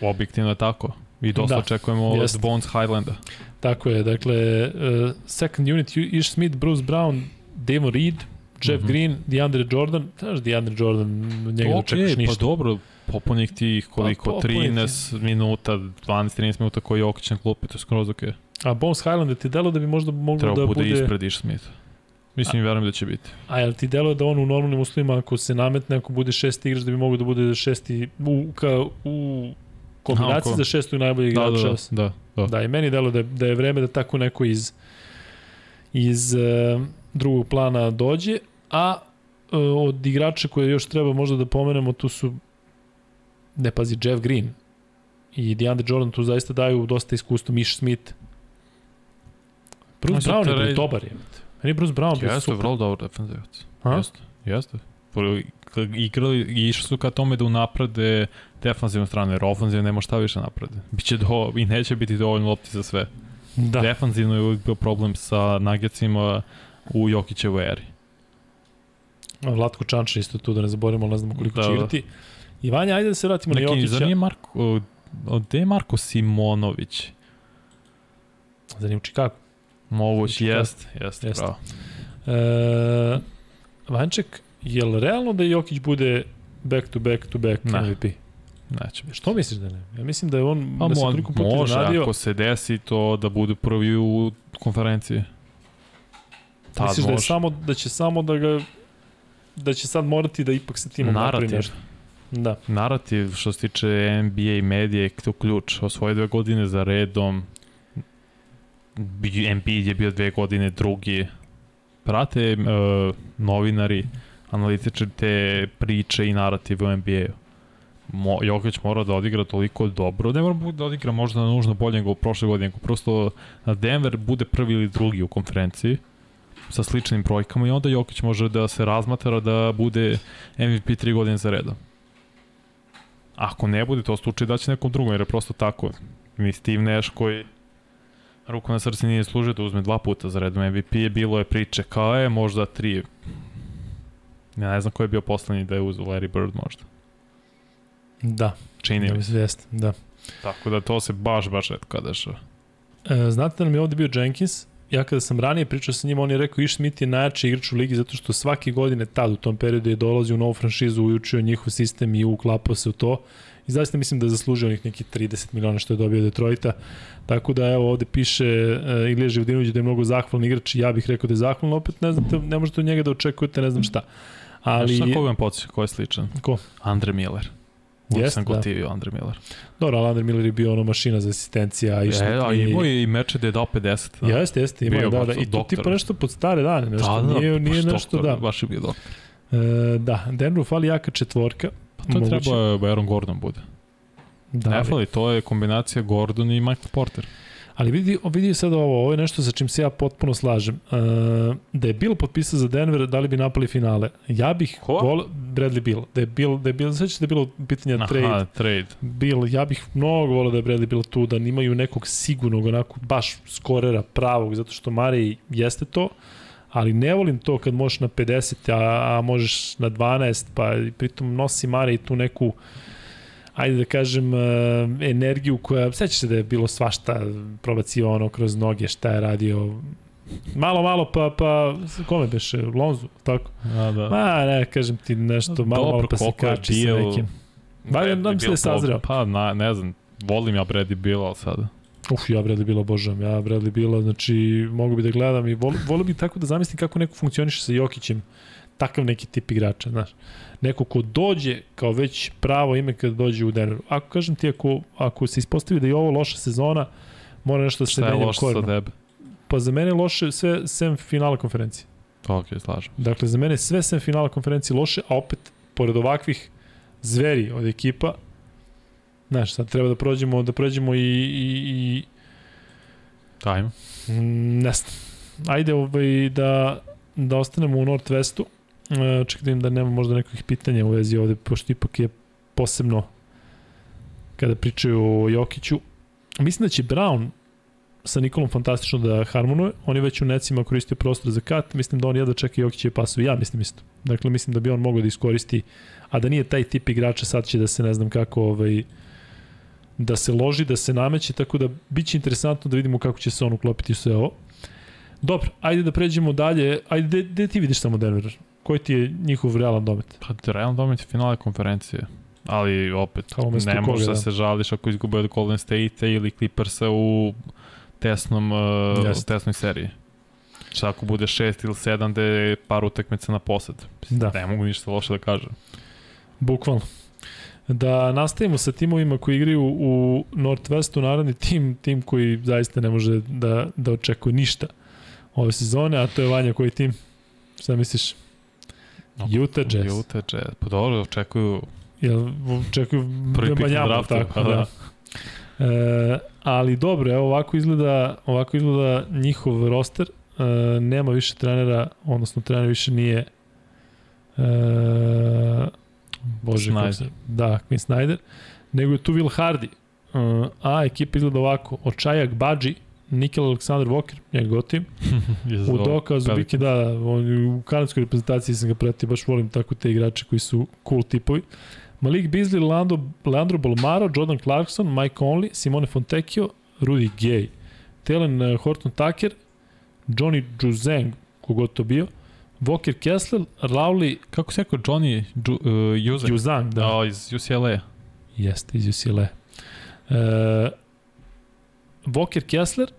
E: Objektivno je tako. I dosta
A: Da,
E: očekujemo od
A: jeste.
E: Bones Highlanda.
A: Tako je, dakle, uh, second unit, Ish Smith, Bruce Brown, Devon Reed, Jeff
E: Mhm.
A: Green, DeAndre Jordan, znaš DeAndre Jordan, njega okay,
E: Okej,
A: dočekaš ništa.
E: pa dobro, popunih tih koliko,
A: Pa, popuni ti.
E: 13 minuta, 12-13 minuta koji je Jokić na klupi, to je skroz okej.
A: A Bones Highland ti delo da bi možda moglo
E: Treba
A: da
E: bude,
A: bude...
E: ispred Ish Smith. Mislim, verujem da će biti.
A: A jel ti deluje da on u normalnim uslovima, ako se nametne, ako bude šesti igrač, da bi mogao da bude šesti u, ka, u kombinaciji za šestog najboljeg
E: Da,
A: igrača?
E: da, da, da.
A: Da, i meni deluje da, da je vreme da tako neko iz, iz uh, drugog plana dođe, a uh, od igrača koje još treba možda da pomenemo, tu su, ne pazi, Jeff Green i DeAndre Jordan tu zaista daju dosta iskustva, Mish Smith.
E: Sad
A: Brown je dobar je. Meni Bruce Brown bio
E: Jeste,
A: super.
E: vrlo dobar defenzivac. Jeste, jeste. Igrali i išli su ka tome da unaprede defanzivnu stranu, jer ofenzivno nema šta više naprede. Biće do, i neće biti dovoljno lopti za sve.
A: Da.
E: Da. Defanzivno je uvijek bio problem sa Nuggetsima u Jokićevoj eri.
A: Vlatko Čanča isto tu da ne zaboravimo, ne znamo koliko
E: Da,
A: će
E: da.
A: igrati. I Vanja, ajde da se vratimo na
E: Neki, zar
A: Jokića.
E: nije Marko, gde je Marko Simonović?
A: Za njim u Chicago.
E: Moguć,
A: Chicago.
E: jest, jest,
A: Jeste.
E: bravo.
A: E, Vanček, je li realno da Jokić bude back to back to back
E: Ne.
A: MVP?
E: Neće biti.
A: Što misliš da ne? Ja mislim da je on
E: Pa
A: da se puta
E: može,
A: iznenadio.
E: ako se desi to da bude prvi u konferenciji. Tad
A: Misliš da, je
E: može.
A: samo, da će samo da ga da će sad morati da ipak sa timom napravi nešto. Da.
E: Narativ što se tiče NBA i medije je to ključ. Osvoje dve godine za redom. NBA je bio dve godine drugi. Prate uh, novinari, analitičari te priče i narative u NBA-u. Mo, Jokić mora da odigra toliko dobro, ne mora da odigra možda nužno bolje nego prošle godine, nego prosto na Denver bude prvi ili drugi u konferenciji sa sličnim brojkama i onda Jokić može da se razmatra da bude MVP tri godine za redom. Ako ne bude to slučaj da će nekom drugom, jer je prosto tako. Mi Steve Nash koji ruku na srce nije služio da uzme dva puta za redom MVP je bilo je priče kao je možda tri. Ja ne znam ko je bio poslednji da je uzeo Larry Bird možda.
A: Da.
E: Čini
A: Da
E: mi
A: mi
E: se.
A: jeste. Da.
E: Tako da to se baš, baš redko dešava.
A: E, znate da nam je ovde bio Jenkins? Ja kada sam ranije pričao sa njim, on je rekao Ish Smith je najjači igrač u ligi zato što svake godine tad u tom periodu je dolazio u novu franšizu, učio njihov sistem i uklapao se u to. I zaista mislim da je zaslužio onih nekih 30 miliona što je dobio Detroita. Tako da evo ovde piše uh, Ilija Živdinović da je mnogo zahvalan igrač. Ja bih rekao da je zahvalan, opet ne znate, ne možete od njega da očekujete ne znam šta.
E: Ali...
A: Ali,
E: Znaš na koga vam podsjeća, ko je sličan?
A: Ko?
E: Andre Miller. Uvijek sam
A: da.
E: gotivio Andre Miller.
A: dobro, Alan Miller je bio ono mašina za asistencija. I
E: E, a imao je i meče da je dao 50. Da.
A: Jeste, jeste, ima,
E: Bio
A: da, da. I to tipa nešto pod stare dane, nešto.
E: da, da,
A: nije, nije nešto,
E: doktor,
A: da.
E: Baš je bio doktor.
A: E, da, Denveru fali jaka četvorka.
E: To
A: Moguće.
E: trebao je Aaron Gordon bude.
A: Da,
E: ne
A: ali,
E: fali, to je kombinacija Gordon i Michael Porter.
A: ali vidi, vidi sad ovo, ovo je nešto sa čim se ja potpuno slažem. E, da je Bill potpisao za Denver, da li bi napali finale? Ja bih
E: Ko?
A: vol, Bradley Bill, da je Bill, da je Bill, sveća da je bilo pitanje
E: Aha,
A: trade.
E: trade.
A: Bill, ja bih mnogo volio da je Bradley Bill tu, da imaju nekog sigurnog, onako, baš skorera pravog, zato što Mari jeste to, ali ne volim to kad možeš na 50, a, a možeš na 12, pa i pritom nosi Mari tu neku ajde da kažem, uh, energiju koja, sećaš se da je bilo svašta probacio ono kroz noge, šta je radio, malo, malo, pa, pa, kome beše, Lonzu, tako?
E: A, da.
A: Ma, ne, kažem ti nešto, malo, malo pa se kači sa
E: Beal-
A: nekim. Valjda
E: Bradley
A: nam se da je
E: Beal
A: sazreo.
E: dobro. Pa, na, ne znam, volim ja Brady Bill, ali sada.
A: Uf, ja Bradley Bila obožavam, ja Bradley Bila, znači mogu bi da gledam i vol, volio bi tako da zamislim kako neko funkcioniše sa Jokićem, takav neki tip igrača, znaš. Neko ko dođe kao već pravo ime kada dođe u Denver. Ako kažem ti, ako, ako se ispostavi da je ovo loša sezona, mora nešto da se
E: Šta je
A: menja
E: loše sa
A: korenu.
E: tebe?
A: Pa za mene je loše sve sem finala konferencije.
E: Ok, slažem.
A: Dakle, za mene je sve sem finala konferencije loše, a opet, pored ovakvih zveri od ekipa, znaš, sad treba da prođemo, da prođemo i, i, i
E: Ajmo.
A: Mm, Ne znam. Ajde ovaj, da, da ostanemo u Northwestu. E, čekaj da da nema možda nekih pitanja u vezi ovde, pošto ipak je posebno kada pričaju o Jokiću. Mislim da će Brown sa Nikolom fantastično da harmonuje. On je već u necima koristio prostor za kat. Mislim da on jedva čeka Jokićeve pasove. Ja mislim isto. Dakle, mislim da bi on mogao da iskoristi, a da nije taj tip igrača, sad će da se ne znam kako ovaj, da se loži, da se nameće, tako da bit će interesantno da vidimo kako će se on uklopiti sve ovo. Dobro, ajde da pređemo dalje. Ajde, gde, gde ti vidiš samo Denver? Koji ti je njihov realan domet?
E: Pa realno domet je finale konferencije. Ali opet, ne možeš da
A: da.
E: se žališ ako izgube od Golden State ili Clippersa u tesnom, uh,
A: Jeste.
E: tesnoj seriji. Šta ako bude 6 ili 7 da je par utakmica na posed.
A: Da.
E: Ne mogu ništa loše da kažem.
A: Bukvalno. Da nastavimo sa timovima koji igraju u Northwestu, naravni tim, tim koji zaista ne može da, da očekuje ništa ove sezone, a to je Vanja koji tim? Šta misliš? Utah Jazz.
E: Utah Jazz. Pa dobro, očekuju
A: Jel očekuju
E: Prvi pik na draftu,
A: tako
E: pa
A: da.
E: da.
A: E, ali dobro, evo ovako izgleda, ovako izgleda njihov roster. E, nema više trenera, odnosno trener više nije e, Bože,
E: Snyder.
A: da, Quinn Snyder, nego je tu Will Hardy. E, a ekipa izgleda ovako, Očajak Badži, Nikel Aleksandar Walker, njega gotivim, [LAUGHS] U dokazu Biki, da, on, u kanadskoj reprezentaciji sam ga pratio, baš volim tako te igrače koji su cool tipovi. Malik Beasley, Leandro, Leandro Bolmaro, Jordan Clarkson, Mike Conley, Simone Fontecchio, Rudy Gay, Telen uh, Horton Tucker, Johnny Juzeng, kogod to bio, Walker Kessler, Rowley
E: Kako se rekao Johnny Ju, uh?
A: Juzang, da,
E: Da, iz UCLA.
A: jeste iz UCLA. Uh, Walker Kessler,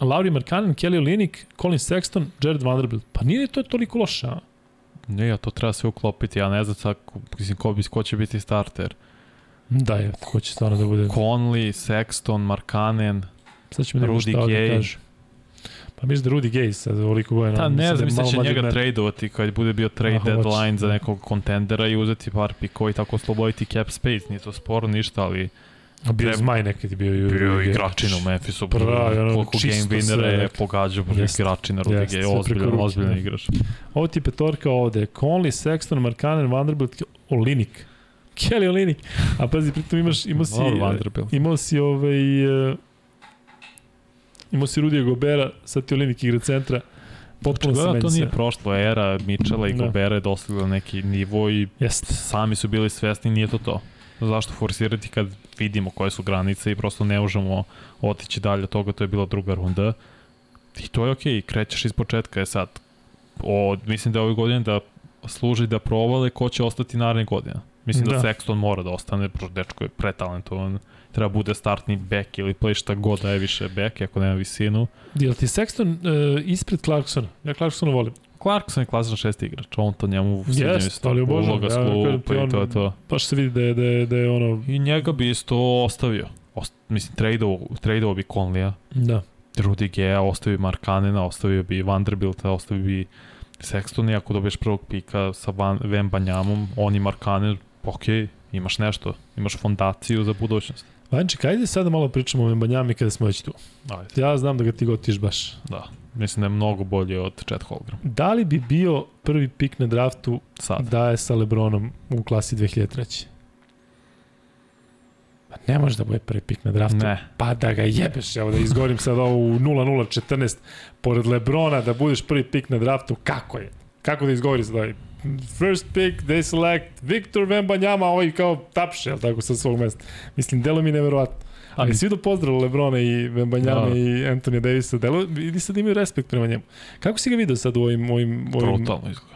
A: Lauri Markkanen, Kelly Olynyk, Colin Sexton, Jared Vanderbilt. Pa nije to toliko loše, a?
E: Ne, ja to treba sve uklopiti, ja ne znam sad, mislim, ko, bi, ko će biti starter.
A: Da je, ko će stvarno da bude.
E: Conley, Sexton, Markanen,
A: Sad ćemo da vidimo
E: Rudy Gay.
A: kaže. Pa misliš da Rudy Gay sad ovoliko godina.
E: Ta, ne
A: sad je
E: znam, mislim da će njega
A: men.
E: tradeovati kad bude bio trade
A: A, hoće.
E: deadline za nekog kontendera i uzeti par pikova i tako osloboditi cap space. Nije to sporo ništa, ali
A: A bio
E: treba-
A: zmaj nekad je bio. i
E: bio je igračin u Memphisu.
A: Pravi, ono,
E: koliko game winnera je pogađao
A: Jeste.
E: igračina Rudy
A: Jeste,
E: Gay. Ozbiljan, ozbiljan
A: da.
E: igrač.
A: Ovo ti petorka ovde. Conley, Sexton, Markkanen, Vanderbilt, Olinik. Kelly Olinik. A pazi, pritom imaš, imao si, imao si ovaj... Imao si Rudija Gobera, sad ti Olinik igra centra. Potpuno se
E: Očigledno
A: menja
E: to nije prošlo. Era Mitchella i
A: Da.
E: Gobera je dostigla neki nivo i
A: Jeste.
E: sami su bili svesni, nije to to. Zašto forsirati kad vidimo koje su granice i prosto ne možemo otići dalje od toga, to je bila druga runda. I to je okej, okay, krećeš iz početka je sad. O, mislim da je ove godine da služi da provale ko će ostati naredne godine. Mislim da,
A: Da.
E: Sexton mora da ostane, dečko je pretalentovan. Treba bude startni back ili play šta god da je više back, ako nema visinu.
A: Jel ti Sexton uh, ispred Clarksona? Ja Clarksona volim.
E: Clarkson je klasičan šesti igrač, on to njemu sviđa mi
A: Jest,
E: se to.
A: ali obožavam
E: Uloga
A: ga,
E: s
A: ja kažem
E: klupa
A: ti,
E: i to je to.
A: Baš se vidi da je, da je, da je ono...
E: I njega bi isto ostavio. Ost, mislim, tradeovo, tradeovo bi Conleya,
A: Da.
E: Rudy Gea, ostavio bi Markanena, ostavio bi Vanderbilta, ostavio bi Sextona i ako dobiješ prvog pika sa Van, Vembanjamom, on i Markanen, ok, imaš nešto, imaš fondaciju za budućnost.
A: Vanček, ajde sada malo pričamo o Membanjami kada smo već tu.
E: Ajde.
A: Ja znam da ga ti gotiš baš.
E: Da, mislim da je mnogo bolje od Chet Holmgren.
A: Da li bi bio prvi pik na draftu
E: Sad.
A: da je sa Lebronom u klasi 2003? Pa ne može da bude prvi pik na draftu.
E: Ne.
A: Pa da ga jebeš, evo da izgovorim sad ovo u 0-0-14, pored Lebrona da budeš prvi pik na draftu, kako je? Kako da izgovori sad ovaj? First pick, they select Victor Wembanyama, ovaj kao tapše, jel tako, sa svog mesta. Mislim, delo mi neverovatno. Ali svi do pozdrav Lebrona i Wembanyama
E: Da.
A: i Antonija Davisa, delo, vidi sad imaju respekt prema njemu. Kako si ga vidio sad u ovim... ovim, ovim
E: Brutalno izgleda.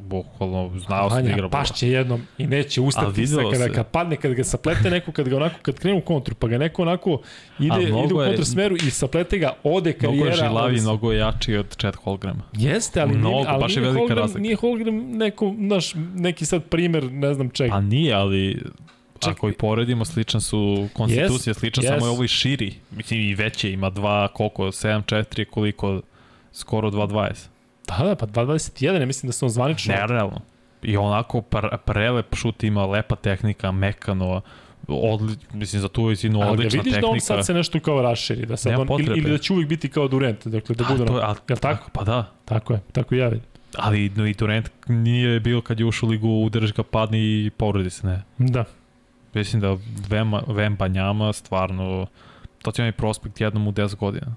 E: Bukvalno, znao sam da igra
A: pašće jednom i neće ustati
E: videlo
A: kada,
E: se.
A: kad padne, kad ga saplete neko, kad ga onako, kad krene u kontru, pa ga neko onako ide,
E: A
A: ide u
E: je-
A: kontrasmeru i saplete ga, ode
E: Mnogo je
A: karijera.
E: žilavi,
A: ali-
E: mnogo je jači od Chet Holmgrena.
A: Jeste, ali,
E: Mnogo,
A: nije, ali
E: baš je
A: nije,
E: velika
A: Holmgren,
E: razlika.
A: nije Holmgren neko, naš, neki sad primer, ne znam čega.
E: Pa nije, ali
A: Čekaj.
E: ako i poredimo, sličan su konstitucije, sličan,
A: yes.
E: samo je ovo i širi. Mislim, i veće, ima dva, koliko, 7-4, koliko, skoro 2-20.
A: Da, da, pa 2.21, ja mislim da se on zvanično...
E: Nerealno. I onako pr prelep šut ima, lepa tehnika, mekano, odli, mislim, za tu visinu
A: ali ga
E: odlična
A: vidiš
E: tehnika.
A: da on sad se nešto kao raširi, da sad
E: Nema
A: on, ili,
E: potrebe.
A: ili da će uvijek biti kao Durant, dakle da
E: A,
A: bude
E: to,
A: ono,
E: je, a,
A: tako?
E: Pa da,
A: Tako je, tako i ja vidim.
E: ali no, i Durant nije bio kad je ušao u ligu, udrži ga, padne i povredi se, ne.
A: Da.
E: Mislim da Vemba, Vemba njama stvarno, to će mi prospekt jednom u 10 godina.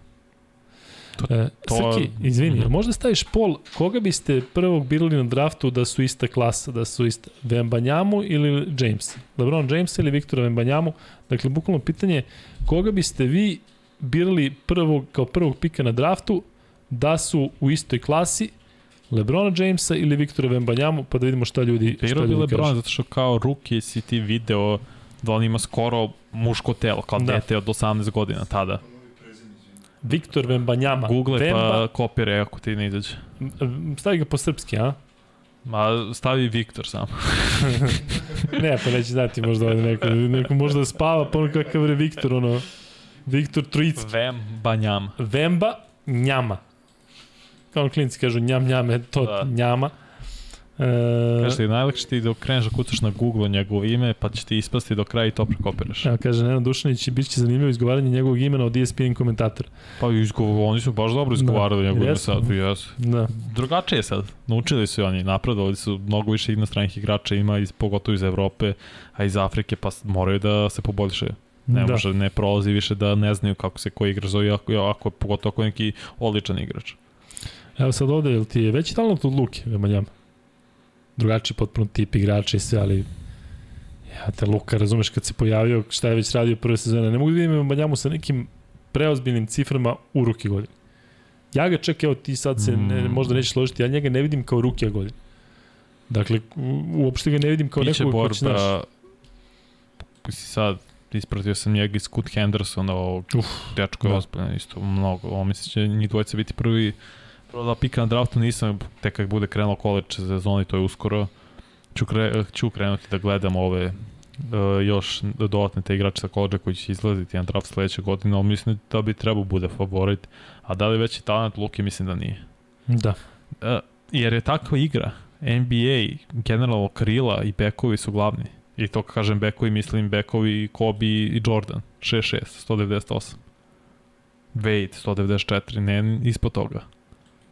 A: E,
E: to-
A: Srki, izvini,
E: Mhm.
A: možda staviš pol, koga biste prvog birali na draftu da su ista klasa, da su ista Vembanjamu ili James? LeBron James ili Viktora Vembanjamu? Dakle, bukvalno pitanje, koga biste vi birali prvog, kao prvog pika na draftu da su u istoj klasi Lebrona Jamesa ili Viktora Vembanjamu, pa da vidimo šta ljudi, šta
E: Birao bi
A: ljudi
E: Lebron,
A: kažu.
E: zato što kao ruki si ti video da on ima skoro muško telo, kao
A: da.
E: dete od 18 godina tada.
A: Viktor Vembanjama.
E: Google
A: Vemba,
E: pa kopire ako ti ne izađe.
A: Stavi ga po srpski, a?
E: Ma stavi Viktor sam. [LAUGHS]
A: Ne, pa neće znati možda ovaj neko, neko možda spava, pa ono kakav je Viktor, ono, Viktor Trojicki.
E: Vem Banjam.
A: Vemba, njama. Kao klinci kažu njam njame, to
E: Da.
A: njama. E,
E: Kažeš ti, najlakše ti dok kreneš da kucaš na Google njegovo ime, pa će ti ispasti do kraja i to prekopiraš.
A: Evo kaže Nenad Dušanić, bit će zanimljivo izgovaranje njegovog imena od ESPN komentatora.
E: Pa izgovo, oni su baš dobro izgovarali
A: Da.
E: njegovo ime sad, jesu.
A: Da.
E: Drugačije je sad. Naučili su oni, napredovali su mnogo više inostranih igrača, ima iz, pogotovo iz Evrope, a iz Afrike, pa moraju da se poboljšaju. Ne
A: da.
E: može, ne prolazi više da ne znaju kako se koji igrač zove, ako, ako pogotovo ako je neki odličan igrač.
A: Evo sad ovde, jel ti je veći talent od Luke, Vemanjama? Drugačiji potpuno tip igrača i sve, ali ja te Luka, razumeš, kad se pojavio, šta je već radio prve sezone, ne mogu da vidim Vemanjamu sa nekim preozbiljnim ciframa u ruki godine. Ja ga čak, evo ti sad se ne,
E: Mm.
A: možda nećeš složiti, ja njega ne vidim kao rukija godine. Dakle, uopšte ga ne vidim kao
E: Biće
A: nekog ko će,
E: borba, si sad, ispratio sam njega iz Scoot Hendersona, ovog dečko je
A: da.
E: ozbiljan isto mnogo. Ovo mislim će njih dvojica biti prvi prvo da pika na draftu nisam, tek kad bude krenuo college sezoni, to je uskoro. Ću, kre, ću krenuti da gledam ove uh, još dodatne te igrače sa koleđa koji će izlaziti na draft sledeće godine, ali mislim da bi trebao bude favorit. A da li veći talent Luki, mislim da nije.
A: da.
E: Uh, jer je takva igra. NBA, generalno krila i bekovi su glavni. I to kažem bekovi, mislim bekovi Kobe i Jordan. 6-6, 198. Wade, 194, ne ispod toga.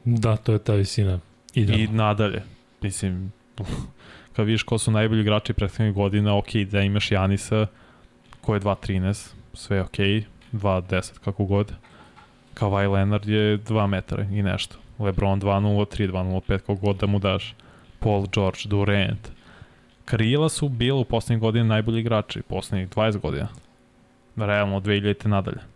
A: Da, to je ta visina. Idealno.
E: I nadalje. Mislim, [LAUGHS] kad vidiš ko su najbolji igrači prethodnih godina, ok, da imaš Janisa, ko je 2.13, sve je ok, 2.10 kako god. Kawhi Leonard je 2 metara i nešto. LeBron 2.03, 2.05 kako god da mu daš. Paul George, Durant. Krila su bila u poslednjih godina najbolji igrači, poslednjih 20 godina. Realno od 2000 nadalje.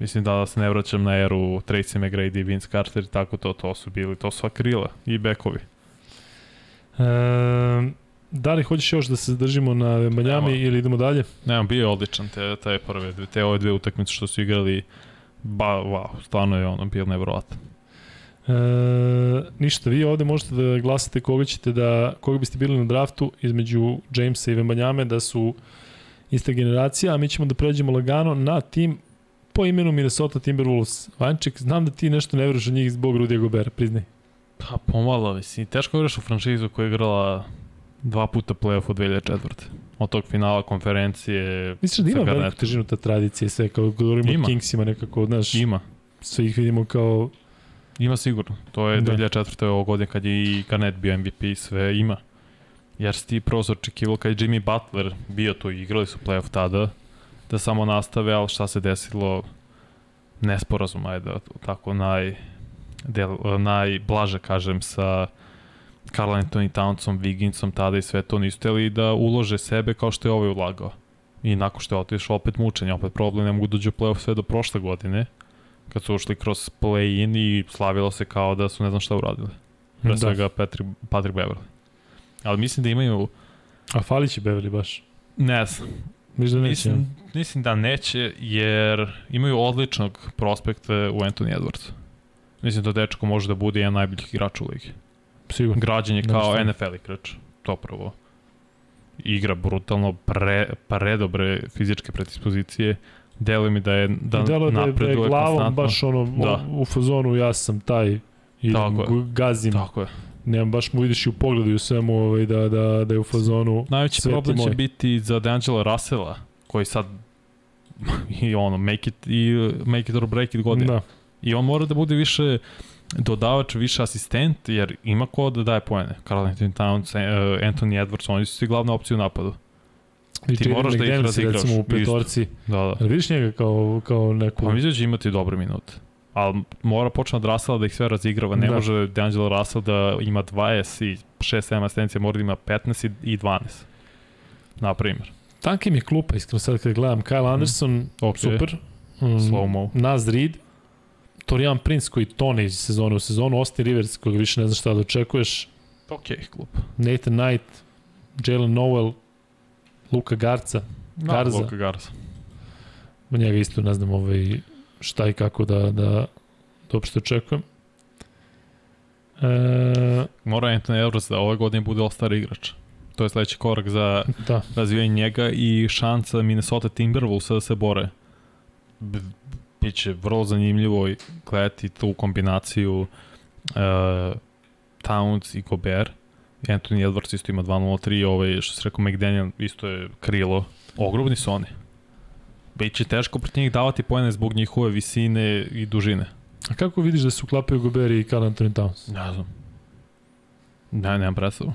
E: Mislim da se ne vraćam na eru Tracy McGrady, Vince Carter i tako to, to su bili, to sva krila i bekovi.
A: E, da li hoćeš još da se zadržimo na
E: Evo.
A: ili idemo dalje?
E: Ne, bio je odličan te, te prve, te ove dve utakmice što su igrali, ba, wow, stvarno je ono bio nevjerovatan.
A: E, ništa, vi ovde možete da glasate koga ćete da, koga biste bili na draftu između Jamesa i Vembanjame da su ista generacija, a mi ćemo da pređemo lagano na tim po imenu Minnesota Timberwolves. Vanček, znam da ti nešto ne veruješ od njih zbog Rudija Gobera, priznaj.
E: Pa pomalo, mislim, teško igraš u franšizu koja je igrala dva puta playoff od 2004. Od tog finala konferencije
A: Misliš da ima veliku težinu ta tradicija sve, kao govorimo o
E: Ima.
A: Kingsima nekako, znaš,
E: Ima,
A: sve ih vidimo kao,
E: ima sigurno. To je
A: Da.
E: 2004. ovo godine kad je i Garnett bio MVP, sve ima. Jer si ti prosto očekivalo kad je Jimmy Butler bio tu i igrali su playoff tada, da samo nastave, ali šta se desilo, nesporazum, ajde, tako naj, del, najblaže kažem, sa Carl Anthony Townsom, Wigginsom tada i sve to nisu teli da ulože sebe kao što je ovaj ulagao. I nakon što je otišao opet mučenje, opet problem, ne mogu da uđu u playoff sve do prošle godine, kad su ušli kroz play-in i slavilo se kao da su ne znam šta uradili. Pre
A: Da.
E: svega Patrick, Patrick Beverly. Ali mislim da imaju,
A: a fali će Beverly baš.
E: ne znam,
A: Misliš da neće?
E: Mislim, mislim da neće, jer imaju odličnog prospekta u Anthony Edwardsu. Mislim da dečko može da bude jedan najboljih igrača u ligi.
A: Sigurno.
E: Građen je
A: Nema
E: kao
A: šta.
E: NFL igrač, to prvo. Igra brutalno, pre, predobre fizičke predispozicije. Deluje mi da je da
A: I delo da je, da je
E: napreduje
A: glavom
E: konstantno.
A: baš ono
E: Da.
A: u, u fazonu ja sam taj idem,
E: Tako je.
A: gazim,
E: Tako je.
A: Nemam baš mu vidiš i u pogledu i u svemu ovaj, da, da, da je u fazonu
E: Najveći problem će
A: moj.
E: biti za D'Angelo Russella, koji sad [LAUGHS] i ono, make it, i make it or break it godine.
A: Da.
E: I on mora da bude više dodavač, više asistent, jer ima ko da daje poene. Carl Anthony Towns, eh, Anthony Edwards, oni su svi glavne opcije u napadu.
A: I
E: Ti moraš da ih razigraš.
A: recimo u petorci.
E: Da, da.
A: Ali vidiš njega kao, kao neku...
E: Pa mislim da će imati dobre minute. Ali mora počne od Russella da ih sve razigrava. Ne Da. može D'Angelo Russell da ima 20 i 6-7 asistencija, mora da ima 15 i- i 12. Na primjer.
A: Tanke mi je klupa, iskreno sad kad gledam. Kyle Anderson,
E: Ok.
A: super. Mm,
E: Slow-mo.
A: Naz Reed, Torijan Prince koji tone iz sezone u sezonu, Austin Rivers koga više ne znaš šta da očekuješ,
E: Ok, klub.
A: Nathan Knight, Jalen Noel, Luka Garca,
E: Da,
A: Garza.
E: Luka Garza.
A: njega isto ne znam ovaj, šta i kako da, da, da uopšte očekujem. E,
E: Mora Anthony Edwards da ove godine bude all-star igrač. To je sledeći korak za
A: da,
E: razvijanje njega i šansa Minnesota Timberwolvesa da se bore. Biće vrlo zanimljivo i gledati tu kombinaciju uh, Towns i Gobert. Anthony Edwards isto ima 2-0-3, ovaj, što se rekao McDaniel isto je krilo. Ogromni su oni. Biće teško protiv njih davati pojene zbog njihove visine i dužine.
A: a kako vidiš da se uklapaju Gobert i Carl Anthony Towns?
E: Ne znam. Ne, nemam predstavu.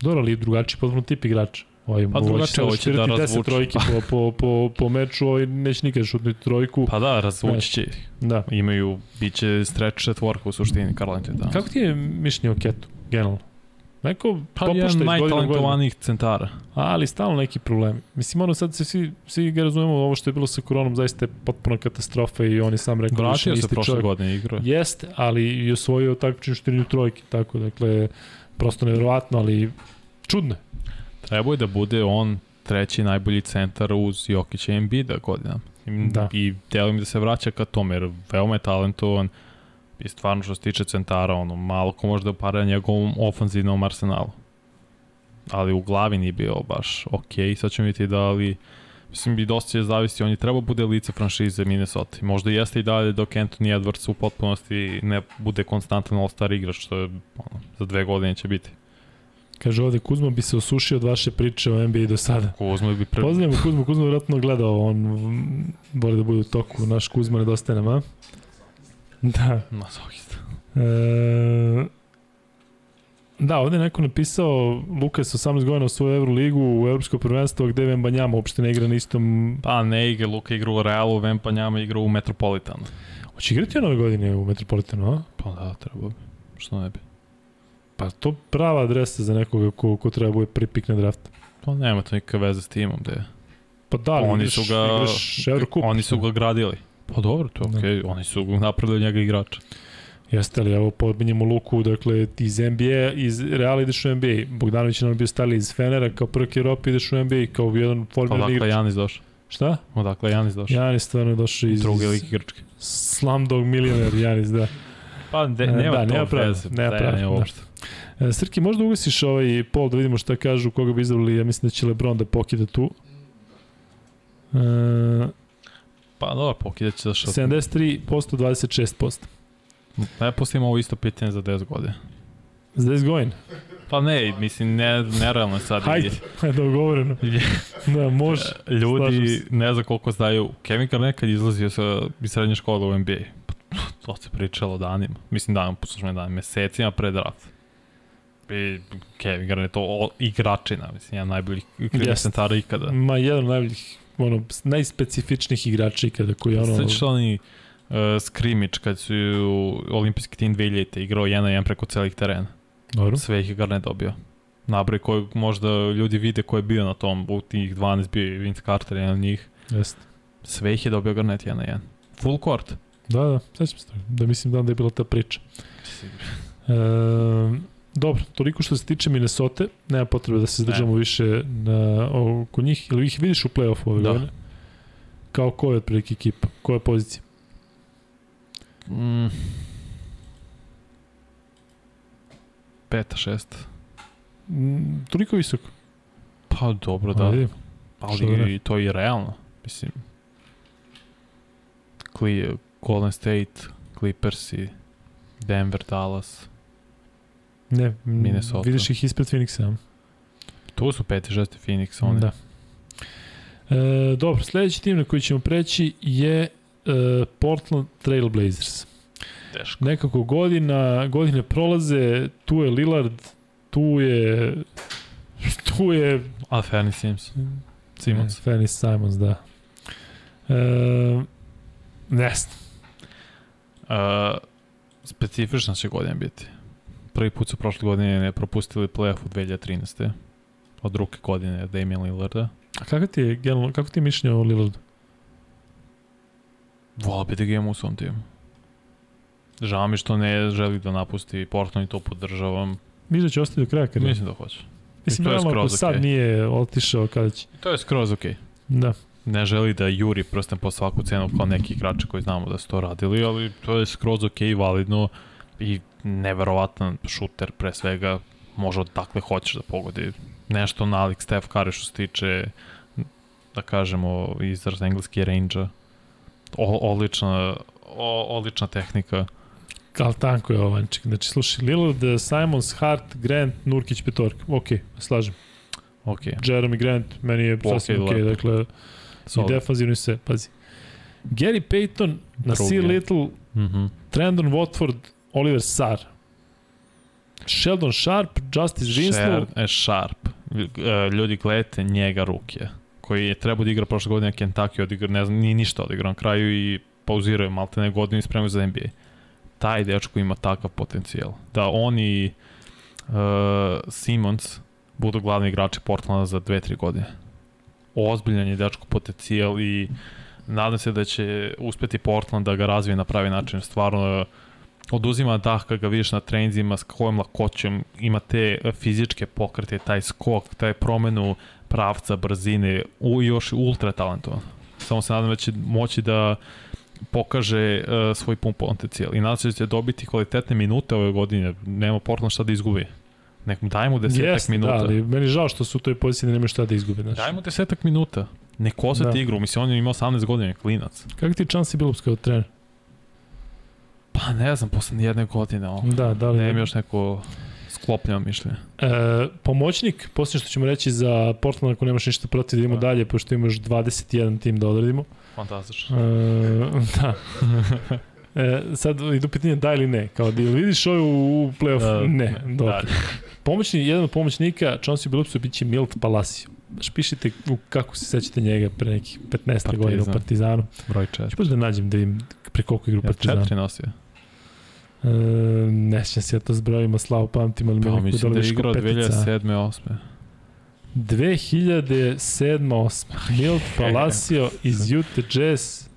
A: Dobro, ali drugačiji potpuno tip igrača. Ovaj,
E: Pa
A: ovo
E: drugačije, ovo će da
A: šutirati 10
E: razvuče.
A: trojki po, po, po, po meču, ovaj neće nikad šutnuti trojku.
E: Pa da, razvući će.
A: Da.
E: Imaju, bit će stretch četvorka u suštini, Karl Anthony Towns.
A: Kako ti je mišljenje o Ketu, generalno? Neko
E: Pa
A: popušta
E: jedan
A: iz godine u godinu,
E: najtalentovanijih centara.
A: ali stalno neki problemi. Mislim, ono sad se svi, svi ga razumemo, ovo što je bilo sa koronom zaista je potpuna katastrofa i on je sam rekao više
E: Vratio se
A: isti
E: prošle
A: čovjek.
E: godine igrao. je.
A: Jeste, ali i osvojio takmičenje šutiranju trojke, tako, dakle, prosto nevjerovatno, ali čudno je.
E: Trebao je da bude on treći najbolji centar uz Jokića i Embiida godina. I,
A: Da.
E: I delo mi da se vraća ka tome, jer veoma je talentovan i stvarno što se tiče centara, ono, malo ko može da para njegovom ofanzivnom arsenalu. Ali u glavi nije bio baš ok, sad ćemo vidjeti da li Mislim, bi dosta će zavisi, on je trebao bude lice franšize Minnesota. Možda jeste i dalje dok Anthony Edwards u potpunosti ne bude konstantan all-star igrač, što je ono, za dve godine će biti.
A: Kaže ovde, Kuzma bi se osušio od vaše priče o NBA do sada.
E: Kuzma bi pre...
A: Pozdravimo Kuzmu, Kuzma vjerojatno gledao, on voli da bude u toku, naš Kuzma nedostaje nam, a? [LAUGHS] Da.
E: Masohista.
A: E, da, ovde je neko napisao, Lukas 18 godina u svoju Euroligu, u Evropsko prvenstvo, gde Vemba Njama uopšte ne igra na istom...
E: Pa ne igra, Luka igra u Realu, Vempa njama igra u Metropolitanu.
A: Hoće igrati on ove godine u Metropolitanu, a?
E: Pa da, treba bi. Što ne bi.
A: Pa to prava adresa za nekoga ko, ko treba bude prvi pik na draftu.
E: Pa nema to nikakve veze s timom, gde
A: Pa da,
E: oni
A: igraš,
E: su ga,
A: igraš Eurocup.
E: oni su ga gradili. Pa dobro, to je
A: Da.
E: okej, okay. oni su napravili njega igrača.
A: Jeste li, evo pominjemo Luku, dakle, iz NBA, iz Reala ideš u NBA. Bogdanović je nam bio stali iz Fenera, kao prvak Evrope ideš u NBA, kao jedan
E: Pa
A: formirani
E: odakle
A: igrač.
E: Janis došao?
A: Šta?
E: Odakle Janis došao?
A: Janis stvarno došao iz...
E: Druge lig igračke.
A: Slumdog milioner Janis, da.
E: Pa de,
A: E,
E: nema
A: da,
E: to
A: nema pravo,
E: veze.
A: nema
E: ne,
A: da.
E: uopšte.
A: E, Srki, možda ugasiš ovaj pol da vidimo šta kažu, koga bi izabrali, ja mislim da će Lebron da pokida tu. E,
E: Pa dobro, pokidat će zašto.
A: 73%, 26%.
E: Ne postavimo ovo isto pitanje za 10 godina.
A: Za 10 godina.
E: Pa ne, mislim, ne, nerealno je sad.
A: Hajde, hajde, dogovoreno. Da, može. [LAUGHS]
E: Ljudi ne znam koliko znaju, Kevin Garnett kad je izlazio sa iz srednje škole u NBA, pa to se pričalo danima, mislim danima, poslušajme danima, mesecima pre draft. I Kevin Garnett, to o, igračina, mislim, jedan najboljih krivnih
A: Jeste.
E: centara ikada.
A: Ma, jedan najboljih, ono, najspecifičnijih igrača ikada koji ono...
E: Sveći što oni uh, skrimič kad su olimpijski tim 2000 igrao jedan na jedan preko celih terena.
A: Dobro.
E: Sve ih je Garnett dobio. Nabroj koji možda ljudi vide ko je bio na tom, u tih 12 bio je Vince Carter, jedan od njih.
A: Jeste.
E: Sve ih je dobio jedan na jedan. Full court.
A: Da, da, sećam se toga. Da mislim da onda je bila ta priča. E, dobro, toliko što se tiče Minnesota, nema potrebe da se zadržamo više na, oko njih. Ili ih vidiš u play-offu ove
E: Da.
A: godine? Kao ko je otprilike ekipa? Koja je pozicija?
E: Mm. Peta, šesta.
A: Mm, toliko visoko.
E: Pa dobro,
A: Da.
E: da.
A: Ajde. Da
E: Ali
A: ne?
E: i to je i realno. Mislim, Cli, Golden State, Clippersi, Denver, Dallas.
A: Ne,
E: Minnesota.
A: vidiš ih ispred Phoenixa.
E: Tu su peti, šesti Phoenix, oni.
A: Da. E, dobro, sledeći tim na koji ćemo preći je e, Portland Trail Blazers.
E: Teško.
A: Nekako godina, godine prolaze, tu je Lillard, tu je [LAUGHS] tu je
E: A Fernie Sims. Simons.
A: E, Fanny Simons, da. E, ne znam.
E: Uh, specifična će godina biti. Prvi put su prošle godine ne propustili playoff u 2013. Od druge godine Damian Lillarda.
A: A kako ti je, generalno, kako ti je mišljenje o Lillardu?
E: Vola bi da ga imam u svom timu. Žao mi što ne želi da napusti Portland i to podržavam.
A: Mislim da će ostati do kraja karijera.
E: Mislim da hoće.
A: Mislim,
E: to je
A: realno, ako
E: skroz
A: sad nije otišao kada će.
E: I to je skroz okej. Okay.
A: Da.
E: Ne želi da juri prstem po svaku cenu kao neki igrači koji znamo da su to radili, ali to je skroz okej i validno i neverovatan šuter pre svega može odakle hoćeš da pogodi nešto nalik Steph Curry što se tiče da kažemo izraz engleski range o, odlična odlična tehnika
A: Ali tanko je ovanček. Znači, slušaj, Lillard, Simons, Hart, Grant, Nurkić, Petorka. Ok, slažem.
E: ok,
A: Jeremy Grant, meni je
E: Ok,
A: sasvim ok,
E: lepo.
A: dakle, i
E: solid.
A: defanzivno i sve, pazi. Gary Payton, Nasir. Little,
E: Mhm.
A: Trendon Watford, Oliver Sarr. Sheldon Sharp, Justice Winslow,
E: Sher, e, Sharp. E, Ljudi gledajte njega ruke koji je trebao da igra prošle godine na Kentucky odigra, ne znam, nije ništa odigrao na kraju i pauzirao je malte ne godinu i spremio za NBA. Taj dečko ima takav potencijal. Da on i uh, Simons budu glavni igrači Portlanda za 2-3 godine. Ozbiljan je dečko potencijal i nadam se da će uspeti Portland da ga razvije na pravi način. Stvarno oduzima dah kad ga vidiš na treninzima s kojom lakoćem ima te e, fizičke pokrete, taj skok, taj promenu pravca, brzine, u, još ultra talentovan. Samo se nadam da će moći da pokaže uh, svoj pun potencijal. I nadam se da će dobiti kvalitetne minute ove godine. Nema Portland šta da izgubi. Nek mu dajmo desetak
A: Jeste,
E: minuta.
A: da, ali meni žao što su u toj poziciji da nemaju šta da izgube. Znaš.
E: Dajmo desetak minuta. Nek oseti
A: Da.
E: da. igru. Mislim, on je imao 18 godina, klinac.
A: Kako ti Chansi Billups kao trener?
E: Pa ne znam, posle jedne godine. O,
A: Da, da li...
E: Nemam još neko sklopljeno mišljenje.
A: E, pomoćnik, poslije što ćemo reći za Portland ako nemaš ništa protiv da idemo
E: Da.
A: dalje, pošto imaš 21 tim da odradimo.
E: Fantastično.
A: E, da. [LAUGHS] E, sad idu pitanje da ili ne. Kao da ili vidiš ovo u playoff?
E: Da,
A: ne,
E: ne,
A: dobro.
E: dalje.
A: Pomoćni, jedan od pomoćnika Chauncey Billupsu biće Milt Palacio. Baš pišite u kako se sećate njega pre nekih 15
E: Partizan.
A: godina u Partizanu.
E: Broj
A: Ću
E: 4.
A: baš da nađem da vidim pre koliko igra u
E: Ja
A: Partizanu.
E: četiri nosio.
A: E, ne sjećam se ja to zbrojima, slavo pamtim, ali mi
E: Pa,
A: je neko
E: da je igrao
A: petica.
E: 2007. 8.
A: 2007-2008. Milt Palacio iz Utah Jazz,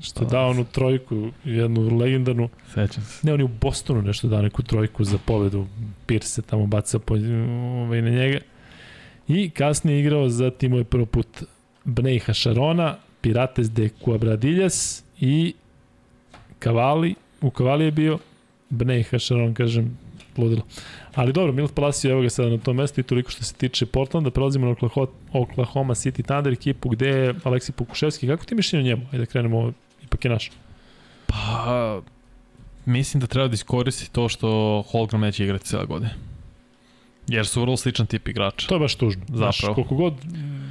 A: što dao onu trojku, jednu legendarnu.
E: Sećam se.
A: Ne, on je u Bostonu nešto dao neku trojku za pobedu. Pierce se tamo baca po, ovaj, na njega. I kasnije igrao za timove prvo put Bnei Hašarona, Pirates de Cuabradillas i Kavali. U Kavali je bio Bnei Hašaron, kažem, ludilo. Ali dobro, Milt Palacio evo ga sada na tom mestu i toliko što se tiče Portlanda. Prelazimo na Oklahoma, Oklahoma City Thunder ekipu gde je Aleksi Pokuševski. Kako ti mišljenje o njemu? Ajde da krenemo, ipak je naš.
E: Pa, mislim da treba da iskoristi to što Holgram neće igrati cijela godine. Jer su vrlo sličan tip igrača.
A: To je baš tužno. Znaš,
E: Zapravo.
A: koliko god,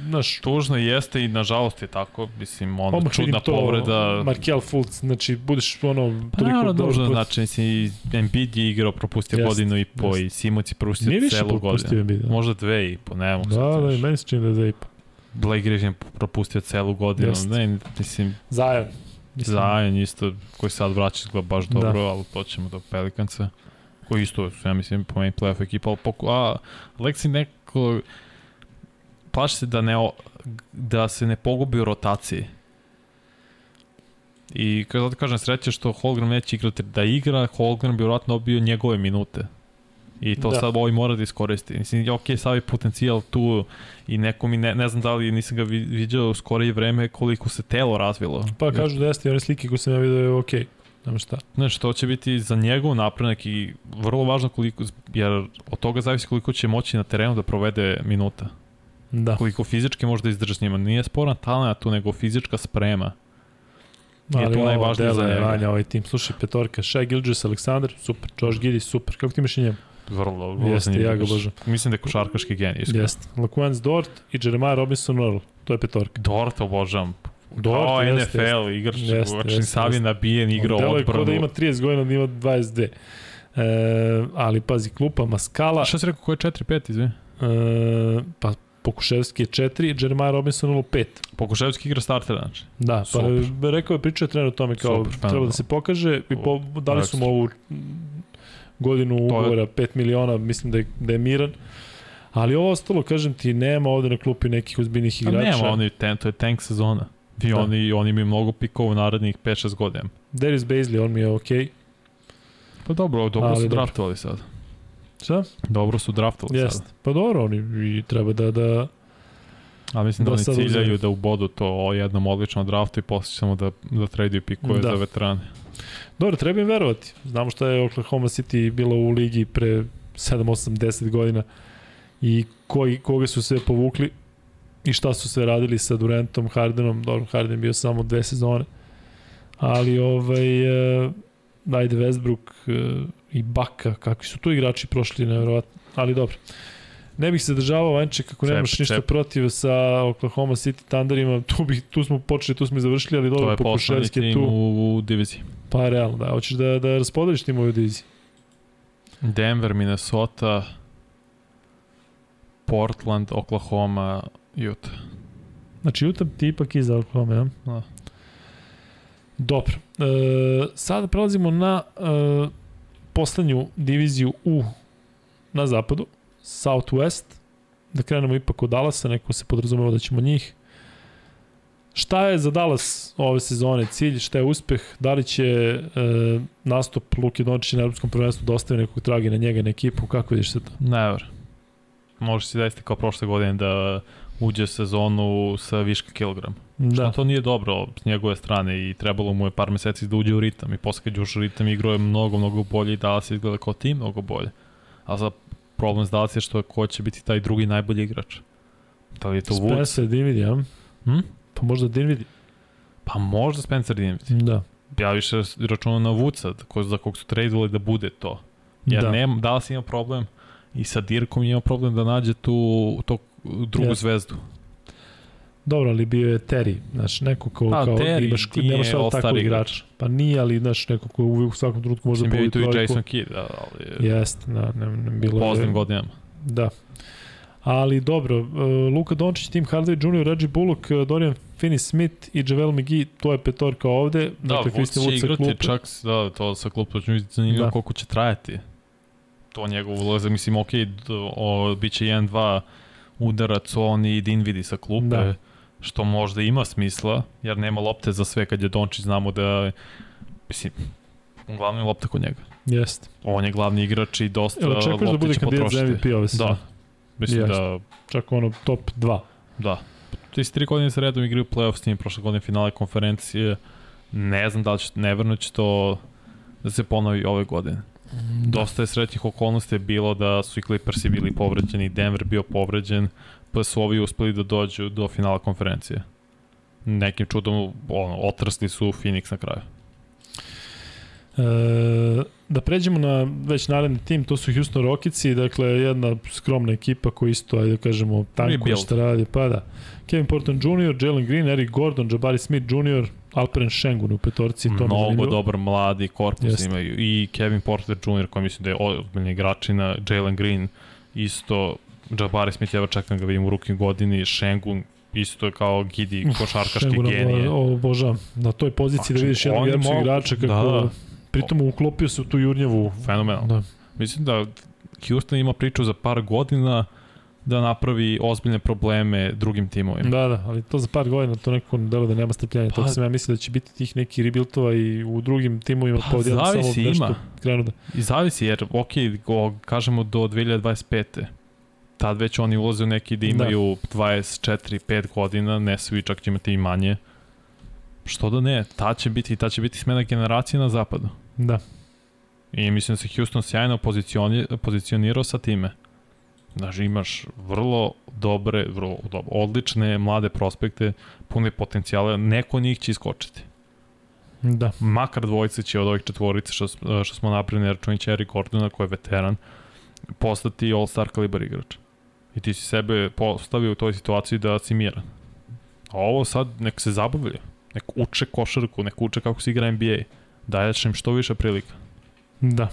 A: znaš,
E: Tužno jeste i nažalost je tako. Mislim,
A: Odmah vidim
E: čudna
A: to,
E: povreda.
A: Markel Fultz, znači budeš ono
E: Pa
A: toliko
E: naravno, dužno
A: put-
E: znači, mislim, i Embiid je igrao, propustio
A: Jeste,
E: godinu i po,
A: jeste.
E: i Simoc je propustio
A: Nije
E: celu godinu.
A: Embiid. Da,
E: Možda dve i po, ne mogu
A: da, da,
E: reći.
A: meni se čini da je dve i po.
E: Blake Griffin propustio celu godinu.
A: Jeste.
E: Ne, mislim,
A: Zajan. Mislim,
E: Zajan isto, koji sad vraća izgleda baš
A: Da.
E: dobro, ali to ćemo do Pelikanca. Koji isto, su, ja mislim, po meni playoff ekipa, ali poku, a, Lexi neko, plaši se da, ne, da se ne pogubi u rotaciji. I kada zato kažem sreće što Holgram neće igrati da igra, Holgram bi vjerojatno dobio njegove minute. I to
A: Da.
E: sad ovaj mora da iskoristi. Mislim, ok, je potencijal tu i neko mi, ne, ne znam da li nisam ga vi- viđao u skorije vreme koliko se telo razvilo.
A: Pa kažu da jeste one slike koje sam ja vidio je okej. Okay. Znamo šta.
E: Znaš, to će biti za njegov napredak i vrlo važno koliko, jer od toga zavisi koliko će moći na terenu da provede minuta.
A: Da.
E: Koliko fizički može da izdrži s njima. Nije sporan talent tu, nego fizička sprema. je
A: Ali
E: to
A: ovo
E: najvažnije za njega.
A: Vanja, ovaj tim. Slušaj, petorka, Shai Gilgis, Aleksandar, super. Josh Giddy, super. Kako ti i njemu?
E: Vrlo, vrlo
A: Jeste, ja ga obožavam.
E: Mislim da je košarkaški genij.
A: Jeste. Laquans Dort i Jeremiah Robinson Earl. To je petorka.
E: Dort obožavam.
A: Dort,
E: Kao
A: jeste,
E: NFL, igrač,
A: Jeste,
E: jeste,
A: jeste,
E: sav je
A: jeste.
E: nabijen, igrao
A: Delo je
E: odbranu.
A: da ima 30 godina, da ima 22. E, ali pazi, klupa Maskala,
E: Šta si rekao, ko je 4-5, izvini?
A: e, pa Pokuševski je 4, Jeremiah Robinson 0,5.
E: Pokuševski igra startera, znači.
A: Da, pa
E: Super.
A: rekao je, pričao je trener o tome kao
E: Super,
A: treba da se pokaže i po, dali su mu ovu godinu
E: je-
A: ugovora 5 miliona, mislim da je, da je miran. Ali ovo ostalo, kažem ti, nema ovde na klupi nekih ozbiljnih
E: A
A: igrača.
E: nema, oni, ten, to je tank sezona. I
A: Da.
E: oni, oni imaju mnogo pikova u narednih 5-6 godina.
A: Darius Baisley, on mi je okej. Okay.
E: Pa dobro, dobro
A: Ali
E: su
A: dobro.
E: draftovali sad.
A: Šta?
E: Dobro su draftovali
A: Jeste.
E: sad.
A: Pa dobro, oni i treba da, da
E: A mislim da,
A: Da
E: oni ciljaju da ubodu to o jednom odličnom draftu i posle samo da, da traduju pikove
A: Da.
E: za veterane.
A: Dobro, treba im verovati. Znamo šta je Oklahoma City bilo u ligi pre 7, 8, 10 godina i koji, koga su sve povukli i šta su sve radili sa Durantom, Hardenom. Dobro, Harden bio samo dve sezone. Ali, ovaj, e, ajde Westbrook e, i Baka, kakvi su tu igrači prošli, nevjerovatno. Ali dobro. Ne bih se državao, Vanče, kako nemaš ništa
E: cep.
A: protiv sa Oklahoma City Thunderima. Tu, bih, tu smo počeli, tu smo i završili, ali dobro, Pokuševski je
E: tim
A: tu.
E: u, u diviziji.
A: Pa realno, da. Hoćeš da, da raspodeliš tim u diviziji?
E: Denver, Minnesota, Portland, Oklahoma, Utah.
A: Znači, Utah ti ipak iza Oklahoma, ja?
E: Da.
A: Dobro. E, sada prelazimo na e, poslednju diviziju u na zapadu, Southwest. Da krenemo ipak od Dallasa, neko se podrazumeva da ćemo njih. Šta je za Dallas ove sezone cilj, šta je uspeh, da li će e, nastup Luke Dončića na Europskom prvenstvu da ostavi nekog tragi na njega, na ekipu, kako vidiš se to?
E: Never. Može se desiti kao prošle godine da uđe sezonu sa viška kilograma. Da.
A: Da,
E: to nije dobro s njegove strane i trebalo mu je par meseci da uđe u ritam i posle kad ušao u ritam igrao je mnogo, mnogo bolje i Dallas izgleda kao tim mnogo bolje. A za problem s Dallas je što je ko će biti taj drugi najbolji igrač. Da li je to Woods?
A: Spencer Dinvidi, ja?
E: Hm?
A: Pa možda Dinvidi.
E: Pa možda Spencer Dinwiddie.
A: Da.
E: Ja više računam na Woodsa, ko, za kog su tradovali da bude to. Jer
A: da.
E: nema, Dallas ima problem i sa Dirkom ima problem da nađe tu tog drugu
A: Jeste.
E: zvezdu.
A: Dobro, ali bio je Terry, znaš, neko ko,
E: Pa,
A: kao
E: Terry
A: imaš,
E: nije
A: nemaš
E: all-star
A: takvog
E: igrač.
A: Pa nije, ali znaš, neko ko uvijek u svakom trenutku može da
E: bio i
A: pobedi
E: tu i
A: trojku.
E: Jason Kidd, da, ali
A: Jeste, da, ne, ne, bilo
E: u
A: je-
E: poznim godinama.
A: Da. Ali dobro, uh, Luka Dončić, Tim Hardaway Jr., Reggie Bullock, uh, Dorian Finney-Smith i Javel McGee, to je petorka ovde.
E: Da,
A: dakle,
E: Vuc će igrati
A: klupe.
E: čak, da, to sa klupa će biti zanimljivo
A: Da.
E: koliko će trajati. To njegov ulazak, mislim, ok, d- o, bit će 1-2 udarac on i Dinvidi sa klupe,
A: Da.
E: da. što možda ima smisla, jer nema lopte za sve kad je Dončić, znamo da, mislim, uglavnom je lopta kod njega.
A: Jeste.
E: On je glavni igrač i dosta
A: Evo, očekuješ da bude kandidat za. MVP ove sezone?
E: Da, mislim
A: Jeste.
E: da,
A: Čak ono top 2.
E: da. Ti si tri godine sa redom igraju playoff s tim, prošle godine finale konferencije, ne znam da li će, neverno će to da se ponovi ove godine. Dosta je srećnih okolnosti bilo da su i Clippersi bili povređeni, Denver bio povređen, pa su ovi uspeli da dođu do finala konferencije. Nekim čudom ono, otrasli su Phoenix na kraju.
A: E, da pređemo na već naredni tim, to su Houston Rocketsi, dakle jedna skromna ekipa koja isto, ajde da kažemo, tanko šta radi, pa da. Kevin Porton Jr., Jalen Green, Eric Gordon, Jabari Smith Jr., Alperen Šengun u petorci, to
E: Mnogo
A: zanimljivo.
E: dobar mladi korpus
A: Jeste.
E: imaju i Kevin Porter Jr. koji mislim da je ozbiljni igračina, Jalen Green isto, Jabari Smith, evo čekam ga vidim u rukim godini, Šengun isto kao gidi košarkaški
A: Šenguna
E: genije.
A: obo- obožavam. Na toj poziciji da
E: Znači,
A: vidiš jednog
E: je
A: jednog
E: mogu-
A: igrača kako...
E: da, da.
A: Pritom uklopio se u tu jurnjavu.
E: Fenomenalno.
A: Da.
E: Mislim da Houston ima priču za par godina da napravi ozbiljne probleme drugim timovima.
A: Da, da, ali to za par godina to neko delo da nema strpljenja. Pa, Tako sam ja mislio da će biti tih neki rebuiltova i u drugim timovima
E: Pa,
A: pa, odjedno samo
E: zavisi,
A: nešto
E: ima.
A: krenu da...
E: I zavisi, jer, ok, go, kažemo do 2025. Tad već oni ulaze u neki da imaju da. 24-5 godina, ne svi čak će imati i manje. Što da ne, ta će biti, ta će biti smena generacije na zapadu.
A: Da.
E: I mislim da se Houston sjajno pozicioni, pozicionirao sa time. Znači imaš vrlo dobre, vrlo dobro, odlične mlade prospekte, pune potencijale, neko njih će iskočiti.
A: Da.
E: Makar dvojice će od ovih četvorice što, što smo napravili, računići Eric Gordona koji je veteran, postati all-star kalibar igrač. I ti si sebe postavio u toj situaciji da si miran. A ovo sad nek se zabavlja, nek uče košarku, nek uče kako se igra NBA. Daješ im što više prilika.
A: Da.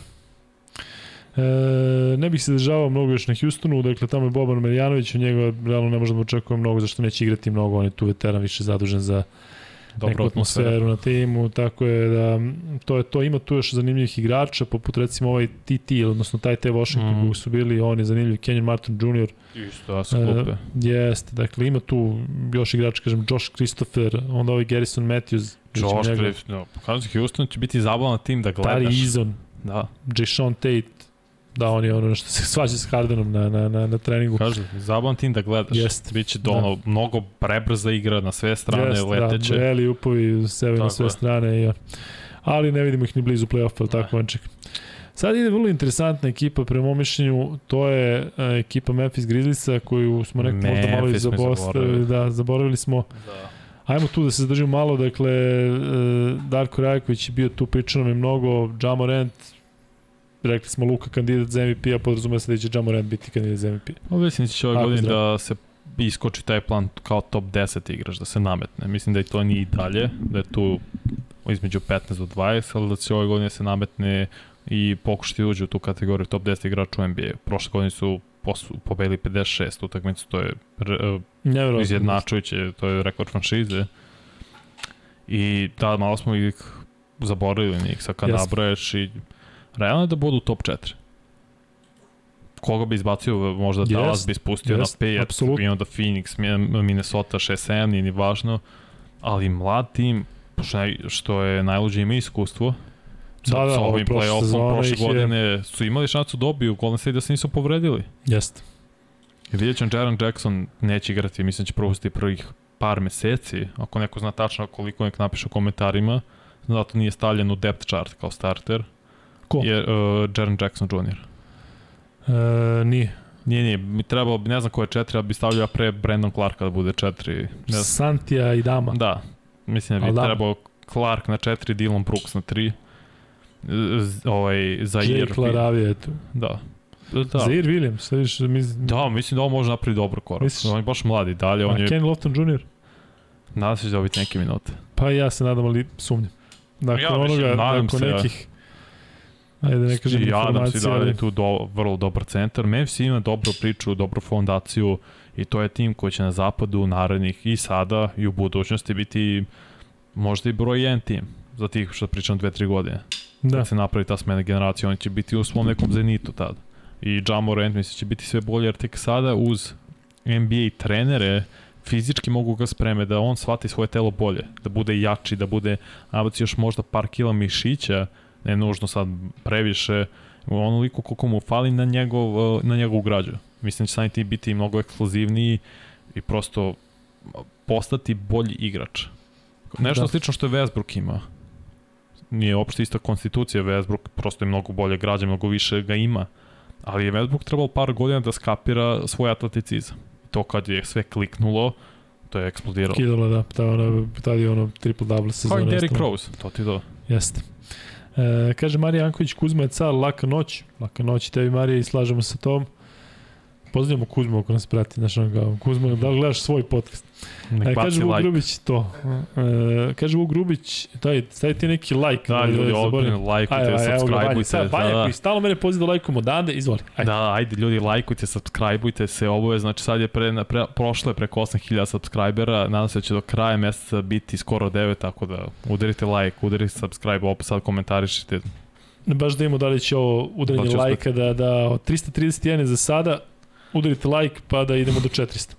A: E, ne bih se državao mnogo još na Houstonu, dakle tamo je Boban Marjanović, od njega realno ne možemo da očekujemo mnogo, zašto neće igrati mnogo, on je tu veteran više zadužen za
E: Dobra
A: neku atmosferu na timu, tako je da to je to, ima tu još zanimljivih igrača, poput recimo ovaj TT, odnosno taj te Washington mm. su bili, on je zanimljiv, Kenyon Martin Jr.
E: Isto, ja se klupe.
A: E, jeste, dakle ima tu još igrač, kažem, Josh Christopher, onda ovaj Garrison Matthews,
E: Josh Griffin, no, ti, Houston će biti zabavan tim da
A: Tari
E: gledaš.
A: Izon,
E: Da,
A: Jason Tate, da on je ono što se svađa s Hardenom na, na, na, na treningu.
E: kažem, zabavan tim da gledaš.
A: Jeste.
E: Biće do
A: Da.
E: ono, mnogo prebrza igra na sve strane,
A: Jeste,
E: leteće.
A: Da, Beli upovi sebe na
E: Tako
A: sve
E: je.
A: strane. Ja. Ali ne vidimo ih ni blizu play-offa, tako Vanček. Sad ide vrlo interesantna ekipa, prema mom mišljenju, to je e, ekipa Memphis Grizzliesa koju smo nekako možda malo i zaboravili. Da, zaboravili smo.
E: Da.
A: Ajmo tu da se zadržimo malo, dakle, e, Darko Rajković je bio tu, pričao nam je mnogo, Jamorant, rekli smo Luka kandidat za MVP-a, podrazumeva se da će Jamorant biti kandidat za MVP.
E: Pa mislim da će ove godine
A: zdravo.
E: da se iskoči taj plan kao top 10 igrač, da se nametne. Mislim da i to nije i dalje, da je tu između 15 do 20, ali da će ove godine se nametne i pokušati da uđe u tu kategoriju top 10 igrača u NBA. Prošle godine su posu, pobedili 56 utakmicu, to je
A: Nevjerojatno.
E: izjednačujuće, to je rekord franšize. I da, malo smo ih zaboravili njih, sad kad
A: Jesmo.
E: nabraješ i realno je da budu top 4. Koga bi izbacio, možda
A: Jest,
E: Dallas bi spustio
A: jest,
E: na 5,
A: apsolutno.
E: bi onda Phoenix, Mi- Minnesota 6-7, nije ni važno, ali mlad tim, što, je najluđe ima iskustvo, Sad
A: Da, da,
E: sa ovim play-offom prošle
A: ih je-
E: godine su imali šansu da dobiju Golden State da se nisu povredili.
A: Jeste.
E: I vidjet ćemo Jaron Jackson neće igrati, mislim da će propustiti prvih par meseci, ako neko zna tačno koliko nek napiše u komentarima, zato nije stavljen u depth chart kao starter,
A: Ko?
E: je uh, Jaron Jackson Jr.
A: E, nije.
E: Nije, nije, mi trebalo bi, ne znam ko je četiri, ali bi stavljao pre Brandon Clarka da bude četiri. Ne znam.
A: Santija i Dama.
E: Da, mislim da bi
A: Ali da.
E: trebao Clark na četiri, Dylan Brooks na tri, Z- ovaj, Zaire.
A: Jake Laravija je tu.
E: Da.
A: Da. Zaire Williams, sad viš, mislim,
E: Da, mislim da ovo može napraviti dobar korak.
A: Misliš?
E: On je baš mladi dalje, on
A: A
E: je,
A: Ken Lofton Jr.
E: nadam se da će dobiti neke minute.
A: Pa ja se nadam, ali sumnjam. Dakle,
E: Ja mislim,
A: onoga, nakon
E: se, ja.
A: nekih, ajde da ne kažem
E: I Adams i dalje
A: ali
E: je tu do, vrlo dobar centar. Memphis ima dobru priču, dobru fondaciju i to je tim koji će na zapadu narednih i sada i u budućnosti biti možda i broj 1 tim za tih što pričam 2-3 godine.
A: da,
E: Kad se napravi ta smena generacija, oni će biti u svom nekom zenitu tad. I Ja Morant mislim će biti sve bolje jer tek sada uz NBA trenere fizički mogu ga spreme da on shvati svoje telo bolje, da bude jači, da bude nabaci još možda par kila mišića, ne nužno sad previše, onoliko koliko mu fali na njegov, na njegovu građu. Mislim da će samim tim biti mnogo ekskluzivniji i prosto postati bolji igrač. Nešto
A: Da.
E: slično što je Westbrook ima. Nije uopšte ista konstitucija Westbrook, prosto je mnogo bolje građa, mnogo više ga ima. Ali je Westbrook trebalo par godina da skapira svoj atleticizam. To kad je sve kliknulo, to je eksplodiralo.
A: kidala, da, ta ono, tad je ono triple-double
E: Kao
A: sezona.
E: i Derrick. Rose, to ti to.
A: Jeste. E, kaže Marija Janković, Kuzma je car, laka noć. Laka noć tebi Marija i slažemo se tom. Pozdravljamo Kuzmu ako nas prati, znaš ono kao, Kuzma, da gledaš svoj podcast?
E: Nek
A: E, kaže Vuk
E: like.
A: Grubić to. E, kaže Vuk Grubić, daj, stavi ti neki like.
E: Da, ljudi, ozbiljno, lajkujte,
A: ga,
E: subscribeujte.
A: sad, Vanja
E: da,
A: koji stalno mene poziva da lajkujemo odande, izvoli. Ajde.
E: Da, ajde ljudi, lajkujte, subscribeujte se, ovo je, znači sad je pre, pre, prošlo je preko 8000 subscribera, nadam se da će do kraja meseca biti skoro 9, tako da udarite like, udarite subscribe, opet sad komentarišite.
A: Baš da imamo da li će ovo udaranje
E: Da
A: lajka, da, da od 331 je za sada, udarite like pa da idemo do 400.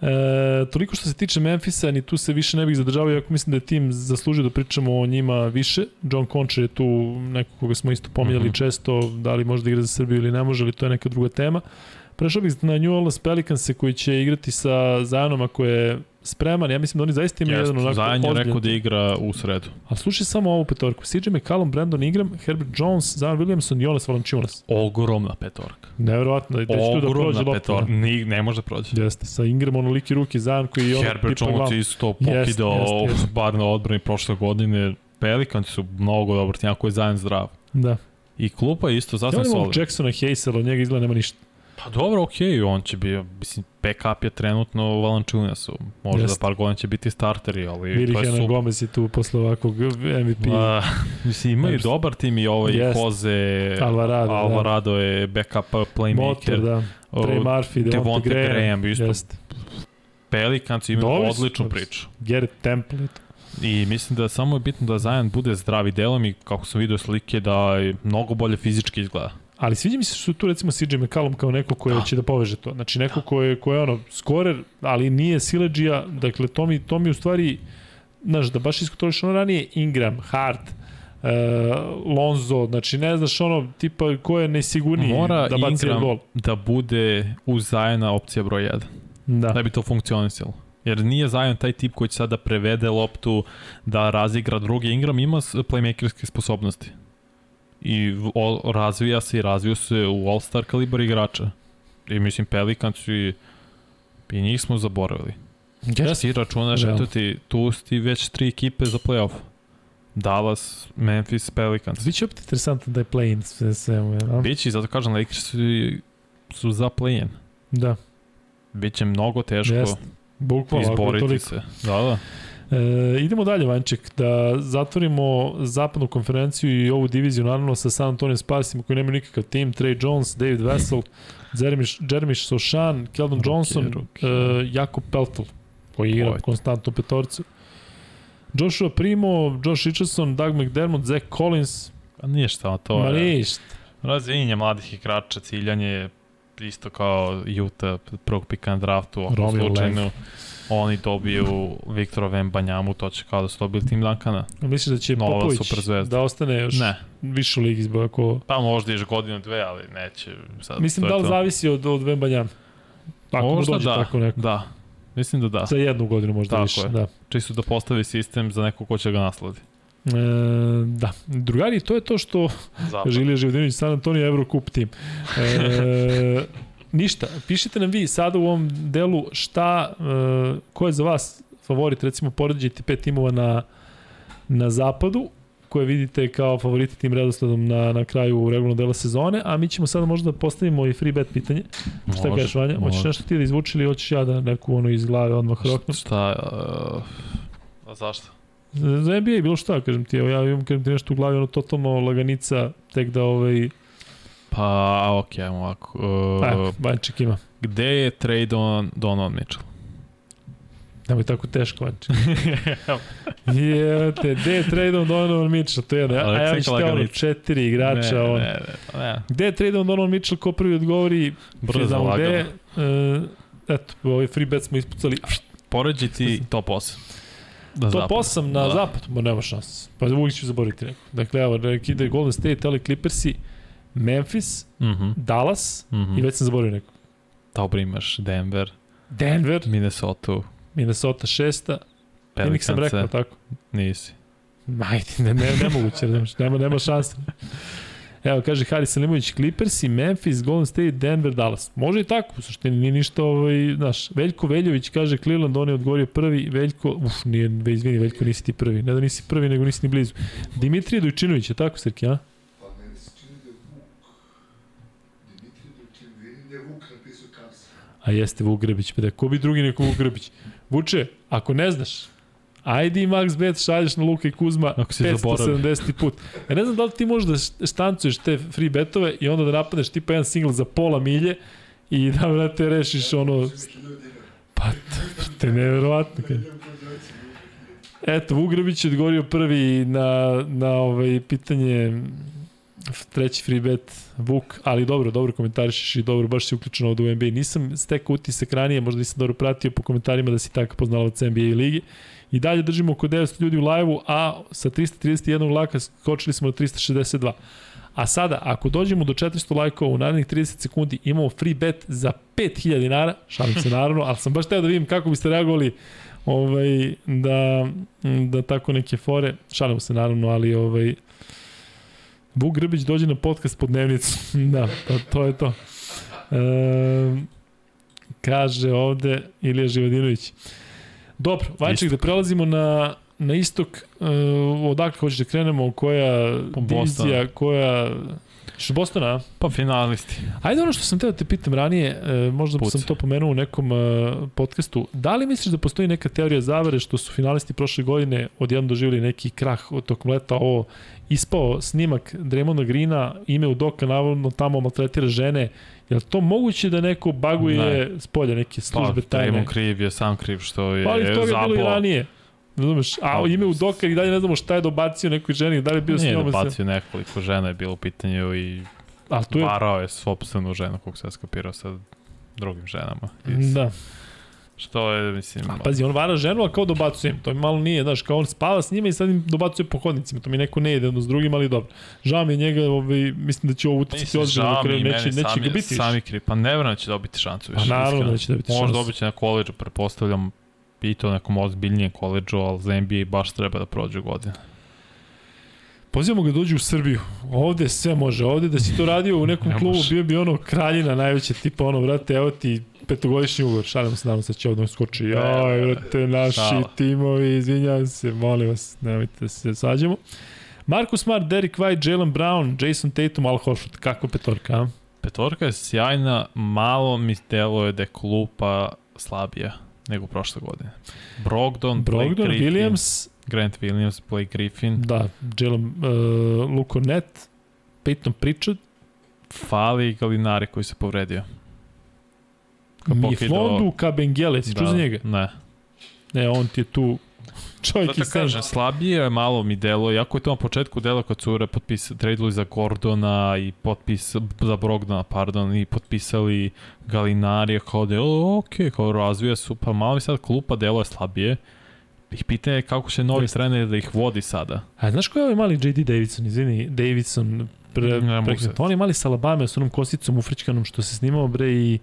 A: E, toliko što se tiče Memfisa, ni tu se više ne bih zadržavao, iako mislim da je tim zaslužio da pričamo o njima više. John Concher je tu neko koga smo isto pominjali mm. -hmm. često, da li može da igra za Srbiju ili ne može, ali to je neka druga tema. Prešao bih na New Orleans Pelicanse koji će igrati sa Zajanom ako je spreman. Ja mislim da oni zaista imaju jedan onako
E: Zajan je rekao da igra u sredu.
A: A slušaj samo ovu petorku. CJ McCallum, Brandon Ingram, Herbert Jones, Zion Williamson, Jonas Valanciunas.
E: Ogromna petorka.
A: Neverovatno, da će tu da prođe
E: Ogromna
A: lopta.
E: Ni, ne može da prođe.
A: Jeste, sa Ingramom onoliki ruki, Zion koji je ono
E: Herbert Jones
A: glav.
E: isto pokidao bar na odbrani prošle godine. Pelikanci su mnogo dobar tim, ako je Zajan zdrav.
A: Da.
E: I klupa je isto
A: Ja
E: sasvim
A: volim ovog
E: solidna.
A: Jacksona Haysela, od njega izgleda nema ništa.
E: Pa dobro, okej, okay, on će biti, mislim, backup je trenutno u Valančuniasu. Možda
A: Jeste.
E: par godina će biti starteri, ali
A: Vili
E: to je super.
A: Gomez je tu posle ovakvog MVP.
E: Ma, mislim, imaju
A: Jeste.
E: dobar tim i ovaj
A: Jeste.
E: Jose,
A: Alvarado, da.
E: Alvarado je backup playmaker.
A: Motor, da. Trey Murphy, Devonte,
E: Devonte
A: Graham.
E: Graham, isto.
A: Jeste.
E: Pelicans imaju
A: Dobri su,
E: odličnu
A: su.
E: priču.
A: Garrett Temple. eto.
E: I mislim da samo je bitno da Zion bude zdravi delom i kako sam vidio slike da je mnogo bolje fizički izgleda.
A: Ali sviđa mi se što tu recimo CJ McCallum kao neko ko
E: Da.
A: će da poveže to. Znači neko ko je, ko je ono, skorer, ali nije sileđija. Dakle, to mi, to mi u stvari, znaš, da baš iskontroliš ono ranije, Ingram, Hart, uh, Lonzo, znači ne znaš ono, tipa ko je nesigurniji
E: Mora
A: da baci
E: Ingram
A: gol.
E: da bude uz Zajona opcija broj 1.
A: Da.
E: da bi to funkcionisalo. Jer nije Zion taj tip koji će sada prevede loptu da razigra drugi Ingram, ima playmakerske sposobnosti. I o, razvija se i razvio se u all-star kalibar igrača. I mislim Pelicans i, i njih smo zaboravili.
A: Yes.
E: Ti računaš,
A: Realno.
E: eto ti, tu ti već tri ekipe za playoff. Dallas, Memphis, Pelicans.
A: Biće opet interesantno da je play-in sve, sve, a?
E: Biće, zato kažem, Lakers su, su za play-in.
A: Da,
E: Biće mnogo teško
A: ako je
E: izboriti se. Da, da.
A: E, idemo dalje, Vanček, da zatvorimo zapadnu konferenciju i ovu diviziju, naravno, sa San Antonio Sparsima koji nemaju nikakav tim, Trey Jones, David Vessel, Jeremy, Jeremy Soshan, Keldon Johnson,
E: rookie.
A: e, Jakob Peltl, koji igra
E: Ovaj.
A: konstantno petorcu. Joshua Primo, Josh Richardson, Doug McDermott, Zach Collins,
E: Pa ništa, to
A: ma
E: je...
A: ništa.
E: Razvinjenje mladih igrača, ciljanje je isto kao Utah prvog pika na draftu, ako
A: Romeo
E: slučajno oni dobiju Viktora Vembanjamu, to će kao da su dobili tim Dankana.
A: Misliš da će
E: Nova
A: Popović da ostane još
E: Ne,
A: više u ligi zbog ako...
E: pa možda još godinu, dve, ali neće. Sad,
A: Mislim da li
E: to.
A: zavisi od, od Vembanjama. Ako
E: možda
A: mu dođe
E: da,
A: tako neko.
E: da. Mislim da da.
A: Za jednu godinu možda
E: Tako
A: više.
E: je.
A: Da.
E: Čisto da postavi sistem za neko ko će ga nasladi.
A: E, da. Drugari, to je to što
E: Zapad.
A: Žilija Živdinović, San Antonio, Eurocup tim. E, ništa, pišite nam vi sada u ovom delu šta, e, ko je za vas favorit, recimo poređajte pet timova na, na zapadu, koje vidite kao favoriti tim redosledom na, na kraju regularnog dela sezone, a mi ćemo sada možda da postavimo i free bet pitanje. Šta
E: Može,
A: kažeš, Vanja? Hoćeš nešto ti da izvuči ili hoćeš ja da neku ono iz glave odmah roknem?
E: Šta, uh, a zašto?
A: Za NBA bilo šta, kažem ti, evo ja imam kažem ti nešto u glavi, ono totalno laganica, tek da ovaj,
E: Pa, ok, ajmo ovako.
A: uh,
E: Uh,
A: Banček ima.
E: gde je trade on Donovan Mitchell?
A: Nemoj tako teško, Vanček. [LAUGHS] Je, te, gde je tradom Donovan Mitchell? To je jedno. A ja ću te ono četiri igrača.
E: ne,
A: on.
E: ne, ne, ne.
A: Gde je tradom Donovan Mitchell? Ko prvi odgovori?
E: Brzo, lagano.
A: gde. Uh, eto, ovaj free bet smo ispucali.
E: Poređi ti top 8. Da
A: Top 8 na
E: Da.
A: zapad, ma nema šanse. Pa uvijek ću zaboraviti neko. Dakle, evo, nek ide Golden State, LA Clippersi, Memphis,
E: Mhm.
A: Dallas
E: Mhm.
A: i već sam zaboravio neko.
E: Dobro imaš Denver,
A: Denver,
E: Minnesota,
A: Minnesota šesta, Phoenix sam rekao,
E: Pelicans,
A: tako?
E: nisi.
A: Ajde, ne, ne, nemoguće, nema, nema, nema šanse. Evo, kaže Haris Salimović, Clippersi, Memphis, Golden State, Denver, Dallas. Može i tako, u suštini nije ništa, ovaj, znaš, Veljko Veljović kaže Cleveland, on je odgovorio prvi, Veljko, uf, nije, izvini, Veljko, nisi ti prvi, ne da nisi prvi, nego nisi ni blizu. Dimitrije Dojčinović, je tako, Srki, a? A jeste Vuk pa da, ko bi drugi neko Vuk Grebić? Vuče, ako ne znaš, ajde i Max Bet šalješ na Luka i Kuzma
E: Ako si zaboravio.
A: 570. put. Ja ne znam da li ti možeš da štancuješ te free betove i onda da napadneš tipa jedan single za pola milje i da vrate rešiš ono...
D: 1000 ljudi ima.
A: Pa, te neverovatno. Eto, Vugrabić je odgovorio prvi na, na ovaj pitanje treći free bet Vuk, ali dobro, dobro komentarišeš i dobro, baš si uključen ovde u. Nisam stekao utisak ranije, možda nisam dobro pratio po komentarima da si tako poznalac NBA i ligi. I dalje držimo oko 900 ljudi u live-u, a sa 331 laka skočili smo na 362. A sada, ako dođemo do 400 lajkova u narednih 30 sekundi, imamo free bet za 5000 dinara, šalim se naravno, ali sam baš teo da vidim kako biste reagovali ovaj, da, da tako neke fore, šalimo se naravno, ali ovaj, Vuk Grbić dođe na podcast po dnevnicu, [LAUGHS] da, to, to je to. E, kaže ovde Ilija Živadinović. Dobro, Vajček, da prelazimo na, na istok, uh, odakle hoćeš da krenemo, koja divizija, koja Što Bostona?
E: Pa finalisti.
A: Ajde ono što sam teo da te pitam ranije, e, možda
E: Pucaj.
A: sam to pomenuo u nekom e, podcastu, da li misliš da postoji neka teorija zavere što su finalisti prošle godine odjednom doživjeli neki krah od tokom leta, ovo ispao snimak Draymonda Greena, ime u doka, navodno tamo maltretira žene, je to moguće da neko baguje s polja neke službe
E: Pa,
A: tajne?
E: Draymond kriv je sam kriv što je
A: Pa ali toga je bilo i ranije. Razumeš? A
E: Pa,
A: ime u doka i dalje ne znamo šta je dobacio nekoj ženi, da li je bio s
E: Nije
A: njom.
E: dobacio nekoliko žena je bilo u pitanju i
A: Ali tu je...
E: varao je sopstvenu ženu kog se skapirao sa drugim ženama. Iz,
A: Da.
E: Što je, mislim...
A: A, pazi, on vara ženu, a kao dobacuje im. To mi malo nije, znaš, kao on spava s njima i sad im dobacuje po hodnicima. To mi neko ne ide jedno s drugim, ali dobro. Žao mi je njega, ovaj, mislim da će ovo uticati ozbiljno.
E: žao
A: na
E: mi
A: Neće, neće
E: sami,
A: ga biti više.
E: sami kriv. Pa ne da će dobiti šansu
A: Pa
E: više.
A: naravno
E: iskreno.
A: da će dobiti
E: Možda
A: šansu.
E: dobit će na koleđu, pretpostavljam i to nekom ozbiljnijem koleđu, ali za NBA baš treba da prođe godine.
A: Pozivamo ga da dođe u Srbiju. Ovde sve može. Ovde da si to radio u nekom
E: Ne
A: klubu, bio bi ono kraljina najveće, tipa ono, vrate, evo ti petogodišnji ugovor, šalimo se, nadam se da će ovdje skoči. Jaj, vrate, naši
E: Šala.
A: timovi, izvinjam se, molim vas, nemojte da se sađemo. Marcus Smart, Derek White, Jalen Brown, Jason Tatum, Al Horford, kako petorka, a?
E: Petorka je sjajna, malo mi deluje da je klupa slabija nego prošle godine. Brogdon,
A: Brogdon,
E: Blake Griffin,
A: Williams,
E: Grant Williams, Blake Griffin,
A: da, Jalen uh, Luko Net, Peyton Pritchard,
E: fali Galinari koji se povredio. Kad
A: Miflondu, Kabengele, si čuo za njega?
E: Ne.
A: Ne, on ti je tu čovjek Senža.
E: kažem, slabije je malo mi delo, jako je to na početku delo kad su re potpis, tradeali za Gordona i potpis, za Brogdona, pardon, i potpisali Galinarija, kao da je, ok, kao razvija su, pa malo mi sad klupa delo je slabije. Ih pitanje je kako će novi trener da ih vodi sada.
A: A znaš ko je ovaj mali J.D. Davidson, izvini, Davidson, pre, pre, on je mali sa Alabama s onom kosicom ufričkanom što se snimao bre i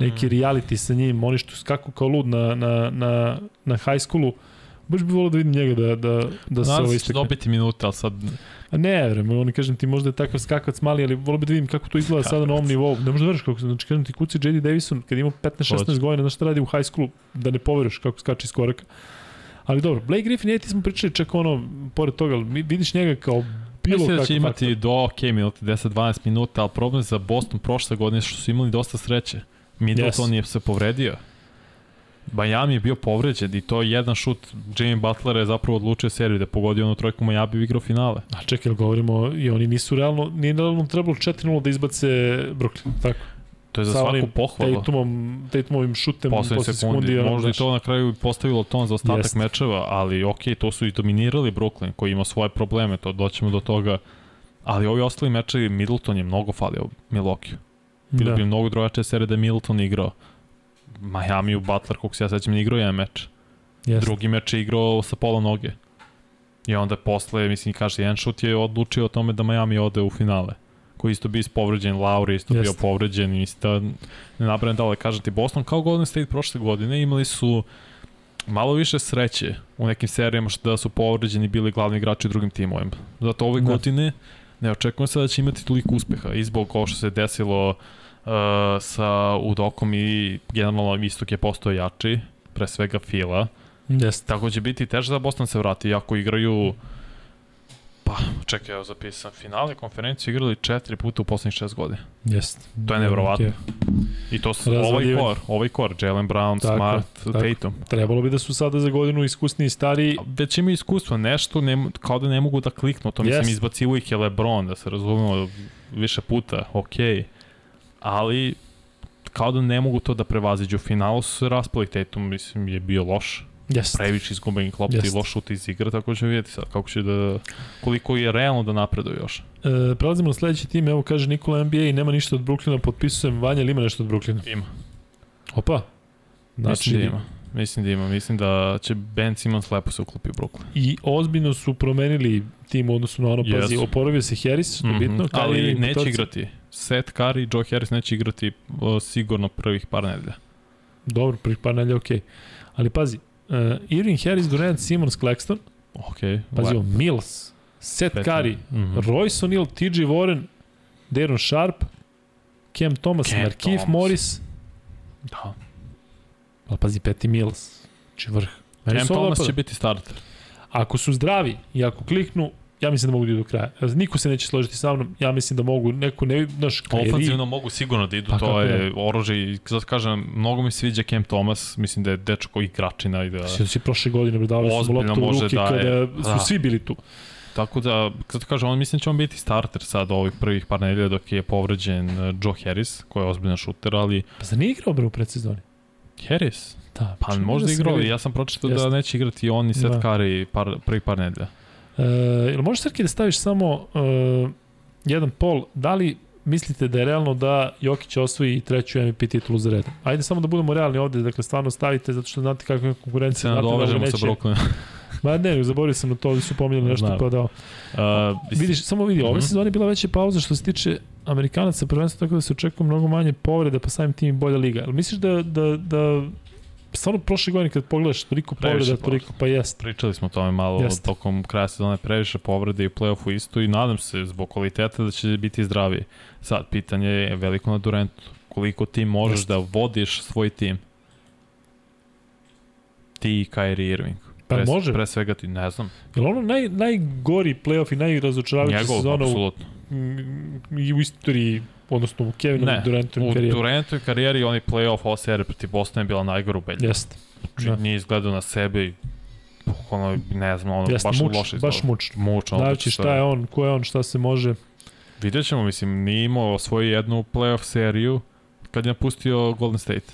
A: neki
E: Mm.
A: reality sa njim, oni što skaku kao lud na, na, na, na high schoolu, baš bi volio da vidim njega da, da, da se ovo
E: da
A: istekne.
E: dobiti minute, ali sad
A: A ne, vreme, oni kažem ti možda je takav skakac mali, ali volio bi da vidim kako to izgleda sada na ovom nivou. Ne možda veriš kako se, znači kažem ti kuci J.D. Davison kad ima 15-16
E: Hoće.
A: godina, znaš šta radi u high schoolu, da ne poveruješ kako skače iz koraka. Ali dobro, Blake Griffin, je ti smo pričali čak ono, pored toga, ali vidiš njega kao bilo
E: Mislim da će imati
A: faktor.
E: do ok minuta, 10-12 minuta, ali problem za Boston prošle godine što su imali dosta sreće. Middleton
A: Yes.
E: je se povredio. Miami je bio povređen i to je jedan šut. Jimmy Butler je zapravo odlučio seriju da pogodio onu trojku Miami u igrao finale.
A: A čekaj, govorimo, i oni nisu realno, nije realno trebalo 4-0 da izbace Brooklyn, tako?
E: To je za
A: Sa
E: svaku
A: onim
E: pohvalu.
A: Tatumom, Tatumovim šutem posle
E: sekundi,
A: sekundi. ono,
E: možda i to na kraju postavilo ton za ostatak
A: Jeste.
E: mečeva, ali ok, to su i dominirali Brooklyn koji ima svoje probleme, to doćemo do toga. Ali ovi ostali mečevi, Middleton je mnogo falio Milwaukee. Bilo
A: Da.
E: bi mnogo drugačije serije da je Middleton igrao. Miami u Butler, kog se ja sećam, je igrao jedan meč.
A: Jeste.
E: Drugi meč je igrao sa pola noge. I onda posle, mislim, kaže, jedan šut je odlučio o tome da Miami ode u finale. Koji isto bio povređen, Lauri isto bio
A: Jeste.
E: povređen i isto ne napravim da kažem ti, Boston kao Golden State prošle godine imali su malo više sreće u nekim serijama što da su povređeni bili glavni igrači u drugim timovima. Zato ove
A: Da.
E: godine ne očekujem se da će imati toliko uspeha i zbog ovo što se desilo uh, sa Udokom i generalno istok je postao jači, pre svega Fila.
A: Jeste.
E: Tako će biti teže da Boston se vrati, iako igraju Pa, čekaj, evo zapisam. Finale konferenciju igrali četiri puta u poslednjih šest godina.
A: Jeste.
E: To je nevjerovatno.
A: Ok.
E: I to su ovaj kor, ovaj kor, Jalen Brown,
A: Tako,
E: Smart,
A: tako.
E: Tatum.
A: Trebalo bi da su sada za godinu iskusni i stari.
E: A Već imaju iskustva, nešto ne, kao da ne mogu da kliknu, to mislim
A: Jest.
E: izbacivo ih je Lebron, da se razumemo više puta, okej. Ali kao da ne mogu to da prevaziđu. U finalu su se raspali, Tatum mislim je bio loš,
A: Jeste.
E: previše izgubenih lopti i
A: Jest.
E: loš šut iz igra, tako ćemo vidjeti sad kako će da, koliko je realno da napreduje još.
A: E, prelazimo na sledeći tim, evo kaže Nikola NBA i nema ništa od Brooklyna, potpisujem Vanja ili ima nešto od Brooklyna?
E: Ima.
A: Opa.
E: Znači, mislim da ima. Mislim da ima. Mislim da će Ben Simmons lepo se uklopi u Brooklyn.
A: I ozbiljno su promenili tim u odnosu na ono, pazi,
E: Jesu.
A: oporavio se Harris, što je bitno. Kyrie
E: Ali
A: Irving
E: neće igrati. Seth Curry, Joe Harris neće igrati o, sigurno prvih par nedelja.
A: Dobro, prvih par nedelja, okej. Ali pazi, uh, Irving Harris, Durant, Simmons, Claxton,
E: Ok.
A: pazi, ovo, Mills, Seth
E: Petan.
A: Curry,
E: Mhm.
A: Royce O'Neal, TJ Warren, Daron Sharp, Cam Thomas,
E: Cam
A: Markif
E: Thomas.
A: Morris,
E: Da.
A: ali pazi, Patty Mills, či vrh. Meni
E: Cam Thomas će biti starter.
A: Ako su zdravi i ako kliknu, ja mislim da mogu da idu do kraja. Niko se neće složiti sa mnom, ja mislim da mogu neku, ne, Kairi,
E: Ofanzivno mogu sigurno da idu,
A: Pa
E: to je oružje i zato kažem, mnogo mi sviđa Cam Thomas, mislim da je dečko igračina i da...
A: Sjećam se prošle godine, bre, davali su loptu u ruke
E: da je-
A: kada su
E: da.
A: svi bili tu.
E: Tako da, zato kažem, on mislim da će on biti starter sad ovih prvih par nedelja dok je povređen uh, Joe Harris, koji je ozbiljan šuter, ali
A: Pa zar nije igrao, bre, u predsezoni?
E: Harris,
A: Da,
E: pa možda
A: da
E: igrao, ja sam pročitao da neće igrati on i Seth
A: Da.
E: Curry par, prvih par nedelja.
A: E, jel možeš Srki da staviš samo e, jedan pol, da li mislite da je realno da Jokić osvoji treću MVP titulu za redom? Ajde samo da budemo realni ovde, dakle stvarno stavite zato što znate kakva je konkurencija.
E: Se
A: da
E: nadovežemo sa
A: neće-
E: Brooklynom. [LAUGHS]
A: Ma ne, zaboravio sam na to, ovdje su pominjali nešto
E: Znam.
A: pa dao.
E: Uh,
A: Vidiš, samo vidi, ove
E: Mhm.
A: sezone je bila veća pauza što se tiče Amerikanaca prvenstva, tako da se očekuje mnogo manje povreda, pa samim tim bolja liga. Ali misliš da, da, da stvarno prošle godine kad pogledaš toliko povreda, toliko pa jest.
E: Pričali smo o tome malo
A: Jeste.
E: tokom kraja sezone previše povrede i u play-offu isto i nadam se zbog kvaliteta da će biti zdraviji. Sad, pitanje je veliko na Durantu. Koliko ti možeš
A: Jeste.
E: da vodiš svoj tim? Ti i Kyrie Irving.
A: Pa
E: pre,
A: može.
E: Pre svega ti, ne znam.
A: Je ono naj, najgori playoff i najrazočaravajuća
E: Njegov,
A: sezona u, i u istoriji, odnosno u Kevinu
E: Ne, u
A: karijeru.
E: Durantovoj karijeri onaj play-off ova serija protiv Bostona je bila najgora ubedljiva.
A: Jeste.
E: Znači,
A: da.
E: nije izgledao na sebe i ono, ne znam, ono,
A: Jeste,
E: baš
A: muč,
E: loše
A: baš
E: izgledao.
A: mučno.
E: Mučno. ono,
A: Znači šta je on, ko je on, šta se može.
E: Vidjet ćemo, mislim, nije imao osvoju jednu playoff seriju kad je napustio Golden State.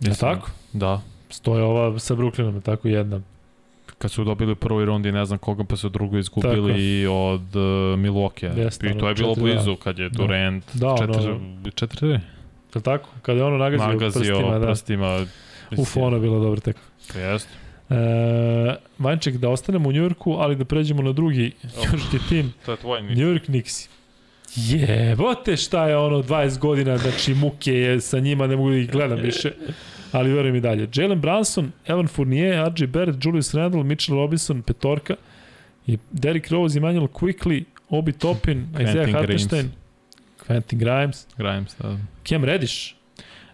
A: Je tako?
E: Da.
A: Stoje ova sa Brooklynom, tako jedna.
E: Kad su dobili u prvoj rundi ne znam koga, pa su u drugoj
A: Tako.
E: izgubili od uh, Milwaukee.
A: Jeste,
E: I
A: ono,
E: to je bilo
A: četiri,
E: blizu kad je
A: Da.
E: Durant
A: Da, ono,
E: 4 4
A: Je tako? Kada je ono nagazio,
E: nagazio
A: prstima, da.
E: prstima.
A: Uf, ono je bilo dobro tako.
E: Jeste.
A: E, Vanček, da ostanemo u Njujorku, ali da pređemo na drugi njujorski tim, [LAUGHS]
E: To je tvoj
A: New York Knicks. Jebote šta je ono 20 godina, znači muke je sa njima, ne mogu da ih gledam više. Ali verujem i dalje. Jalen Branson, Evan Fournier, RJ Barrett, Julius Randle, Mitchell Robinson, petorka i Derrick Rose, Emmanuel Quickly, Obi Toppin, Isaiah Hartenstein, Quentin Grimes,
E: Grimes, da.
A: Cam Reddish.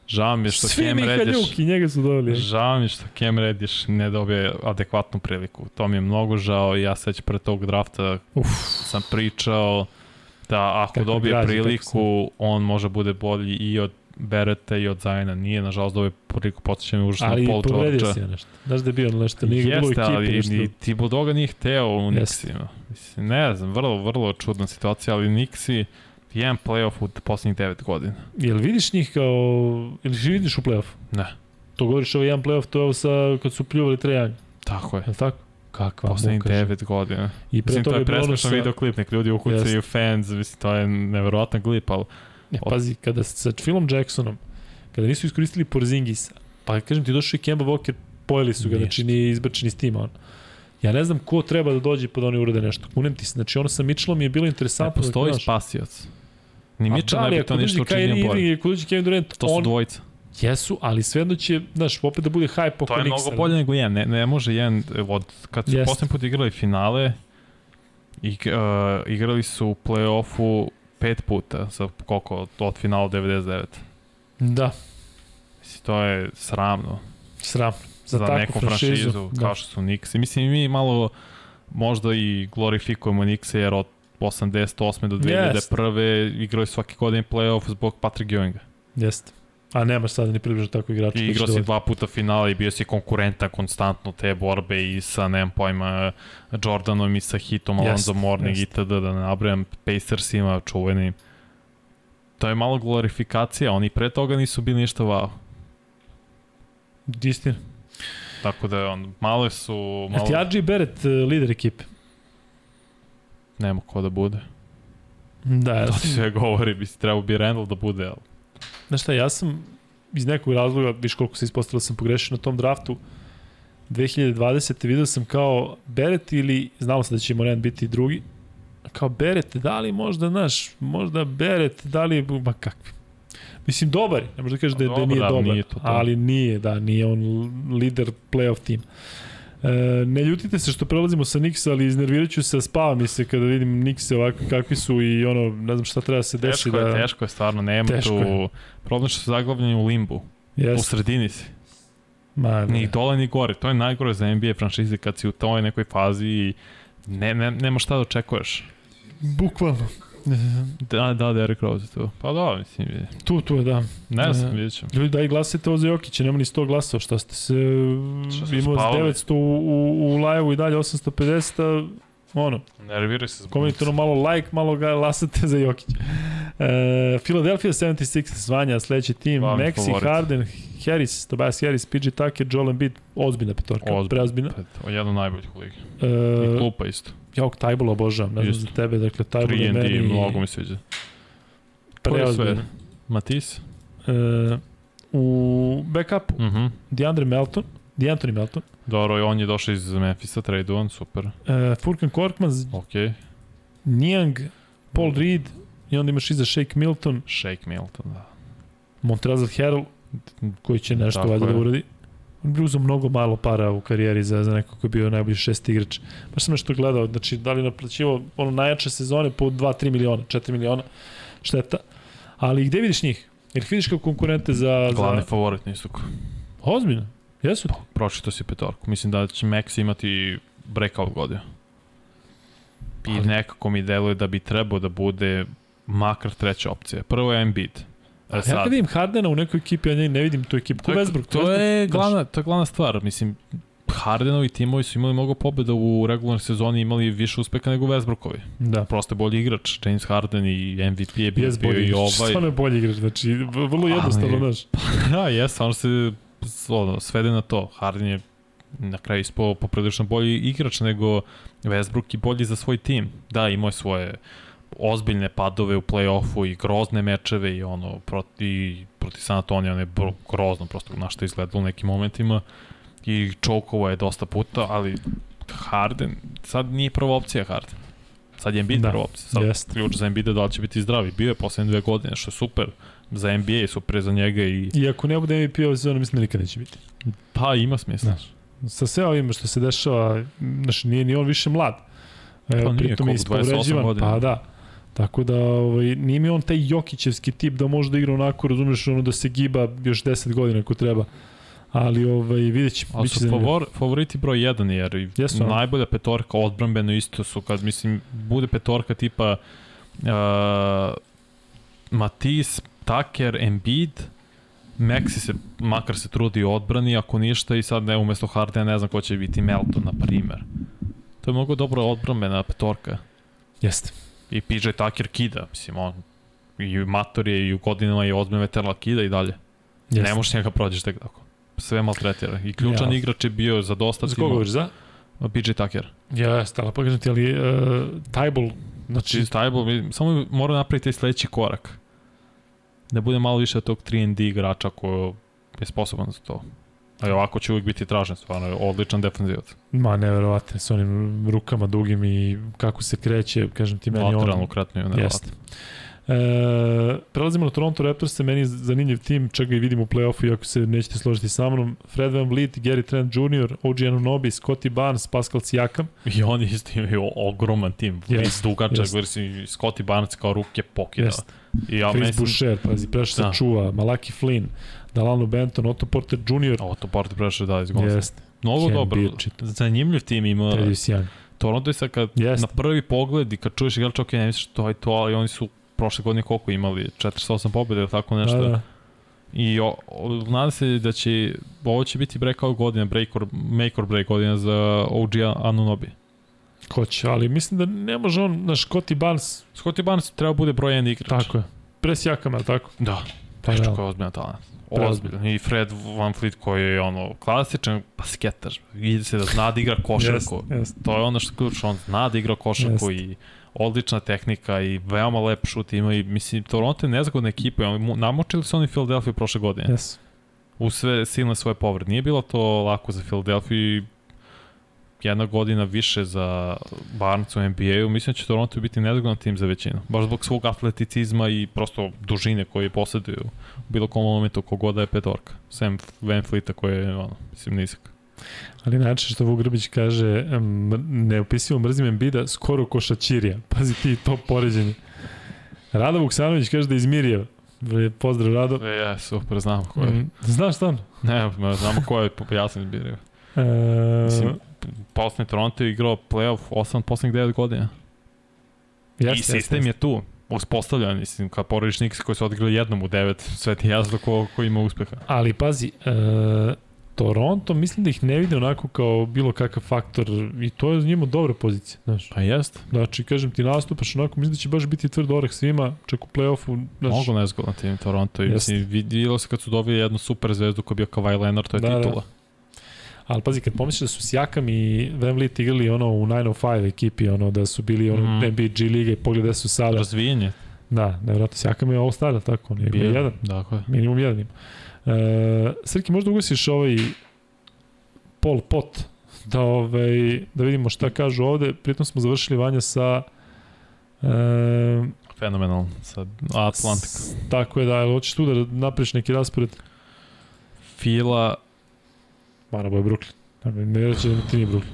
E: Žao mi je što
A: Svi
E: Cam Reddish...
A: Ljuk i njega su doveli.
E: Žao mi je što Cam Reddish ne dobije adekvatnu priliku. To mi je mnogo žao i ja sad pre tog drafta
A: Uf.
E: sam pričao da ako
A: Kako
E: dobije
A: građe,
E: priliku, on može bude bolji i od Bereta i od Zajna. Nije, nažalost, dobije priliku, podsjeća mi užasno
A: Ali
E: Paul
A: povredio
E: George.
A: si je nešto. Znaš da je bio nešto, nije ga bilo u
E: Jeste,
A: ekipi.
E: ali
A: nešto.
E: ni Thibodeau nije hteo u
A: Jeste.
E: Nixima. Mislim, ne znam, vrlo, vrlo čudna situacija, ali Nixi jedan playoff u poslednjih 9 godina.
A: Jel vidiš njih kao... Ili vidiš u play-offu?
E: Ne.
A: To govoriš ovo jedan play-off, to je ovo sa, kad su pljuvali Trejanja.
E: Tako je.
A: Je tako? Kakva
E: Poslednjih
A: muka.
E: 9 godina.
A: I pre
E: Mislim, to
A: toga
E: je
A: je
E: presmešan
A: sa...
E: videoklip, nek ljudi ukucaju fans, mislim, to je neverovatan klip, ali
A: Ne, pazi, kada sa Philom Jacksonom, kada nisu iskoristili Porzingisa, pa kažem ti došao i Kemba Walker, pojeli su ga,
E: Ništa.
A: znači nije izbačen iz tima. On. Ja ne znam ko treba da dođe pa da oni urade nešto. Kunem ti se, znači ono sa Mitchellom je bilo
E: ne
A: interesantno.
E: postoji
A: znaš.
E: spasioc. Ni Mitchell
A: da
E: ne bi to ništa učinio bolje.
A: Ako dođe Kevin Durant,
E: To su
A: on,
E: dvojica.
A: jesu, ali svejedno će, znaš, opet da bude hype oko
E: To je mnogo bolje nego jedan. Ne, ne može jedan, od, kad su
A: Jeste.
E: poslednji put igrali finale, i, uh, igrali su u play-offu pet puta, sa koliko, od, od finala 99.
A: Da,
E: Mislim, to je sramno
A: sram. Za,
E: za, neku
A: franšizu.
E: franšizu,
A: da.
E: kao što su Knicks. I Mislim, mi malo možda i glorifikujemo Knicks jer od 88. do 2001. igrali su svake godine play-off zbog Patrick Ewinga.
A: Jeste. A nemaš sada ni približno tako igrača.
E: I igrao
A: da
E: si
A: vodi.
E: dva puta finala i bio si konkurentan konstantno te borbe i sa, nemam pojma, Jordanom i sa Hitom, Alonzo
A: Jest,
E: Mourning
A: jest.
E: itd. Da ne nabrajam, Pacersima, čuvenim. To je malo glorifikacija, oni pre toga nisu bili ništa wow.
A: Istina.
E: Tako da on, malo su,
A: Malo...
E: malo,
A: Ti RJ Barrett eh, lider ekipe?
E: nema ko da bude.
A: Da, ja
E: To
A: sam,
E: sve govori, bi si trebao bi Randall da bude, ali
A: znaš šta, ja sam iz nekog razloga, viš koliko se ispostavilo sam pogrešio na tom draftu, 2020. vidio sam kao Beret ili, znamo se da će Morant biti drugi, kao Beret, da li možda, znaš, možda Beret, da li, ma kakvi. Mislim, dobar je, ne možda kažeš da, da
E: Dobar,
A: nije dobar,
E: nije to to.
A: ali nije, da, nije on lider playoff tim. E, ne ljutite se što prelazimo sa Nixa, ali iznervirat ću se, spava mi se kada vidim Nixe ovako kakvi su i ono, ne znam šta treba da se desi.
E: teško
A: da,
E: je, teško je stvarno, nema
A: Teško
E: tu,
A: je.
E: problem što su zaglavljeni u limbu, u
A: Jest,
E: sredini si.
A: ma,
E: Ni
A: ne.
E: dole ni gore, to je najgore za NBA franšize kad si u toj nekoj fazi i Ne, ne, nema šta da očekuješ.
A: Bukvalno.
E: Da, da, Derrick Rose je tu. Pa da, mislim, vidi.
A: Tu, tu je, da.
E: ne znam,
A: E,
E: vidjet ćemo.
A: Ljudi, daj glasajte ovo za Jokića, nema ni 100 glasova, šta ste se...
E: Šta ste
A: Imao
E: spavali?
A: 900 u, u, u live-u i dalje 850, a, ono,
E: Nerviraj se.
A: komentarno malo like, malo ga glasate za Jokića. E, Philadelphia 76 zvanja, sledeći tim,
E: Glavni
A: Maxi,
E: favorit.
A: Harden, Harris, Tobias Harris, PG Tucker, Joel Embiid, ozbiljna petorka,
E: Ozbiljna.
A: preozbiljna.
E: Pet, jedan od najboljih u ligi. I
A: E,
E: klupa isto.
A: ja Tajbol obožavam, ne znam za tebe, dakle Tajbol je
E: 3
A: meni
E: D, mnogo mi sviđa.
A: Preozbiljno.
E: Matis?
A: E, u backupu,
E: Mhm.
A: DeAndre Melton, DeAnthony Melton,
E: Dobro, i on je došao iz Memphisa, tradovan, super.
A: e, Furkan Korkmaz,
E: Okej.
A: Niang, Paul Reed i onda imaš iza Shake Milton,
E: Shake Milton, da.
A: Montrezl Harrell, koji će nešto valjda da uradi. On bi uzao mnogo malo para u karijeri za, za nekog koji je bio najbolji šesti igrač. Baš sam nešto gledao, znači da li naplaćivo ono najjače sezone po 2-3 miliona, 4 miliona šteta. Ali gde vidiš njih? Jer vidiš kao konkurente za...
E: Glavni
A: za...
E: favorit na istoku.
A: Ozbiljno. Jesu?
E: Pročito si petorku. Mislim da će Max imati breakout godinu. I
A: Ali-
E: nekako mi deluje da bi trebao da bude makar treća opcija. Prvo je Embiid. E
A: Ja
E: sad,
A: kad vidim Hardena u nekoj ekipi, ja ne, vidim tu ekipu.
E: To, je-
A: Westbrook?
E: to je
A: Westbrook,
E: glavna, to je glavna stvar. Mislim, Hardenovi timovi su imali mnogo pobjeda u regularnoj sezoni, imali više uspeha nego Westbrookovi.
A: Da.
E: Prosto je bolji igrač. James Harden i MVP je bio,
A: Jes
E: bio i ovaj.
A: Stvarno je bolji igrač, znači vrlo jednostavno, znaš. [LAUGHS]
E: Da, jes, ono se ono, svede na to. Harden je na kraju ispao poprilično bolji igrač nego Westbrook i bolji za svoj tim. Da, imao je svoje ozbiljne padove u play-offu i grozne mečeve i ono proti, proti San Antonio, on je grozno prosto na što izgledalo u nekim momentima i čokovo je dosta puta, ali Harden, sad nije prva opcija Harden. Sad je Embiid
A: Da,
E: prva opcija. Sad
A: jest.
E: ključ za Embiida da li će biti zdravi. Bio je poslednje dve godine, što je super za NBA, super za njega i
A: I ako ne bude MVP ove sezone, mislim da nikad neće biti.
E: pa ima smisla.
A: Da. Sa sve ovim što se dešava, znači nije ni on više mlad.
E: Pa
A: Evo,
E: nije,
A: pritom je
E: koliko, 28
A: ispovređivan,
E: godina.
A: pa da. Tako da ovaj, nije mi on taj Jokićevski tip da može da igra onako, razumeš, ono da se giba još 10 godina ako treba. Ali ovaj, vidjet ćemo.
E: Ali su favor, favoriti broj 1 jer
A: Jesu,
E: najbolja petorka odbrambeno isto su kad mislim bude petorka tipa uh, Matis, Tucker, Embiid, Maxi se makar se trudi odbrani, ako ništa i sad ne umesto Hardena ne znam ko će biti Melton na primer. To je mnogo dobra odbrambena petorka.
A: Jeste.
E: I PJ Tucker kida, mislim on i mator je i u godinama je ozbiljno veteran kida i dalje.
A: Jeste.
E: Ne možeš njega prođeš tek tako. Sve maltretira. I ključan
A: Ja.
E: igrač je bio za dosta
A: Za koga govoriš, za?
E: PJ Tucker.
A: Jeste, ali pokažem ti, ali uh, Tajbol, znači,
E: Stajbol, samo mora napraviti taj sledeći korak. Da bude malo više od tog 3D igrača koji je sposoban za to. A i ovako će uvijek biti tražen, stvarno je odličan defenzivac.
A: ma neverovatno, s onim rukama dugim i kako se kreće, kažem ti meni on.
E: Lateralno kretno je
A: Jeste.
E: nevjerovatno.
A: E, prelazimo na Toronto Raptors, meni je zanimljiv tim, čega i vidimo u play-offu, iako se nećete složiti sa mnom. Fred Van Vliet, Gary Trent Jr., OG Anunobi, Scotty Barnes, Pascal Siakam. [LAUGHS]
E: I oni isto imaju ogroman tim. Yes, dugačak, yes. Scotty Barnes kao ruke pokida.
A: Jest.
E: I ja
A: Chris
E: mislim...
A: Boucher, pazi, prešao se
E: Da.
A: čuva, Malaki Flynn, Dalano Benton, Otto Porter Jr.
E: Ovo to Porter prešao da iz Gonza.
A: Jeste,
E: Mnogo
A: Ken
E: dobro. Zanimljiv tim ima.
A: Young.
E: Toronto je sad kad
A: Jeste.
E: na prvi pogled i kad čuješ igrača, ok, ne misliš to je to, ali oni su prošle godine koliko imali? 48 pobjede ili tako nešto.
A: Da, da.
E: I o, o, nadam se da će, ovo će biti breakout godina, break or, make or break godina za OG Anunobi.
A: Hoće, ali mislim da ne može on, na Scotty Barnes,
E: Scottie Barnes treba bude broj 1 igrač.
A: tako je, pre Siakama, je li tako?
E: Da,
A: Pa da.
E: je ozbiljan talent. Ozbiljan. I Fred Van Fleet koji je ono klasičan basketar. Vidi se da zna da igra košarku.
A: Jeste, jeste.
E: To je ono što je ključno, on zna da igra košarku
A: Jeste.
E: i odlična tehnika i veoma lep šut ima i mislim Toronto je nezgodna ekipa, namočili su oni Philadelphia prošle godine.
A: Yes.
E: u sve silne svoje povrede. Nije bilo to lako za Philadelphia jedna godina više za Barnes u NBA-u. Mislim da će Toronto biti nezgodan tim za većinu. Baš zbog svog atleticizma i prosto dužine koje posjeduju bilo kom momentu kogoda je petorka. Sam Van Fleeta koji je, ono, mislim, nizak.
A: Ali način što Vuk Grbić kaže, neopisivo mrzim Embida, skoro ko Šačirija. [LAUGHS] Pazi ti to poređenje. Rado Vuksanović kaže da iz Mirjeva. Pozdrav Rado.
E: E, ja, super, znamo ko je.
A: Mm, Znaš stvarno?
E: Ne, znamo ko je, ja sam izbirio.
A: E,
E: Mislim, poslednji Toronto je igrao playoff 8 poslednjih 9 godina. I sistem je tu uspostavljan, mislim, kad porediš Knicks koji su odigrali jednom u devet, sve ti jasno ko, ko ima uspeha.
A: Ali pazi, e, Toronto mislim da ih ne vide onako kao bilo kakav faktor i to je za njima dobra pozicija, znaš.
E: Pa jest.
A: Znači, kažem ti nastupaš onako, mislim da će baš biti tvrd oreh svima, čak u play-offu. Znaš,
E: Mnogo nezgodan tim Toronto i mislim, vidjelo se kad su dobili jednu super zvezdu koja je bio Kawhi Leonard, to je
A: Da, da. Ali pazi, kad pomisliš da su Sjakam i Van Vliet igrali ono u 905 ekipi, ono da su bili ono mm. NBA G Liga i pogledaj su sada.
E: Razvijenje.
A: Da, nevjerojatno, Sjakam je ovo stara, tako, on je bio jedan,
E: Dakle.
A: minimum jedan ima. E, Srki, možda ugasiš ovaj Pol Pot, da, ovaj, da vidimo šta kažu ovde, pritom smo završili Vanja sa e,
E: Fenomenalno. Sa Atlantik.
A: s- Tako je da, hoćeš tu da napriš neki raspored?
E: Fila,
A: Marabo je Brooklyn. Dakle, Ne reći da ti nije Brooklyn.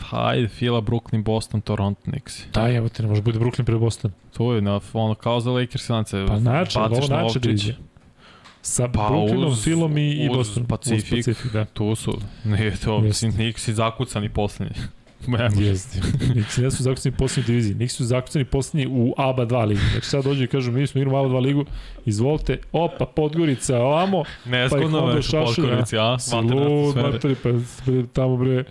E: hajde, Fila, Brooklyn, Boston, Toronto, Knicks.
A: Da, evo te, ne može bude Brooklyn pre Boston.
E: To je na, ono, kao za Lakers, lance,
A: Pa
E: baciš
A: ovo
E: na
A: najjače
E: Ovčić.
A: divizija. Sa
E: Pa
A: Brooklynom,
E: uz-
A: Filom i, i
E: uz
A: Bostonom.
E: Pacifik.
A: Uz Pacifik, da.
E: Tu su, nije to, mislim, Knicks i zakucani poslednji. Ne može.
A: Jeste. Ne su zakucani poslednji diviziji. Niksi su zakucani poslednji u ABA 2 ligi. Znači sad dođu i kažu mi smo igramo ABA 2 ligu, izvolite, opa, Podgorica, ovamo,
E: Nezgodno
A: Honda
E: već u
A: šašelj,
E: Podgorici, a?
A: lud, materi, pa tamo bre,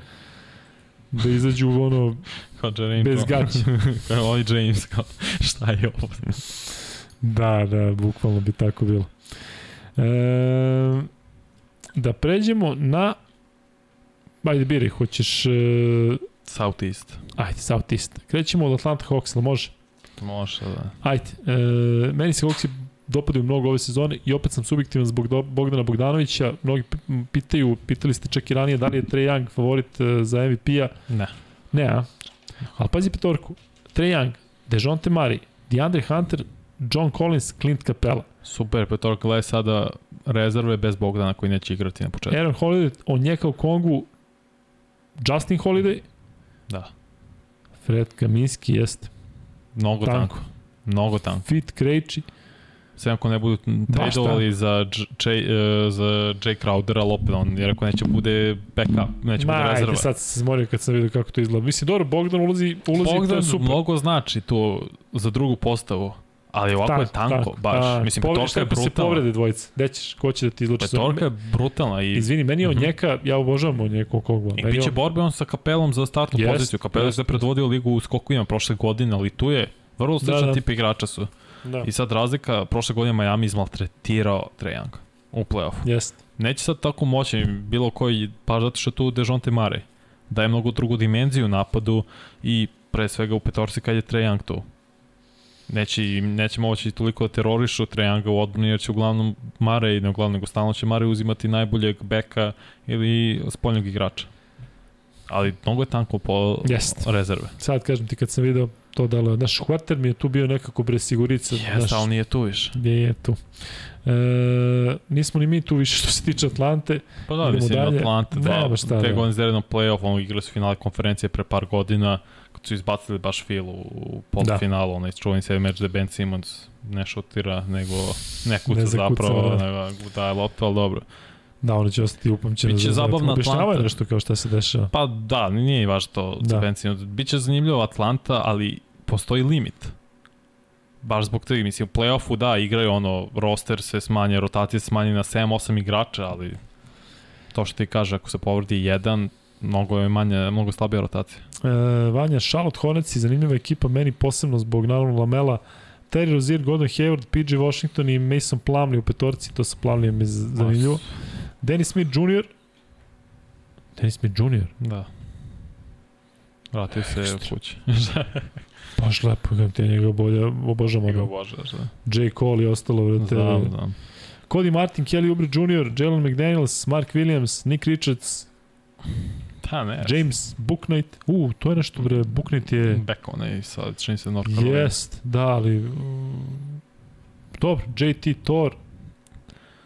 A: da izađu ono,
E: Kao Jeremy
A: bez gaća. [LAUGHS]
E: Kao Oli James, kao, šta je ovo?
A: Da, da, bukvalno bi tako bilo. E, da pređemo na Ajde, biraj, hoćeš... E,
E: Southeast.
A: ajde, Southeast. Krećemo od Atlanta Hawks, ali može?
E: Može, da.
A: Ajde, e, meni se Hawksi dopadaju mnogo ove sezone i opet sam subjektivan zbog do, Bogdana Bogdanovića. Mnogi pitaju, pitali ste čak i ranije da li je Trae Young favorit e, za MVP-a.
E: Ne.
A: Ne, a? Ali pazi petorku. Trae Young, Dejounte Murray, DeAndre Hunter, John Collins, Clint Capella.
E: Super, petorka gledaj sada rezerve bez Bogdana koji neće igrati na početku.
A: Aaron Holiday, on njeka u Kongu, Justin Holiday,
E: Da.
A: Fred Kaminski jeste.
E: Mnogo
A: Tanko.
E: tanko. Mnogo tanko.
A: Fit Krejči,
E: Sve ako ne budu tradovali za, J, uh, za Jay Crowder, ali opet on je rekao neće bude backup, neće
A: Ma,
E: bude
A: ajde,
E: rezerva.
A: sad sam se zmorio kad sam vidio kako to izgleda. Mislim, dobro, Bogdan ulazi, ulazi to
E: Bogdan
A: je super.
E: mnogo znači to za drugu postavu, ali ovako je tanko, baš.
A: da.
E: Mislim,
A: Povre-
E: petorka je
A: ako se
E: brutalna.
A: povrede dvojice. Gde ćeš, ko će da ti izluči?
E: Petorka je brutalna i
A: Izvini, meni je on
E: Mhm.
A: njeka, ja obožavam on njekog kogla.
E: I
A: Meni
E: biće
A: on-
E: borbe on sa Kapelom za startnu
A: Jest,
E: poziciju. Kapel
A: jest,
E: je predvodio ligu u skokovima prošle godine, ali tu je vrlo sličan
A: Da, da.
E: tip igrača su.
A: Da,
E: I sad razlika, prošle godine Miami izmaltretirao Young u play-offu.
A: jest.
E: Neće sad tako moći bilo koji, pa zato što tu Dejounte Murray. Daje mnogo drugu dimenziju napadu i pre svega u petorci kad je Trae Young tu. Neće, neće moći toliko da terorišu Trae Younga u odbrani jer će uglavnom Murray, ne uglavnom nego stalno će Murray uzimati najboljeg beka ili spoljnog igrača. Ali mnogo je tanko po
A: Jest.
E: rezerve.
A: Sad kažem ti kad sam video to da li, naš Huerter mi je tu bio nekako bre sigurica.
E: Jeste, ali nije tu više.
A: Gde je tu. E, nismo ni mi tu više što se tiče Atlante.
E: Pa da, mislim, dve
A: da.
E: godine zaredno play-off, ono igrali su finale konferencije pre par godina, su izbacili baš Phil u polufinalu, onaj čuveni sebi meč da Ben Simmons ne šutira, nego ne kuca
A: Ne zakucava,
E: zapravo,
A: da.
E: nego daje loptu, ali dobro.
A: Da, ono će ostati upamćeno.
E: Biće
A: za-
E: zabavna Atlanta.
A: nešto kao šta se dešava.
E: Pa da, nije baš to za
A: Da.
E: Ben Simmons. Biće zanimljivo Atlanta, ali postoji limit. Baš zbog toga, mislim, u play-offu da, igraju ono, roster se smanje, rotacija se smanje na 7-8 igrača, ali to što ti kaže, ako se povredi jedan, mnogo je manje, mnogo slabija rotacija.
A: E, Vanja, Charlotte Hornets i zanimljiva ekipa, meni posebno zbog naravno Lamela, Terry Rozier, Gordon Hayward, PJ Washington i Mason Plumlee u petorci, to sa Plumlee mi je zanimljivo. Dennis Smith Jr. Dennis Smith Jr.
E: Da. Vratio se
A: Ekstra.
E: kući. [LAUGHS]
A: Baš lepo, kako ti je njega bolje, obožavam
E: Ga
A: ga.
E: obožavaš, da.
A: J. Cole i ostalo, vrate.
E: Znam, znam.
A: Cody Martin, Kelly Oubre Jr., Jalen McDaniels, Mark Williams, Nick Richards,
E: Da, ne.
A: James Booknight. U, to je nešto, bre, Booknight je...
E: Back onaj, sad čini se North Carolina.
A: Jest, da, ali... mm, Dobro, JT Thor.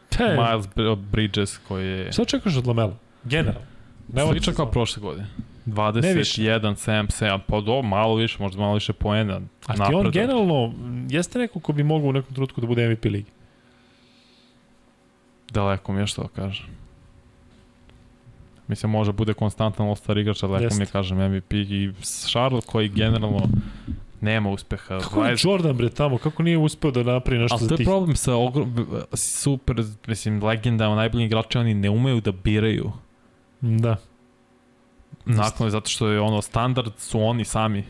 A: Te,
E: Miles Br- Bridges koji je
A: šta čekaš od Lamela? Generalno. Ne
E: sličan kao prošle godine.
A: Ne više.
E: 21, 7, 7, pa do, malo više, možda malo više poena.
A: A ti on generalno, jeste neko ko bi mogao u nekom trenutku da bude MVP ligi?
E: Daleko mi je što da kažem. Mislim, može bude konstantan All-Star igrač, ali lepo mi je kažem MVP i Charlotte koji generalno nema uspeha.
A: Kako je
E: 20
A: Jordan bre tamo, kako nije uspeo da napravi nešto
E: Ali to
A: za
E: je
A: tih?
E: problem sa ogrom, super, mislim, legendama, najboljim igračima, oni ne umeju da biraju.
A: Da.
E: Nakon, zato što je ono, standard su oni sami.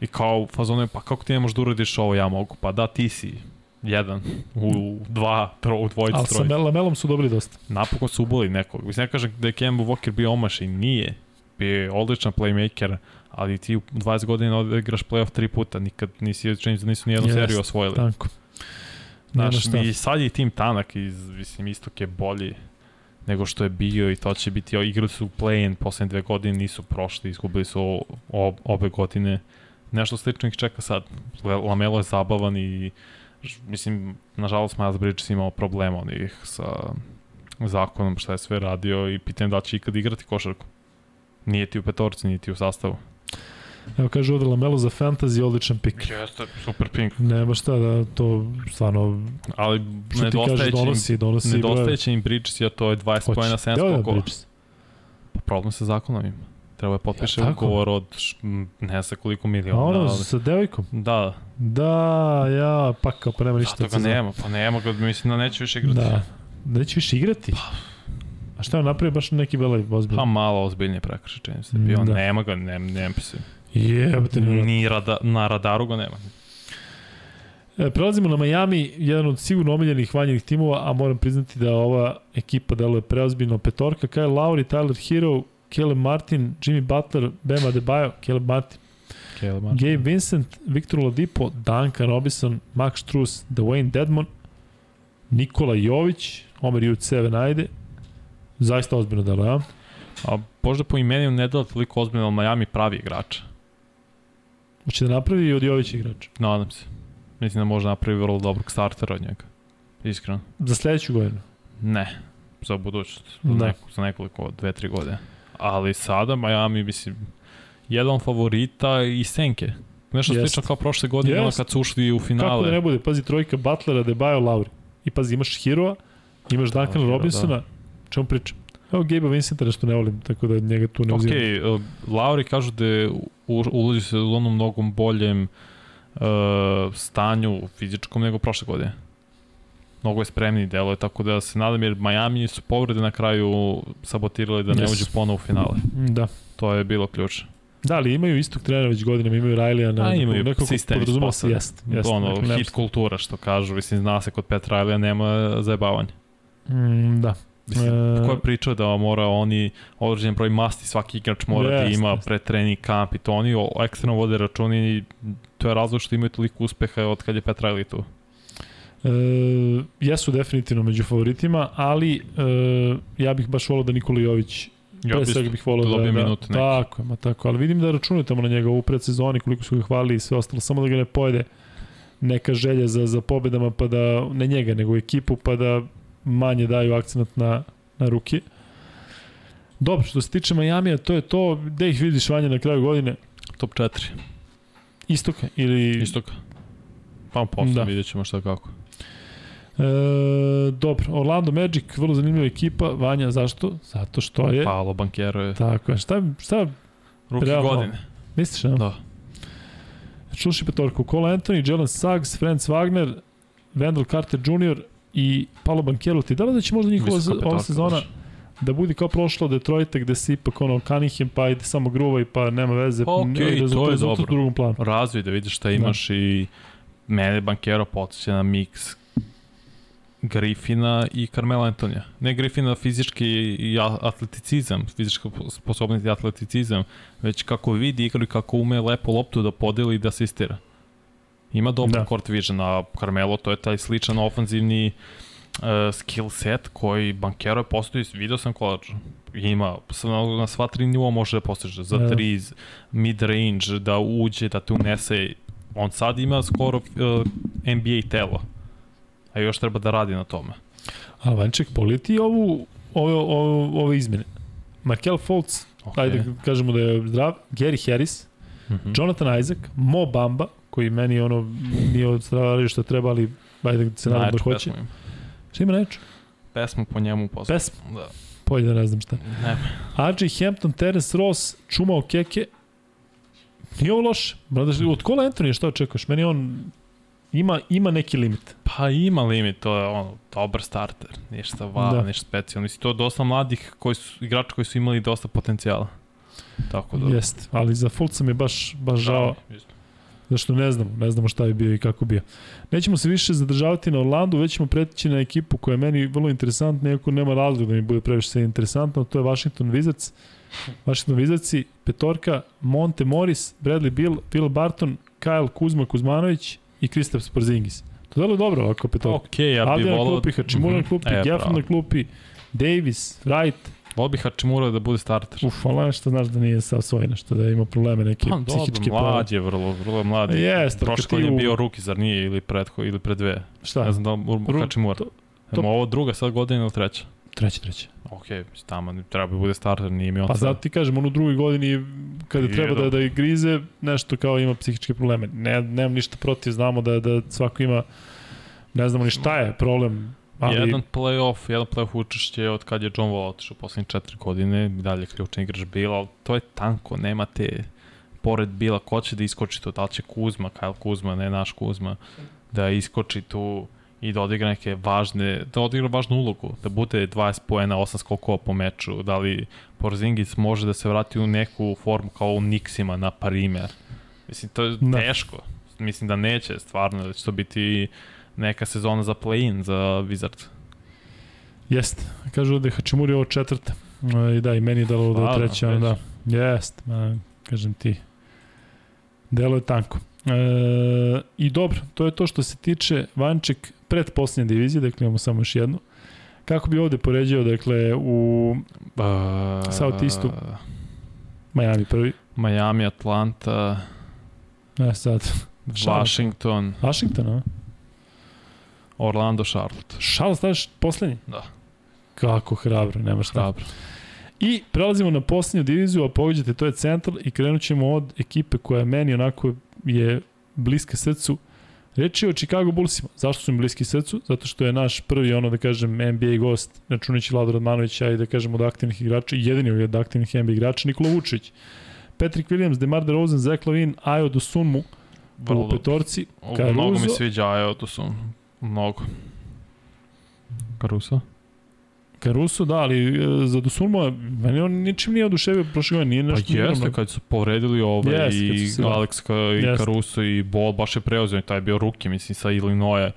E: I kao je, pa kako ti ne možeš da uradiš ovo, ja mogu. Pa da, ti si jedan, u dva, tro, u dvojici,
A: Ali sa Lamelom su dobili dosta.
E: Napokon su uboli nekog. Mislim, ne kažem da je Kemba Walker bio omaš i nije. Bio je odličan playmaker, ali ti u 20 godina odigraš playoff tri puta, nikad nisi, čini da nisu nijednu
A: Jeste,
E: seriju osvojili.
A: Tako.
E: Znaš, i sad je tim tanak, i, mislim, istok je bolji nego što je bio i to će biti, igrali su play-in poslednje dve godine, nisu prošli, izgubili su obe godine. Nešto slično ih čeka sad. Lamelo je zabavan i mislim, nažalost Miles Bridges imao problema onih sa zakonom šta je sve radio i pitanje da će ikad igrati košarku. Nije ti u petorci, nije ti u sastavu.
A: Evo kaže ovde Lamelo za fantasy, odličan pik.
E: Jeste, super pink.
A: Nema šta da to stvarno,
E: Ali
A: što ti kažeš,
E: nedostaje će im,
A: donosi, donosi
E: im Bridges, a to je 20 pojena 7
A: Evo da,
E: skokova. Pa problem sa zakonom ima. Treba je potpiše
A: Ja,
E: ugovor od ne znam koliko miliona.
A: ono,
E: ali-
A: sa devojkom?
E: Da,
A: Da, ja, pa kao, pa nema ništa.
E: zato ga nema, pa nema ga, mislim da neće više igrati.
A: Da. Da neće više igrati? A šta je on napravio baš neki velaj
E: Pa
A: ozbiljno?
E: malo ozbiljnije prekršaj, čini se.
A: Mm,
E: Bio,
A: da.
E: nema ga, nema, nema se.
A: Jebate,
E: Ni rada, na radaru ga nema.
A: E, prelazimo na Miami, jedan od sigurno omiljenih vanjenih timova, a moram priznati da ova ekipa deluje preozbiljno. Petorka, Kyle Lowry, Tyler Hero, Caleb Martin, Jimmy Butler, Bam Adebayo, Caleb Martin,
E: Caleb Martin.
A: Gabe Vincent, Victor Oladipo, Duncan Robinson, Max Strus, Dwayne Dedmon, Nikola Jović, Omer Juceven, ajde. Zaista ozbiljno deluje, a?
E: A možda po imeniju ne dela toliko ozbiljno, ali Miami pravi igrača.
A: Hoće da napravi i od Jovića igrača.
E: Nadam se. Mislim da može napravi vrlo dobrog startera od njega. Iskreno.
A: Za sledeću godinu.
E: Ne, za budućnost. Za,
A: Da.
E: neko, za nekoliko, dve, tri godine. Ali sada Miami, mislim, jedan favorita i senke. Nešto
A: Jest.
E: slično kao prošle godine, ono
A: Jest.
E: kad su ušli u
A: Kako
E: finale.
A: da ne bude? Pazi, trojka Butlera, Debajo, Lauri. I pazi, imaš Hiroa, imaš Duncana
E: Hero,
A: Robinsona. Čemu pričam? Evo Gabe Vincenta nešto ne volim, tako da njega tu ne uzimam.
E: uh, Lauri kažu da je ulazi se u onom mnogom boljem uh, stanju fizičkom nego prošle godine. Mnogo je spremniji delo je, tako da se nadam jer Miami su povrede na kraju sabotirali da ne
A: Yes.
E: uđu ponovo u finale.
A: Mm, Da.
E: To je bilo ključ.
A: Da, ali imaju istog trenera već godinama, imaju Rajlija na
E: A, imaju
A: nekako
E: sistem
A: se, jest, jest,
E: ono,
A: dakle, nema
E: hit kultura što kažu, mislim, zna se kod Petra Ilija nema zajebavanja.
A: Mm, da.
E: Mislim,
A: E,
E: ko je pričao da mora oni određen broj masti svaki igrač mora da
A: Jest,
E: ima
A: jest.
E: pre trening kamp i to oni ekstremno vode računi i to je razlog što imaju toliko uspeha od kad je Petra Ili tu.
A: E, jesu definitivno među favoritima, ali e, ja bih baš volao da Nikola Jović
E: Ja
A: pre svega bih volao da, da,
E: minute neke.
A: tako, ma tako, ali vidim da računaju tamo na njega u predsezoni, koliko su ga hvalili i sve ostalo, samo da ga ne pojede neka želja za, za pobedama, pa da, ne njega, nego ekipu, pa da manje daju akcenat na, na ruke. Dobro, što se tiče Majamija, to je to, gde ih vidiš vanje na kraju godine?
E: Top 4.
A: Istoka ili...
E: Istoka. Pa posle
A: Da.
E: da. vidjet ćemo šta kako.
A: E, dobro, Orlando Magic, vrlo zanimljiva ekipa. Vanja, zašto? Zato što je...
E: Paolo Bankero je
A: Tako je. Šta, šta
E: ruki
A: realno.
E: godine.
A: misliš? A?
E: Da.
A: Čuši petorku. Cole Anthony, Jalen Suggs, Franz Wagner, Wendell Carter Jr. i Paolo Bankero. Ti da li da će možda njihova ova sezona da bude kao prošlo Detroita gde se ipak ono Cunningham pa ide samo gruvaj pa nema veze.
E: Pa okej,
A: ne,
E: to
A: rezultat-
E: je
A: rezultat
E: dobro.
A: u drugom planu.
E: Razvoj da vidiš šta imaš i mene Bankero podsjeća na miks Griffina i Carmela Antonija. Ne Griffina fizički i atleticizam, fizička sposobnost i atleticizam, već kako vidi igru i kako ume lepo loptu da podeli i da asistira. Ima dobar
A: Da.
E: da. court vision, a Carmelo to je taj sličan ofanzivni uh, skill set koji Bankero je postoji, video sam kolač, ima na, na sva tri nivoa može da postiže, za
A: Da.
E: tri, mid range, da uđe, da te unese, on sad ima skoro uh, NBA telo, a još treba da radi na tome.
A: A Vanček, politi ovu, ove, ove, ove izmene. Markel Fultz,
E: Okay.
A: ajde da kažemo da je zdrav, Gary Harris,
E: Mm -hmm.
A: Jonathan Isaac, Mo Bamba, koji meni ono nije od što treba, ali ajde da se nadam da hoće. Šta ima najču?
E: pesmu po njemu posle.
A: Pesmu.
E: Da.
A: Polje da ne znam šta.
E: Ne.
A: RJ Hampton, Terence Ross, čumao keke. Nije ovo loše. Od Kola Anthony šta očekuješ? Meni on ima, ima neki limit.
E: Pa ima limit, to je ono, dobar starter, ništa wow,
A: Da.
E: da. ništa specijalno. Mislim, to je dosta mladih koji su, igrača koji su imali dosta potencijala. Tako da...
A: Jeste, ali za Fulca mi je baš, baš žao,
E: Da,
A: zašto ne znamo, ne znamo šta je bio i kako bio. Nećemo se više zadržavati na Orlandu, već ćemo pretići na ekipu koja je meni vrlo interesantna, iako nema razloga da mi bude previše interesantno, to je Washington Wizards. Washington Wizardsi, petorka, Monte Morris, Bradley Bill, Phil Barton, Kyle Kuzma Kuzmanović i Kristaps Porzingis. To je dobro ovako petorka.
E: Ok, ja bih volao...
A: klupi, Hačimura na
E: Mhm.
A: klupi,
E: E,
A: Geffen na klupi, Davis, Wright.
E: Volao bih Hačimura da bude starter.
A: Uf, ali nešto znaš da nije sa svoj nešto, da ima probleme neke
E: Pa
A: psihičke probleme.
E: mlad je vrlo, vrlo mlad.
A: Jeste,
E: Prošle godine
A: u-
E: je bio ruki, zar nije, ili pretho, ili pre dve.
A: Šta?
E: Ne znam da li Hačimura.
A: to-
E: To, ovo druga sad godina ili treća?
A: Treći, treći.
E: Ok, tamo treba bi bude starter, nije mi on
A: Pa zato ti kažem, on u drugoj godini kada
E: I
A: treba da, da ih grize, nešto kao ima psihičke probleme. Ne, nemam ništa protiv, znamo da, da svako ima, ne znamo ni šta je problem, ali
E: Jedan playoff, jedan playoff učešće od kad je John Wall otišao poslednje četiri godine, dalje ključni igrač Bila, ali to je tanko, nema te pored Bila, ko će da iskoči to, da li će Kuzma, Kyle Kuzma, ne naš Kuzma, da iskoči tu i da odigra neke važne, da odigra važnu ulogu, da bude 20 poena, 8 skokova po meču, da li Porzingis može da se vrati u neku formu kao u Nixima na primer. Mislim, to je
A: Da.
E: teško. Mislim da neće, stvarno, da će to biti neka sezona za play-in za Wizards.
A: Jeste. Kažu da je Hačimuri ovo četvrta. E, I da, i meni je dalo da je treća, ono, da. Jeste, ma, kažem ti. Delo je tanko. E, I dobro, to je to što se tiče Vanček pred posljednje divizije, dakle imamo samo još jednu. Kako bi ovde poređao, dakle, u
E: Uh,
A: South Eastu. Miami prvi,
E: Miami, Atlanta,
A: ne sad, Charlotte.
E: Washington,
A: Washington, a?
E: Orlando, Charlotte.
A: Charles staviš poslednji?
E: Da.
A: Kako hrabro, nema šta.
E: Dobro.
A: I prelazimo na posljednju diviziju, a pogađate, to je Central i krenut ćemo od ekipe koja meni onako je bliska srcu. Reč je o Chicago Bullsima. Zašto su mi bliski srcu? Zato što je naš prvi, ono da kažem, NBA gost, računajući Vlado Radmanovića i da kažem od aktivnih igrača, jedini od aktivnih NBA igrača, Nikola Vučević. Patrick Williams, DeMar DeRozan, Zach Lavin, Ayo Dosunmu
E: Vrlo
A: petorci.
E: U- Mnogo mi
A: Caruso.
E: sviđa, to su mnogo. Caruso?
A: Caruso, da, ali e, za Dosunmu, meni on ničim nije oduševio prošle godine, nije
E: Pa
A: nešto
E: jeste,
A: minorno.
E: kad su povredili ove
A: Jeste, kad
E: i
A: da.
E: Alex ka, i
A: Jeste.
E: Caruso i Ball baš je preuzeo i taj je bio ruki, mislim, sa Illinois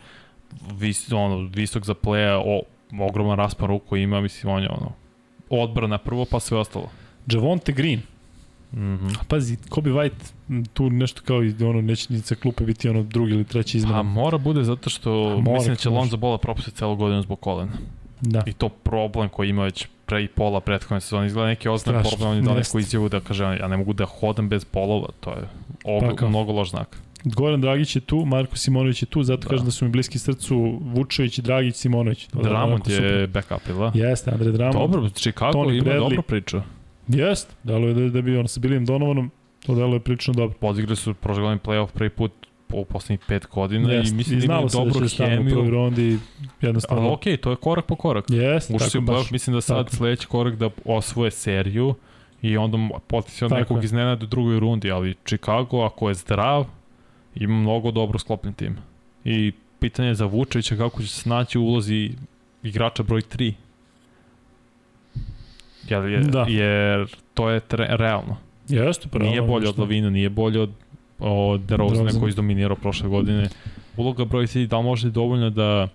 E: vis, ono, visok za pleja, o, ogroman raspon ruku ima, mislim, on je ono, odbrana prvo, pa sve ostalo.
A: Javonte Green,
E: Mhm.
A: Pazi, Kobe White, tu nešto kao i ono, neće ni sa klupe biti ono drugi ili treći izmena.
E: Pa mora bude zato što
A: Pa mora,
E: mislim da će. Lonzo Bola propustiti celu godinu zbog kolena.
A: Da.
E: I to problem koji ima već pre i pola prethodne sezone. Izgleda neki
A: Strašno,
E: problem, on je dao neku izjavu da kaže ja ne mogu da hodam bez polova, to je og,
A: Pa kao?
E: mnogo loš znak.
A: Goran Dragić je tu, Marko Simonović je tu, zato
E: Da.
A: kažem da su mi bliski srcu Vučević Dragić Simonović. To je
E: Dramond je backup, ili da?
A: Jeste, Andre Dramond.
E: Dobro, Chicago
A: Tony
E: ima
A: Bradley.
E: dobru priču.
A: Jeste, dalo je da, da bi on sa Bilijem Donovanom, to delo je prilično dobro.
E: Podigrali su prošle godine playoff prvi put u poslednjih pet godina
A: Jeste,
E: i mislim da imaju
A: da
E: dobru
A: će stanu u prvoj
E: hemiju.
A: rondi, jednostavno.
E: Ali okej, to je korak po korak.
A: Jeste,
E: Ušli
A: tako
E: u
A: baš.
E: playoff, mislim da sad
A: Tako.
E: sledeći korak da osvoje seriju i onda potencijalno
A: Tako
E: nekog
A: je.
E: iznenada u drugoj rundi, ali Chicago ako je zdrav, ima mnogo dobro sklopljen tim. I pitanje je za Vučevića kako će se snaći u ulozi igrača broj 3. Jer, je,
A: Da.
E: jer to je tre, realno.
A: Jeste, pravo.
E: Nije bolje od Lavina, nije bolje od, od DeRozana koji je dominirao prošle godine. Uloga broj 3 da li može dovoljno da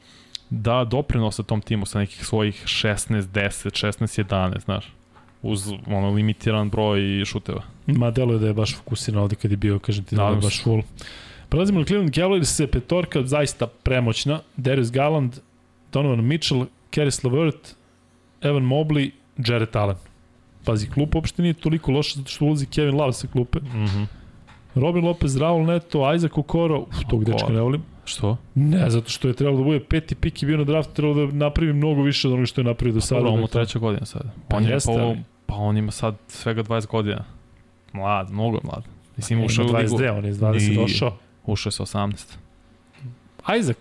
E: da doprinosa tom timu sa nekih svojih 16, 10, 16, 11, znaš uz ono limitiran broj šuteva.
A: Ma delo je da je baš fokusiran ovde kad je bio, kažem ti da je baš full. Prelazimo na Cleveland Cavaliers, petorka zaista premoćna. Darius Garland, Donovan Mitchell, Caris LeVert, Evan Mobley, Jarrett Allen. Pazi, klub uopšte nije toliko loš zato što ulazi Kevin Love sa klupe.
E: Mhm.
A: Robin Lopez, Raul Neto, Isaac Okoro, uf, tog
E: Okoro.
A: dečka ne volim.
E: Što?
A: Ne, zato što je trebalo da bude peti pik i bio na draftu, trebalo da napravi mnogo više od onoga što je napravio do sada.
E: On mu treća godina sad.
A: Pa
E: on je
A: jeste,
E: pa, pa on ima sad svega 20 godina. Mlad, mnogo mlad. Mislim, ušao u ligu,
A: 22, on je iz 20
E: Nije.
A: došao.
E: ušao je sa 18.
A: Isaac,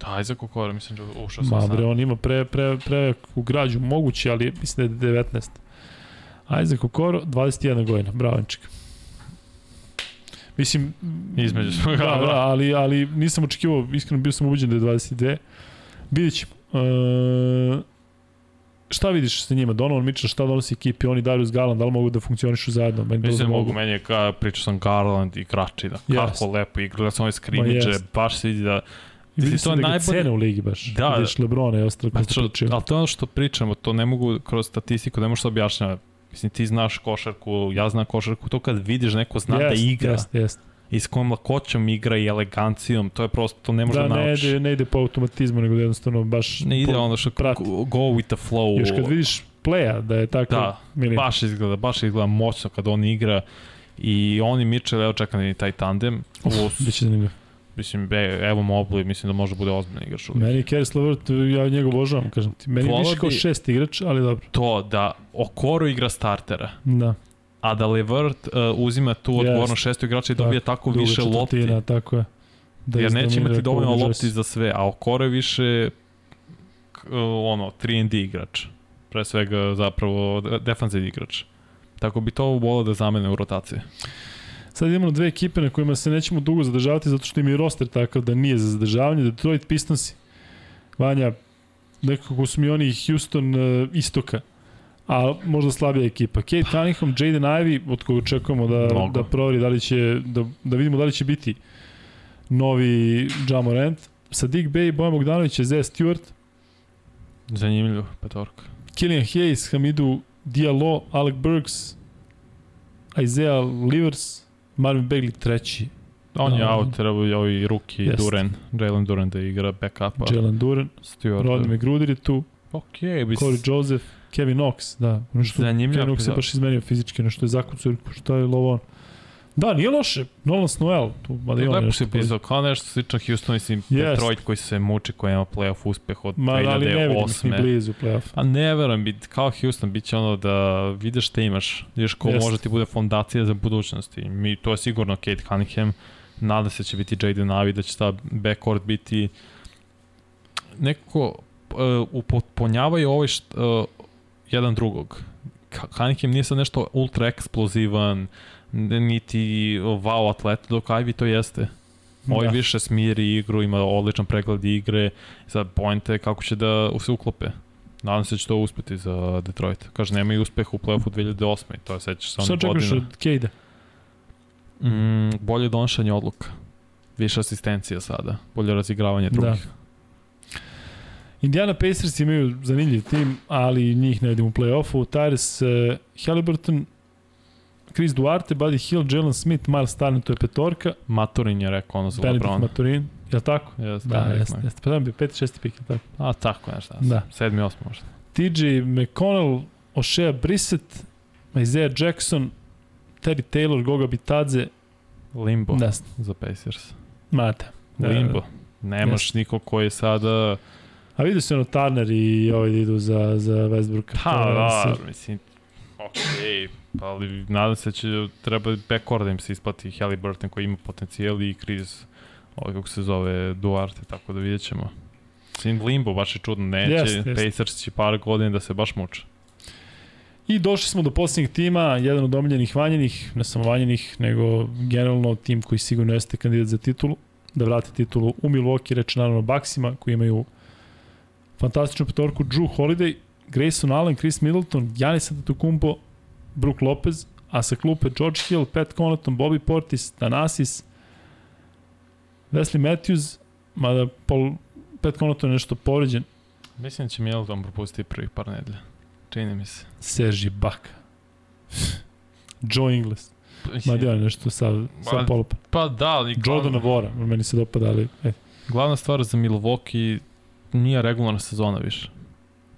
E: Da, Isaac Okoro, mislim da ušao sam
A: Ma
E: sad.
A: bre, on ima pre, pre, pre u građu, moguće, ali mislim da je 19. Isaac Okoro, 21 godina, bravančik. Mislim,
E: Između
A: da,
E: da.
A: da, ali, ali nisam očekivao, iskreno bio sam ubeđen da je 22. Vidjet ćemo. E, šta vidiš sa njima? Donovan Mitchell, šta donosi ekipi? Oni Darius Garland, da li mogu da funkcionišu zajedno? Meni
E: Mislim,
A: da
E: mogu, meni je ka, pričao sam Garland i Krači, da
A: Jest.
E: kako lepo igra, gledao sam ove skrimidže,
A: jest.
E: baš se vidi da...
A: Vidim
E: to
A: da
E: najbolje-
A: cene u ligi baš.
E: Da, da.
A: Vidiš Lebrona i ostalo
E: Pa što, ali to je ono što pričamo, to ne mogu kroz statistiku, ne možeš to objašnjava. Mislim, ti znaš košarku, ja znam košarku, to kad vidiš neko zna da igra
A: Jest, jest.
E: i s kojom lakoćom igra i elegancijom, to je prosto, to ne može da,
A: Da, ne
E: naučiš.
A: ide, ne ide po automatizmu, nego jednostavno baš...
E: Ne ide
A: po-
E: ono što
A: prati.
E: go with the flow.
A: Još kad vidiš playa da je tako...
E: Da,
A: mili,
E: baš izgleda, baš izgleda moćno kad on igra i on i Mitchell, evo čekam i taj tandem. Plus,
A: Biće zanimljivo.
E: Mislim, e, evo Mobley, mislim da može da bude ozbiljni igrač. uvijek.
A: Meni je Keris Levert, ja njega obožavam, kažem ti. Meni
E: Volao
A: više kao šest igrač, ali dobro.
E: To da Okoro igra startera,
A: Da.
E: a da Levert uh, uzima tu odgovorno šesto igrača i dobije tako
A: druga
E: više lopti.
A: Tako je. Da
E: jer neće imati dovoljno lopti za sve, a Okoro je više uh, ono, 3 and D igrač. Pre svega zapravo de- defanzivni igrač. Tako bi to volio da zamene u rotaciji.
A: Sad imamo dve ekipe na kojima se nećemo dugo zadržavati zato što im je roster takav da nije za zadržavanje. Detroit Pistonsi, Vanja, nekako su mi oni Houston uh, istoka, a možda slabija ekipa. Kate Cunningham, Jaden Ivey, od koga očekujemo da,
E: Mnogo.
A: da proveri da li će, da, da vidimo da li će biti novi Ja Morant. Sadiq Bey, Bojan Bogdanović, Zé Stewart,
E: Zanimljivo, petorka.
A: Killian Hayes, Hamidou Diallo, Alec Burks, Isaiah Livers, Marvin Bagley treći,
E: On je
A: Da.
E: out, treba i ovi ruki
A: Jest.
E: Duren, Jalen Duren da igra backupa.
A: Jalen Duren,
E: Stewart.
A: Rodney McGruder je tu,
E: Ok, bi
A: Corey Joseph, Kevin Knox, da, nešto
E: Zanimljivo.
A: Kevin Knox je baš izmenio fizički, nešto je zakucao, što je lovo. Da, nije loše, Nolan Snoel, tu, mada i on
E: Lepo si pisao, kao nešto slično Houston, mislim,
A: Jest.
E: Detroit koji se muči, koji ima playoff uspeh od
A: Ma, ali ne vidim ni
E: 2008.
A: blizu play-off.
E: A ne verujem, bit, kao Houston, bit će ono da vidiš šta imaš, vidiš ko
A: Jest.
E: može ti bude fondacija za budućnost. I mi, to je sigurno Kate Cunningham, nadam se da će biti Jaden Ivey, da će ta backcourt biti nekako uh, upotpunjavaju ovaj št, uh, jedan drugog. Cunningham nije sad nešto ultra eksplozivan, niti wow atlet, dok Ivy to jeste. Ovaj
A: Da.
E: više smiri igru, ima odličan pregled igre, sad pojente je kako će da se uklope. Nadam se da će to uspeti za Detroit. Kaže, nema i uspeh u play-offu 2008. i To je sećaš sa
A: Šta
E: onih godina.
A: od Cade?
E: Mm, bolje donošenje odluka. Više asistencija sada. Bolje razigravanje drugih.
A: Da. Indiana Pacers imaju zanimljiv tim, ali njih ne vidim u play-offu. Tyrese uh, Halliburton, Chris Duarte, Buddy Hill, Jalen Smith, Miles Turner, to je petorka.
E: Maturin je rekao ono za
A: Benedict. Maturin, je li tako?
E: Jeste,
A: Da,
E: Benedict
A: jeste, jeste. Pa da bi peti, šesti pik, je li tako?
E: A, tako nešto.
A: Da.
E: Da. Sedmi, osmi možda.
A: TJ McConnell, Oshea Brissett, Isaiah Jackson, Terry Taylor, Goga Bitadze,
E: Limbo
A: da,
E: za Pacers.
A: mate. Da,
E: Limbo. Nemaš
A: Jeste.
E: nikog koji je sada...
A: A vidio se ono Turner i ovaj da idu za, za Westbrooka.
E: Pa,
A: To je
E: da, mislim, pa ali nadam se da će treba backcourt da im se isplati Halliburton koji ima potencijal i Chris, ovaj kako se zove, Duarte, tako da vidjet ćemo. Sin Limbo, baš je čudno, neće, yes,
A: jest.
E: Pacers će par godina da se baš muče.
A: I došli smo do posljednjeg tima, jedan od omiljenih vanjenih, ne samo vanjenih, nego generalno tim koji sigurno jeste kandidat za titulu, da vrati titulu u Milwaukee, reč naravno Baksima, koji imaju fantastičnu petorku, Drew Holiday, Grayson Allen, Chris Middleton, Giannis Antetokounmpo, Brook Lopez, a sa klupe George Hill, Pat Connaughton, Bobby Portis, Thanasis, Wesley Matthews, mada Paul, Pat Connaughton je nešto povređen,
E: Mislim da će Middleton propustiti prvih par nedelja. Čini mi se.
A: Sergi Baka, [LAUGHS] Joe Ingles, Ma da je nešto sa, sa
E: Ma,
A: polupa.
E: Pa da, ali
A: Jordana Vora, meni se dopada, ali... E,
E: glavna stvar za Milwaukee nije regularna sezona više.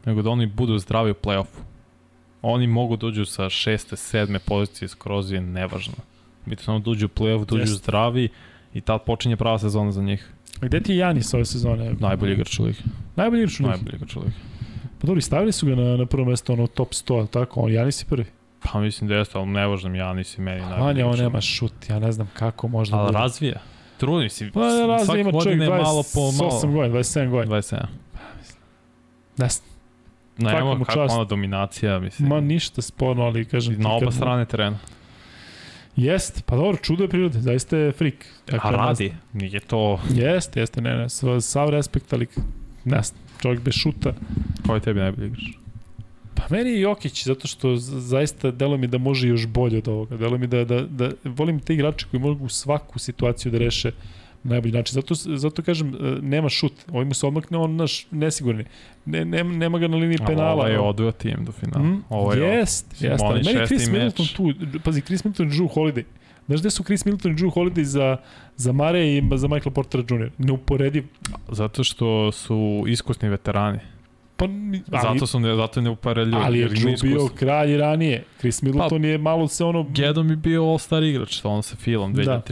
E: Nego da oni budu zdravi u play-offu. Oni mogu da uđu sa šeste, sedme pozicije skroz je nevažno. Mi to samo da uđu u play-off, da uđu
A: Jeste.
E: zdravi i tad počinje prava sezona za njih.
A: a gde ti je Janis ove sezone?
E: Najbolji igrač u ligi.
A: Najbolji igrač u ligi.
E: Najbolji igrač u ligi.
A: Pa dobro, stavili su ga na, na prvo mesto, ono, top 100, ali tako? On, Janis je prvi.
E: Pa mislim da jeste, ali nevažno mi, ja nisi meni najbolji
A: Vanja, on nema šut, ja ne znam kako možda
E: Ali
A: bude.
E: razvija. trudim se.
A: Pa razli
E: svake
A: ima čovjek
E: godine je malo po
A: 28
E: malo.
A: godina, 27 godina.
E: 27.
A: Ne,
E: No,
A: Svaka
E: evo
A: mu čast.
E: ona dominacija, mislim.
A: ma ništa sporno, ali kažem ti
E: na oba strane terena.
A: Jest, pa dobro, čudo je prirode, zaista je frik.
E: A radi, nije to...
A: Jeste, jeste, ne, ne, sav, sav respekt, ali ne znam, čovjek bez šuta.
E: Ko je tebi najbolji igrač?
A: Pa meni je Jokić, zato što zaista delo mi da može još bolje od ovoga. Delo mi da, da, da volim te igrače koji mogu svaku situaciju da reše na najbolji način. Zato, zato kažem, e, nema šut. Ovaj mu se odmakne, on naš nesigurni. Ne, nema, nema ga na liniji penala.
E: Ovaj je odveo tim do finala.
A: Mm,
E: Ovo je
A: jest, jest. Ali meni Chris
E: meč.
A: Middleton tu, pazi, Chris Middleton i Drew Holiday. Znaš gde su Chris Middleton i Drew Holiday za, za Mare i za Michael Portera Jr. Neuporediv.
E: Zato što su iskusni veterani.
A: Pa,
E: Ali, zato su ne, zato ne upareljuju.
A: ali je Drew bio kralj ranije. Chris Middleton je malo se ono...
E: Gedom je bio all-star igrač, on sa Philom
A: Da.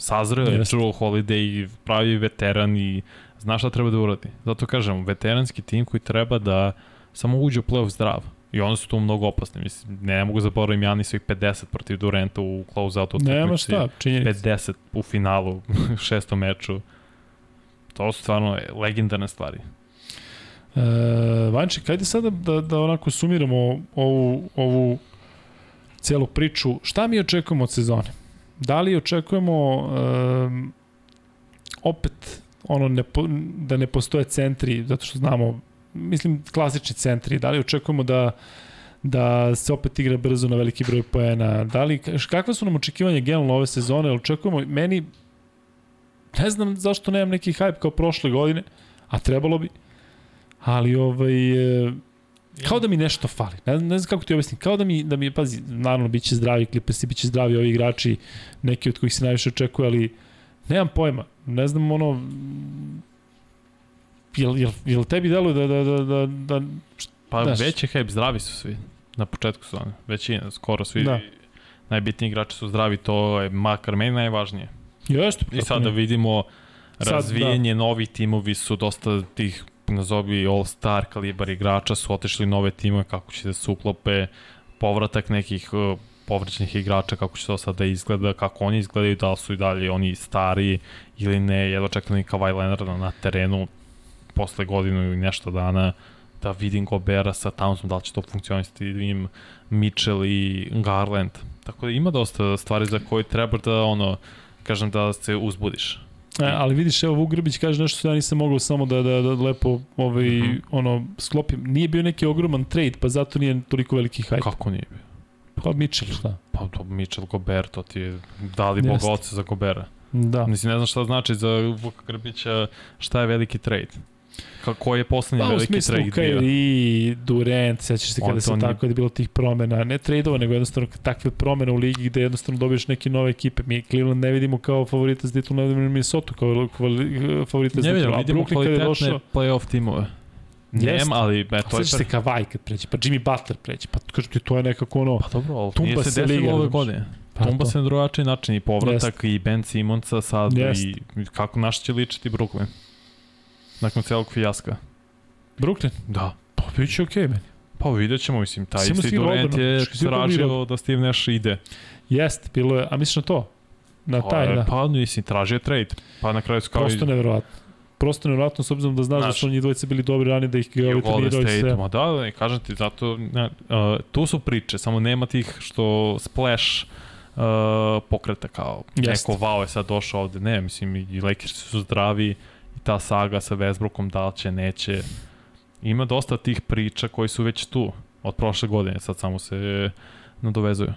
E: 2013. Sazreo je. Drew Holiday, pravi veteran i zna šta treba da uradi. Zato kažem, veteranski tim koji treba da samo uđe u playoff zdrav. I oni su tu mnogo opasni. Mislim, ne mogu zaboravim Jani svojih 50 protiv Durenta u close-outu
A: Nema
E: utakmici.
A: šta, činjenica.
E: 50 u finalu, [LAUGHS] šestom meču. To su stvarno legendarne stvari.
A: E, Vanček, ajde sada da, da onako sumiramo ovu, ovu celu priču. Šta mi očekujemo od sezone? Da li očekujemo um, opet ono ne da ne postoje centri, zato što znamo, mislim klasični centri, da li očekujemo da da se opet igra brzo na veliki broj poena, da li, kakve su nam očekivanja generalno ove sezone, očekujemo, meni ne znam zašto nemam neki hype kao prošle godine, a trebalo bi, ali ovaj, kao da mi nešto fali. Ne, ne znam kako ti objasnim. Kao da mi, da mi pazi, naravno, bit će zdravi Clippersi, bit će zdravi ovi igrači, neki od kojih se najviše očekuje, ali nemam pojma. Ne znam, ono, jel, jel, jel tebi deluje da, da, da, da, da
E: Pa
A: Znaš.
E: već je hype, zdravi su svi na početku sezone. Većina, skoro svi
A: Da.
E: najbitniji igrači su zdravi, to je makar meni najvažnije.
A: jeste.
E: I sad da vidimo
A: Sad, da.
E: razvijenje, novi timovi su dosta tih nazovi all-star kalibar igrača su otišli nove timove, kako će da se uklope, povratak nekih uh, igrača, kako će to sad da izgleda, kako oni izgledaju, da li su i dalje oni stari ili ne, jedva čekam i Kawhi Leonarda na terenu posle godinu ili nešto dana, da vidim Gobera sa Townsom, da li će to funkcionisati, da vidim Mitchell i Garland. Tako da ima dosta stvari za koje treba da ono, kažem da se uzbudiš.
A: E, ali vidiš, evo Vuk Grbić kaže nešto što ja nisam mogao samo da, da, da lepo ovaj, mm
E: Mhm.
A: -hmm. ono, sklopim. Nije bio neki ogroman trade, pa zato nije toliko veliki hype.
E: Kako nije bio?
A: Pa Mitchell, šta?
E: Pa to Mitchell Gobert, to ti je dali
A: Jeste.
E: boga oca za Gobera.
A: Da.
E: Mislim, ne znam šta znači za Vuka Grbića, šta je veliki trade. Kako je poslednji
A: Pa
E: veliki trade bio?
A: Kyrie, Durant, sećaš se kada se tako da je bilo tih promena, ne tradeova, nego jednostavno takve promene u ligi gde jednostavno dobiješ neke nove ekipe. Mi Cleveland ne vidimo kao favorita za titulu, ne vidimo Minnesota kao favorita za
E: Ne vidim,
A: A
E: vidimo
A: je
E: kvalitetne
A: došao,
E: playoff timove. Nema, ali e, to je...
A: sećaš se Kawhi kad pređe, pa Jimmy Butler pređe, pa kažem ti, to je nekako ono,
E: Pa dobro, ali
A: Tumba
E: nije se
A: se
E: desilo ove godine.
A: pa
E: Tumba
A: to.
E: se na drugačiji način i povratak i Ben Simonsa sad
A: Jeste.
E: i kako naš će ličiti Brooklyn. Nakon celog fijaska.
A: Brooklyn,
E: Da.
A: pa bit će okej, okay, meni.
E: Pa vidjet ćemo, mislim, taj
A: Samo
E: isti Durant je tražio da Steve Nash ide.
A: Jeste, bilo je, a misliš na to? Na taj,
E: Pa,
A: da.
E: Pa, mislim, tražio je trade. Pa na kraju su kao
A: Prosto neverovatno. Prosto neverovatno s obzirom da znaš, da
E: Znaš.
A: su oni dvojice bili dobri ranije da ih ga
E: I u Golden
A: trenirao i sve.
E: ma da, da, kažem ti, zato, ne, uh, tu su priče, samo nema tih što splash uh, pokreta kao
A: Jeste.
E: neko wow je sad došao ovde, ne, mislim i Lakers su zdravi ta saga sa Westbrookom da li će, neće, ima dosta tih priča koji su već tu od prošle godine, sad samo se nadovezuju.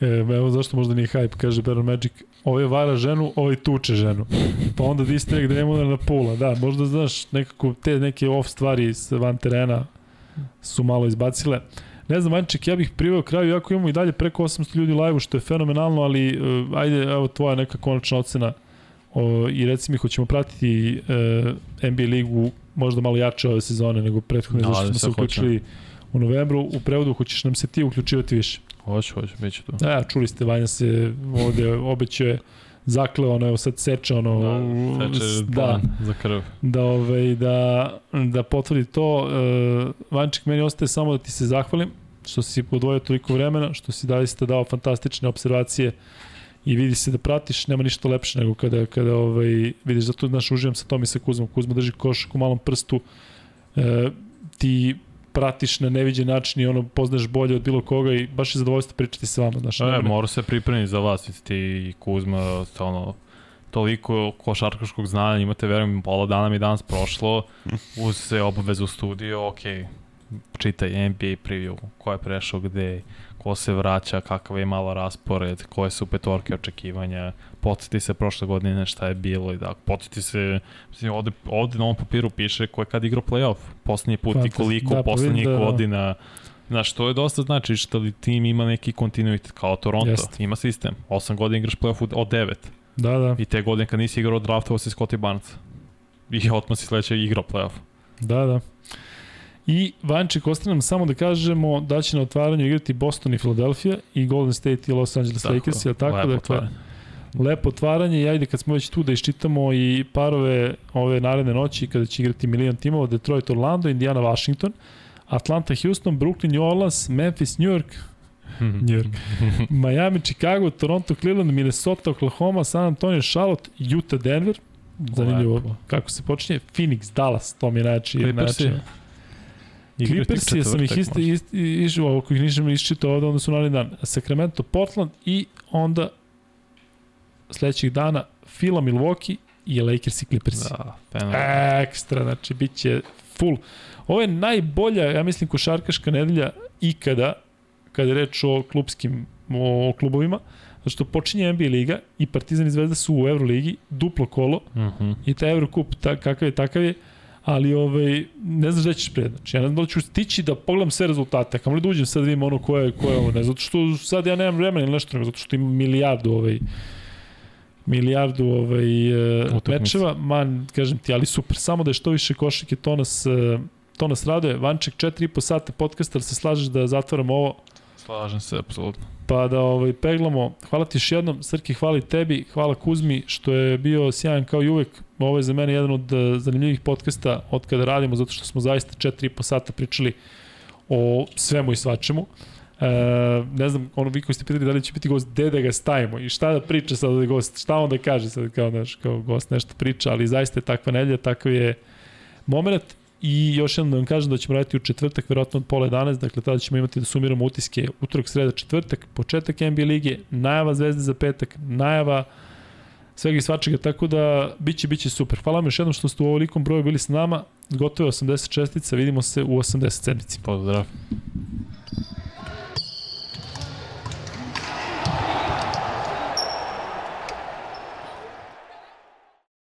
A: E, evo zašto možda nije hype, kaže Baron Magic. Ovaj vara ženu, ovaj tuče ženu. Pa onda distrek da nema na pula. Da, možda znaš, nekako te neke off stvari s van terena su malo izbacile. Ne znam, Anček, ja bih priveo kraju, iako imamo i dalje preko 800 ljudi live što je fenomenalno, ali uh, ajde, evo tvoja neka konačna ocena o, i reci mi, hoćemo pratiti uh, NBA ligu možda malo jače ove sezone nego prethodne,
E: Da,
A: da, zašto
E: da
A: smo
E: se
A: se uključili u novembru. U prevodu hoćeš nam se ti uključivati više.
E: Hoću, hoću, bit će tu.
A: Da, čuli ste, Vanja se ovde obećao zakleo, ono, evo sad seče, ono,
E: Da, seče
A: da,
E: za krv.
A: da, ovaj, da, da potvrdi to. E, Vanček, meni ostaje samo da ti se zahvalim što si podvojio toliko vremena, što si da ste dao fantastične observacije i vidi se da pratiš, nema ništa lepše nego kada, kada ovaj, vidiš, zato znaš, uživam sa tom i sa Kuzmom. Kuzma drži košak u malom prstu, e, ti pratiš na neviđen način i ono poznaš bolje od bilo koga i baš je zadovoljstvo pričati sa vama. Znaš,
E: E, mora se pripremiti za vas, ti i Kuzma, ono, toliko košarkaškog znanja, imate, verujem, pola dana mi je danas prošlo, uz se obavezu u studio, ok, čitaj NBA preview, ko je prešao gde, ko se vraća, kakav je malo raspored, koje su petorke očekivanja, podsjeti se prošle godine šta je bilo i da, podsjeti se, mislim, ovde, ovde na ovom papiru piše ko je kad igrao playoff, poslednji put i
A: Fantasy.
E: koliko
A: Da, pa
E: poslednjih
A: da-
E: godina, Znaš, to je dosta znači što li tim ima neki kontinuitet kao Toronto.
A: Jeste.
E: Ima sistem. 8 godina igraš playoff od 9.
A: Da, da,
E: I te godine kad nisi igrao draftovao si Scottie Barnes. I otmo si sledeće igrao playoff.
A: da, da. I Vanček, ostaje nam samo da kažemo da će na otvaranju igrati Boston i Philadelphia i Golden State i Los Angeles Lakers, je tako?
E: lepo
A: Dakle,
E: otvaranje.
A: lepo otvaranje i ajde kad smo već tu da iščitamo i parove ove naredne noći kada će igrati milion timova, Detroit, Orlando, Indiana, Washington, Atlanta, Houston, Brooklyn, New Orleans, Memphis, New York, New York, [LAUGHS] Miami, Chicago, Toronto, Cleveland, Minnesota, Oklahoma, San Antonio, Charlotte, Utah, Denver, zanimljivo kako se počinje, Phoenix, Dallas, to mi je najjači.
E: Clippersi.
A: najjači- Clippers je sam ih isto išao, ako ih nisam iščitao ovde, onda su naredni dan. Sacramento, Portland i onda sledećih dana Fila, Milwaukee i Lakers i Clippers. Da.
E: Fenomenalno.
A: Ekstra, znači bit će full. Ovo je najbolja, ja mislim, košarkaška nedelja ikada, kada je reč o klubskim o klubovima, zato što počinje NBA liga i Partizan i Zvezda su u Euroligi, duplo kolo,
E: Mhm.
A: i taj Eurocup ta, kakav je, takav je, ali ovaj, ne znaš gde ćeš pred. Znači, ja ne znam da li ću stići da pogledam sve rezultate, kamo li da uđem sad da vidim ono ko je, ko je ovo, ne, zato što sad ja nemam vremena ili nešto, nego zato što imam milijardu ovaj, milijardu ovaj, uh, mečeva, man, kažem ti, ali super, samo da je što više košike, to nas, uh, to nas raduje. Vanček, 4,5 sata podcasta, ali se slažeš da zatvaramo ovo,
E: Slažem se, apsolutno.
A: pa da ovaj, peglamo. Hvala ti još jednom, Srki, hvala tebi, hvala Kuzmi, što je bio sjajan kao i uvek. Ovo je za mene jedan od eh, zanimljivih podcasta od kada radimo, zato što smo zaista 4,5 sata pričali o svemu i svačemu. E, ne znam, ono vi koji ste pitali da li će biti gost, gde da ga stavimo i šta da priča sad da gost, šta on da kaže sad kao, naš, kao gost nešto priča, ali zaista je takva nedelja, takav je moment i još jednom da vam kažem da ćemo raditi u četvrtak, verovatno od pola 11, dakle tada ćemo imati da sumiramo utiske utorak, sreda, četvrtak, početak NBA lige, najava Zvezde za petak, najava svega i svačega, tako da biće, biće super. Hvala vam još jednom što ste u ovolikom broju bili s nama, gotovo je 80 čestica, vidimo se u 80 sedmici.
E: Pozdrav.